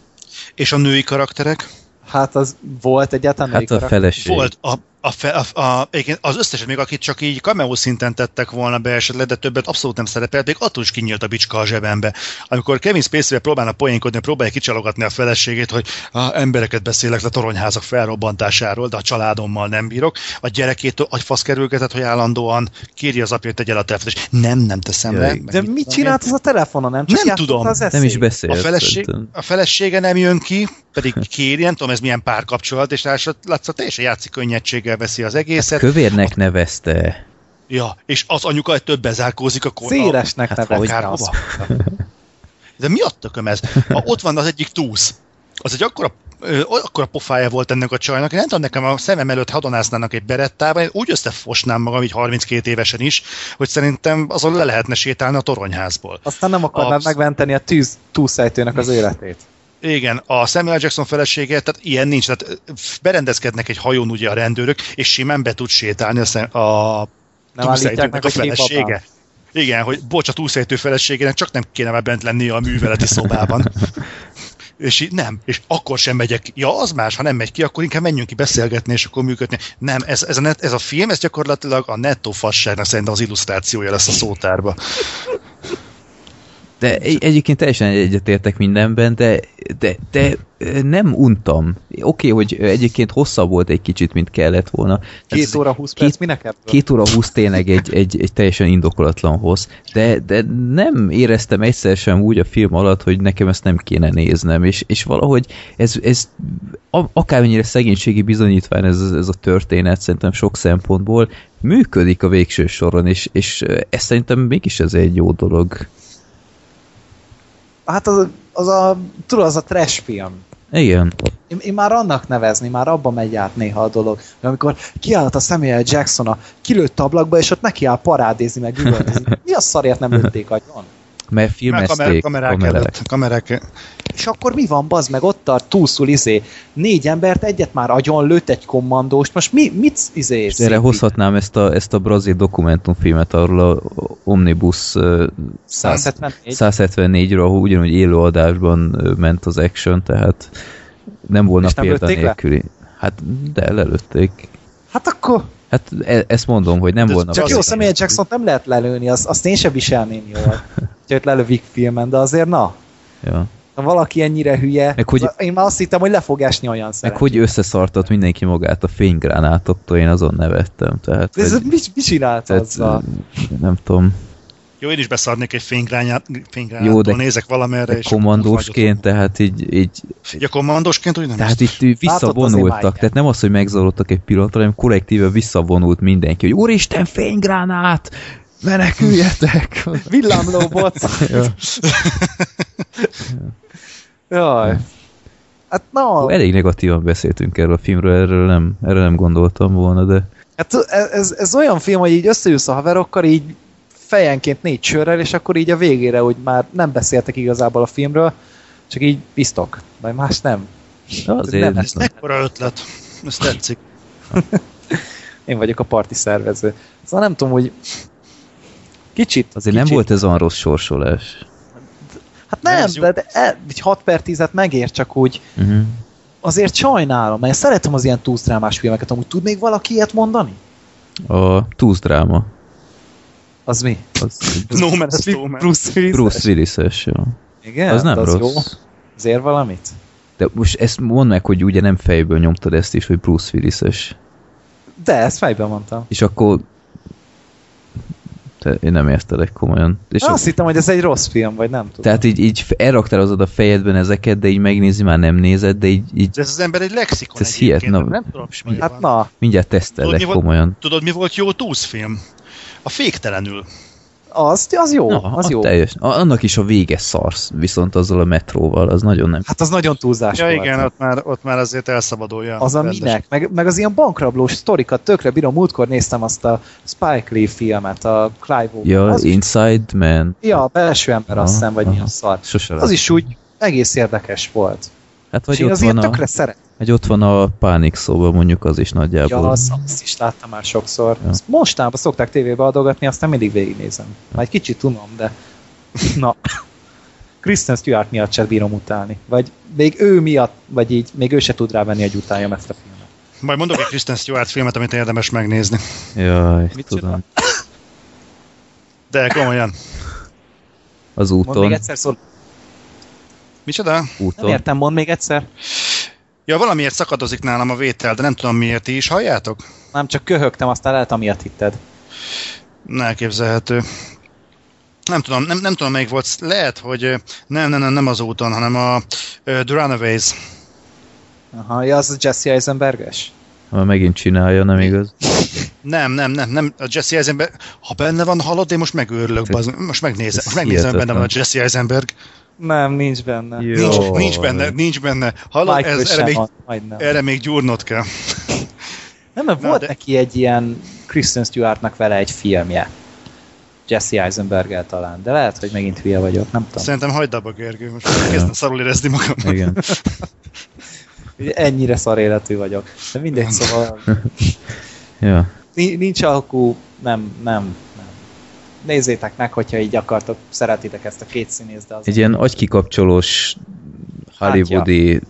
Speaker 4: És a női karakterek?
Speaker 3: Hát az volt egyáltalán
Speaker 2: Hát a
Speaker 3: karakter?
Speaker 2: feleség.
Speaker 4: Volt a, a, fe, a, a, igen, az összeset még, akit csak így cameo szinten tettek volna be esetleg, de többet abszolút nem szerepelt, még attól is kinyílt a bicska a zsebembe. Amikor Kevin Spacey-vel próbálna poénkodni, próbálja kicsalogatni a feleségét, hogy a embereket beszélek le toronyházak felrobbantásáról, de a családommal nem bírok. A gyerekétől agyfasz kerülgetett, hogy állandóan kéri az apja, hogy tegye el a telefont, és nem, nem teszem
Speaker 2: Ja,
Speaker 4: le.
Speaker 3: De
Speaker 4: mit
Speaker 3: mit csinált az a telefonon? Nem csak
Speaker 4: Nem tudom.
Speaker 3: Az
Speaker 2: Nem is
Speaker 3: eszét?
Speaker 2: beszélt.
Speaker 4: a, feleség,
Speaker 2: szerintem.
Speaker 4: a felesége nem jön ki, pedig kéri, nem tudom ez milyen párkapcsolat, és látszott teljesen játszik könnyedséggel veszi az egészet.
Speaker 2: Kövérnek nevezte.
Speaker 4: Ja, és az anyuka egy több bezárkózik a kor.
Speaker 3: Szélesnek
Speaker 2: Hát
Speaker 3: hát nevezte.
Speaker 4: De mi a tököm ez? Ha ott van az egyik túsz, az egy akkora ö, akkor a pofája volt ennek a csajnak. Én nem tudom, nekem a szemem előtt hadonásznának egy berettában, én úgy összefosnám magam, így 32 évesen is, hogy szerintem azon le lehetne sétálni a toronyházból.
Speaker 3: Aztán nem akarnád
Speaker 4: A-
Speaker 3: megmenteni a tűz túlszejtőnek az életét.
Speaker 4: Igen, a Samuel Jackson felesége, tehát ilyen nincs, tehát berendezkednek egy hajón ugye a rendőrök, és simán be tud sétálni a, a
Speaker 3: meg,
Speaker 4: a felesége. Igen, hogy bocs, a túlszejtő feleségének csak nem kéne már bent lennie a műveleti szobában. és így nem, és akkor sem megyek. Ja, az más, ha nem megy ki, akkor inkább menjünk ki beszélgetni, és akkor működni. Nem, ez, ez, a, net, ez a film, ez gyakorlatilag a nettó fasságnak szerintem az illusztrációja lesz a szótárba.
Speaker 2: De egy, egyébként teljesen egyetértek mindenben, de, de, de nem untam. Oké, okay, hogy egyébként hosszabb volt egy kicsit, mint kellett volna.
Speaker 3: Két
Speaker 2: Ez-
Speaker 3: óra, 20
Speaker 2: két-
Speaker 3: perc, minek ebből?
Speaker 2: Két óra húsz tényleg egy, egy, egy teljesen indokolatlan hossz, de, de nem éreztem egyszer sem úgy a film alatt, hogy nekem ezt nem kéne néznem, és, és valahogy ez, ez akármennyire szegénységi bizonyítvány ez, ez a történet szerintem sok szempontból működik a végső soron, és, és ez szerintem mégis ez egy jó dolog.
Speaker 3: Hát az, az a, tudod, az a trash film.
Speaker 2: Igen.
Speaker 3: Én, én már annak nevezni, már abba megy át néha a dolog. hogy Amikor kiállt a Samuel Jackson a kilőtt ablakba, és ott neki áll parádézni, meg üvöltözni. Mi a szarért nem lőtték agyon?
Speaker 2: Mert filmezték
Speaker 4: kamerák,
Speaker 2: kamerák.
Speaker 4: előtt, kamerák.
Speaker 3: És akkor mi van, bazd meg, ott tart túlszul izé. Négy embert, egyet már agyon lőtt egy kommandóst, most mi, mit izé?
Speaker 2: És erre hozhatnám ezt a, ezt a brazil dokumentumfilmet arról a Omnibus ö,
Speaker 3: 174.
Speaker 2: 174-ről, ahol ugyanúgy élőadásban ment az action, tehát nem volna
Speaker 3: És
Speaker 2: példa
Speaker 3: le?
Speaker 2: nélküli. Hát, de lelőtték.
Speaker 3: Hát akkor
Speaker 2: Hát e- ezt mondom, hogy nem
Speaker 4: De
Speaker 2: volna
Speaker 3: Csak jó, Samuel jackson nem lehet lelőni, az, azt én sem viselném jól. hogy őt lelövik filmen, de azért na.
Speaker 2: Ja.
Speaker 3: Ha valaki ennyire hülye,
Speaker 2: Meg hogy-
Speaker 3: az- én már azt hittem, hogy le fog esni olyan
Speaker 2: Meg
Speaker 3: szerep.
Speaker 2: hogy összeszartott mindenki magát a fénygránátoktól, én azon nevettem. Tehát,
Speaker 3: Ez
Speaker 2: hogy,
Speaker 3: mit, mit csinált
Speaker 2: tehát
Speaker 3: azzal?
Speaker 2: nem tudom,
Speaker 4: Jó, én is beszarnék egy fénygrányától,
Speaker 2: Jó, de-
Speaker 4: nézek valamerre,
Speaker 2: de
Speaker 4: és
Speaker 2: kommandósként, tehát így, így
Speaker 4: Ja, kommandósként úgy nem
Speaker 2: Tehát
Speaker 4: biztos.
Speaker 2: itt visszavonultak, tehát nem az, hogy megzavarodtak egy pillanatra, hanem kollektíve visszavonult mindenki, hogy úristen, fénygránát! Meneküljetek!
Speaker 3: Villámlóbot!
Speaker 2: ja.
Speaker 3: Jaj. Hát na,
Speaker 2: Elég negatívan beszéltünk erről a filmről, erről nem, erről nem gondoltam volna, de
Speaker 3: hát ez, ez olyan film, hogy így összejössz a haverokkal, így fejenként négy sörrel, és akkor így a végére, hogy már nem beszéltek igazából a filmről, csak így biztok, vagy más nem.
Speaker 2: azért
Speaker 3: nem
Speaker 2: nem,
Speaker 3: lesz.
Speaker 4: Mekkora ötlet. Ez tetszik.
Speaker 3: Én vagyok a parti szervező. Szóval nem tudom, hogy kicsit...
Speaker 2: azért
Speaker 3: kicsit.
Speaker 2: nem volt ez olyan rossz sorsolás.
Speaker 3: Hát nem,
Speaker 4: Ez jó.
Speaker 3: de, de el, egy 6 per 10-et megér, csak úgy
Speaker 2: Uh-huh.
Speaker 3: azért sajnálom, mert szeretem az ilyen túlsztrámás filmeket. Amúgy tud még valaki ilyet mondani?
Speaker 2: A Tooth dráma.
Speaker 3: Az mi?
Speaker 2: Az
Speaker 4: No Man,
Speaker 3: Az mi?
Speaker 4: no man.
Speaker 3: Bruce Willis?
Speaker 2: Bruce Willis-es, jó.
Speaker 3: Igen,
Speaker 2: Az nem
Speaker 3: az
Speaker 2: rossz.
Speaker 3: Jó. Az ér valamit?
Speaker 2: De most ezt mondd meg, hogy ugye nem fejből nyomtad ezt is, hogy Bruce Willis-es.
Speaker 3: De, ezt fejben mondtam.
Speaker 2: És akkor te, én nem értelek komolyan. És
Speaker 3: Azt hittem, hogy ez egy rossz film, vagy nem tudom.
Speaker 2: Tehát így, így elraktározod a fejedben ezeket, de így megnézi, már nem nézed, de így, így
Speaker 4: De ez az ember egy lexikon
Speaker 2: Ez
Speaker 4: egyébként,
Speaker 2: hihet, na-
Speaker 4: nem tudom,
Speaker 3: Hát
Speaker 4: van.
Speaker 3: na,
Speaker 2: mindjárt tesztelek
Speaker 4: Tudod, mi volt-
Speaker 2: komolyan.
Speaker 4: Tudod, mi volt jó túszfilm? A Féktelenül.
Speaker 3: az, az jó,
Speaker 2: Na,
Speaker 3: az jó.
Speaker 2: Teljes. Annak is a vége szarsz, viszont azzal a metróval, az nagyon nem.
Speaker 3: Hát az nagyon túlzás
Speaker 4: Ja
Speaker 3: volt.
Speaker 4: igen, ott már, ott már azért elszabadulja.
Speaker 3: Az a
Speaker 4: rendes.
Speaker 3: minek? Meg, meg az ilyen bankrablós sztorikat tökre bírom. Múltkor néztem azt a Spike Lee filmet, a Clive Owen.
Speaker 2: Ja,
Speaker 3: az is,
Speaker 2: Inside Man.
Speaker 3: ja, a belső ember azt
Speaker 2: Aha,
Speaker 3: hiszem, vagy
Speaker 2: aha.
Speaker 3: milyen szar.
Speaker 2: Sose
Speaker 3: Az is úgy egész érdekes volt.
Speaker 2: Hát
Speaker 3: És
Speaker 2: vagy
Speaker 3: én
Speaker 2: ott,
Speaker 3: az ilyen
Speaker 2: van a,
Speaker 3: tökre szeret.
Speaker 2: vagy ott van a Pánik szóba, mondjuk az is
Speaker 3: Ja,
Speaker 2: nagyjából.
Speaker 3: azt, azt is láttam már sokszor.
Speaker 2: Ja.
Speaker 3: Azt Mostában szokták tévébe adogatni, aztán mindig végignézem. Már egy kicsit unom, de... Na. Kristen Stewart miatt sem bírom utálni. Vagy még ő miatt, vagy így, még ő se tud rávenni, hogy utáljam ezt a filmet.
Speaker 4: Majd mondok egy Kristen Stewart filmet, amit érdemes megnézni.
Speaker 2: Jaj,
Speaker 3: Mit
Speaker 2: tudom.
Speaker 4: De komolyan.
Speaker 2: Az
Speaker 3: Mondd még
Speaker 2: úton.
Speaker 3: egyszer szól.
Speaker 4: Micsoda?
Speaker 3: Nem
Speaker 2: úton.
Speaker 3: értem, mondd még egyszer.
Speaker 4: Ja, valamiért szakadozik nálam a vétel, de nem tudom miért ti is halljátok?
Speaker 3: Nem, csak köhögtem, aztán lehet, amiatt hitted.
Speaker 4: Elképzelhető. Nem tudom, nem, nem tudom melyik volt. Lehet, hogy nem, nem, nem, nem az úton, hanem a uh, The Runaways.
Speaker 3: Aha, ja, az a Jesse Eisenberges?
Speaker 2: Ha megint csinálja, nem igaz?
Speaker 4: Nem, nem, nem, nem. A Jesse Eisenberg, ha benne van, hallod, én most megőrülök, most megnézem, most megnézem, benne van a Jesse Eisenberg.
Speaker 3: Nem, nincs benne.
Speaker 2: Jó.
Speaker 4: Nincs, nincs benne, nincs benne. Hallod,
Speaker 3: Michael
Speaker 4: ez, erre, még, erre még gyúrnod kell.
Speaker 3: Nem, mert
Speaker 4: Na,
Speaker 3: volt
Speaker 4: de-
Speaker 3: neki egy ilyen Kristen Stewartnak vele egy filmje. Jesse eisenberg talán, de lehet, hogy megint hülye vagyok, nem tudom.
Speaker 4: Szerintem hagyd abba, Gergő, most kezdem szarul érezni magam.
Speaker 2: Igen.
Speaker 3: Ennyire szar életű vagyok. De mindegy, szóval
Speaker 2: Ja.
Speaker 3: ni- nincs alkú, nem, nem. Nézzétek meg, hogyha így akartok, szeretitek ezt a két színészt, de az
Speaker 2: Egy ilyen agykikapcsolós hollywoodi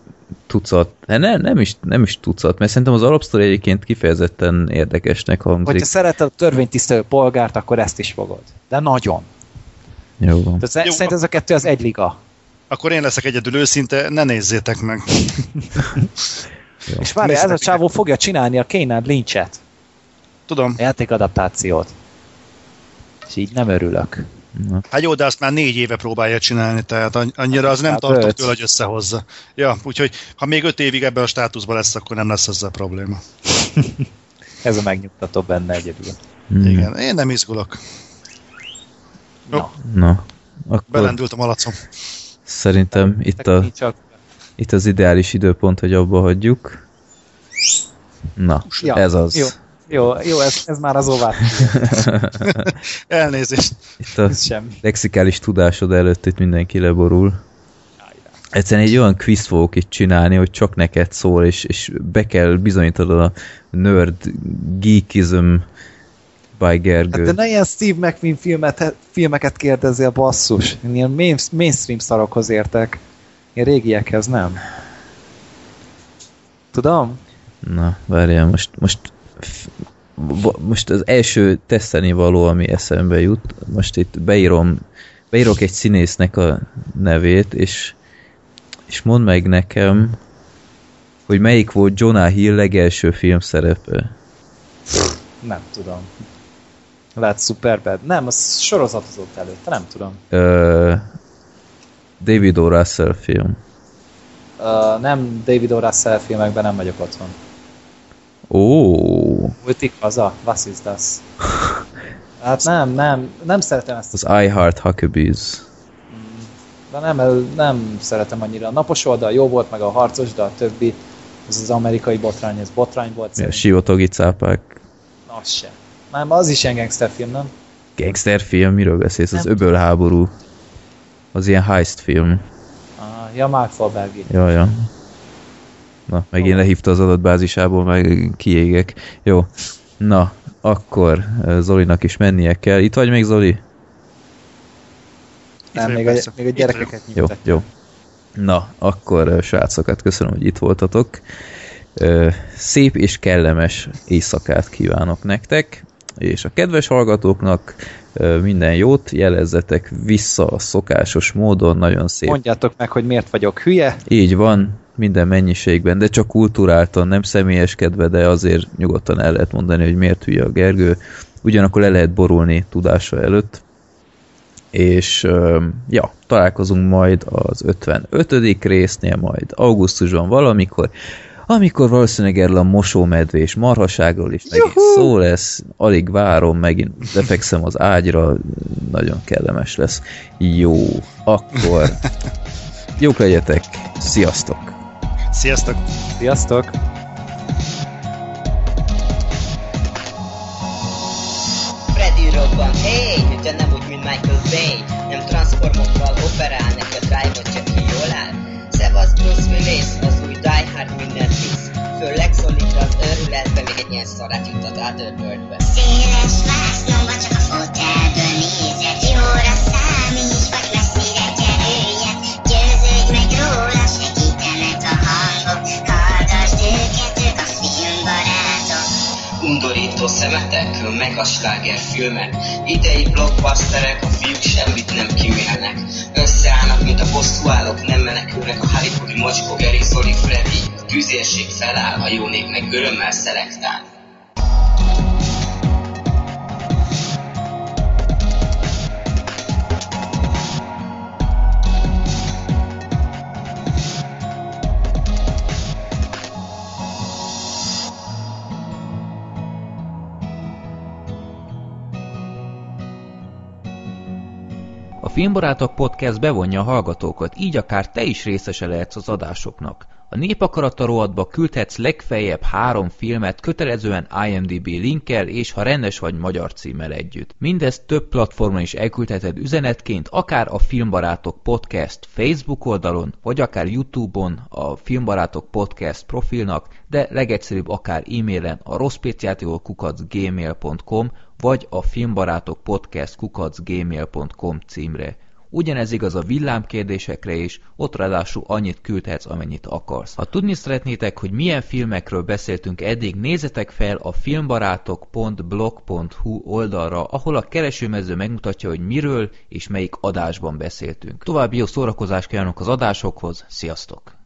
Speaker 2: tucat, hát nem, nem, is, nem is tucat, mert szerintem az alapsztori egyébként kifejezetten érdekesnek hangzik.
Speaker 3: Hogyha szereted a törvénytisztelő polgárt, akkor ezt is fogod. De nagyon.
Speaker 2: Jó van.
Speaker 3: Tehát
Speaker 4: Jó,
Speaker 3: szerintem ez a kettő az egy liga.
Speaker 4: Akkor én leszek egyedül őszinte, ne nézzétek meg.
Speaker 3: És várj, ez a csávó fogja csinálni a Kane Lynchet,
Speaker 4: Tudom.
Speaker 3: a játékadaptációt. És így nem örülök.
Speaker 2: Na,
Speaker 4: Hát jó, de azt már négy éve próbálja csinálni, tehát anny- annyira az nem
Speaker 3: Hát
Speaker 4: tartok tőle, hogy összehozza. Ja, úgyhogy ha még öt évig ebben a státuszban lesz, akkor nem lesz ezzel probléma.
Speaker 3: Ez a megnyugtató benne egyedül.
Speaker 2: mm,
Speaker 4: Igen, én nem izgulok.
Speaker 3: Na,
Speaker 2: Na, akkor
Speaker 4: Belendült a malacom.
Speaker 2: szerintem itt, a, itt az ideális időpont, hogy abba hagyjuk. Na,
Speaker 3: Ja,
Speaker 2: ez az.
Speaker 3: Jó, jó, jó ez, ez már az ovát.
Speaker 4: Elnézést.
Speaker 2: Itt a
Speaker 3: Ez semmi.
Speaker 2: lexikális tudásod előtt itt mindenki leborul. Egyszerűen egy olyan quiz fogok itt csinálni, hogy csak neked szól, és, és be kell bizonyítanod a nerd geekism by Gergő.
Speaker 3: Hát de ne ilyen Steve McQueen filmet, filmeket kérdezzél, basszus. Én ilyen main, mainstream szarokhoz értek. Én régiekhez nem. Tudom?
Speaker 2: Na, várjál, most, most, most az első teszteni való, ami eszembe jut, most itt beírom, beírok egy színésznek a nevét, és, és mondd meg nekem, hogy melyik volt Jonah Hill legelső film szerepe.
Speaker 3: Nem tudom. Lehet Superbad. Nem, az sorozatozott előtte, nem tudom.
Speaker 2: Ö, David O. Russell film.
Speaker 3: Uh, nem David O. Russell filmekben nem vagyok otthon.
Speaker 2: Ó,
Speaker 3: Multik haza? Was ist das? Hát nem, nem, nem szeretem ezt.
Speaker 2: az I Heart Huckabees.
Speaker 3: De nem, nem szeretem annyira. A napos oldal jó volt, meg a harcos, de a többi, ez az amerikai botrány, ez botrány volt.
Speaker 2: Mi a sivatagi cápák.
Speaker 3: Na, Az se. Nem, az is ilyen gangsterfilm, nem?
Speaker 2: Gangster film, miről beszélsz? Az
Speaker 3: Nem.
Speaker 2: öbölháború. Az ilyen heist film.
Speaker 3: Ah, ja, Mark Wahlbergi.
Speaker 2: Ja, ja. Na, megint lehívta az adatbázisából, meg kiégek. Jó. Na, akkor eh, Zolinak is mennie kell. Itt vagy még, Zoli?
Speaker 3: Nem, még a, még a gyerekeket
Speaker 2: Jó, jó. Na, akkor eh, srácokat köszönöm, hogy itt voltatok. Ö, Szép és kellemes éjszakát kívánok nektek, és a kedves hallgatóknak minden jót, jelezzetek vissza a szokásos módon, nagyon szép
Speaker 3: Mondjátok meg, hogy miért vagyok hülye.
Speaker 2: Így van, minden mennyiségben, de csak kulturáltan, nem személyeskedve, de azért nyugodtan el lehet mondani, hogy miért hülye a Gergő. Ugyanakkor le lehet borulni tudása előtt. És ja, találkozunk majd az 55. résznél, majd augusztusban valamikor, amikor valószínűleg erről a mosómedvés marhaságról is megint szó lesz, alig várom, megint lefekszem az ágyra, nagyon kellemes lesz. Jó, akkor jók legyetek, sziasztok!
Speaker 4: Sziasztok!
Speaker 3: Sziasztok!
Speaker 5: Freddy robban, hey, de nem úgy, mint Michael Bay. Nem transformokkal operál, neki a drive-ot csak ki jól áll? Szevasz Bruce Willis, az új Die Hard mindent visz Főleg szólít az őrületbe, még egy ilyen szarát juttat Otherworldbe
Speaker 6: Széles vásznomba csak a fotelből nézek Jóra
Speaker 5: Undorító szemetek, meg a slágerfilmek Idei blockbusterek, a fiúk semmit nem kimélnek Összeállnak, mint a bosszúállók, nem menekülnek A Hollywoodi mocskó, Gary, Zoli, Freddy A tűzérség feláll, a jó nép meg örömmel szelektál
Speaker 2: Filmbarátok Podcast bevonja a hallgatókat, így akár te is részese lehetsz az adásoknak. A Népakarata rovatba küldhetsz legfeljebb három filmet kötelezően IMDB linkkel és ha rendes vagy magyar címmel együtt. Mindezt több platformon is elküldheted üzenetként, akár a Filmbarátok Podcast Facebook oldalon, vagy akár Youtube-on a Filmbarátok Podcast profilnak, de legegyszerűbb akár e-mailen a rosszpéciátikolkukacgmail.com vagy a filmbarátok podcast kukacgmail.com címre. Ugyanez igaz a villámkérdésekre is, ott ráadásul annyit küldhetsz, amennyit akarsz. Ha tudni szeretnétek, hogy milyen filmekről beszéltünk eddig, nézzetek fel a filmbarátok.blog.hu oldalra, ahol a keresőmező megmutatja, hogy miről és melyik adásban beszéltünk. További jó szórakozást kívánok az adásokhoz, sziasztok!